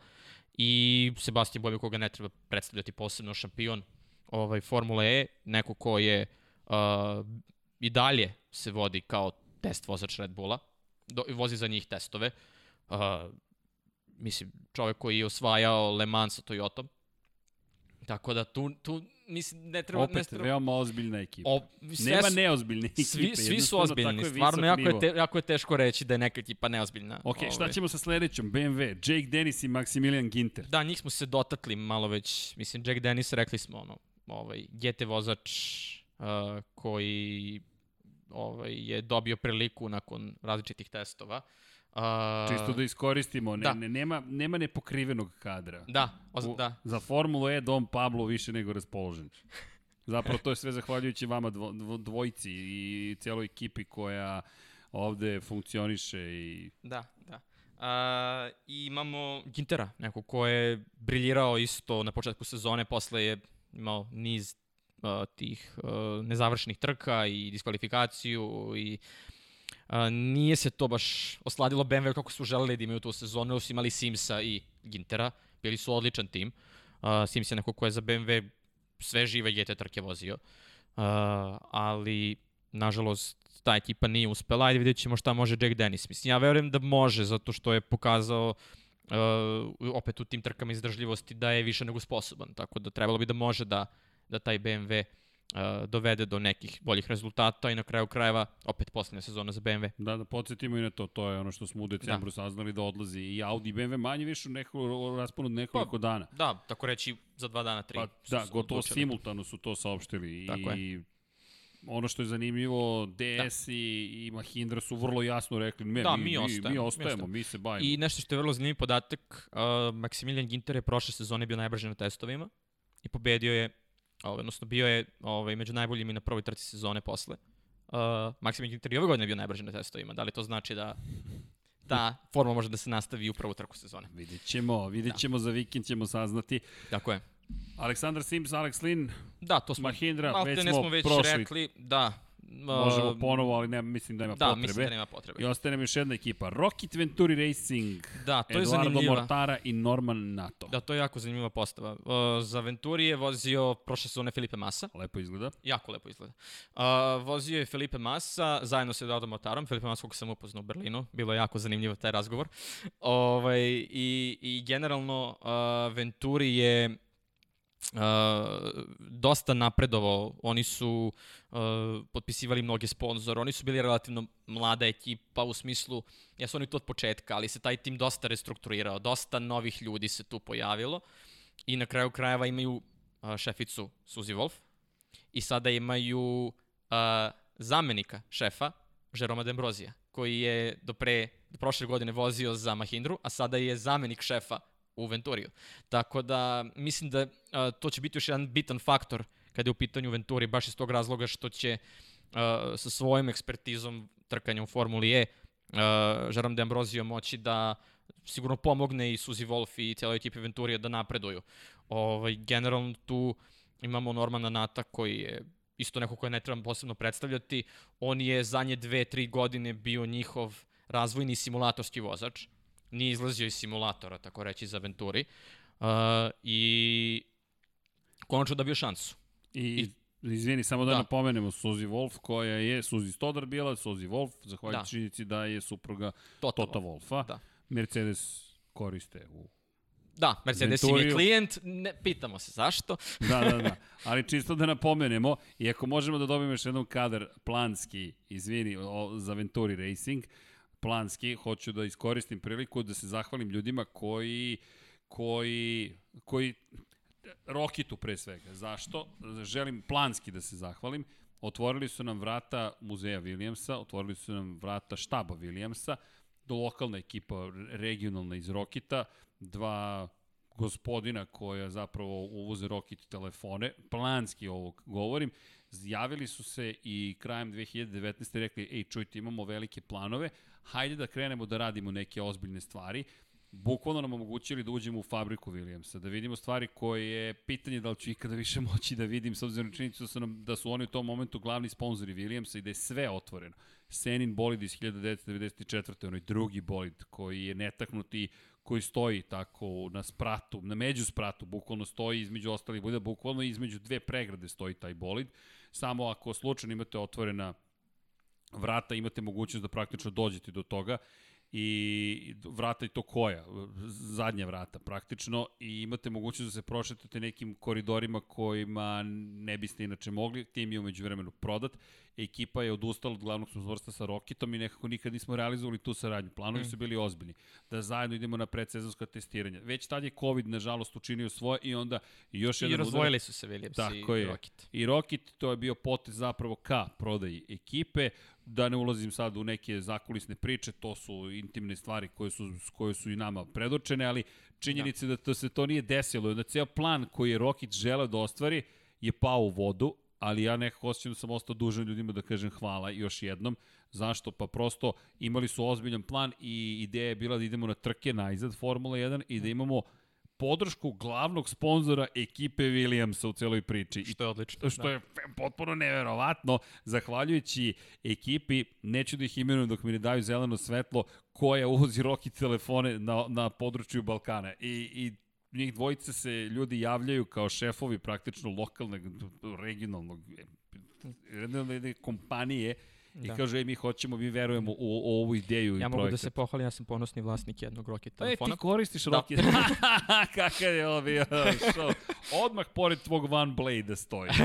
Speaker 2: i Sebastian Buemi koga ne treba predstavljati posebno šampion ovaj, Formule E, neko ko je uh, i dalje se vodi kao test vozač Red Bulla, do, vozi za njih testove. Uh, mislim, čovjek koji je osvajao Le Mans sa Toyotom. Tako da tu, tu mislim, ne treba... ne
Speaker 1: Opet,
Speaker 2: treba,
Speaker 1: veoma ozbiljna ekipa.
Speaker 2: o, sve
Speaker 1: Nema neozbiljne ekipe.
Speaker 2: Svi, svi su ozbiljni,
Speaker 1: je
Speaker 2: stvarno jako
Speaker 1: nivo.
Speaker 2: je, te, jako je teško reći da je neka ekipa neozbiljna.
Speaker 1: Ok, šta
Speaker 2: Ovaj.
Speaker 1: ćemo sa sledećom? BMW, Jake Dennis i Maximilian Ginter.
Speaker 2: Da, njih smo se dotakli malo već, mislim, Jack Dennis, rekli smo, ono, ovaj, GT vozač uh, koji ovaj, je dobio priliku nakon različitih testova. Uh,
Speaker 1: Čisto da iskoristimo, ne,
Speaker 2: da.
Speaker 1: ne, nema, nema nepokrivenog kadra.
Speaker 2: Da, oz,
Speaker 1: U-
Speaker 2: da.
Speaker 1: Za Formulu E Dom Pablo više nego raspoložen. Zapravo to je sve zahvaljujući vama dvo, dvo, dvojici i cijeloj ekipi koja ovde funkcioniše i
Speaker 2: Da, da. Uh, I imamo Gintera, neko ko je briljirao isto na početku sezone, posle je imao niz tih uh, nezavršenih trka i diskvalifikaciju i uh, nije se to baš osladilo BMW kako su želeli da imaju tu sezonu, su imali Simsa i Gintera, bili su odličan tim. Sims je neko ko je za BMW sve žive GT trke vozio, ali nažalost ta ekipa nije uspela, ajde vidjet ćemo šta može Jack Dennis. Mislim, ja verujem da može, zato što je pokazao uh, opet u tim trkama izdržljivosti da je više nego sposoban, tako da trebalo bi da može da, da taj BMW uh, dovede do nekih boljih rezultata i na kraju krajeva opet poslednja sezona za BMW.
Speaker 1: da, da podsjetimo i na to, to je ono što smo u decembru da. saznali da odlazi i Audi i BMW manje više u neko, rasponu od nekoliko dana.
Speaker 2: Da, tako reći za dva dana, tri.
Speaker 1: Pa,
Speaker 2: su
Speaker 1: da,
Speaker 2: se
Speaker 1: gotovo
Speaker 2: odlučili.
Speaker 1: simultano su to saopštili
Speaker 2: Tako
Speaker 1: i ono što je zanimljivo, DS da. i, i Mahindra su vrlo jasno rekli, ne,
Speaker 2: Da,
Speaker 1: mi,
Speaker 2: mi ostajemo,
Speaker 1: mi
Speaker 2: mi
Speaker 1: ostajemo. mi se bavimo.
Speaker 2: I nešto što je vrlo zanimljiv podatak, uh, Maximilian Ginter je prošle sezone bio najbrži na testovima i pobedio je, ovaj, odnosno bio je ovaj, među najboljim i na prvoj trci sezone posle. Uh, Ginter i ove godine bio najbrži na testovima. Da li to znači da ta forma može da se nastavi i u prvu trku sezone?
Speaker 1: Vidjet ćemo, vidjet ćemo, za vikend ćemo saznati.
Speaker 2: Tako je.
Speaker 1: Aleksandar Sims, Alex Lin,
Speaker 2: Da, to smo,
Speaker 1: Mahindra, već smo
Speaker 2: već
Speaker 1: prošli.
Speaker 2: rekli. Da.
Speaker 1: Možemo ponovo, ali ne, mislim da ima
Speaker 2: Da,
Speaker 1: potrebe.
Speaker 2: mislim da nema potrebe.
Speaker 1: I ostaje nam još jedna ekipa, Rocket Venturi Racing,
Speaker 2: Da, to je
Speaker 1: Eduardo
Speaker 2: zanimljiva.
Speaker 1: Mortara i Norman Nato.
Speaker 2: Da, to je jako zanimljiva postava. Uh, za Venturi je vozio prošle sezone Felipe Massa.
Speaker 1: Lepo izgleda.
Speaker 2: Jako lepo izgleda. Uh, vozio je Felipe Massa zajedno sa Eduardo Motarom. Felipe Massa koga sam upoznao u Berlinu. Bilo je jako zanimljivo taj razgovor. Ovaj, i, I generalno uh, Venturi je uh, dosta napredovao. Oni su uh, potpisivali mnoge sponzore. Oni su bili relativno mlada ekipa u smislu, ja su oni tu od početka, ali se taj tim dosta restrukturirao. Dosta novih ljudi se tu pojavilo. I na kraju krajeva imaju uh, šeficu Suzy Wolf, i sada imaju uh, zamenika šefa, Jeroma Dembrozija, koji je do pre, do prošle godine vozio za Mahindru, a sada je zamenik šefa u Venturiju. Tako da mislim da uh, to će biti još jedan bitan faktor kada je u pitanju Venturi, baš iz tog razloga što će uh, sa svojim ekspertizom trkanja u Formuli E uh, Jerome D'Ambrosio moći da sigurno pomogne i Suzy Wolf i cijeloj ekipi Venturija da napreduju. Ovaj, generalno tu imamo Normana Nata koji je isto neko koje ne trebam posebno predstavljati. On je zadnje dve, tri godine bio njihov razvojni simulatorski vozač. Nije izlazio iz simulatora, tako reći, za Venturi. Uh, I konačno dobio šansu.
Speaker 1: I, izvini, samo da,
Speaker 2: Da.
Speaker 1: napomenemo Suzy Wolf, koja je Suzy Stodar bila, Suzy Wolf, zahvaljujući
Speaker 2: Da.
Speaker 1: činjenici da je supruga
Speaker 2: Toto,
Speaker 1: Tota Wolfa.
Speaker 2: Da.
Speaker 1: Mercedes koriste u
Speaker 2: Da, Mercedes im je klijent, ne, pitamo se zašto.
Speaker 1: Da, da, da. Ali čisto da napomenemo, i ako možemo da dobijemo još jednom kadar planski, izvini, o, za Venturi Racing, planski, hoću da iskoristim priliku da se zahvalim ljudima koji, koji, koji, Rokitu pre svega. Zašto? Želim planski da se zahvalim. Otvorili su nam vrata muzeja Williamsa, otvorili su nam vrata štaba Williamsa, do lokalna ekipa regionalna iz Rokita, dva gospodina koja zapravo uvoze Rokit telefone, planski ovo govorim, javili su se i krajem 2019. rekli, ej čujte, imamo velike planove, hajde da krenemo da radimo neke ozbiljne stvari, bukvalno nam omogućili da uđemo u fabriku Williamsa, da vidimo stvari koje je pitanje da li ću ikada više moći da vidim, s obzirom na činjenicu da su, da su oni u tom momentu glavni sponzori Williamsa i da je sve otvoreno. Senin bolid iz 1994. onaj drugi bolid koji je netaknuti koji stoji tako na spratu, na među spratu, bukvalno stoji između ostalih bolida, bukvalno između dve pregrade stoji taj bolid. Samo ako slučajno imate otvorena vrata, imate mogućnost da praktično dođete do toga i vrata i to koja, zadnja vrata praktično i imate mogućnost da se prošetate nekim koridorima kojima ne biste inače mogli, tim je umeđu vremenu prodat, ekipa je odustala od glavnog sponzorstva sa Rokitom i nekako nikad nismo realizovali tu saradnju, planovi su bili ozbiljni, da zajedno idemo na predsezonska testiranja. Već tad je COVID nažalost učinio svoje i onda još
Speaker 2: I
Speaker 1: jedan
Speaker 2: razvojili su se Williams
Speaker 1: Tako
Speaker 2: i
Speaker 1: je.
Speaker 2: Rocket.
Speaker 1: I Rocket, to je bio potez zapravo ka prodaji ekipe, da ne ulazim sad u neke zakulisne priče, to su intimne stvari koje su, koje su i nama predočene, ali činjenica da. da to se to nije desilo, da ceo plan koji je Rocket želeo da ostvari je pao u vodu, ali ja nekako osjećam da sam ostao dužan ljudima da kažem hvala još jednom. Zašto? Pa prosto imali su ozbiljan plan i ideja je bila da idemo na trke najzad Formula 1 i da imamo podršku glavnog sponzora ekipe Williamsa u celoj priči.
Speaker 2: Što je odlično.
Speaker 1: što je potpuno neverovatno, zahvaljujući ekipi, neću da ih imenujem dok mi ne daju zeleno svetlo, koja uvozi roki telefone na, na području Balkana. I, i njih dvojice se ljudi javljaju kao šefovi praktično lokalnog, regionalnog jedne kompanije i
Speaker 2: Da.
Speaker 1: kažu, ej, mi hoćemo, mi verujemo u, u ovu ideju i
Speaker 2: Ja mogu da
Speaker 1: projekat.
Speaker 2: se pohvalim, ja sam ponosni vlasnik jednog Rocket
Speaker 1: E,
Speaker 2: telefona.
Speaker 1: ti koristiš
Speaker 2: Da.
Speaker 1: Rocket. Kakav je ovo bio show. Odmah pored tvog One Blade stoji.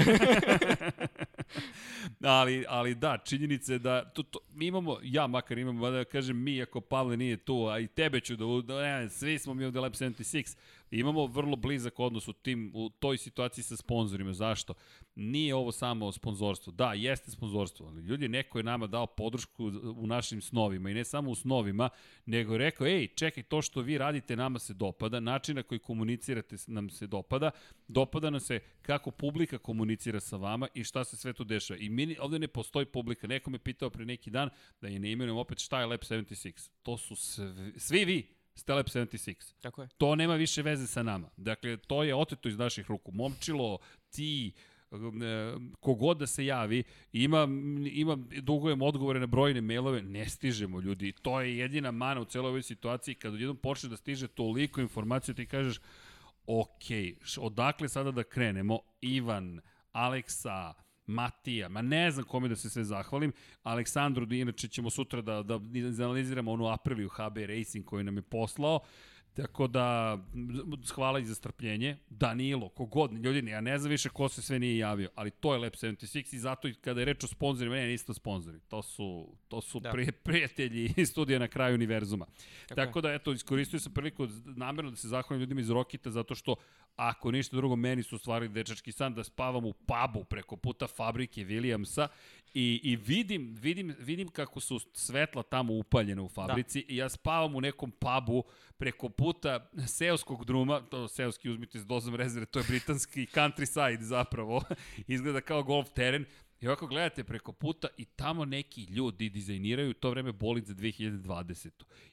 Speaker 1: ali, ali da, činjenica je da to, to, mi imamo, ja makar imam, da kažem mi ako Pavle nije tu, a i tebe ću da, da ne, svi smo mi ovde Lab 76, imamo vrlo blizak odnos u tim, u toj situaciji sa sponzorima. Zašto? Nije ovo samo sponzorstvo. Da, jeste sponzorstvo, ali ljudi, neko je nama dao podršku u našim snovima i ne samo u snovima, nego je rekao, ej, čekaj, to što vi radite nama se dopada, način na koji komunicirate nam se dopada, dopada nam se kako publika komunicira sa vama i šta se sve tu dešava. I mi, ovde ne postoji publika. Neko me pitao pre neki dan da je ne imenujem opet šta je Lab 76. To su svi, svi vi ste Lab 76.
Speaker 2: Tako je.
Speaker 1: To nema više veze sa nama. Dakle, to je oteto iz naših ruku. Momčilo, ti, e, kogod da se javi, ima, ima, dugujem odgovore na brojne mailove, ne stižemo ljudi. To je jedina mana u celoj ovoj situaciji. Kad odjednom počne da stiže toliko informacija, ti kažeš, ok, odakle sada da krenemo? Ivan, Aleksa, Matija, ma ne znam kome da se sve zahvalim, Aleksandru, inače ćemo sutra da, da analiziramo onu Apriliju HB Racing koju nam je poslao, Tako da, hvala i za strpljenje. Danilo, kogod, ljudi, ja ne znam više ko se sve nije javio, ali to je Lab 76 i zato i kada je reč o sponzorima, ne, nisu to sponzori. To su, to su da. Prije, prijatelji iz studija na kraju univerzuma. Tako,
Speaker 2: je.
Speaker 1: Tako da, eto, iskoristio sam priliku namjerno da se zahvalim ljudima iz Rokita, zato što, ako ništa drugo, meni su stvari dečački san da spavam u pubu preko puta fabrike Williamsa i, i vidim, vidim, vidim kako su svetla tamo upaljena u fabrici da. i ja spavam u nekom pubu preko puta seoskog druma, to seoski uzmite s dozom rezerve, to je britanski countryside zapravo, izgleda kao golf teren, I ovako gledate preko puta i tamo neki ljudi dizajniraju to vreme bolid za 2020.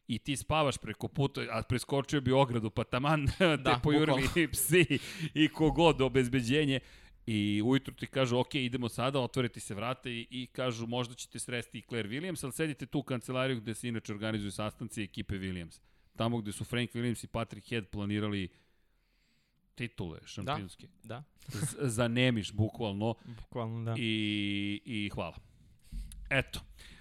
Speaker 1: I ti spavaš preko puta, a preskočio bi ogradu, pa taman te
Speaker 2: Da,
Speaker 1: pojurili
Speaker 2: bukvalno.
Speaker 1: psi i kogod obezbeđenje. I ujutru ti kažu, ok, idemo sada, otvore ti se vrata i, i kažu, možda ćete sresti i Claire Williams, ali sedite tu u kancelariju gde se inače organizuju sastanci ekipe Williams. Tamo gde su Frank Williams i Patrick Head planirali titule šampionske.
Speaker 2: Da,
Speaker 1: Z- Zanemiš, bukvalno.
Speaker 2: bukvalno da.
Speaker 1: I, I hvala. Eto.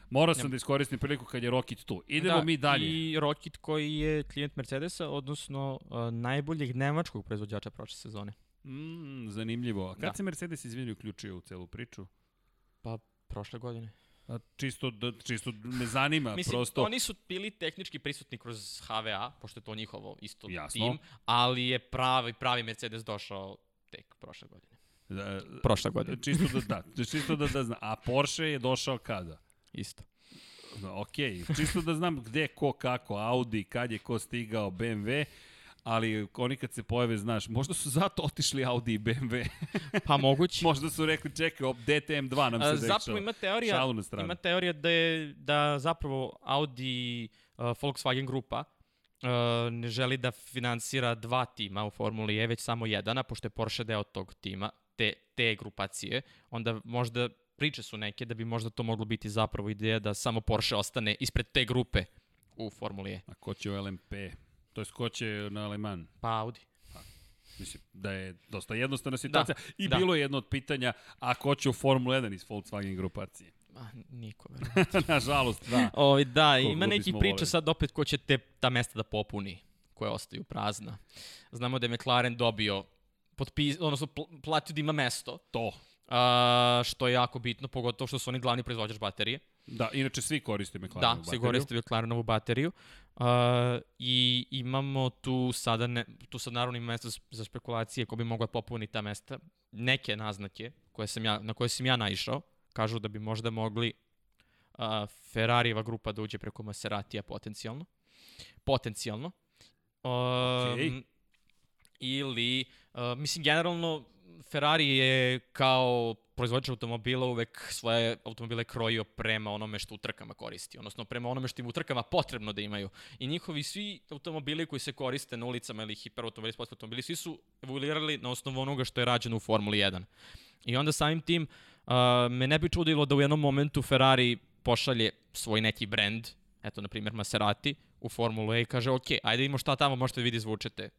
Speaker 1: Morao sam da iskoristim priliku kad je Rokit tu. Idemo
Speaker 2: da,
Speaker 1: mi dalje.
Speaker 2: I Rocket koji je klijent Mercedesa, odnosno uh, najboljeg nemačkog proizvođača prošle sezone.
Speaker 1: Mm, zanimljivo. A kad
Speaker 2: Da.
Speaker 1: se Mercedes izvini uključio u celu priču?
Speaker 2: Pa, prošle godine.
Speaker 1: A, čisto, da, čisto me zanima,
Speaker 2: Mislim,
Speaker 1: prosto.
Speaker 2: oni su bili tehnički prisutni kroz HVA, pošto je to njihovo isto
Speaker 1: Jasno.
Speaker 2: tim, ali je pravi, pravi Mercedes došao tek prošle godine.
Speaker 1: Da,
Speaker 2: Prošle godine.
Speaker 1: čisto da, da, čisto da, da znam. A Porsche je došao kada?
Speaker 2: Isto.
Speaker 1: Da, Ok, čisto da znam gde, ko, kako, Audi, kad je ko stigao, BMW, ali oni kad se pojave, znaš, možda su zato otišli Audi i BMW.
Speaker 2: Pa moguće.
Speaker 1: možda su rekli, čekaj, op, DTM2 nam se dešava.
Speaker 2: zapravo ima teorija, ima teorija da, je, da zapravo Audi uh, Volkswagen grupa uh, ne želi da finansira dva tima u Formuli E, već samo jedan, a pošto je Porsche deo tog tima, te, te grupacije, onda možda priče su neke da bi možda to moglo biti zapravo ideja da samo Porsche ostane ispred te grupe u Formuli E.
Speaker 1: A ko će u LMP? To je ko će na Le Mans?
Speaker 2: Pa Audi.
Speaker 1: Mislim da je dosta jednostavna situacija. I
Speaker 2: da.
Speaker 1: bilo je jedno od pitanja, a ko će u Formulu 1 iz Volkswagen grupacije?
Speaker 2: A, niko.
Speaker 1: Nažalost, da.
Speaker 2: Ovi, da,
Speaker 1: Koliko
Speaker 2: ima neki
Speaker 1: bismo
Speaker 2: priča
Speaker 1: voleli.
Speaker 2: sad opet ko će te, ta mesta da popuni, koje ostaju prazna. Znamo da je McLaren dobio, potpis, odnosno pl- platio da ima mesto,
Speaker 1: To.
Speaker 2: a, što je jako bitno, pogotovo što su oni glavni proizvođač baterije.
Speaker 1: Da, inače svi koriste McLaren
Speaker 2: Da, svi koriste McLarenovu bateriju. Uh, I imamo tu sada, ne, tu sad naravno ima mesta za- spekulacije ko bi mogla popuniti ta mesta. Neke naznake koje sam ja, na koje sam ja naišao, kažu da bi možda mogli uh, Ferrarijeva grupa da uđe preko Maseratija potencijalno. Potencijalno. Um,
Speaker 1: Okej.
Speaker 2: Ili, uh, mislim, generalno, Ferrari je kao proizvođač automobila uvek svoje automobile krojio prema onome što u trkama koristi, odnosno prema onome što im u trkama potrebno da imaju. I njihovi svi automobili koji se koriste na ulicama ili hiperautomobili, sportski automobili, svi su evoluirali na osnovu onoga što je rađeno u Formuli 1. I onda samim tim uh, me ne bi čudilo da u jednom momentu Ferrari pošalje svoj neki brand, eto na primjer Maserati, u Formulu E i kaže ok, ajde imamo šta tamo možete da vidi zvučete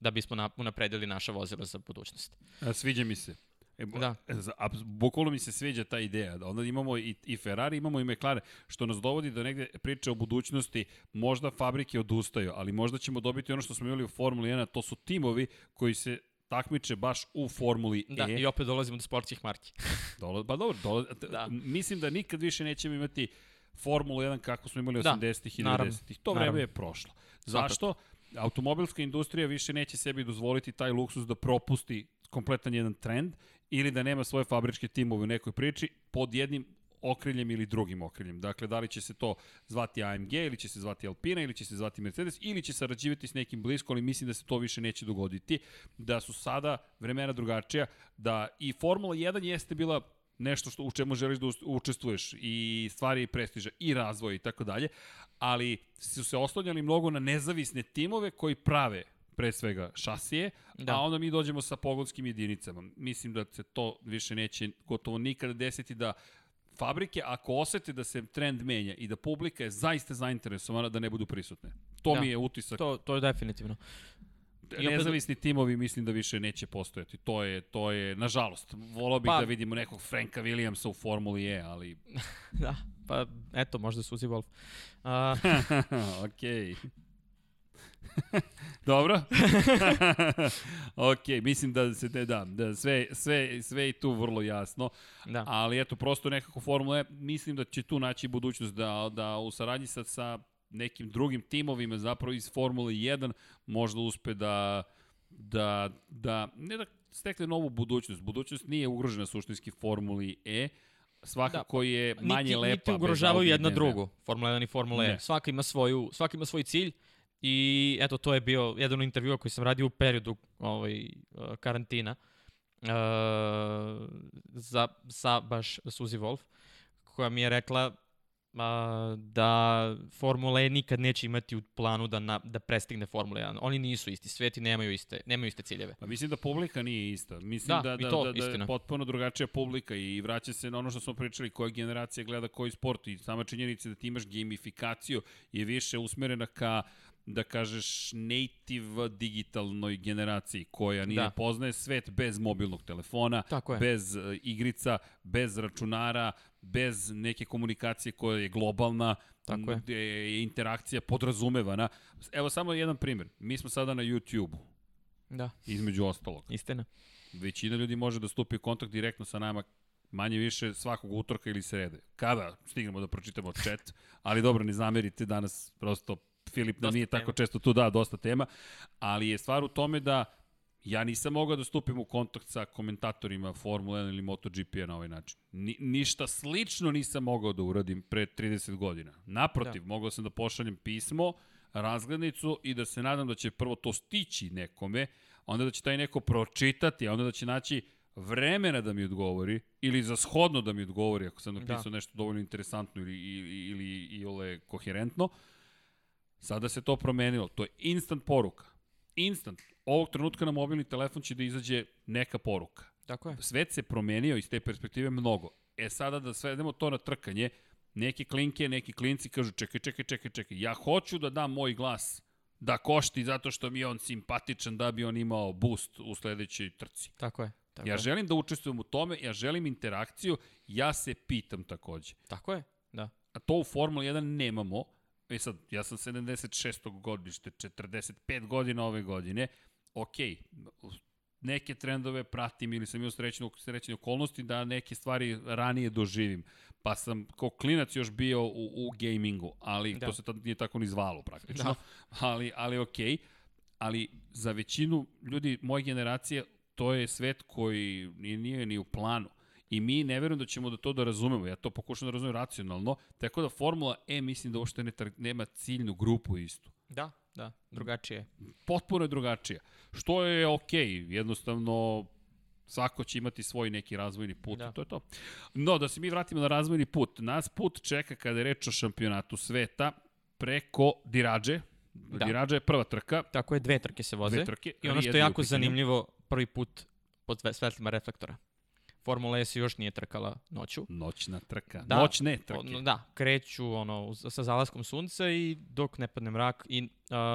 Speaker 2: da bismo na, unapredili naša vozila za budućnost.
Speaker 1: A, sviđa mi se. E, bo-
Speaker 2: Da.
Speaker 1: za- a, bukvalno mi se sviđa ta ideja. Da Onda imamo i, i Ferrari, imamo i McLaren, što nas dovodi do negde priče o budućnosti. Možda fabrike odustaju, ali možda ćemo dobiti ono što smo imali u Formuli 1, a to su timovi koji se takmiče baš u Formuli
Speaker 2: Da,
Speaker 1: E.
Speaker 2: i opet dolazimo do sportskih marki.
Speaker 1: Dola, pa dobro, dola, da.
Speaker 2: Da.
Speaker 1: mislim da nikad više nećemo imati Formulu 1 kako smo imali
Speaker 2: Da,
Speaker 1: 80-ih i
Speaker 2: naravno,
Speaker 1: 90-ih. To vreme je prošlo. Zašto? Automobilska industrija više neće sebi dozvoliti taj luksus da propusti kompletan jedan trend ili da nema svoje fabričke timove u nekoj priči pod jednim okriljem ili drugim okriljem. Dakle, da li će se to zvati AMG ili će se zvati Alpina ili će se zvati Mercedes ili će sarađivati s nekim blisko, ali mislim da se to više neće dogoditi. Da su sada vremena drugačija, da i Formula 1 jeste bila nešto što u čemu želiš da učestvuješ i stvari i prestiža i razvoj i tako dalje, ali su se oslanjali mnogo na nezavisne timove koji prave pre svega šasije. Da. a onda mi dođemo sa pogonskim jedinicama. Mislim da se to više neće gotovo nikada desiti da fabrike, ako osete da se trend menja i da publika je zaista zainteresovana da ne budu prisutne. To
Speaker 2: Da.
Speaker 1: mi je utisak.
Speaker 2: To, to je definitivno. I opet-
Speaker 1: Nezavisni timovi mislim da više neće postojati. To je, to je nažalost, volao bih
Speaker 2: Pa-
Speaker 1: da vidimo nekog Franka Williamsa u Formuli E, ali
Speaker 2: Da, pa eto, možda Suzy Wolf. Uh,
Speaker 1: ok. Dobro. ok, mislim da se te da, da sve, sve, sve je tu vrlo jasno.
Speaker 2: da.
Speaker 1: Ali eto, prosto nekako Formula E, mislim da će tu naći budućnost da, da u saradnji sa, sa nekim drugim timovima zapravo iz Formule 1 možda uspe da, da, da ne da stekne novu budućnost. Budućnost nije ugrožena suštinski Formuli E, svakako je manje
Speaker 2: niti,
Speaker 1: lepa.
Speaker 2: Niti ugrožavaju jedna drugu, Formula 1 i Formula E. Svaka ima, svoju, svaka ima svoj cilj i eto, to je bio jedan od intervjua koji sam radio u periodu ovaj, uh, karantina uh, za, sa baš Suzy Wolf, koja mi je rekla uh, da Formula E nikad neće imati u planu da, na, da prestigne Formula 1. Oni nisu isti sveti, nemaju iste, nemaju iste ciljeve.
Speaker 1: Pa mislim da publika nije ista. Mislim
Speaker 2: Da,
Speaker 1: da, da,
Speaker 2: to,
Speaker 1: da, da je potpuno drugačija publika i vraća se na ono što smo pričali, koja generacija gleda koji sport i sama činjenica da ti imaš gamifikaciju je više usmerena ka da kažeš native digitalnoj generaciji koja nije da. Poznaje svet bez mobilnog telefona, bez e, igrica, bez računara, bez neke komunikacije koja je globalna,
Speaker 2: Tako je.
Speaker 1: gde je interakcija podrazumevana. Evo samo jedan primjer. Mi smo sada na YouTube-u,
Speaker 2: Da,
Speaker 1: između ostalog.
Speaker 2: istina.
Speaker 1: Većina ljudi može da stupi u kontakt direktno sa nama manje više svakog utorka ili srede. Kada stignemo da pročitamo chat, ali dobro, ne zamerite danas prosto Filip nam
Speaker 2: Dosta
Speaker 1: nije
Speaker 2: tema.
Speaker 1: tako često tu, da, dosta tema, ali je stvar u tome da ja nisam mogao da stupim u kontakt sa komentatorima Formula 1 ili MotoGP-a na ovaj način. Ni, ništa slično nisam mogao da uradim pre 30 godina. Naprotiv, da. mogao sam da pošaljem pismo, razglednicu i da se nadam da će prvo to stići nekome, onda da će taj neko pročitati, a onda da će naći vremena da mi odgovori ili za shodno da mi odgovori ako sam napisao da. nešto dovoljno interesantno ili, ili, ili, ili koherentno. Sada se to promenilo. To je instant poruka. Instant. Ovog trenutka na mobilni telefon će da izađe neka poruka.
Speaker 2: Tako je.
Speaker 1: Svet se promenio iz te perspektive mnogo. E sada da svedemo to na trkanje, neki klinke, neki klinci kažu čekaj, čekaj, čekaj, čekaj, ja hoću da dam moj glas da košti zato što mi je on simpatičan da bi on imao boost u sledećoj trci.
Speaker 2: Tako je. Tako
Speaker 1: ja
Speaker 2: je.
Speaker 1: želim da učestvujem u tome, ja želim interakciju, ja se pitam takođe.
Speaker 2: Tako je, da.
Speaker 1: A to u Formula 1 nemamo. E sad, ja sam 76. godište, 45 godina ove godine. Ok, neke trendove pratim ili sam imao srećne, srećne okolnosti da neke stvari ranije doživim. Pa sam kao klinac još bio u, u gamingu, ali da. to se tad nije tako ni zvalo praktično. Da. Ali, ali ok. Ali za većinu ljudi moje generacije to je svet koji nije, nije ni u planu. I mi ne verujem da ćemo da to da razumemo. Ja to pokušam da razumem racionalno. Tako da Formula E mislim da uopšte ne, nema ciljnu grupu istu.
Speaker 2: Da, da, drugačije.
Speaker 1: Potpuno je drugačija. Što je okej, okay. jednostavno svako će imati svoj neki razvojni put da. to je to. No, da se mi vratimo na razvojni put. Nas put čeka kada je reč o šampionatu sveta preko Dirađe. Da. Dirađe je prva trka.
Speaker 2: Tako je, dve trke se voze.
Speaker 1: Dve trke.
Speaker 2: I ono što je jako zanimljivo, prvi put pod svetlima reflektora. Formula se još nije trkala noću.
Speaker 1: Noćna trka. Da, Noćne trke.
Speaker 2: Da, kreću ono, sa zalaskom sunca i dok ne padne mrak i uh,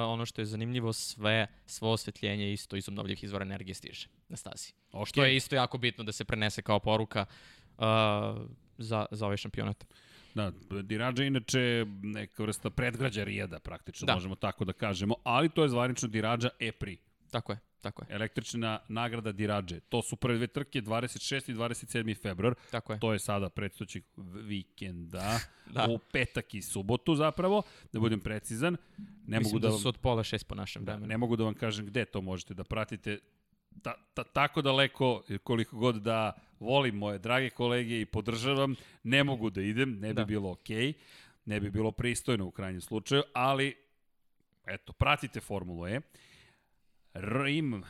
Speaker 2: ono što je zanimljivo, sve, svo osvetljenje isto iz obnovljivih izvora energije stiže na stazi.
Speaker 1: Okay.
Speaker 2: Što je isto jako bitno da se prenese kao poruka uh, za, za ovaj šampionat.
Speaker 1: Da, Dirađa inače neka vrsta predgrađa Rijeda praktično, da. možemo tako da kažemo, ali to je zvanično Dirađa EPRI.
Speaker 2: Tako je. Tako je.
Speaker 1: Električna nagrada Dirađe. To su prve dve trke 26. i 27. februar.
Speaker 2: Tako je.
Speaker 1: To je sada predstoći vikenda. da. U petak i subotu zapravo, da budem precizan.
Speaker 2: Ne Mislim mogu da, da su od pola šest po našem vremenu.
Speaker 1: Ne mogu da vam kažem gde to možete da pratite. Ta, ta, tako daleko, koliko god da volim moje drage kolege i podržavam, ne mogu da idem, ne bi da. bilo okej, okay, ne bi bilo pristojno u krajnjem slučaju, ali eto, pratite Formulu E. Rim,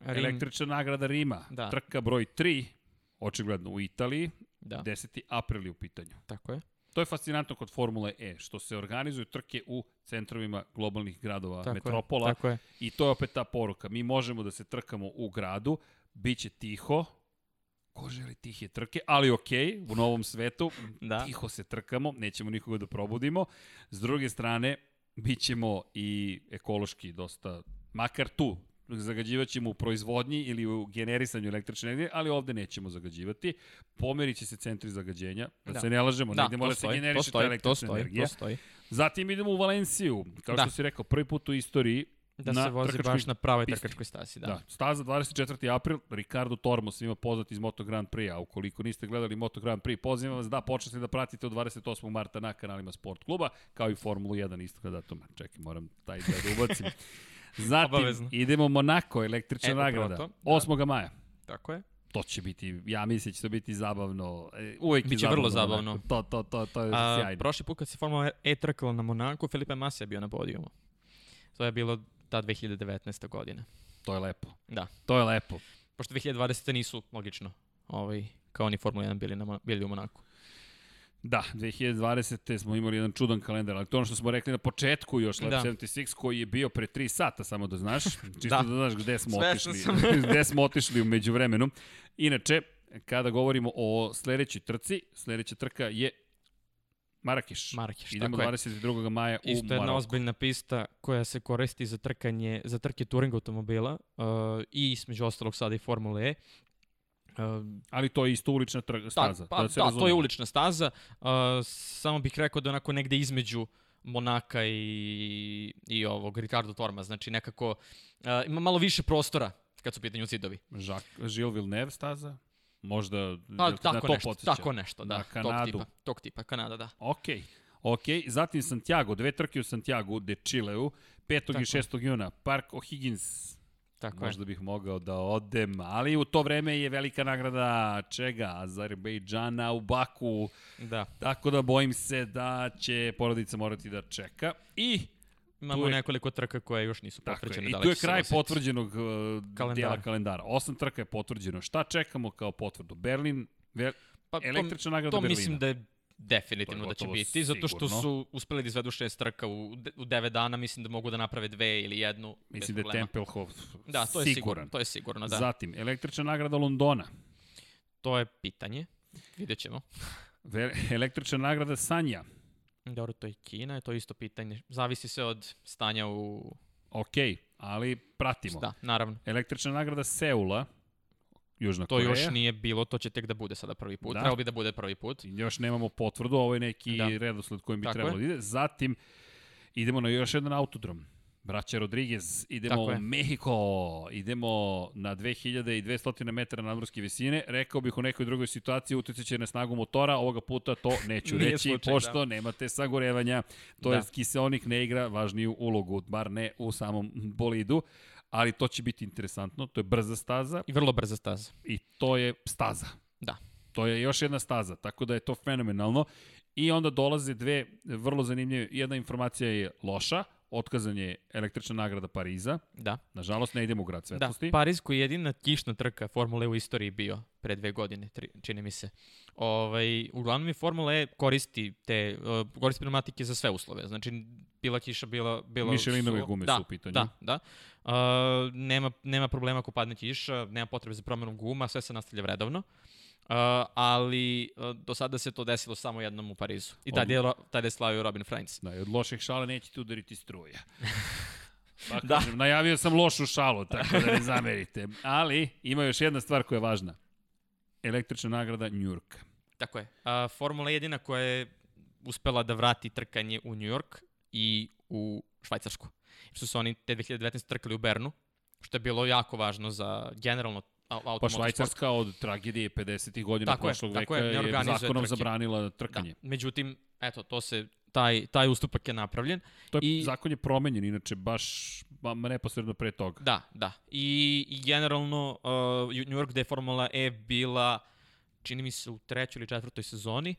Speaker 1: Rim. električna nagrada Rima, da. trka broj 3, očigledno u Italiji, da. 10. april je u pitanju.
Speaker 2: Tako je.
Speaker 1: To je fascinantno kod Formule E, što se organizuju trke u centrovima globalnih gradova, tako metropola.
Speaker 2: Je, tako je.
Speaker 1: I to je opet ta poruka. Mi možemo da se trkamo u gradu, bit će tiho, ko želi tihe trke, ali okej, okay, u novom svetu, da. tiho se trkamo, nećemo nikoga da probudimo. S druge strane, bit ćemo i ekološki dosta, makar tu, zagađivat ćemo u proizvodnji ili u generisanju električne energije, ali ovde nećemo zagađivati. Pomerit će se centri zagađenja, da, da. se ne lažemo, da, negde mora se generiše ta električna
Speaker 2: to stoji,
Speaker 1: energija.
Speaker 2: To stoji.
Speaker 1: Zatim idemo u Valenciju, kao da. što si rekao, prvi put u istoriji
Speaker 2: Da na se vozi baš na pravoj pisti. trkačkoj stasi, da.
Speaker 1: da. Staza 24. april, Ricardo Tormo, svima poznat iz Moto Grand Prix, a ukoliko niste gledali Moto Grand Prix, pozivam vas da počnete da pratite od 28. marta na kanalima Sport kluba, kao i Formulu 1 isto datuma. Čekaj, moram taj da ubacim. Zatim, Obavezno. idemo Monako, električna e, nagrada, to, da. 8. maja.
Speaker 2: Tako je.
Speaker 1: To će biti, ja mislim da će to biti zabavno. E, uvijek
Speaker 2: Biće
Speaker 1: zabavno,
Speaker 2: vrlo zabavno.
Speaker 1: To, to, to, to je
Speaker 2: A,
Speaker 1: sjajno.
Speaker 2: Prošli put kad se Formula E trkala na Monaku, Felipe Massa je bio na podijumu. To je bilo ta 2019. godina.
Speaker 1: To je lepo.
Speaker 2: Da.
Speaker 1: To je lepo.
Speaker 2: Pošto 2020. nisu, logično, ovaj, kao ni Formula 1 bili, na, bili u Monaku.
Speaker 1: Da, 2020. smo imali jedan čudan kalendar, ali to ono što smo rekli na početku još Lab da. 76 koji je bio pre 3 sata, samo da znaš, čisto da, da znaš gde smo Svesno otišli, gde smo otišli umeđu vremenu. Inače, kada govorimo o sledećoj trci, sledeća trka je Marakeš.
Speaker 2: Marakeš,
Speaker 1: Idemo
Speaker 2: tako je.
Speaker 1: 22. maja u
Speaker 2: Isto jedna
Speaker 1: Maroku.
Speaker 2: ozbiljna pista koja se koristi za trkanje, za trke touring automobila uh, i između ostalog sada i Formule E.
Speaker 1: Ali to je isto ulična trg,
Speaker 2: Da,
Speaker 1: staza.
Speaker 2: pa,
Speaker 1: da, se
Speaker 2: da, to je ulična staza. Uh, samo bih rekao da onako negde između Monaka i, i ovog Ricardo Torma. Znači nekako uh, ima malo više prostora kad su u pitanju zidovi.
Speaker 1: Jacques, Gilles Villeneuve staza? Možda
Speaker 2: Pa,
Speaker 1: jel te na
Speaker 2: tako,
Speaker 1: to
Speaker 2: nešto,
Speaker 1: podsjeća?
Speaker 2: tako nešto, da.
Speaker 1: Na
Speaker 2: Tog
Speaker 1: Kanadu.
Speaker 2: tipa, tog tipa, Kanada, da.
Speaker 1: Ok, ok. Zatim Santiago, dve trke u Santiago de Chileu, 5.
Speaker 2: Tako.
Speaker 1: i 6. juna, Park O'Higgins.
Speaker 2: Tako
Speaker 1: Možda
Speaker 2: je.
Speaker 1: bih mogao da odem, ali u to vreme je velika nagrada čega? Azerbejdžana u Baku,
Speaker 2: Da.
Speaker 1: tako da bojim se da će porodica morati da čeka. I
Speaker 2: Imamo
Speaker 1: je-
Speaker 2: nekoliko trka koje još nisu
Speaker 1: Tako je.
Speaker 2: potvrđene.
Speaker 1: I
Speaker 2: da
Speaker 1: tu je kraj potvrđenog uh,
Speaker 2: Kalendara.
Speaker 1: dela kalendara. Osam trka je potvrđeno. Šta čekamo kao potvrdu? Berlin, Ver,
Speaker 2: Pa, to-
Speaker 1: električna nagrada
Speaker 2: To
Speaker 1: Berlina.
Speaker 2: mislim da je definitivno da će biti, zato što
Speaker 1: sigurno.
Speaker 2: su uspeli da izvedu šest trka u, u devet dana, mislim da mogu da naprave dve ili jednu
Speaker 1: Mislim da je. Tempelhof
Speaker 2: Da, to je
Speaker 1: siguran.
Speaker 2: sigurno, to je sigurno, da.
Speaker 1: Zatim, električna nagrada Londona.
Speaker 2: To je pitanje, vidjet ćemo.
Speaker 1: Električna nagrada Sanja.
Speaker 2: Dobro, to je Kina, to je isto pitanje. Zavisi se od stanja u...
Speaker 1: Ok, ali pratimo.
Speaker 2: Da, naravno.
Speaker 1: Električna nagrada Seula. Južna
Speaker 2: To
Speaker 1: Koreja.
Speaker 2: još nije bilo, to će tek da bude sada prvi put.
Speaker 1: Da.
Speaker 2: Trebalo bi da bude prvi put.
Speaker 1: Još nemamo potvrdu, ovo je neki
Speaker 2: Da.
Speaker 1: redosled kojim bi
Speaker 2: Tako
Speaker 1: trebalo
Speaker 2: je.
Speaker 1: da ide. Zatim, idemo na još jedan autodrom. Braća Rodriguez, idemo
Speaker 2: Tako
Speaker 1: u
Speaker 2: je.
Speaker 1: Mehiko, idemo na 2200 metara nadmorske visine. Rekao bih u nekoj drugoj situaciji utjecat će na snagu motora, ovoga puta to neću reći,
Speaker 2: slučaj,
Speaker 1: pošto nemate sagorevanja, to
Speaker 2: Da.
Speaker 1: je kiseonik ne igra važniju ulogu, bar ne u samom bolidu, ali to će biti interesantno, to je brza staza
Speaker 2: I vrlo brza staza.
Speaker 1: i to je staza.
Speaker 2: Da.
Speaker 1: To je još jedna staza, tako da je to fenomenalno. I onda dolaze dve vrlo zanimljive. Jedna informacija je loša, otkazan je električna nagrada Pariza.
Speaker 2: Da.
Speaker 1: Nažalost, ne idemo u grad
Speaker 2: Da,
Speaker 1: svetlosti.
Speaker 2: Pariz koji je jedina kišna trka Formule u istoriji bio pre dve godine, tri, čini mi se. Ovaj, uglavnom je Formula E koristi te, koristi pneumatike za sve uslove. Znači, bila kiša, bila... bila
Speaker 1: Michelinove
Speaker 2: suvo.
Speaker 1: gume
Speaker 2: da,
Speaker 1: su u pitanju.
Speaker 2: Da, da. Uh, nema, nema problema ako padne kiša, nema potrebe za promjenom guma, sve se nastavlja vredovno. Uh, ali uh, do sada se to desilo samo jednom u Parizu. I tada je, tada je slavio Robin Franz.
Speaker 1: Da, i od loših šala nećete udariti struja. Pa
Speaker 2: Da.
Speaker 1: kažem, najavio sam lošu šalu, tako da ne zamerite. Ali, ima još jedna stvar koja je važna. Električna nagrada Njurka.
Speaker 2: Tako je. Uh, Formula je jedina koja je uspela da vrati trkanje u New York i u Švajcarsku. Što su oni te 2019 trkali u Bernu, što je bilo jako važno za generalno
Speaker 1: Pa. Švajcarska od tragedije 50. godina
Speaker 2: Tako je,
Speaker 1: prošlog
Speaker 2: tako
Speaker 1: veka
Speaker 2: je,
Speaker 1: je, zakonom
Speaker 2: trke.
Speaker 1: zabranila trkanje.
Speaker 2: Da. Međutim, eto, to se, taj, taj ustupak je napravljen.
Speaker 1: To je,
Speaker 2: I-
Speaker 1: zakon je promenjen, inače, baš ba, neposredno pre toga.
Speaker 2: Da, da. I, i generalno uh, New York gde je Formula E bila, čini mi se, u trećoj ili četvrtoj sezoni,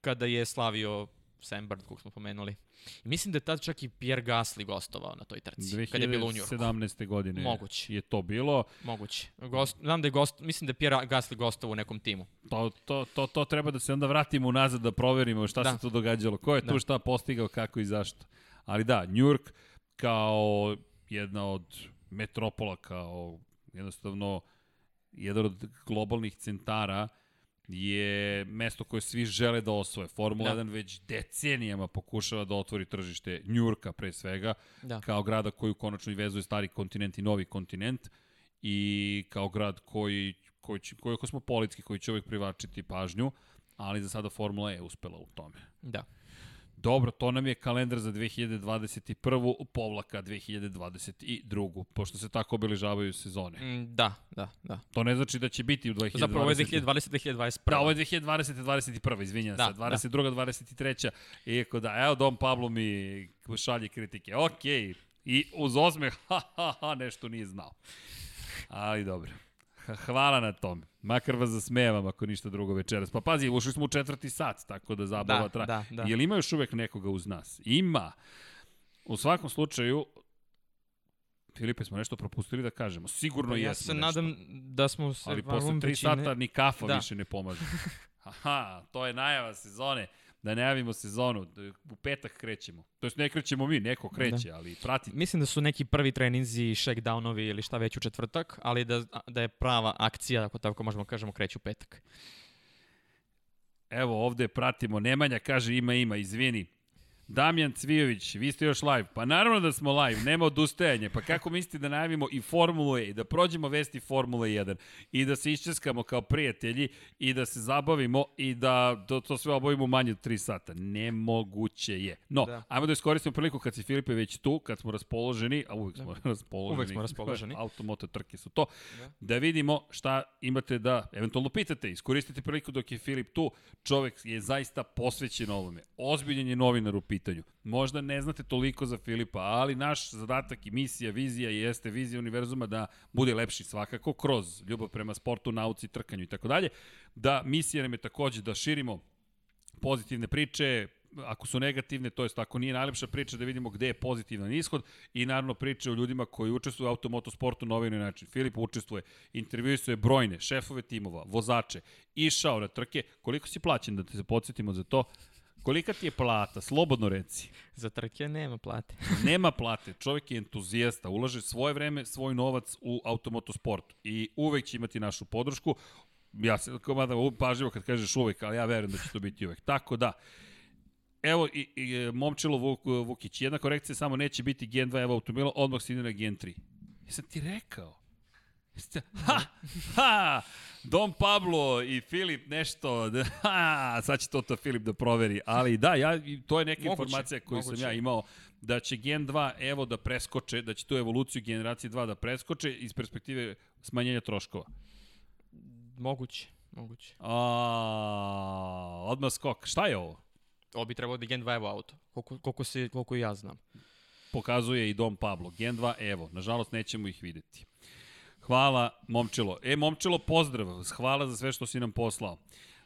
Speaker 2: kada je slavio Sam Bird, kog smo pomenuli. I mislim da je tad čak i Pierre Gasly gostovao na toj trci, kad je bilo u New Yorku.
Speaker 1: 2017. godine
Speaker 2: Moguće.
Speaker 1: je to bilo.
Speaker 2: Moguće. Gost, znam da je gost, mislim da je Pierre Gasly gostovao u nekom timu.
Speaker 1: To, to, to, to treba da se onda vratimo unazad da proverimo šta
Speaker 2: Da.
Speaker 1: se tu događalo. Ko je tu
Speaker 2: Da.
Speaker 1: šta postigao, kako i zašto. Ali da, York kao jedna od metropola, kao jednostavno jedan od globalnih centara je mesto koje svi žele da osvoje. Formula
Speaker 2: Da.
Speaker 1: 1 već decenijama pokušava da otvori tržište Njurka pre svega,
Speaker 2: Da.
Speaker 1: kao grada koji konačno i vezuje stari kontinent i novi kontinent i kao grad koji, koji, će, koji je kosmopolitski, koji će uvijek privlačiti pažnju, ali za sada Formula je uspela u tome.
Speaker 2: Da.
Speaker 1: Dobro, to nam je kalendar za 2021. povlaka 2022. Pošto se tako obeležavaju sezone.
Speaker 2: Mm, da, da, da.
Speaker 1: To ne znači da će biti u 2020.
Speaker 2: Zapravo ovo je 2020-2021.
Speaker 1: Da, ovo je 2020. 21. Izvinjam
Speaker 2: Da,
Speaker 1: se. 22. 23. Iako da, evo Dom Pablo mi šalje kritike. Okej. I uz osmeh, ha, ha, ha, nešto nije znao. Ali dobro. Hvala na tome. Makar vas zasmejavam ako ništa drugo večeras. Pa pazi, ušli smo u četvrti sat, tako da zabava
Speaker 2: Da,
Speaker 1: traje.
Speaker 2: da, da.
Speaker 1: Jel ima još uvek nekoga uz nas? Ima. U svakom slučaju, Filipe, smo nešto propustili da kažemo. Sigurno
Speaker 2: Pa ja
Speaker 1: jesmo
Speaker 2: se
Speaker 1: nešto.
Speaker 2: nadam da smo se
Speaker 1: Ali posle tri
Speaker 2: većine-
Speaker 1: sata ni kafa
Speaker 2: Da.
Speaker 1: više ne pomaže. Aha, to je najava sezone. Da najavimo sezonu. Da U petak krećemo. To jest ne krećemo mi, neko kreće, ali pratite.
Speaker 2: Mislim da su neki prvi treninzi, shakedownovi ili šta već u četvrtak, ali da, da je prava akcija, ako tako možemo kažemo, kreće u petak.
Speaker 1: Evo, ovde pratimo. Nemanja kaže ima, ima, izvini. Damjan Cvijović, vi ste još live. Pa naravno da smo live, nema odustajanja. Pa kako mislite da najavimo i Formulu E, i da prođemo vesti Formule 1 i da se iščeskamo kao prijatelji i da se zabavimo i da to, to sve obavimo manje od 3 sata? Nemoguće je. No, da. ajmo da iskoristimo priliku kad si Filipe već tu, kad smo raspoloženi, a uvek smo da. raspoloženi.
Speaker 2: Uvek smo raspoloženi.
Speaker 1: Automoto trke su to. Da. da vidimo šta imate da eventualno pitate. Iskoristite priliku dok je Filip tu. Čovek je zaista posvećen ovome. Ozbiljen je novinar u pitanju. Možda ne znate toliko za Filipa, ali naš zadatak i misija, vizija jeste vizija univerzuma da bude lepši svakako kroz ljubav prema sportu, nauci, trkanju i tako dalje. Da misija nam je takođe da širimo pozitivne priče, ako su negativne, to jest ako nije najlepša priča da vidimo gde je pozitivan ishod i naravno priče o ljudima koji učestvuju u automotosportu na ovaj način. Filip učestvuje, intervjuisuje brojne, šefove timova, vozače, išao na trke. Koliko si plaćen da te se podsjetimo za to? Kolika ti je plata? Slobodno reci.
Speaker 2: Za trke nema plate.
Speaker 1: nema plate. Čovjek je entuzijasta, ulaže svoje vreme, svoj novac u automotosport i uvek će imati našu podršku. Ja se komada pažljivo kad kažeš uvek, ali ja verujem da će to biti uvek. Tako da, evo i, i Momčilo Vuk, Vukić, jedna korekcija samo neće biti Gen 2 evo automobila, odmah se ide na Gen 3. Jesam ti rekao? Ha! Ha! Dom Pablo i Filip nešto, ha, sad će to to Filip da proveri, ali da, ja, to je neka moguće, informacija koju moguće. sam ja imao, da će Gen 2 evo da preskoče, da će tu evoluciju generacije 2 da preskoče iz perspektive smanjenja troškova.
Speaker 2: Moguće, moguće.
Speaker 1: A, odmah skok. Šta je ovo?
Speaker 2: Ovo bi trebalo da Gen 2 Evo auto, koliko, koliko, se, koliko ja znam.
Speaker 1: Pokazuje i Dom Pablo. Gen 2 Evo. Nažalost, nećemo ih videti. Hvala, Momčilo. E, Momčilo, pozdrav. Hvala za sve što si nam poslao.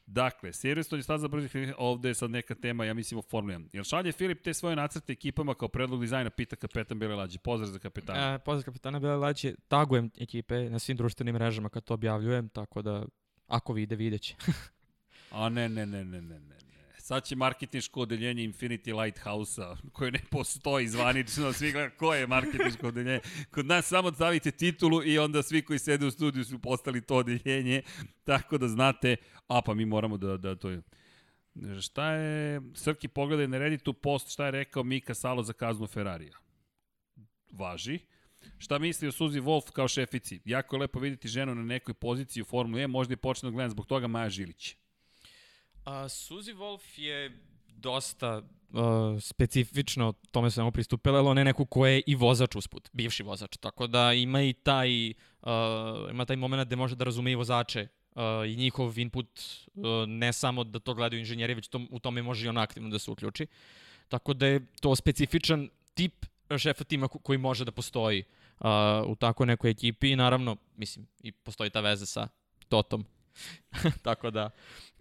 Speaker 1: Dakle, Silverstone je staza brzih, ovde je sad neka tema, ja mislim o Formula 1. Jel šalje Filip te svoje nacrte ekipama kao predlog dizajna, pita kapetan Bele Lađe. Pozdrav za kapetana.
Speaker 2: E, pozdrav kapetana Bele Lađe. Tagujem ekipe na svim društvenim mrežama kad to objavljujem, tako da ako vide, videće.
Speaker 1: A ne, ne, ne, ne, ne, ne. Sad će marketinško odeljenje Infinity Lighthouse-a, koje ne postoji zvanično, svi gleda ko je marketinško odeljenje. Kod nas samo stavite titulu i onda svi koji sede u studiju su postali to odeljenje, tako da znate, a pa mi moramo da, da to je... Šta je, Srki pogledaj na Redditu post, šta je rekao Mika Salo za kaznu Ferrarija? Važi. Šta misli o Suzi Wolf kao šefici? Jako je lepo videti ženu na nekoj poziciji u Formuli E, možda je počne da gledam zbog toga Maja Žilić.
Speaker 2: A, Suzy Wolf je dosta uh, specifično tome svemu pristupila, ali ona je neko ko je i vozač usput, bivši vozač, tako da ima i taj, uh, ima taj moment gde može da razume i vozače uh, i njihov input, uh, ne samo da to gledaju inženjeri, već to, u tome može i on aktivno da se uključi. Tako da je to specifičan tip šefa tima koji može da postoji uh, u tako nekoj ekipi i naravno, mislim, i postoji ta veza sa Totom. tako da,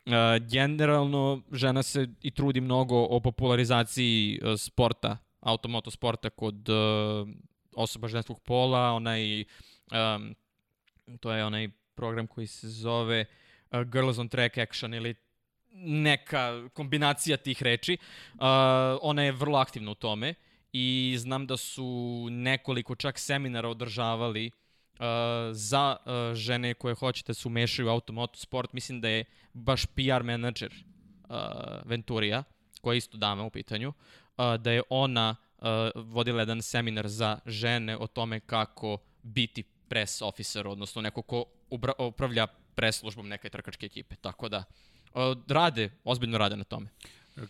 Speaker 2: Uh, generalno, žena se i trudi mnogo o popularizaciji uh, sporta, automoto sporta kod uh, osoba ženskog pola, onaj, um, to je onaj program koji se zove uh, Girls on Track Action ili neka kombinacija tih reči. Uh, ona je vrlo aktivna u tome i znam da su nekoliko čak seminara održavali uh, uh, za uh, žene koje hoćete se umešaju u automoto sport, mislim da je baš PR menadžer uh, Venturija, koja je isto dama u pitanju, uh, da je ona uh, vodila jedan seminar za žene o tome kako biti press officer, odnosno neko ko upravlja press službom neke trkačke ekipe. Tako da, uh, rade, ozbiljno rade na tome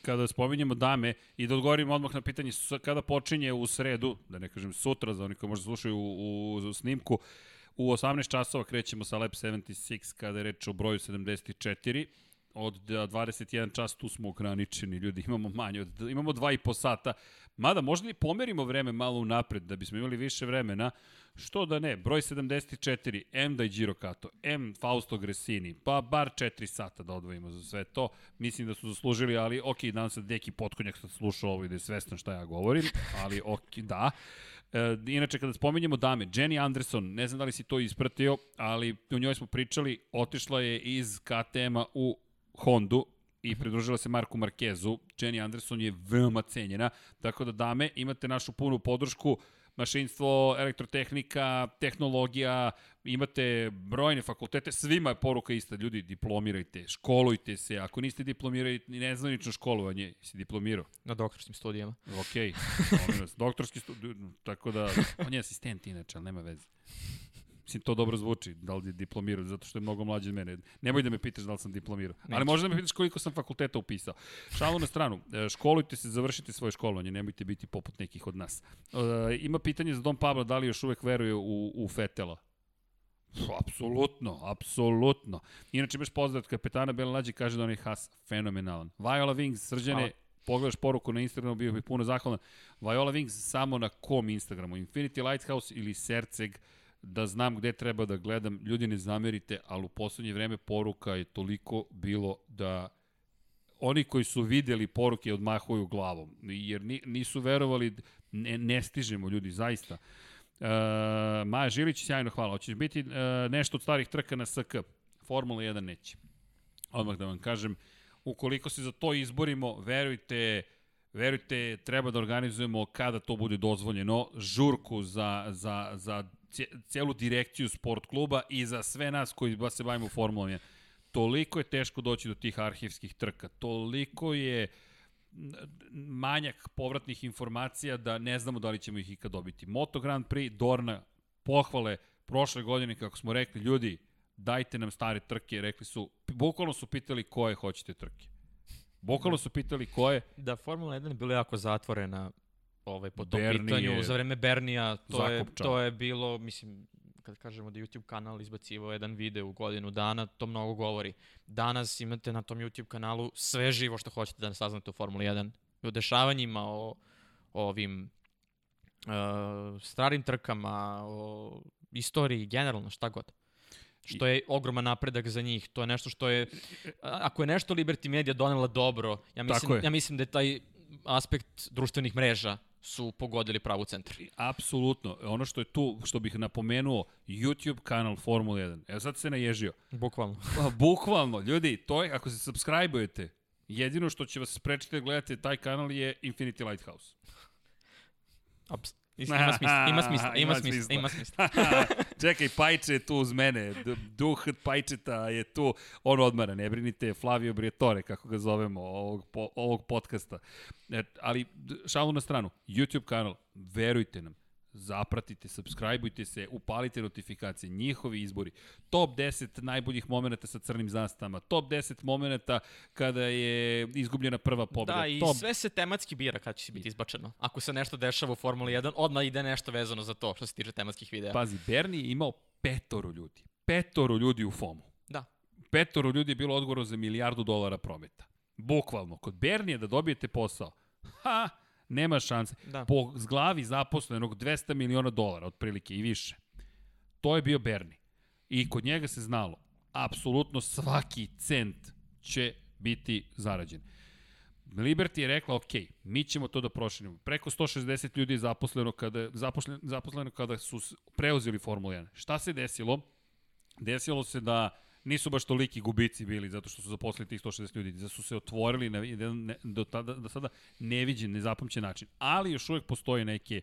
Speaker 1: kada spominjemo dame i da odgovorimo odmah na pitanje kada počinje u sredu, da ne kažem sutra, za oni koji možda slušaju u, u, u snimku, u 18 časova krećemo sa Lab 76 kada je reč o broju 74 od 21 čas tu smo ograničeni, ljudi, imamo manje, od, imamo dva i po sata, mada možda i pomerimo vreme malo unapred, da bismo imali više vremena, što da ne, broj 74, M da je Giro Kato, M Fausto Gresini, pa bar 4 sata da odvojimo za sve to, mislim da su zaslužili, ali ok, danas se Deki Potkonjak sad slušao ovo i da je svestan šta ja govorim, ali ok, da. E, inače, kada spominjemo dame, Jenny Anderson, ne znam da li si to ispratio, ali u njoj smo pričali, otišla je iz KTM-a u Hondu i mhm. pridružila se Marku Markezu. Jenny Anderson je veoma cenjena, tako da dame, imate našu punu podršku. mašinstvo, elektrotehnika, tehnologija, imate brojne fakultete, svima je poruka ista, ljudi, diplomirajte, školujte se, ako niste diplomirali, nezvanično školovanje, si diplomirao.
Speaker 2: Na doktorskim studijama.
Speaker 1: Ok, molim vas, doktorski studij, tako da, on je asistent inače, ali nema veze. Mislim, to dobro zvuči, da li je diplomirao, zato što je mnogo mlađi od mene. Nemoj da me pitaš da li sam diplomirao. Ali možda da me pitaš koliko sam fakulteta upisao. Šalu na stranu, e, školujte se, završite svoje školovanje, nemojte biti poput nekih od nas. E, ima pitanje za Dom Pablo, da li još uvek veruje u, u Fetela? Apsolutno, apsolutno. Inače, imaš pozdrav od kapetana Bela Lađe, kaže da on je Haas fenomenalan. Viola Wings, srđane,
Speaker 2: Hvala.
Speaker 1: pogledaš poruku na Instagramu, bio bih puno zahvalan. Viola Wings samo na kom Instagramu? Infinity Lighthouse ili Serceg? Da znam gde treba da gledam. Ljudi ne zamerite, ali u poslednje vreme poruka je toliko bilo da oni koji su videli poruke odmahuju glavom, jer ni, nisu verovali, ne, ne stižemo ljudi, zaista. E, Maja Žilić, sjajno hvala. Hoćeš biti e, nešto od starih trka na SK? Formula 1 neće. Odmah da vam kažem, ukoliko se za to izborimo, verujte, verujte, treba da organizujemo kada to bude dozvoljeno, žurku za, za, za celu direkciju sport kluba i za sve nas koji se bavimo Formulom 1. Toliko je teško doći do tih arhivskih trka, toliko je manjak povratnih informacija da ne znamo da li ćemo ih ikad dobiti. Moto Grand Prix, Dorna, pohvale prošle godine, kako smo rekli, ljudi, dajte nam stare trke, rekli su, bukvalno su pitali koje hoćete trke. Bukvalno su pitali koje,
Speaker 2: Da, Formula 1 je bila jako zatvorena ovaj, po tom
Speaker 1: Bernie
Speaker 2: pitanju.
Speaker 1: je
Speaker 2: Za vreme Bernija to je, to je bilo, mislim, kad kažemo da YouTube kanal izbacivao jedan video u godinu dana, to mnogo govori. Danas imate na tom YouTube kanalu sve živo što hoćete da saznate o Formuli 1. I o dešavanjima, o, o ovim uh, starim trkama, o istoriji, generalno, šta god. Što je ogroman napredak za njih. To je nešto što je, ako je nešto Liberty Media donela dobro, ja mislim, ja mislim da je taj aspekt društvenih mreža su pogodili pravu centar.
Speaker 1: apsolutno, ono što je tu, što bih napomenuo, YouTube kanal Formula 1. Evo sad se naježio.
Speaker 2: Bukvalno.
Speaker 1: Pa, bukvalno, ljudi, to je, ako se subscribe-ujete, jedino što će vas sprečiti da gledate taj kanal je Infinity Lighthouse.
Speaker 2: Aps, Ima smisla, ima smisla, ima, smisla, ima smisla.
Speaker 1: Čekaj, Pajče je tu uz mene. Duh Pajčeta je tu. On odmara, ne brinite, Flavio Briatore, kako ga zovemo, ovog, po, ovog podcasta. E, ali, šalu na stranu, YouTube kanal, verujte nam, zapratite, subscribeujte se, upalite notifikacije, njihovi izbori, top 10 najboljih momenta sa crnim zastavama, top 10 momenta kada je izgubljena prva pobjeda,
Speaker 2: Da, i
Speaker 1: top
Speaker 2: sve se tematski bira kad će biti izbačeno. Ako se nešto dešava u Formuli 1, odmah ide nešto vezano za to što se tiče tematskih videa.
Speaker 1: Pazi, Bernie je imao petoro ljudi. Petoro ljudi u FOMu.
Speaker 2: Da.
Speaker 1: Petoro ljudi je bilo odgovorno za milijardu dolara prometa. Bukvalno. Kod Bernije da dobijete posao, ha, nema šanse.
Speaker 2: Da.
Speaker 1: Po glavi zaposlenog 200 miliona dolara, otprilike i više. To je bio Bernie. I kod njega se znalo, apsolutno svaki cent će biti zarađen. Liberty je rekla, ok, mi ćemo to da proširimo. Preko 160 ljudi je zaposleno kada, zaposleno, zaposleno kada su preuzeli Formula 1. Šta se desilo? Desilo se da nisu baš toliki gubici bili zato što su zaposlili tih 160 ljudi, da su se otvorili na jedan ne, do, tada, do sada neviđen, nezapamćen način. Ali još uvek postoje neke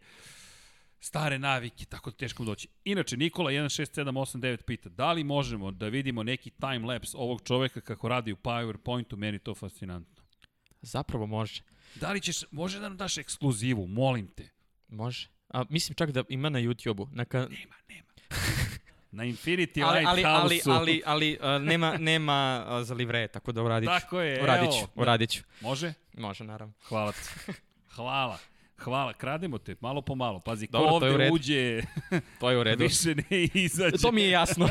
Speaker 1: stare navike, tako da teško doći. Inače, Nikola 16789 pita, da li možemo da vidimo neki time-lapse ovog čoveka kako radi u PowerPointu, meni to fascinantno.
Speaker 2: Zapravo može.
Speaker 1: Da li ćeš, može da nam daš ekskluzivu, molim te.
Speaker 2: Može. A, mislim čak da ima na YouTube-u. Neka,
Speaker 1: Nema, nema. Na Infinity
Speaker 2: ali, ali, ali, ali, ali a, nema, nema a, za livre, tako da uradit ću.
Speaker 1: Tako je,
Speaker 2: uradit
Speaker 1: evo.
Speaker 2: ću, uradit ću.
Speaker 1: Može?
Speaker 2: Može, naravno.
Speaker 1: Hvala ti. Hvala. Hvala, krademo te, malo po malo. Pazi, ko
Speaker 2: Dobro,
Speaker 1: ovde uđe,
Speaker 2: To je u redu.
Speaker 1: više ne izađe.
Speaker 2: To mi je jasno.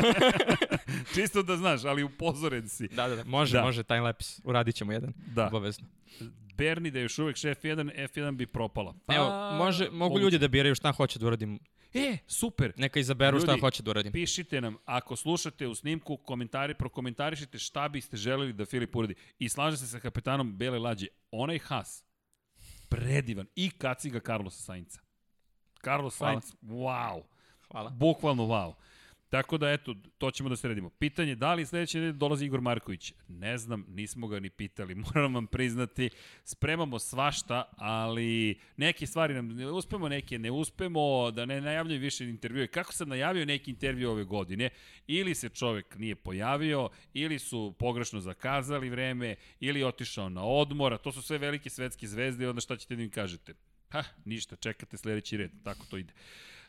Speaker 1: Čisto da znaš, ali upozoren si.
Speaker 2: da, da, da. Može,
Speaker 1: Da.
Speaker 2: da. može, timelapse. Uradit ćemo jedan.
Speaker 1: Da.
Speaker 2: Obavezno.
Speaker 1: Berni da je još uvek šef 1, F1 bi propala. Pa,
Speaker 2: Evo, može, mogu
Speaker 1: moguće.
Speaker 2: ljudi da biraju šta hoće da uradim.
Speaker 1: E, super.
Speaker 2: Neka izaberu šta
Speaker 1: Ljudi,
Speaker 2: hoće da uradim.
Speaker 1: Pišite nam, ako slušate u snimku, komentari, prokomentarišite šta biste želeli da Filip uradi. I slažem se sa kapetanom Bele Lađe. Onaj Haas, predivan. I kaciga Carlosa Sainca. Carlos
Speaker 2: Hvala.
Speaker 1: Sainz, wow.
Speaker 2: Hvala.
Speaker 1: Bukvalno wow. Tako da, eto, to ćemo da sredimo. Pitanje, da li sledeće nedelje dolazi Igor Marković? Ne znam, nismo ga ni pitali, moram vam priznati. Spremamo svašta, ali neke stvari nam ne uspemo, neke ne uspemo, da ne najavljaju više intervjue. Kako sam najavio neki intervju ove godine? Ili se čovek nije pojavio, ili su pogrešno zakazali vreme, ili je otišao na odmor, to su sve velike svetske zvezde onda šta ćete da im kažete? Ha, ništa, čekate sledeći red, tako to ide.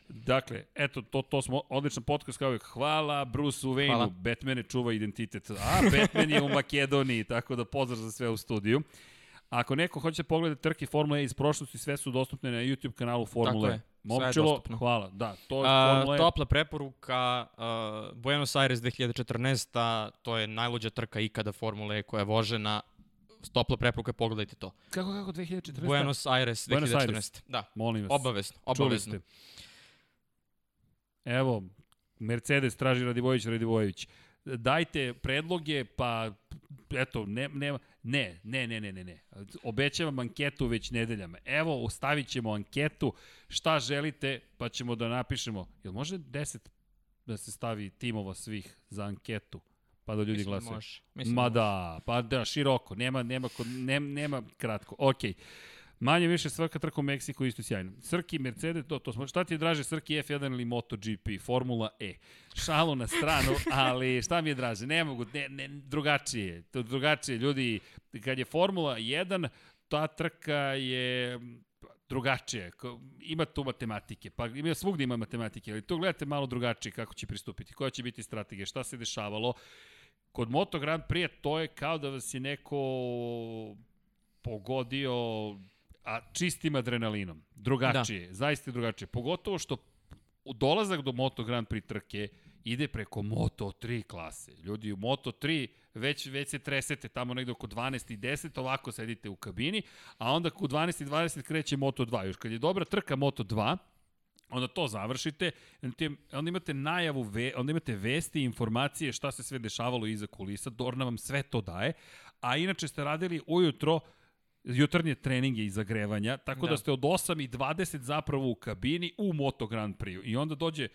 Speaker 1: Dakle, eto, to, to smo, odličan podcast kao uvijek. Hvala Bruce Wayne-u,
Speaker 2: Hvala.
Speaker 1: Batman ne čuva identitet. A, Batman je u Makedoniji, tako da pozdrav za sve u studiju. Ako neko hoće pogledati trke Formule E iz prošlosti, sve su dostupne na YouTube kanalu Formule
Speaker 2: je,
Speaker 1: E.
Speaker 2: je
Speaker 1: Momčilo, hvala. Da, to je Formula E.
Speaker 2: topla preporuka, uh, Buenos Aires 2014. To je najluđa trka ikada Formule E koja je vožena. Topla preporuka, pogledajte to.
Speaker 1: Kako, kako, 2014?
Speaker 2: Buenos Aires 2014.
Speaker 1: Buenos Aires.
Speaker 2: Da,
Speaker 1: Molim vas.
Speaker 2: obavezno,
Speaker 1: Čuli
Speaker 2: obavezno.
Speaker 1: ste. Evo, Mercedes traži Radivojević, Radivojević. Dajte predloge, pa eto, ne, ne, ne, ne, ne, ne, ne, ne. Obećavam anketu već nedeljama. Evo, ostavit ćemo anketu, šta želite, pa ćemo da napišemo. Jel može 10 da se stavi timova svih za anketu? Pa da ljudi
Speaker 2: Mislim da
Speaker 1: glasaju.
Speaker 2: može. Mislim
Speaker 1: Ma
Speaker 2: da može.
Speaker 1: da, pa da, široko, nema, nema, nema, nema kratko. Okej. Manje više svaka trka u Meksiku isto sjajno. Srki, Mercedes, to, to smo, šta ti je draže, Srki F1 ili MotoGP, Formula E? Šalu na stranu, ali šta mi je draže? Ne mogu, ne, ne, drugačije, to drugačije. Ljudi, kad je Formula 1, ta trka je drugačije. Ima tu matematike, pa ima svugde ima matematike, ali to gledate malo drugačije kako će pristupiti, koja će biti strategija, šta se dešavalo. Kod Moto Grand Prix to je kao da vas je neko pogodio a čistim adrenalinom. Drugačije, da. zaista je drugačije. Pogotovo što dolazak do Moto Grand Prix trke ide preko Moto 3 klase. Ljudi u Moto 3 već, već se tresete tamo negde oko 12 i 10, ovako sedite u kabini, a onda u 12 i 20 kreće Moto 2. Još kad je dobra trka Moto 2, onda to završite, onda imate najavu, ve, onda imate vesti i informacije šta se sve dešavalo iza kulisa, Dorna vam sve to daje, a inače ste radili ujutro jutarnje treninge i zagrevanja, tako da, da ste od 8 i 20 zapravo u kabini u Moto Grand Prix. I onda dođe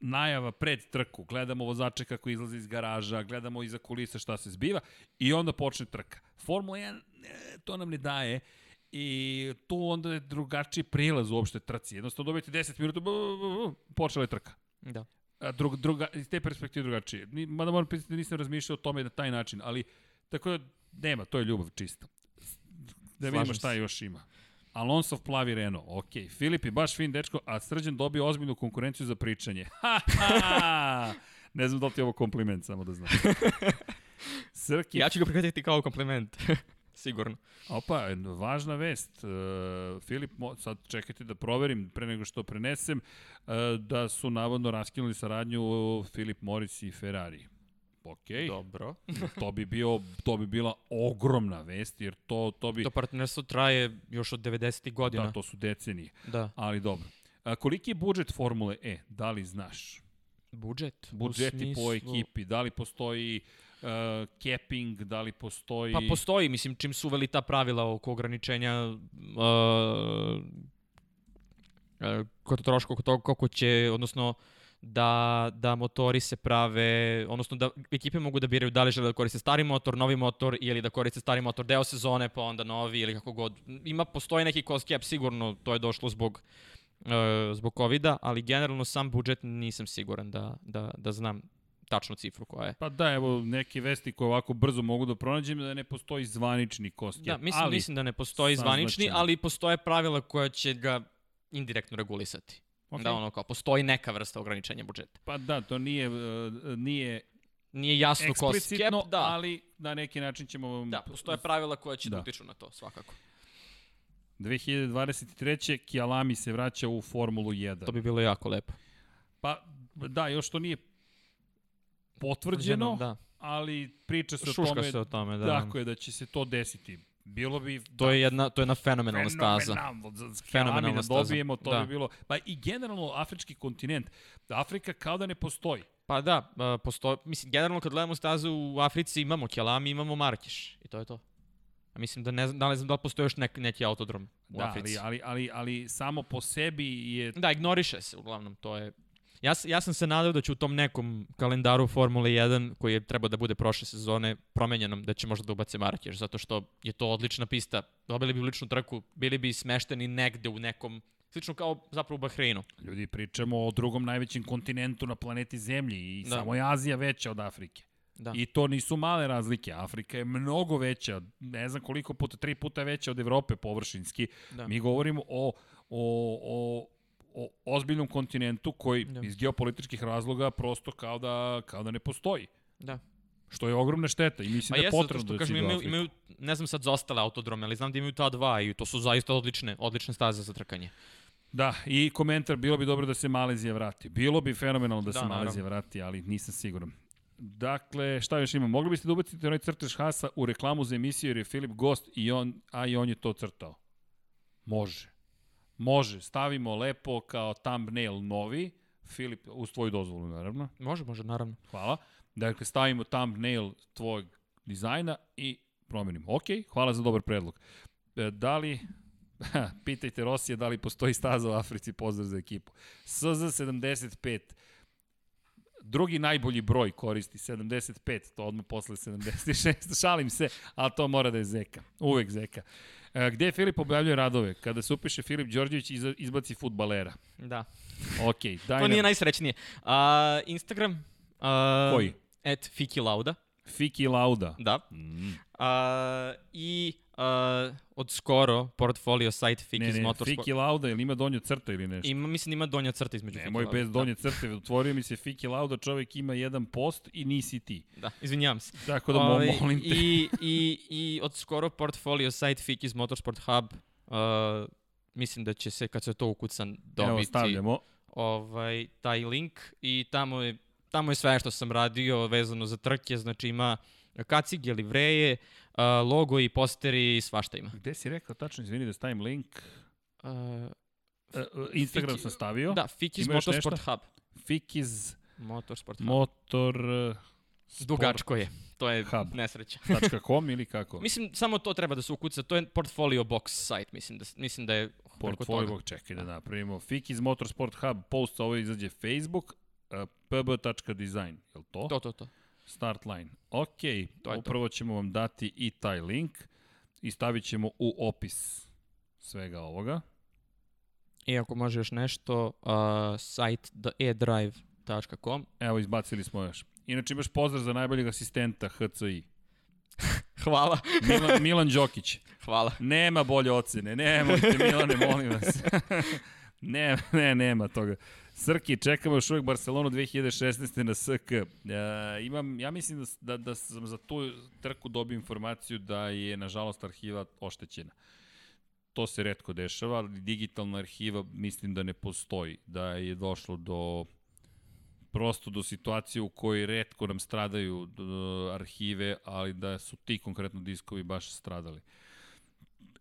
Speaker 1: najava pred trku, gledamo vozače kako izlaze iz garaža, gledamo iza kulisa šta se zbiva i onda počne trka. Formula 1 e, to nam ne daje i tu onda je drugačiji prilaz uopšte trci. Jednostavno dobijete 10 minuta, počela je trka.
Speaker 2: Da.
Speaker 1: A drug, druga, iz te perspektive drugačije. Mada moram priznati da nisam razmišljao o tome na taj način, ali tako da nema, to je ljubav čista. Da vidimo šta
Speaker 2: se.
Speaker 1: još ima. Alonsov plavi Renault, ok. Filip je baš fin dečko, a Srđan dobio ozbiljnu konkurenciju za pričanje. Ha, ha! Ne znam da li ti je ovo kompliment, samo da znam. Srki,
Speaker 2: Ja ću ga prihvatiti kao kompliment. Sigurno.
Speaker 1: Opa, važna vest. Uh, Filip, sad čekajte da proverim pre nego što prenesem, uh, da su navodno raskinuli saradnju Filip Morris i Ferrari. Ok,
Speaker 2: Dobro.
Speaker 1: to bi, bio, to bi bila ogromna vest, jer to, to bi...
Speaker 2: To partnerstvo traje još od 90. godina.
Speaker 1: Da, to su decenije,
Speaker 2: Da.
Speaker 1: ali dobro. A, koliki je budžet Formule E? Da li znaš?
Speaker 2: Budžet.
Speaker 1: Budžeti po
Speaker 2: smislu-
Speaker 1: ekipi, da li postoji uh, capping, da li postoji...
Speaker 2: Pa postoji, mislim, čim su uveli ta pravila oko ograničenja uh, uh, kod troška, oko toga kako će, odnosno da, da motori se prave, odnosno da ekipe mogu da biraju da li žele da koriste stari motor, novi motor ili da koriste stari motor deo sezone pa onda novi ili kako god. Ima, postoji neki cost cap, sigurno to je došlo zbog uh, zbog covid ali generalno sam budžet nisam siguran da, da, da znam tačnu cifru koja je.
Speaker 1: Pa da, evo neke vesti koje ovako brzo mogu da pronađem da ne postoji zvanični cost
Speaker 2: Da,
Speaker 1: cap,
Speaker 2: mislim,
Speaker 1: ali
Speaker 2: mislim da ne postoji zvanični, ali postoje pravila koja će ga indirektno regulisati.
Speaker 1: Ok.
Speaker 2: Okay. Da, ono kao, postoji neka vrsta ograničenja budžeta.
Speaker 1: Pa da, to nije, uh, nije
Speaker 2: Nije jasno cap,
Speaker 1: eksplicitno,
Speaker 2: da.
Speaker 1: ali na neki način ćemo vam...
Speaker 2: Da, postoje pravila koja će da.
Speaker 1: Da.
Speaker 2: utiču na to, svakako.
Speaker 1: 2023. Kialami se vraća u Formulu 1.
Speaker 2: To bi bilo jako lepo.
Speaker 1: Pa da, još to nije potvrđeno,
Speaker 2: Da.
Speaker 1: ali priča se o
Speaker 2: Šuška
Speaker 1: tome,
Speaker 2: se o tome, da.
Speaker 1: tako je da će se to desiti. Bilo bi
Speaker 2: To je jedna, to je jedna fenomenalna staza.
Speaker 1: Fenomenalno,
Speaker 2: Fenomenalna
Speaker 1: da
Speaker 2: staza.
Speaker 1: dobijemo, to
Speaker 2: Da.
Speaker 1: bi bilo... Pa i generalno afrički kontinent, Afrika kao da ne postoji.
Speaker 2: Pa da, postoji, mislim, generalno kad gledamo stazu u Africi imamo Kjelami, imamo Markiš i to je to. A mislim da ne znam, da ne znam da li postoji još nek, neki autodrom u
Speaker 1: Da,
Speaker 2: Africi.
Speaker 1: ali, ali, ali, ali samo po sebi je
Speaker 2: Da, ignoriše se uglavnom, to je... Ja, ja sam se nadao da će u tom nekom kalendaru Formule 1, koji je trebao da bude prošle sezone, promenjenom, da će možda da ubace Marrakeš, zato što je to odlična pista. Dobili bi ličnu trku, bili bi smešteni negde u nekom, slično kao zapravo u Bahreinu.
Speaker 1: Ljudi, pričamo o drugom najvećem kontinentu na planeti Zemlji i
Speaker 2: Da.
Speaker 1: samo je Azija veća od Afrike.
Speaker 2: Da.
Speaker 1: I to nisu male razlike. Afrika je mnogo veća, ne znam koliko puta, tri puta veća od Evrope površinski.
Speaker 2: Da.
Speaker 1: Mi govorimo o, o, o, o ozbiljnom kontinentu koji
Speaker 2: Da.
Speaker 1: iz geopolitičkih razloga prosto kao da, kao da ne postoji.
Speaker 2: Da.
Speaker 1: Što je ogromna šteta i mislim
Speaker 2: Pa
Speaker 1: da je potrebno
Speaker 2: što,
Speaker 1: da
Speaker 2: kažem, imaju, imaju, ne znam sad za ostale autodrome, ali znam da imaju ta dva i to su zaista odlične, odlične staze za trkanje.
Speaker 1: Da, i komentar, bilo bi dobro da se Malezija vrati. Bilo bi fenomenalno da,
Speaker 2: Da,
Speaker 1: se Malezija
Speaker 2: naravno.
Speaker 1: vrati, ali nisam siguran. Dakle, šta još ima? Mogli biste da ubacite onaj crtež Hasa u reklamu za emisiju jer je Filip gost i on, a i on je to crtao. Može. Može. Stavimo lepo kao thumbnail novi. Filip, uz tvoju dozvolu, naravno.
Speaker 2: Može, može, naravno.
Speaker 1: Hvala. Dakle, stavimo thumbnail tvojeg dizajna i promenimo. Ok, hvala za dobar predlog. E, da li, pitajte Rosija da li postoji staza u Africi, pozdrav za ekipu. SZ75, drugi najbolji broj koristi, 75, to odmah posle 76, šalim se, ali to mora da je Zeka, uvek Zeka. E, gde Filip objavljuje radove? Kada se upiše Filip Đorđević, iza- izbaci futbalera.
Speaker 2: Da.
Speaker 1: Ok, daj
Speaker 2: To nije najsrećnije. A, Instagram. A,
Speaker 1: Koji?
Speaker 2: At Fiki Lauda.
Speaker 1: Fiki Lauda.
Speaker 2: Da.
Speaker 1: Mm.
Speaker 2: A, I a, od skoro portfolio site
Speaker 1: Ne,
Speaker 2: Fiki's
Speaker 1: ne,
Speaker 2: Motorsport.
Speaker 1: Fiki Lauda, ili ima donja crta ili nešto?
Speaker 2: Ima, mislim da ima donja crta između Fiki Lauda.
Speaker 1: bez donje crte, otvorio mi se Fiki Lauda, čovjek ima jedan post i nisi ti.
Speaker 2: Da, da, izvinjavam se.
Speaker 1: Tako da mo,
Speaker 2: Ovaj,
Speaker 1: molim te.
Speaker 2: I, i, I od skoro portfolio site Fiki's Motorsport Hub. Uh, mislim da će se, kad se to ukucan, dobiti
Speaker 1: Evo, stavljamo.
Speaker 2: ovaj, taj link i tamo je, tamo je sve što sam radio vezano za trke, znači ima kacige, livreje, logo i posteri i svašta ima.
Speaker 1: Gde si rekao tačno, izvini da stavim link?
Speaker 2: Uh,
Speaker 1: Instagram
Speaker 2: Fiki-
Speaker 1: sam stavio.
Speaker 2: da,
Speaker 1: još
Speaker 2: Motorsport
Speaker 1: nešto?
Speaker 2: Hub.
Speaker 1: Fikiz
Speaker 2: Motorsport Hub.
Speaker 1: motor uh,
Speaker 2: Dugačko je. To je
Speaker 1: Hub.
Speaker 2: nesreća.
Speaker 1: .com ili kako?
Speaker 2: mislim, samo to treba da se ukuca. To je portfolio box site, mislim da, mislim da je
Speaker 1: Portfolio,
Speaker 2: toga.
Speaker 1: čekaj da napravimo. Fikiz Motorsport Hub, post, ovo izađe Facebook, pb.design, je li to?
Speaker 2: To, to, to.
Speaker 1: Start line. Ok,
Speaker 2: To je to.
Speaker 1: upravo ćemo vam dati i taj link i stavit ćemo u opis svega ovoga.
Speaker 2: I ako može još nešto, uh, site edrive.com.
Speaker 1: Evo, izbacili smo još. Inače imaš pozdrav za najboljeg asistenta HCI.
Speaker 2: Hvala.
Speaker 1: Milan, Milan Đokić.
Speaker 2: Hvala.
Speaker 1: Nema bolje ocene, nemojte Milane, molim vas. ne, ne, nema toga. Srki, čekamo još uvijek Barcelonu 2016. na SK. E, imam, ja mislim da, da, da sam za tu trku dobio informaciju da je, nažalost, arhiva oštećena. To se redko dešava, ali digitalna arhiva mislim da ne postoji. Da je došlo do prosto do situacije u kojoj redko nam stradaju d- arhive, ali da su ti konkretno diskovi baš stradali.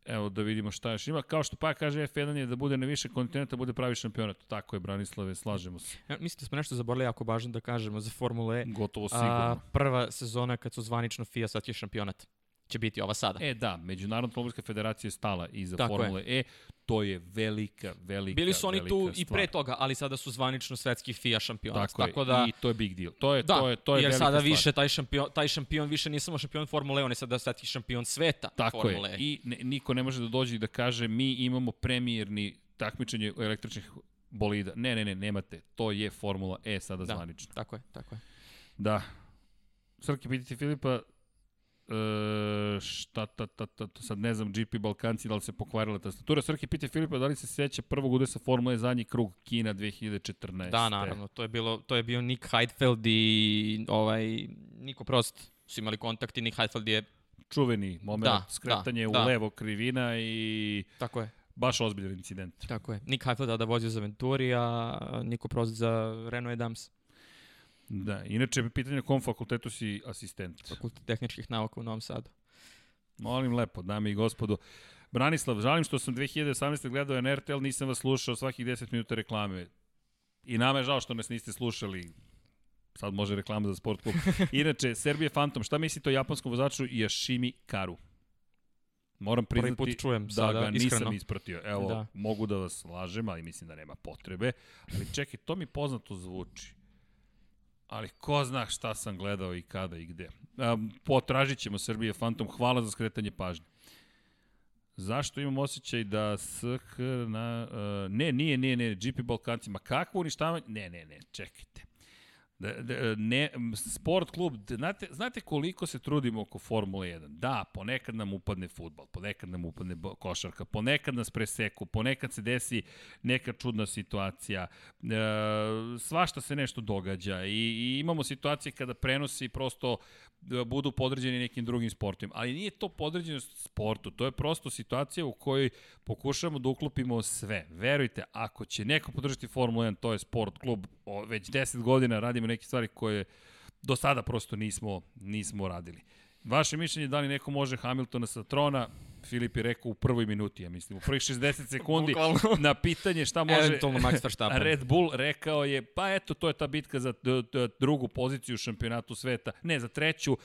Speaker 1: Evo da vidimo šta još ima. Kao što pa kaže F1 je da bude na više kontinenta, bude pravi šampionat. Tako je, Branislave, slažemo se.
Speaker 2: Ja, mislim da smo nešto zaboravili jako važno da kažemo za Formule E.
Speaker 1: Gotovo
Speaker 2: A,
Speaker 1: sigurno.
Speaker 2: prva sezona kad su zvanično FIA svetski šampionat će biti ova sada.
Speaker 1: E da, Međunarodna automobilska federacija je stala iza
Speaker 2: Tako je.
Speaker 1: Formule E. To je velika, velika,
Speaker 2: Bili su oni tu
Speaker 1: velika
Speaker 2: i
Speaker 1: stvar.
Speaker 2: pre toga, ali sada su zvanično svetski FIA šampionat.
Speaker 1: Tako,
Speaker 2: Tako
Speaker 1: je,
Speaker 2: da,
Speaker 1: i to je big deal. To je,
Speaker 2: da,
Speaker 1: to je, to je
Speaker 2: jer sada
Speaker 1: stvar.
Speaker 2: više taj šampion, taj šampion više nije samo šampion Formule E, on je sada svetski šampion sveta
Speaker 1: Tako
Speaker 2: Formule
Speaker 1: je.
Speaker 2: E.
Speaker 1: I ne, niko ne može da dođe i da kaže mi imamo premijerni takmičenje električnih bolida. Ne, ne, ne, nemate. To je Formula E sada
Speaker 2: Da.
Speaker 1: zvanično.
Speaker 2: Tako je, tako je.
Speaker 1: Da. Srki, pitati Filipa, e, šta ta, ta, ta, ta, sad ne znam, GP Balkanci, da li se pokvarila tastatura. Srki, piti Filipa, da li se seća prvog udesa Formule zadnji krug Kina 2014.
Speaker 2: Da, naravno, to je bilo to je bio Nick Heidfeld i ovaj Niko Prost su imali kontakt i Nick Heidfeld je
Speaker 1: Čuveni moment,
Speaker 2: Da,
Speaker 1: skretanje
Speaker 2: da,
Speaker 1: u
Speaker 2: da.
Speaker 1: levo krivina i
Speaker 2: tako je.
Speaker 1: baš ozbiljan incident.
Speaker 2: Tako je. Nick Heidfeld da vozio za Venturi, a Niko Prost za Renault Adams,
Speaker 1: Da, inače, pitanje na kom fakultetu si asistent?
Speaker 2: fakultet tehničkih nauka u Novom Sadu.
Speaker 1: Molim lepo, dame i gospodo. Branislav, žalim što sam 2018. gledao NRTL, nisam vas slušao svakih 10 minuta reklame. I nama je žao što nas niste slušali. Sad može reklama za sport klub. Inače, Serbije Phantom, šta mislite o japanskom vozaču Yashimi Karu? Moram
Speaker 2: Prvi
Speaker 1: priznati
Speaker 2: put čujem
Speaker 1: da
Speaker 2: sada,
Speaker 1: ga nisam
Speaker 2: iskreno.
Speaker 1: ispratio. Evo,
Speaker 2: Da.
Speaker 1: mogu da vas lažem, ali mislim da nema potrebe. Ali čekaj, to mi poznato zvuči. Ali ko zna šta sam gledao i kada i gde. Um, potražit ćemo Srbije Fantom. Hvala za skretanje pažnje. Zašto imam osjećaj da SK na... Uh, ne, nije, nije, ne, GP Balkancima. Kakvo uništavanje? Ne, ne, ne, čekajte. Da, da, ne, sport klub, znate, znate koliko se trudimo oko Formule 1? Da, ponekad nam upadne futbal, ponekad nam upadne košarka, ponekad nas preseku, ponekad se desi neka čudna situacija, e, svašta se nešto događa i, i imamo situacije kada prenosi prosto e, budu podređeni nekim drugim sportovima, ali nije to podređeno sportu, to je prosto situacija u kojoj pokušavamo da uklopimo sve. Verujte, ako će neko podržati Formulu 1, to je sport klub, već 10 godina radimo neke stvari koje do sada prosto nismo, nismo radili. Vaše mišljenje da li neko može Hamiltona sa trona? Filip je rekao u prvoj minuti, ja mislim, u prvih 60 sekundi na pitanje šta može
Speaker 2: Eventualno Max Verstappen.
Speaker 1: Red Bull rekao je, pa eto, to je ta bitka za drugu poziciju u šampionatu sveta. Ne, za treću,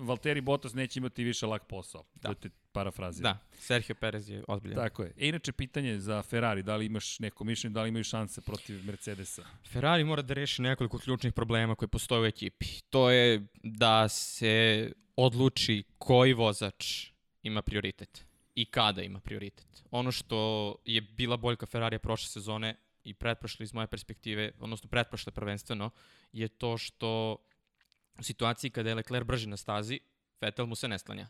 Speaker 1: Valtteri Bottas neće imati više lak posao. Da. Parafrazira.
Speaker 2: Da, Sergio Perez je ozbiljan.
Speaker 1: Tako je. E, inače, pitanje za Ferrari, da li imaš neko mišljenje, da li imaju šanse protiv Mercedesa?
Speaker 2: Ferrari mora da reši nekoliko ključnih problema koji postoje u ekipi. To je da se odluči koji vozač ima prioritet i kada ima prioritet. Ono što je bila boljka Ferrarija prošle sezone i pretprošle iz moje perspektive, odnosno pretprošle prvenstveno, je to što u situaciji kada je Leclerc brži na stazi, Vettel mu se ne sklanja.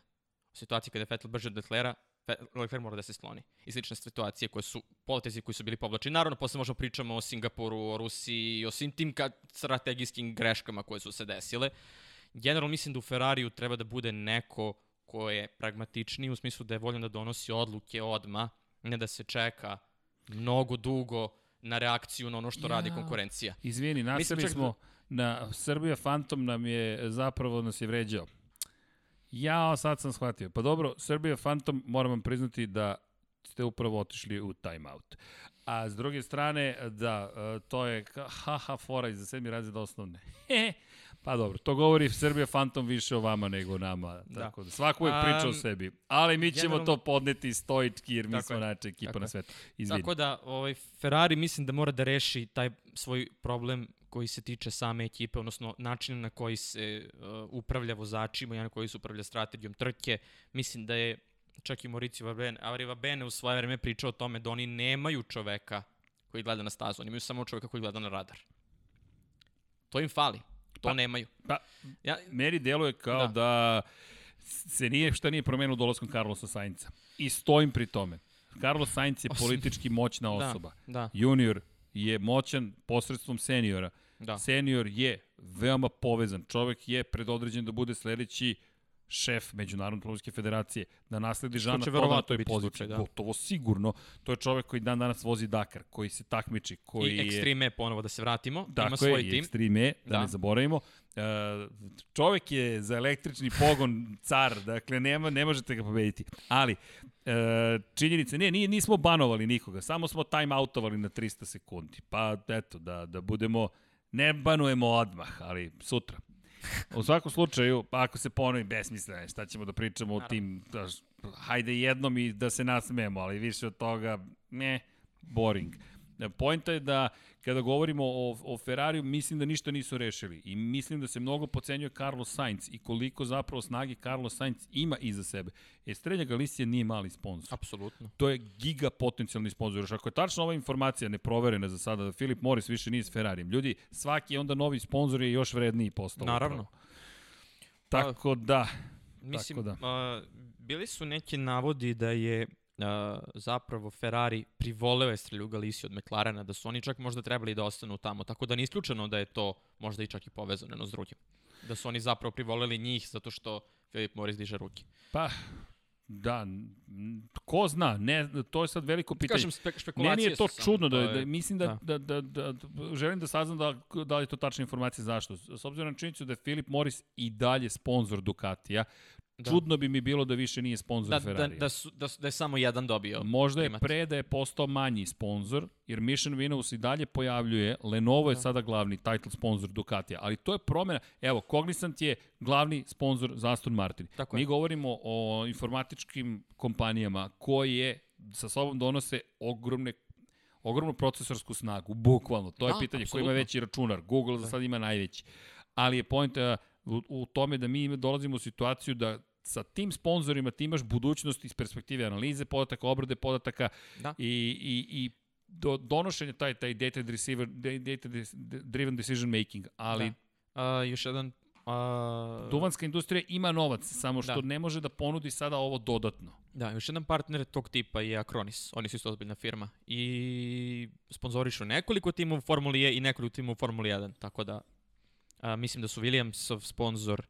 Speaker 2: U situaciji kada je Vettel brži od Leclerca, Fe- Leclerc mora da se skloni. I slične situacije koje su, potezi koji su bili povlačeni. Naravno, posle možemo pričamo o Singapuru, o Rusiji i o svim tim strategijskim greškama koje su se desile. Generalno mislim da u Ferrariju treba da bude neko ko je pragmatičniji u smislu da je voljan da donosi odluke odma, ne da se čeka mnogo dugo na reakciju na ono što radi
Speaker 1: Ja.
Speaker 2: konkurencija.
Speaker 1: Izvini, nasili
Speaker 2: čak da-
Speaker 1: smo na Srbija Fantom nam je zapravo nas je vređao. Ja, sad sam shvatio. Pa dobro, Srbija Fantom, moram vam priznati da ste upravo otišli u timeout. A s druge strane, da, e, to je haha fora iz za sedmi razred osnovne. pa dobro, to govori Srbija Fantom više o vama nego o nama.
Speaker 2: Da.
Speaker 1: Tako da, svako uvijek priča o sebi. Ali mi ćemo
Speaker 2: generalno-
Speaker 1: to podneti stoički jer mi smo
Speaker 2: je.
Speaker 1: najče ekipa
Speaker 2: Tako
Speaker 1: na
Speaker 2: je.
Speaker 1: svetu. Izvini.
Speaker 2: Tako da ovaj, Ferrari mislim da mora da reši taj svoj problem koji se tiče same ekipe, odnosno načina na koji se uh, upravlja vozačima i na koji se upravlja strategijom trke. Mislim da je čak i Mauricio Vabene, Avari Vabene u svoje vreme pričao o tome da oni nemaju čoveka koji gleda na stazu, oni imaju samo čoveka koji gleda na radar. To im fali. To
Speaker 1: Pa,
Speaker 2: nemaju.
Speaker 1: Pa,
Speaker 2: Ja,
Speaker 1: meni deluje kao da.
Speaker 2: Da.
Speaker 1: da se nije šta nije promenilo dolaskom Carlosa Sainca. I stojim pri tome. Carlos Sainz je
Speaker 2: Osim-
Speaker 1: politički moćna osoba.
Speaker 2: da,
Speaker 1: Junior je moćan posredstvom seniora.
Speaker 2: Da.
Speaker 1: Senior je veoma povezan. Čovek je predodređen da bude sledeći šef Međunarodne automobilske federacije, da nasledi Žana Toda na toj poziciji.
Speaker 2: da.
Speaker 1: Gotovo sigurno. To je čovek koji dan danas vozi Dakar, koji se takmiči, koji
Speaker 2: I
Speaker 1: je...
Speaker 2: Extreme ponovo da se vratimo.
Speaker 1: Tako
Speaker 2: ima svoj tim.
Speaker 1: i Extreme, da,
Speaker 2: Da.
Speaker 1: ne zaboravimo. E, čovek je za električni pogon car, dakle nema, ne možete ga pobediti. Ali, e, činjenice, ne, nije, nismo banovali nikoga, samo smo time outovali na 300 sekundi. Pa eto, da, da budemo, ne banujemo odmah, ali sutra. U svakom slučaju, ako se ponovi besmisleno, je, šta ćemo da pričamo o tim, da, hajde jednom i da se nasmemo, ali više od toga, ne, boring. Pojenta je da kada govorimo o, o Ferrariju, mislim da ništa nisu rešili i mislim da se mnogo pocenjuje Carlos Sainz i koliko zapravo snage Carlos Sainz ima iza sebe. Estrella Galicia nije mali sponsor.
Speaker 2: Apsolutno.
Speaker 1: To je giga potencijalni sponsor. Još ako je tačna ova informacija neproverena za sada da Filip Morris više nije s Ferrarijem, ljudi, svaki onda novi sponsor je još vredniji postao.
Speaker 2: Naravno.
Speaker 1: upravo. Tako da,
Speaker 2: Mislim,
Speaker 1: Tako
Speaker 2: da. bili su neki navodi da je a, zapravo Ferrari privoleo Estrelju Galisi od McLarena, da su oni čak možda trebali da ostanu tamo, tako da nije isključeno da je to možda i čak i povezano jedno s drugim. Da su oni zapravo privoleli njih zato što Filip Morris diže ruke.
Speaker 1: pa, da, ko zna, ne, to je sad veliko pitanje.
Speaker 2: Kažem, spe,
Speaker 1: Meni je to čudno, da,
Speaker 2: je-
Speaker 1: da, mislim da, da, da, da, da, želim da saznam da, da li je to tačna informacija zašto. S obzirom na činjenicu da je Filip Morris i dalje sponsor Ducatija,
Speaker 2: Da.
Speaker 1: čudno bi mi bilo da više nije sponsor
Speaker 2: Da, da,
Speaker 1: Ferrari.
Speaker 2: da, su, da, su- da je samo jedan dobio.
Speaker 1: Možda je
Speaker 2: primat.
Speaker 1: pre da je postao manji sponsor, jer Mission Winnows i dalje pojavljuje, Lenovo
Speaker 2: Da.
Speaker 1: je sada glavni title sponsor Ducatija, ali to je promjena, evo, Cognizant je glavni sponsor za Aston Martin.
Speaker 2: Tako
Speaker 1: Mi
Speaker 2: je.
Speaker 1: govorimo o informatičkim kompanijama koje sa sobom donose ogromne ogromnu procesorsku snagu, bukvalno. To je
Speaker 2: Da,
Speaker 1: pitanje ko
Speaker 2: apsolutno.
Speaker 1: ima veći računar. Google za sad ima najveći. Ali je point uh, u, u tome da mi dolazimo u situaciju da sa tim sponzorima ti imaš budućnost iz perspektive analize podataka, obrade podataka
Speaker 2: Da.
Speaker 1: i, i, i do, donošenja taj, taj data, receiver, data driven decision making, ali
Speaker 2: Da. A, još jedan... A,
Speaker 1: duvanska industrija ima novac, samo što
Speaker 2: Da.
Speaker 1: ne može da ponudi sada ovo dodatno.
Speaker 2: Da, još jedan partner tog tipa je Acronis. Oni su isto ozbiljna firma. I sponzorišu nekoliko tima u Formuli E i nekoliko tima u Formuli 1. Tako da, a, mislim da su Williamsov sponsor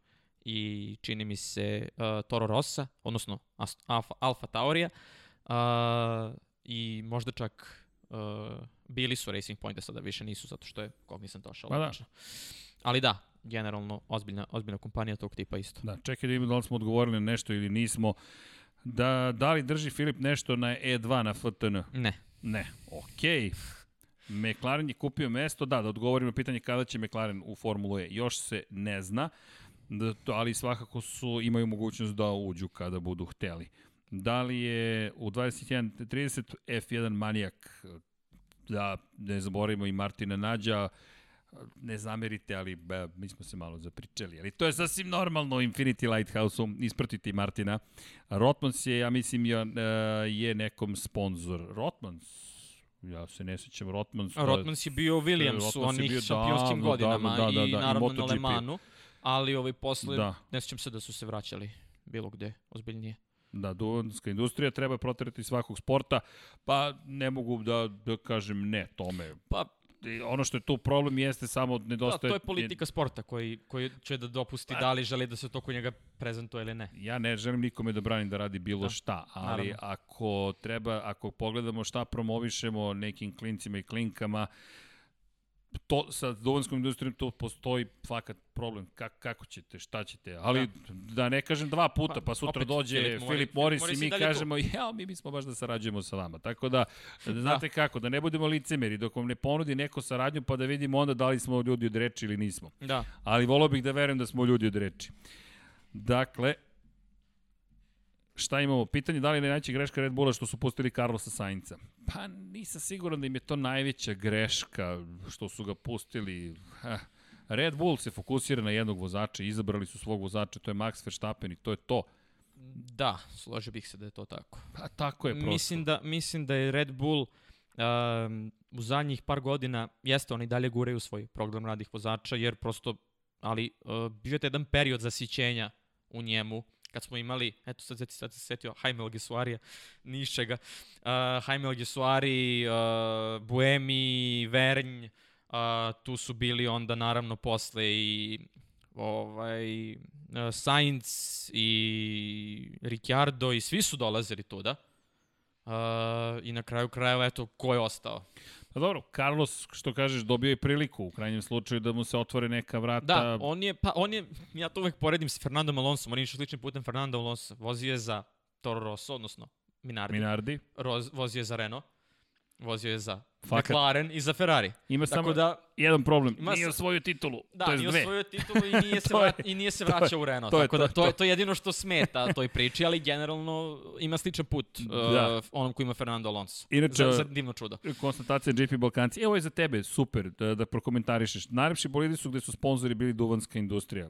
Speaker 2: i čini mi se a, Toro Rossa, odnosno Alfa, Alfa Taurija. A, I možda čak a, bili su Racing Pointe, sada više nisu, zato što je Cognizant došao.
Speaker 1: Ma da.
Speaker 2: Ali da, generalno ozbiljna, ozbiljna kompanija tog tipa isto.
Speaker 1: Da, čekaj da vidimo da li smo odgovorili na nešto ili nismo. Da, da li drži Filip nešto na E2 na FTN?
Speaker 2: Ne.
Speaker 1: Ne. Okej. McLaren je kupio mesto, da, da odgovorim na pitanje kada će McLaren u Formulu E. Još se ne zna, da, ali svakako su imaju mogućnost da uđu kada budu hteli. Da li je u 21.30 F1 manijak, da ne zaboravimo i Martina Nađa, ne zamerite, ali be, mi smo se malo zapričali. Ali to je sasvim normalno Infinity Lighthouse-u, ispratiti Martina. Rotmans je, ja mislim, je, je nekom sponsor. Rotmans, ja se ne sjećam, Rotmans... je-
Speaker 2: Rotmans je bio Williams u onih
Speaker 1: bio
Speaker 2: šampionskim
Speaker 1: davno,
Speaker 2: godinama
Speaker 1: davno, da, da,
Speaker 2: i
Speaker 1: da, i
Speaker 2: naravno na
Speaker 1: MotoGP.
Speaker 2: Le Manu, ali ovaj posle,
Speaker 1: Da.
Speaker 2: ne sjećam se da su se vraćali bilo gde, ozbiljnije.
Speaker 1: Da, duvanska industrija treba proterati svakog sporta, pa ne mogu da, da kažem ne tome.
Speaker 2: Pa,
Speaker 1: I ono što je tu problem jeste samo
Speaker 2: da,
Speaker 1: nedostaje...
Speaker 2: to je politika sporta koji, koji će da dopusti
Speaker 1: Pa-
Speaker 2: da li želi da se to kod njega prezentuje ili ne.
Speaker 1: Ja ne želim nikome da branim da radi bilo
Speaker 2: Da,
Speaker 1: šta, ali
Speaker 2: naravno.
Speaker 1: ako treba, ako pogledamo šta promovišemo nekim klincima i klinkama, to sa duvanskom industrijom to postoji fakat problem Ka, kako ćete, šta ćete, ali da, ne kažem dva puta, pa,
Speaker 2: Pa,
Speaker 1: sutra
Speaker 2: opet,
Speaker 1: dođe
Speaker 2: Filip
Speaker 1: Filip Morris
Speaker 2: Morris
Speaker 1: i mi
Speaker 2: tu.
Speaker 1: kažemo ja, mi bismo baš da sarađujemo sa vama, tako da znate kako, da ne budemo licemeri, dok vam ne ponudi neko saradnju pa da vidimo onda da li smo ljudi od reči ili nismo.
Speaker 2: Da,
Speaker 1: ali volao bih da verujem da smo ljudi od reči. Dakle, šta imamo? Pitanje da li je najveća greška Red Bulla što su pustili Carlosa Sainca? Pa nisam siguran da im je to najveća greška što su ga pustili. Ha. Red Bull se fokusira na jednog vozača, izabrali su svog vozača, to je Max Verstappen i to je to.
Speaker 2: da, složio bih se da je to tako.
Speaker 1: Pa tako je prosto.
Speaker 2: Mislim da, mislim da je Red Bull um, u zadnjih par godina, jeste oni dalje guraju svoj program mladih vozača, jer prosto, ali uh, bio je jedan period zasićenja u njemu, kad smo imali, eto sad, sad, sad se setio Jaime Alguersuarija, ni iz čega, uh, Jaime Alguersuari, uh, Buemi, Vernj, uh, tu su bili onda naravno posle i ovaj, uh, Sainz i Ricciardo i svi su dolazili tuda. Uh, I na kraju krajeva, eto, ko je ostao?
Speaker 1: Pa dobro, Carlos, što kažeš, dobio je priliku u krajnjem slučaju da mu se otvore neka vrata.
Speaker 2: Da, on je, pa on je, ja to uvek poredim sa Fernandom Alonsom, on je išao sličnim putem Fernando Alonso, vozio je za Toro Rosso, odnosno Minardi,
Speaker 1: Minardi.
Speaker 2: Roz, vozio je za Renault, vozio je za
Speaker 1: Fakat.
Speaker 2: McLaren i za Ferrari.
Speaker 1: Ima
Speaker 2: Tako
Speaker 1: samo
Speaker 2: da,
Speaker 1: jedan problem,
Speaker 2: Ima
Speaker 1: nije osvojio titulu,
Speaker 2: da,
Speaker 1: to je
Speaker 2: nije
Speaker 1: dve.
Speaker 2: osvojio titulu i nije se,
Speaker 1: To je-
Speaker 2: vrat, i nije se vraćao u Renault.
Speaker 1: to je
Speaker 2: tako
Speaker 1: to,
Speaker 2: da, to, je,
Speaker 1: to.
Speaker 2: to je jedino što smeta toj priči, ali generalno ima sličan put
Speaker 1: Da.
Speaker 2: uh, onom koji ima Fernando Alonso.
Speaker 1: Inače-
Speaker 2: za, za divno čudo.
Speaker 1: konstatacija GP Balkanci. Evo je za tebe, super, da, da prokomentarišeš. Najlepši bolidi su gde su sponzori bili duvanska industrija.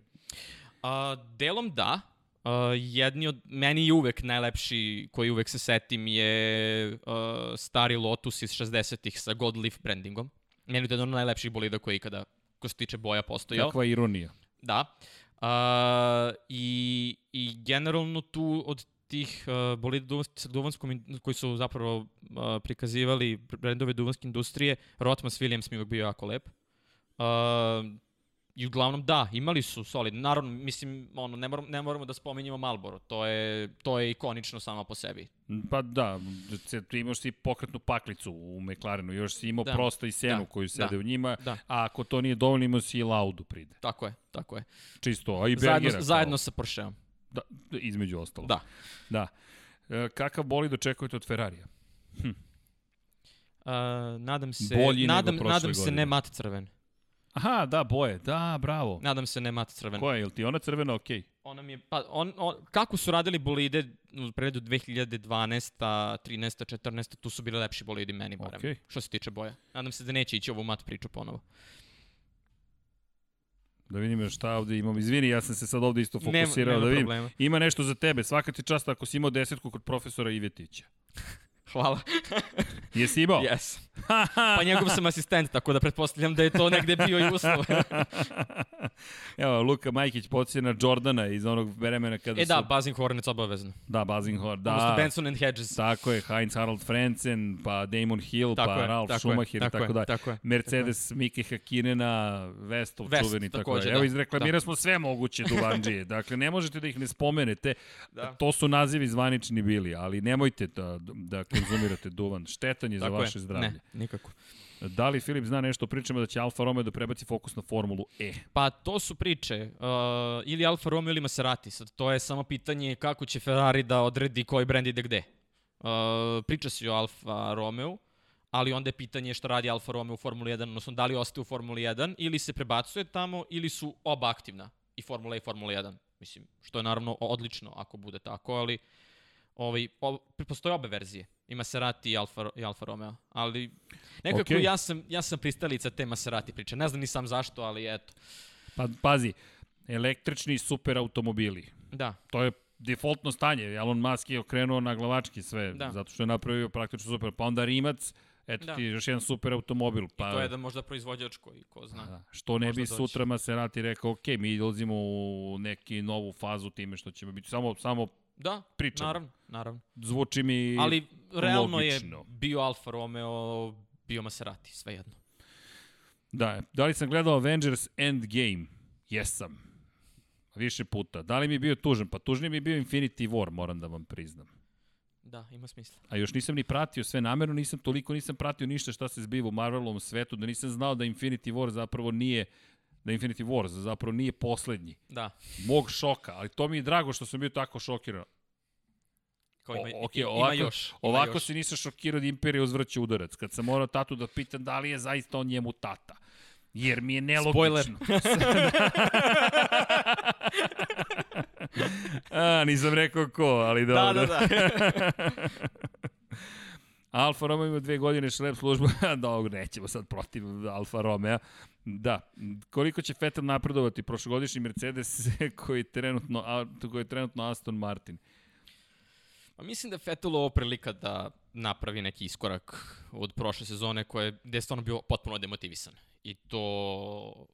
Speaker 2: A, delom da. A, jedni od, meni je uvek najlepši, koji uvek se setim, je a, stari Lotus iz 60-ih sa Gold Leaf brandingom. Meni je to jedan od najlepših bolida koji ikada, ko se tiče boja, postojao.
Speaker 1: Kakva ironija.
Speaker 2: Da. A, i, I generalno tu od tih uh, bolida duvan, sa duvanskom, koji su zapravo uh, prikazivali brendove duvanske industrije, Rotmans Williams mi je bio jako lep. Uh, I uglavnom da, imali su solidno. Naravno, mislim, ono, ne, moramo, ne moramo da spominjemo Malboro. To je, to je ikonično samo po sebi.
Speaker 1: Pa da, ti imaš si pokretnu paklicu u McLarenu, još si imao
Speaker 2: Da.
Speaker 1: prosto i senu
Speaker 2: Da.
Speaker 1: koju sede
Speaker 2: Da.
Speaker 1: u njima,
Speaker 2: Da.
Speaker 1: a ako to nije dovoljno imao si i Laudu pride.
Speaker 2: Tako je, tako je.
Speaker 1: Čisto, a i
Speaker 2: Zajedno,
Speaker 1: Bergera. kao-
Speaker 2: zajedno sa Porscheom.
Speaker 1: Da, između ostalo.
Speaker 2: Da.
Speaker 1: Da. E, kakav bolid očekujete od Ferrarija?
Speaker 2: Uh, nadam se,
Speaker 1: Bolji
Speaker 2: nadam, nadam se
Speaker 1: godine.
Speaker 2: ne mat crven.
Speaker 1: Aha, da, boje. Da, bravo.
Speaker 2: Nadam se ne mat crven.
Speaker 1: Koja je, ili ti ona crvena, okej.
Speaker 2: Ona mi je, pa, on, on, kako su radili bolide u predu 2012, 13, 14, tu su bili lepši bolidi meni barem,
Speaker 1: Okej.
Speaker 2: što se tiče boja. Nadam se da neće ići ovu mat priču ponovo.
Speaker 1: Da vidim još šta ovde imam. Izvini, ja sam se sad ovde isto
Speaker 2: Nema-
Speaker 1: fokusirao
Speaker 2: nema
Speaker 1: da vidim.
Speaker 2: problema.
Speaker 1: Ima nešto za tebe. Svaka ti čast ako si imao desetku kod profesora Ivetića.
Speaker 2: Hvala.
Speaker 1: Jesi imao?
Speaker 2: Yes. Pa njegov sam asistent, tako da pretpostavljam da je to negde bio i uslov.
Speaker 1: Evo, Luka Majkić podsjeća na Jordana iz onog vremena kada
Speaker 2: e da,
Speaker 1: su...
Speaker 2: Buzzing Hornets obavezno.
Speaker 1: Da, Bazinghor, da.
Speaker 2: Odnosno Benson and Hedges.
Speaker 1: Tako je, Heinz Harald Frentzen, pa Damon Hill,
Speaker 2: Tako
Speaker 1: pa
Speaker 2: je,
Speaker 1: Ralf
Speaker 2: tako
Speaker 1: Schumacher i
Speaker 2: tako
Speaker 1: tako dalje.
Speaker 2: tako je,
Speaker 1: Mercedes, Mike Hakinena, Vestov,
Speaker 2: Vest,
Speaker 1: čuveni, tako
Speaker 2: takođe,
Speaker 1: dalje. Evo,
Speaker 2: da.
Speaker 1: izreklamirali smo sve moguće duvanđije. dakle, ne možete da ih ne spomenete.
Speaker 2: Da.
Speaker 1: To su nazivi zvanični bili, ali nemojte da, da konzumirate duvan. Štetan je za
Speaker 2: Tako
Speaker 1: vaše
Speaker 2: je.
Speaker 1: zdravlje.
Speaker 2: Ne, nikako.
Speaker 1: Da li Filip zna nešto o pričama da će Alfa Romeo da prebaci fokus na Formulu E?
Speaker 2: Pa to su priče, uh, ili Alfa Romeo ili Maserati, sad to je samo pitanje kako će Ferrari da odredi koji brend ide gde. Uh, priča se o Alfa Romeo, ali onda je pitanje šta radi Alfa Romeo u Formuli 1, odnosno da li ostaje u Formuli 1 ili se prebacuje tamo ili su oba aktivna, i Formula E i Formula 1. Mislim, što je naravno odlično ako bude tako, ali ovaj, o, postoje obe verzije. I Maserati i Alfa, i Alfa Romeo. Ali nekako
Speaker 1: Okej.
Speaker 2: ja, sam, ja sam pristalica te Maserati priče. Ne znam ni sam zašto, ali eto.
Speaker 1: Pa, pazi, električni super automobili.
Speaker 2: Da,
Speaker 1: To je defaultno stanje. Elon Musk je okrenuo na glavački sve,
Speaker 2: Da.
Speaker 1: zato što je napravio praktično super. Pa onda Rimac, eto
Speaker 2: Da.
Speaker 1: ti još jedan super automobil. Pa,
Speaker 2: pa, to je da možda proizvođač koji, ko zna.
Speaker 1: Da. Što ne
Speaker 2: Možda
Speaker 1: bi
Speaker 2: doći.
Speaker 1: sutra Maserati rekao, ok, mi dolazimo u neki novu fazu time što ćemo biti samo, samo
Speaker 2: Da,
Speaker 1: Pričamo.
Speaker 2: naravno, naravno.
Speaker 1: zvuči mi
Speaker 2: Ali realno
Speaker 1: logično.
Speaker 2: je bio Alfa Romeo, bio Maserati, svejedno.
Speaker 1: Da, da li sam gledao Avengers Endgame? Jesam. Više puta. Da li mi je bio tužan? Pa tužniji mi je bio Infinity War, moram da vam priznam.
Speaker 2: Da, ima smisla.
Speaker 1: A još nisam ni pratio sve namerno, nisam toliko nisam pratio ništa šta se zbiva u Marvelovom svetu, da nisam znao da Infinity War zapravo nije da Infinity War zapravo nije poslednji.
Speaker 2: Da,
Speaker 1: Mog šoka, ali to mi je drago što sam bio tako šokiran.
Speaker 2: kao ima,
Speaker 1: O, ok,
Speaker 2: ima
Speaker 1: ovako,
Speaker 2: još. Ima
Speaker 1: ovako
Speaker 2: još.
Speaker 1: se nisam šokirao da Imperija uzvrće udarac. Kad sam morao tatu da pitam da li je zaista on njemu tata. Jer mi je nelogično.
Speaker 2: Spoiler.
Speaker 1: A, nisam rekao ko, ali
Speaker 2: Da,
Speaker 1: dobro.
Speaker 2: da, da.
Speaker 1: Alfa Romeo ima dve godine šlep službu. dobro, nećemo sad protiv Alfa Romeo. Da, koliko će Vettel napredovati prošlogodišnji Mercedes koji je trenutno, koji je trenutno Aston Martin?
Speaker 2: Pa mislim da Vettel ovo prilika da napravi neki iskorak od prošle sezone koje, gde je stvarno bio potpuno demotivisan. I to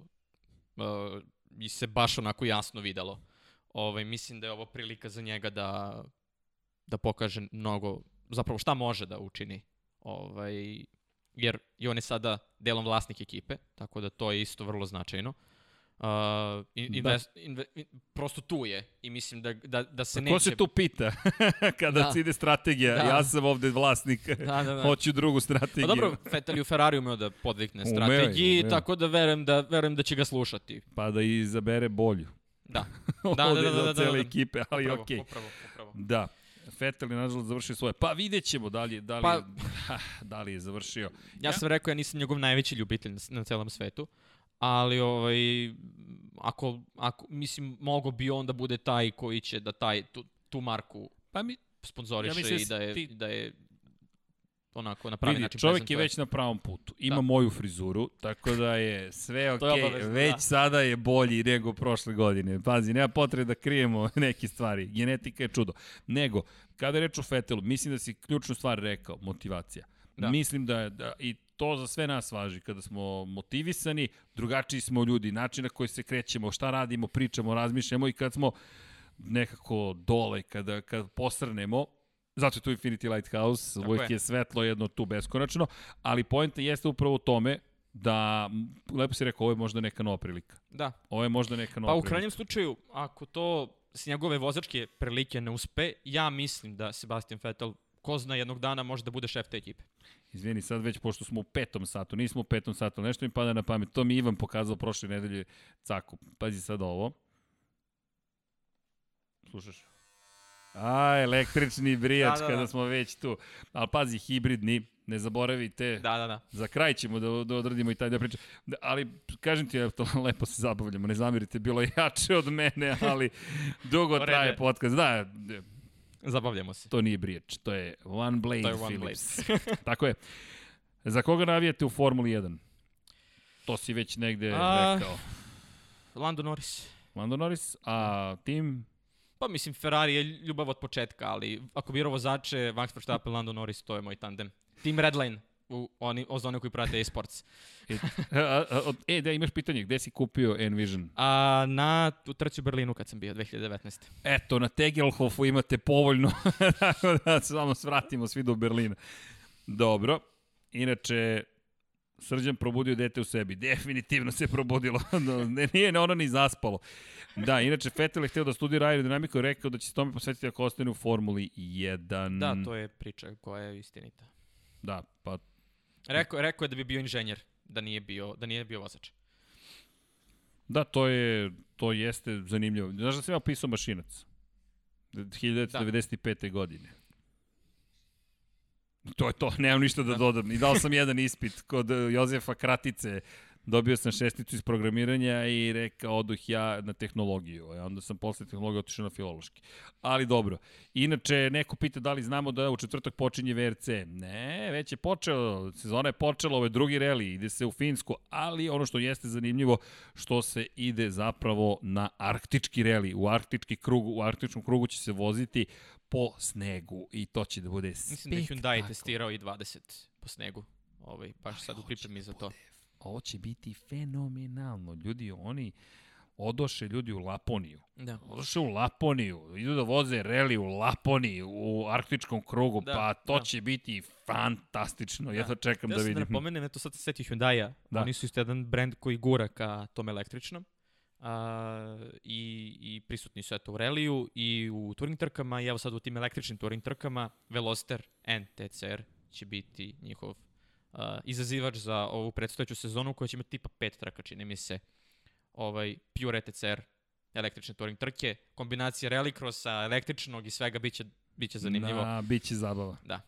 Speaker 2: uh, i se baš onako jasno videlo. Ovaj, mislim da je ovo prilika za njega da, da pokaže mnogo, zapravo šta može da učini. Ovaj, jer i on je sada delom vlasnik ekipe, tako da to je isto vrlo značajno. Uh, in, invest, inve, in, prosto tu je i mislim da, da, da se neće...
Speaker 1: Ko se tu pita kada
Speaker 2: Da.
Speaker 1: ide strategija?
Speaker 2: Da.
Speaker 1: Ja sam ovde vlasnik.
Speaker 2: Da, da, da.
Speaker 1: Hoću drugu strategiju.
Speaker 2: Pa dobro, Vettel je u Ferrari umeo da podvikne
Speaker 1: Umeo
Speaker 2: strategiji,
Speaker 1: umeo.
Speaker 2: tako da verujem da verujem da će ga slušati.
Speaker 1: Pa da izabere bolju.
Speaker 2: Da. Da, da, da, da, da,
Speaker 1: od cele
Speaker 2: da.
Speaker 1: ekipe, ali
Speaker 2: Upravo,
Speaker 1: okej.
Speaker 2: Upravo, upravo.
Speaker 1: Da. Vettel je nažalost završio svoje. Pa vidjet ćemo da li, da li,
Speaker 2: Pa-
Speaker 1: da li je završio.
Speaker 2: Ja sam rekao, ja nisam njegov najveći ljubitelj na, na celom svetu, ali ovaj, ako, ako, mislim, mogo bi on da bude taj koji će da taj, tu, tu marku
Speaker 1: Pa mi,
Speaker 2: sponzoriše
Speaker 1: Ja mislim
Speaker 2: i da je,
Speaker 1: ti-
Speaker 2: da je onako na pravi
Speaker 1: vidi,
Speaker 2: način
Speaker 1: čovjek je već na pravom putu. Ima
Speaker 2: Da.
Speaker 1: moju frizuru, tako da je sve okej.
Speaker 2: obavezno,
Speaker 1: Već
Speaker 2: da.
Speaker 1: sada je bolji nego prošle godine. Pazi, nema potrebe da krijemo neke stvari. Genetika je čudo. Nego, kada je reč o Fetelu, mislim da si ključnu stvar rekao, motivacija.
Speaker 2: Da.
Speaker 1: Mislim da, da i to za sve nas važi. Kada smo motivisani, drugačiji smo ljudi, način na koji se krećemo, šta radimo, pričamo, razmišljamo i kad smo nekako dole, kada, kada posrnemo, zato je tu Infinity Lighthouse,
Speaker 2: Tako
Speaker 1: uvijek
Speaker 2: je.
Speaker 1: je svetlo jedno tu beskonačno, ali pojenta jeste upravo u tome da, lepo si rekao, ovo je možda neka nova prilika.
Speaker 2: Da,
Speaker 1: Ovo je možda neka nova
Speaker 2: Pa u
Speaker 1: prilika.
Speaker 2: krajnjem slučaju, ako to s njegove vozačke prilike ne uspe, ja mislim da Sebastian Vettel ko zna jednog dana može da bude šef te ekipe.
Speaker 1: Izvini, sad već, pošto smo u petom satu, nismo u petom satu, nešto mi pada na pamet, to mi Ivan pokazao prošle nedelje caku. Pazi sad ovo. Slušaš? A, električni brijač
Speaker 2: Da, da,
Speaker 1: kada
Speaker 2: da.
Speaker 1: smo već tu. Ali pazi, hibridni, ne zaboravite.
Speaker 2: Da, da, da.
Speaker 1: Za kraj ćemo da, da odradimo i taj da priča. Da, ali, kažem ti, to, lepo se zabavljamo, ne zamirite, bilo je jače od mene, ali dugo traje
Speaker 2: je.
Speaker 1: podcast. Da,
Speaker 2: Zabavljamo se.
Speaker 1: to nije brijač, to je One Blade
Speaker 2: To je One
Speaker 1: Philips. Tako je. Za koga navijate u Formuli 1? To si već negde
Speaker 2: A,
Speaker 1: rekao.
Speaker 2: Lando Norris.
Speaker 1: Lando Norris, a tim
Speaker 2: Pa mislim, Ferrari je ljubav od početka, ali ako birao vozače, Max Verstappen, Lando Norris, to je moj tandem. Team Redline, u, oni, o zone koji prate e-sports.
Speaker 1: E, a, a, od- e, da, imaš pitanje, gde si kupio Envision?
Speaker 2: A na u trci u Berlinu kad sam bio, 2019.
Speaker 1: Eto, na Tegelhofu imate povoljno, tako da samo svratimo svi do Berlina. Dobro, inače, Srđan probudio dete u sebi. Definitivno se probudilo. ne, nije ono ni zaspalo. Da, inače, Vettel je hteo da studira aerodinamiku i rekao da će se tome posvetiti ako ostane u Formuli 1.
Speaker 2: Da, to je priča koja je istinita.
Speaker 1: Da, pa
Speaker 2: Rekao, rekao je da bi bio inženjer, da nije bio, da nije bio vozač.
Speaker 1: Da, to je to jeste zanimljivo. Znaš da sam ja pisao mašinac? 1995. godine. To je to, nemam ništa da, dodam. I dao sam jedan ispit kod eh, Jozefa Kratice. Dobio sam šesticu iz programiranja i rekao odoh ja na tehnologiju. A onda sam posle tehnologije otišao na filološki. Ali dobro. Inače, neko pita da li znamo da u četvrtak počinje VRC. Ne, već je počeo. Sezona je počela, ovo je drugi reli. Ide se u Finsku. Ali ono što jeste zanimljivo, što se ide zapravo na arktički reli. U arktički krug, u arktičkom krugu će se voziti po snegu. I to će da bude
Speaker 2: Mislim da je Hyundai testirao i 20 po snegu. Ovaj, baš sad u pripremi za to.
Speaker 1: Ovo će biti fenomenalno. Ljudi, oni odoše ljudi u Laponiju.
Speaker 2: Da.
Speaker 1: Odoše u Laponiju, idu da voze reli u Laponiji, u arktičkom krugu,
Speaker 2: Da,
Speaker 1: pa to
Speaker 2: da.
Speaker 1: će biti fantastično. Ja to čekam
Speaker 2: Ja
Speaker 1: da
Speaker 2: sam
Speaker 1: vidim.
Speaker 2: da napomenem, eto sad se setio Hyundai-a.
Speaker 1: Da.
Speaker 2: Oni su isto jedan brand koji gura ka tom električnom. A, i, I prisutni su eto u reliju i u touring trkama i evo sad u tim električnim touring trkama Veloster NTCR će biti njihov a, izazivač za ovu predstojeću sezonu koja će imati tipa pet trka, čini mi se. Ovaj, Pure ETCR električne touring trke, kombinacija rallycrossa, električnog i svega biće, biće zanimljivo.
Speaker 1: Da, bit će zabava.
Speaker 2: Da.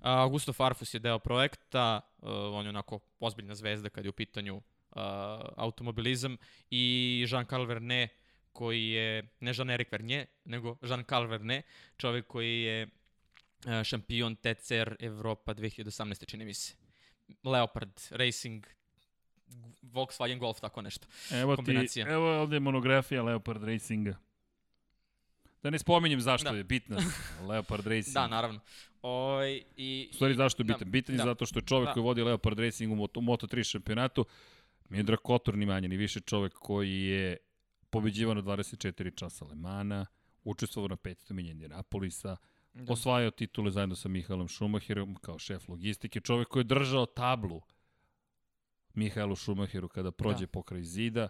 Speaker 2: A, Augusto Farfus je deo projekta, uh, on je onako ozbiljna zvezda kad je u pitanju uh, automobilizam i Jean-Carl Vernet koji je, ne Jean-Eric Vernier, nego Jean-Carl Vernet, čovjek koji je uh, šampion TCR Evropa 2018. čini mi se. Leopard Racing, Volkswagen Golf, tako nešto.
Speaker 1: Evo ti,
Speaker 2: Kombinacija.
Speaker 1: evo ovde je monografija Leopard Racinga. Da ne spominjem zašto
Speaker 2: Da.
Speaker 1: je bitna Leopard Racing.
Speaker 2: Da, naravno. Oj, i,
Speaker 1: stvari, zašto je
Speaker 2: da,
Speaker 1: bitan? Bitan je
Speaker 2: da.
Speaker 1: zato što je čovek
Speaker 2: Da.
Speaker 1: koji vodi Leopard Racing u Moto, u Moto3 šampionatu. Miodrag Kotor, ni manje, ni više čovek koji je pobeđivao na 24 časa Lemana, učestvovao na 500 milija Indianapolisa,
Speaker 2: Da.
Speaker 1: osvajao titule zajedno sa Mihaelom Schumacherom kao šef logistike, čovek koji je držao tablu Mihaelu Schumacheru kada prođe
Speaker 2: Da.
Speaker 1: pokraj zida.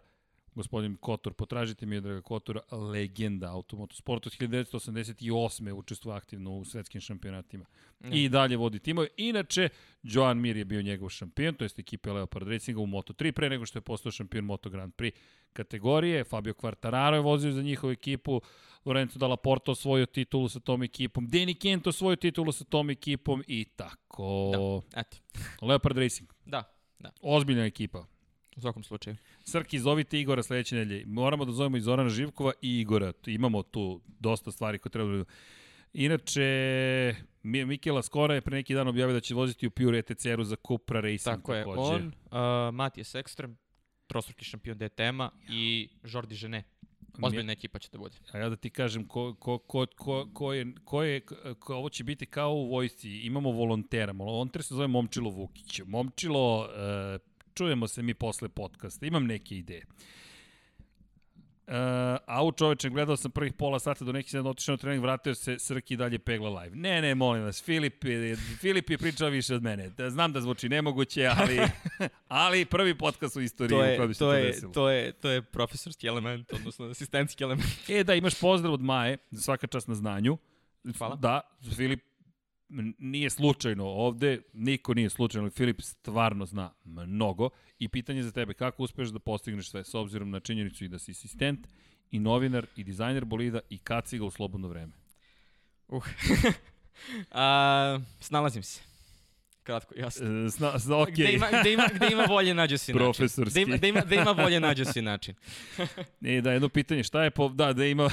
Speaker 1: Gospodin Kotor, potražite mi je draga Kotora, legenda automotosporta od 1988. učestvuje aktivno u svetskim šampionatima.
Speaker 2: Da.
Speaker 1: I dalje vodi timove. Inače, Joan Mir je bio njegov šampion, to jest ekipe Leopard Racinga u Moto3, pre nego što je postao šampion Moto Grand Prix kategorije. Fabio Quartararo je vozio za njihovu ekipu, Lorenzo Dalla Porta osvojio titulu sa tom ekipom, Danny Kent osvojio titulu sa tom ekipom i tako.
Speaker 2: Eto,
Speaker 1: Leopard Racing,
Speaker 2: da, da,
Speaker 1: ozbiljna ekipa.
Speaker 2: u svakom slučaju.
Speaker 1: Srki, zovite Igora sledeće nedelje. Moramo da zovemo i Zorana Živkova i Igora. Imamo tu dosta stvari koje treba da... Inače, Mi- Mikela Skora je pre neki dan objavio da će voziti u Pure ETCR-u za Cupra Racing.
Speaker 2: Tako je,
Speaker 1: takođe.
Speaker 2: on, uh, Matijas Ekstrem, trostruki šampion DTM-a i Jordi Žene. Ozbiljna ekipa će da bude.
Speaker 1: A ja da ti kažem ko, ko, ko, ko, ko je, ko je ko, ovo će biti kao u vojsci, imamo volontera, volonter se zove Momčilo Vukić. Momčilo, uh, čujemo se mi posle podcasta, imam neke ideje. Uh, au čoveče, gledao sam prvih pola sata do neki dan otišao na trening, vratio se, Srki dalje pegla live. Ne, ne, molim vas, Filip je, Filip je pričao više od mene. Da, znam da zvuči nemoguće, ali, ali prvi podcast u istoriji
Speaker 2: To
Speaker 1: u kojem
Speaker 2: je,
Speaker 1: se
Speaker 2: to, je,
Speaker 1: desilo.
Speaker 2: to, je, to je profesorski element, odnosno asistentski element.
Speaker 1: E, da, imaš pozdrav od Maje, svaka čast na znanju.
Speaker 2: Hvala.
Speaker 1: Da, Filip nije slučajno ovde, niko nije slučajno, ali Filip stvarno zna mnogo. I pitanje za tebe, kako uspeš da postigneš sve s obzirom na činjenicu i da si asistent i novinar, i dizajner bolida, i kaciga u slobodno vreme.
Speaker 2: Uh. A, snalazim se. Kratko, jasno.
Speaker 1: E, Zna, zna, ok.
Speaker 2: Gde, ima, gde, ima, gde ima volje, nađe si način.
Speaker 1: Profesorski.
Speaker 2: Gde ima, gde, ima, gde ima volje, nađe si način.
Speaker 1: E, da, jedno pitanje, šta je po, da, da ima,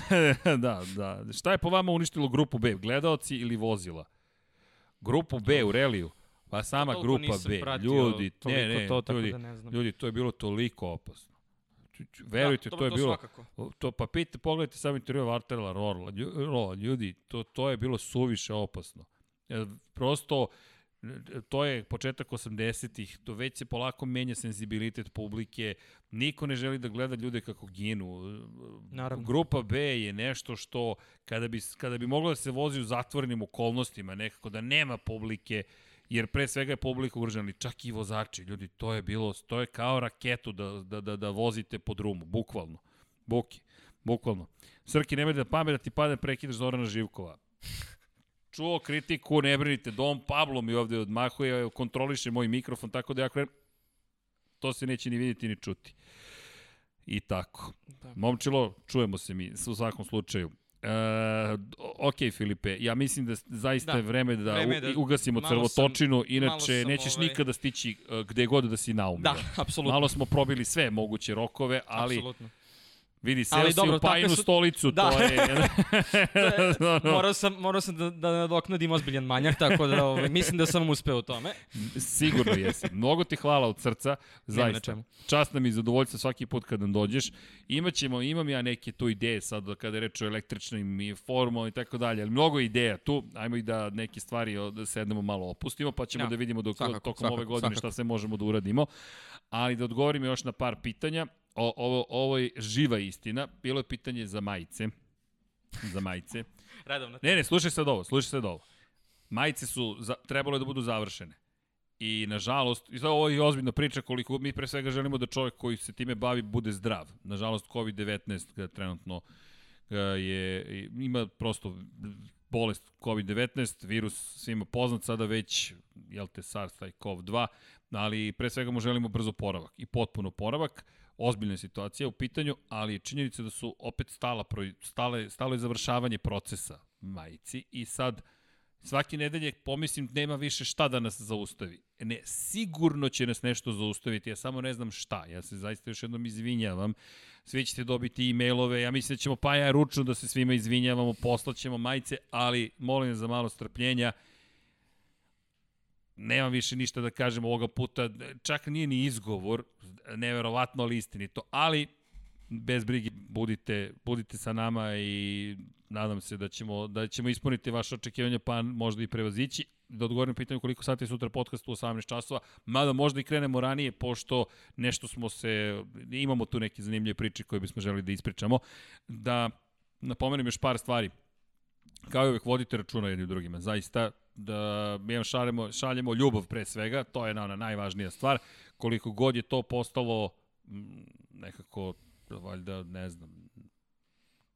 Speaker 1: da, da, šta je po vama uništilo grupu B, gledaoci ili vozila? Grupu B u reliju? Pa sama
Speaker 2: Toliko
Speaker 1: grupa B,
Speaker 2: pratio
Speaker 1: ljudi,
Speaker 2: toliko
Speaker 1: ne, ne,
Speaker 2: to, tako
Speaker 1: ljudi,
Speaker 2: da ne znam.
Speaker 1: ljudi, to je bilo toliko opasno. Ču- Verujte,
Speaker 2: Da,
Speaker 1: to je bilo,
Speaker 2: svakako.
Speaker 1: to, pa pite, pogledajte sam intervju Vartela Rola, Lju- Rola, ljudi, to, to je bilo suviše opasno. Prosto, to je početak 80-ih, to već se polako menja senzibilitet publike, niko ne želi da gleda ljude kako ginu.
Speaker 2: Naravno.
Speaker 1: Grupa B je nešto što, kada bi, kada bi moglo da se vozi u zatvorenim okolnostima, nekako da nema publike, jer pre svega je publika ugrožena, čak i vozači, ljudi, to je bilo, to je kao raketu da, da, da, da vozite po drumu, bukvalno. Buki, bukvalno. Srki, nemoj da pamet da ti padne prekidaš Zorana Živkova. Čuo kritiku, ne brinite, Dom Pablo mi ovde odmahuje, kontroliše moj mikrofon, tako da ja krenem, to se neće ni vidjeti ni čuti. I tako.
Speaker 2: Da.
Speaker 1: Momčilo, čujemo se mi u svakom slučaju. E, ok, Filipe, ja mislim da zaista
Speaker 2: Da,
Speaker 1: je vreme da,
Speaker 2: vreme da-
Speaker 1: ugasimo
Speaker 2: sam-
Speaker 1: crvotočinu,
Speaker 2: malo
Speaker 1: inače
Speaker 2: sam,
Speaker 1: nećeš
Speaker 2: ovaj-
Speaker 1: nikada stići e, gde god da si naumio.
Speaker 2: Da, apsolutno.
Speaker 1: Malo smo probili sve moguće rokove, ali
Speaker 2: Apsolutno.
Speaker 1: Vidi, seo
Speaker 2: Ali
Speaker 1: si
Speaker 2: dobro,
Speaker 1: u
Speaker 2: takve su-
Speaker 1: stolicu,
Speaker 2: Da.
Speaker 1: to je... No, no.
Speaker 2: Morao sam, morao sam da, da nadoknadim ozbiljan manjak, tako da ovaj, mislim da sam uspeo u tome.
Speaker 1: Sigurno jesi. Mnogo ti hvala od srca, zaista.
Speaker 2: čemu.
Speaker 1: Čast nam i zadovoljstvo svaki put kad nam dođeš. Imaćemo, imam ja neke tu ideje sad kada je reč o električnim i formom i tako dalje, ali mnogo ideja tu. Ajmo i da neke stvari da sednemo malo opustimo, pa ćemo
Speaker 2: Ja,
Speaker 1: da vidimo dok,
Speaker 2: svakako,
Speaker 1: tokom
Speaker 2: svakako,
Speaker 1: ove godine
Speaker 2: svakako.
Speaker 1: šta sve možemo da uradimo. Ali da odgovorim još na par pitanja. O, ovo, ovo je živa istina. Bilo je pitanje za majice. Za majice.
Speaker 2: Redovno.
Speaker 1: Ne, ne, slušaj sad ovo, slušaj sad ovo. Majice su za, trebalo da budu završene. I nažalost, i sad ovo je ozbiljna priča koliko mi pre svega želimo da čovjek koji se time bavi bude zdrav. Nažalost, COVID-19 ga trenutno ga je, ima prosto bolest COVID-19, virus svima poznat, sada već, jel te, SARS, taj COV-2, ali pre svega mu želimo brzo poravak i potpuno poravak. Ozbiljna situacija u pitanju, ali je činjenica da su opet stala, stale, stalo je završavanje procesa majici i sad svake nedelje pomislim nema više šta da nas zaustavi. Ne, sigurno će nas nešto zaustaviti, ja samo ne znam šta. Ja se zaista još jednom izvinjavam. Svi ćete dobiti e-mailove, ja mislim da ćemo pa ja ručno da se svima izvinjavamo, poslaćemo majice, ali molim za malo strpljenja. Nemam više ništa da kažem ovoga puta, čak nije ni izgovor, neverovatno ali istinito, ali bez brige budite, budite sa nama i nadam se da ćemo, da ćemo ispuniti vaše očekivanja pa možda i prevazići. Da odgovorim na pitanje koliko sati je sutra podcast u 18 časova, mada možda i krenemo ranije pošto nešto smo se, imamo tu neke zanimljive priče koje bismo želeli da ispričamo. Da napomenem još par stvari. Kao i uvek vodite računa jedni drugima. Zaista da mi šaljemo, šaljemo ljubav pre svega, to je na, ona najvažnija stvar. Koliko god je to postalo nekako, valjda, ne znam,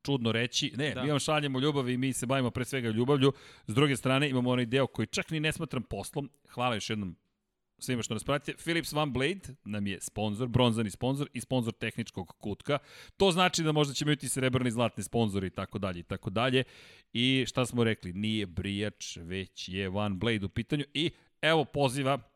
Speaker 1: čudno reći. Ne. Da. mi vam šaljemo ljubav i mi se bavimo pre svega ljubavlju. S druge strane imamo onaj deo koji čak ni ne smatram poslom. Hvala još jednom svima što nas pratite. Philips One Blade nam je sponsor, bronzani sponsor i sponsor tehničkog kutka. To znači da možda ćemo imati srebrni zlatni sponzori i tako dalje i tako dalje. I šta smo rekli? Nije brijač, već je One Blade u pitanju. I evo poziva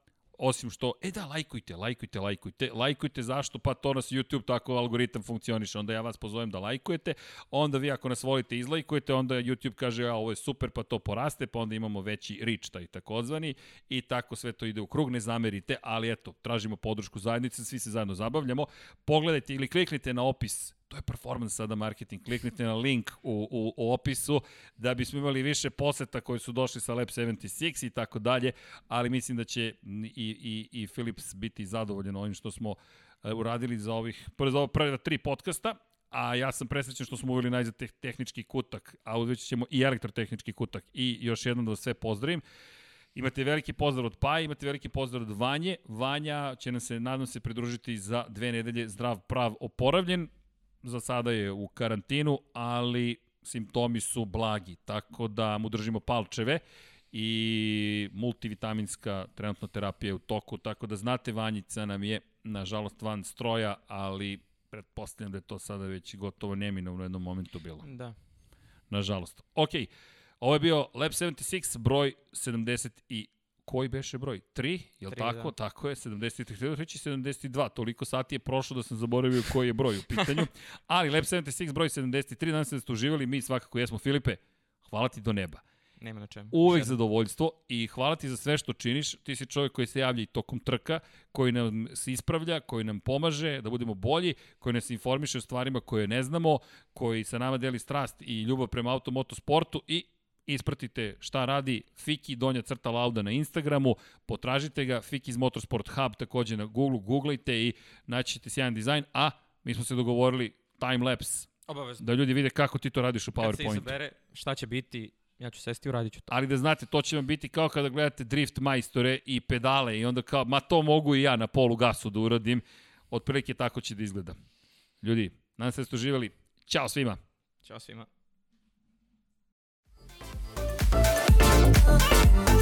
Speaker 1: osim što, e da, lajkujte, lajkujte, lajkujte, lajkujte, zašto? Pa to nas YouTube tako algoritam funkcioniše, onda ja vas pozovem da lajkujete, onda vi ako nas volite izlajkujete, onda YouTube kaže, a ovo je super, pa to poraste, pa onda imamo veći reach, taj takozvani, i tako sve to ide u krug, ne zamerite, ali eto, tražimo podršku zajednice, svi se zajedno zabavljamo, pogledajte ili kliknite na opis to je performance sada marketing. Kliknite na link u, u, u opisu da bismo imali više poseta koji su došli sa Lab 76 i tako dalje, ali mislim da će i, i, i Philips biti zadovoljen ovim što smo e, uradili za ovih prve, za ova prva tri podcasta, a ja sam presrećen što smo uveli najzad teh, tehnički kutak, a uzveći ćemo i elektrotehnički kutak. I još jednom da vas sve pozdravim. Imate veliki pozdrav od Paja, imate veliki pozdrav od Vanje. Vanja će nam se, nadam se, pridružiti za dve nedelje zdrav, prav, oporavljen za sada je u karantinu, ali simptomi su blagi, tako da mu držimo palčeve i multivitaminska trenutno terapija je u toku, tako da znate Vanjica nam je nažalost van stroja, ali pretpostavljam da je to sada već gotovo neminovno u jednom momentu bilo.
Speaker 2: Da.
Speaker 1: Nažalost. Ok, ovo je bio Lab 76, broj 70 i koji beše broj? 3, je li tako?
Speaker 2: da.
Speaker 1: Tako je, 73, htio reći 72, toliko sati je prošlo da sam zaboravio koji je broj u pitanju. Ali Lab 76, broj 73, nadam se da ste uživali, mi svakako jesmo. Filipe, hvala ti do neba.
Speaker 2: Nema na čemu.
Speaker 1: Uvek zadovoljstvo i hvala ti za sve što činiš. Ti si čovjek koji se javlja i tokom trka, koji nam se ispravlja, koji nam pomaže da budemo bolji, koji nas informiše o stvarima koje ne znamo, koji sa nama deli strast i ljubav prema automotosportu i ispratite šta radi Fiki Donja crta Lauda na Instagramu, potražite ga, Fiki's Motorsport Hub takođe na Google, googlajte i naći ćete sjajan dizajn, a mi smo se dogovorili timelapse,
Speaker 2: Obavezno.
Speaker 1: da ljudi vide kako ti to radiš u
Speaker 2: Kad se
Speaker 1: PowerPointu.
Speaker 2: izabere šta će biti, ja ću sesti i uradit ću to.
Speaker 1: Ali da znate, to će vam biti kao kada gledate drift majstore i pedale i onda kao, ma to mogu i ja na polu gasu da uradim. Otprilike tako će da izgleda. Ljudi, nadam se da ste uživali. Ćao svima!
Speaker 2: Ćao svima.
Speaker 7: Thank you.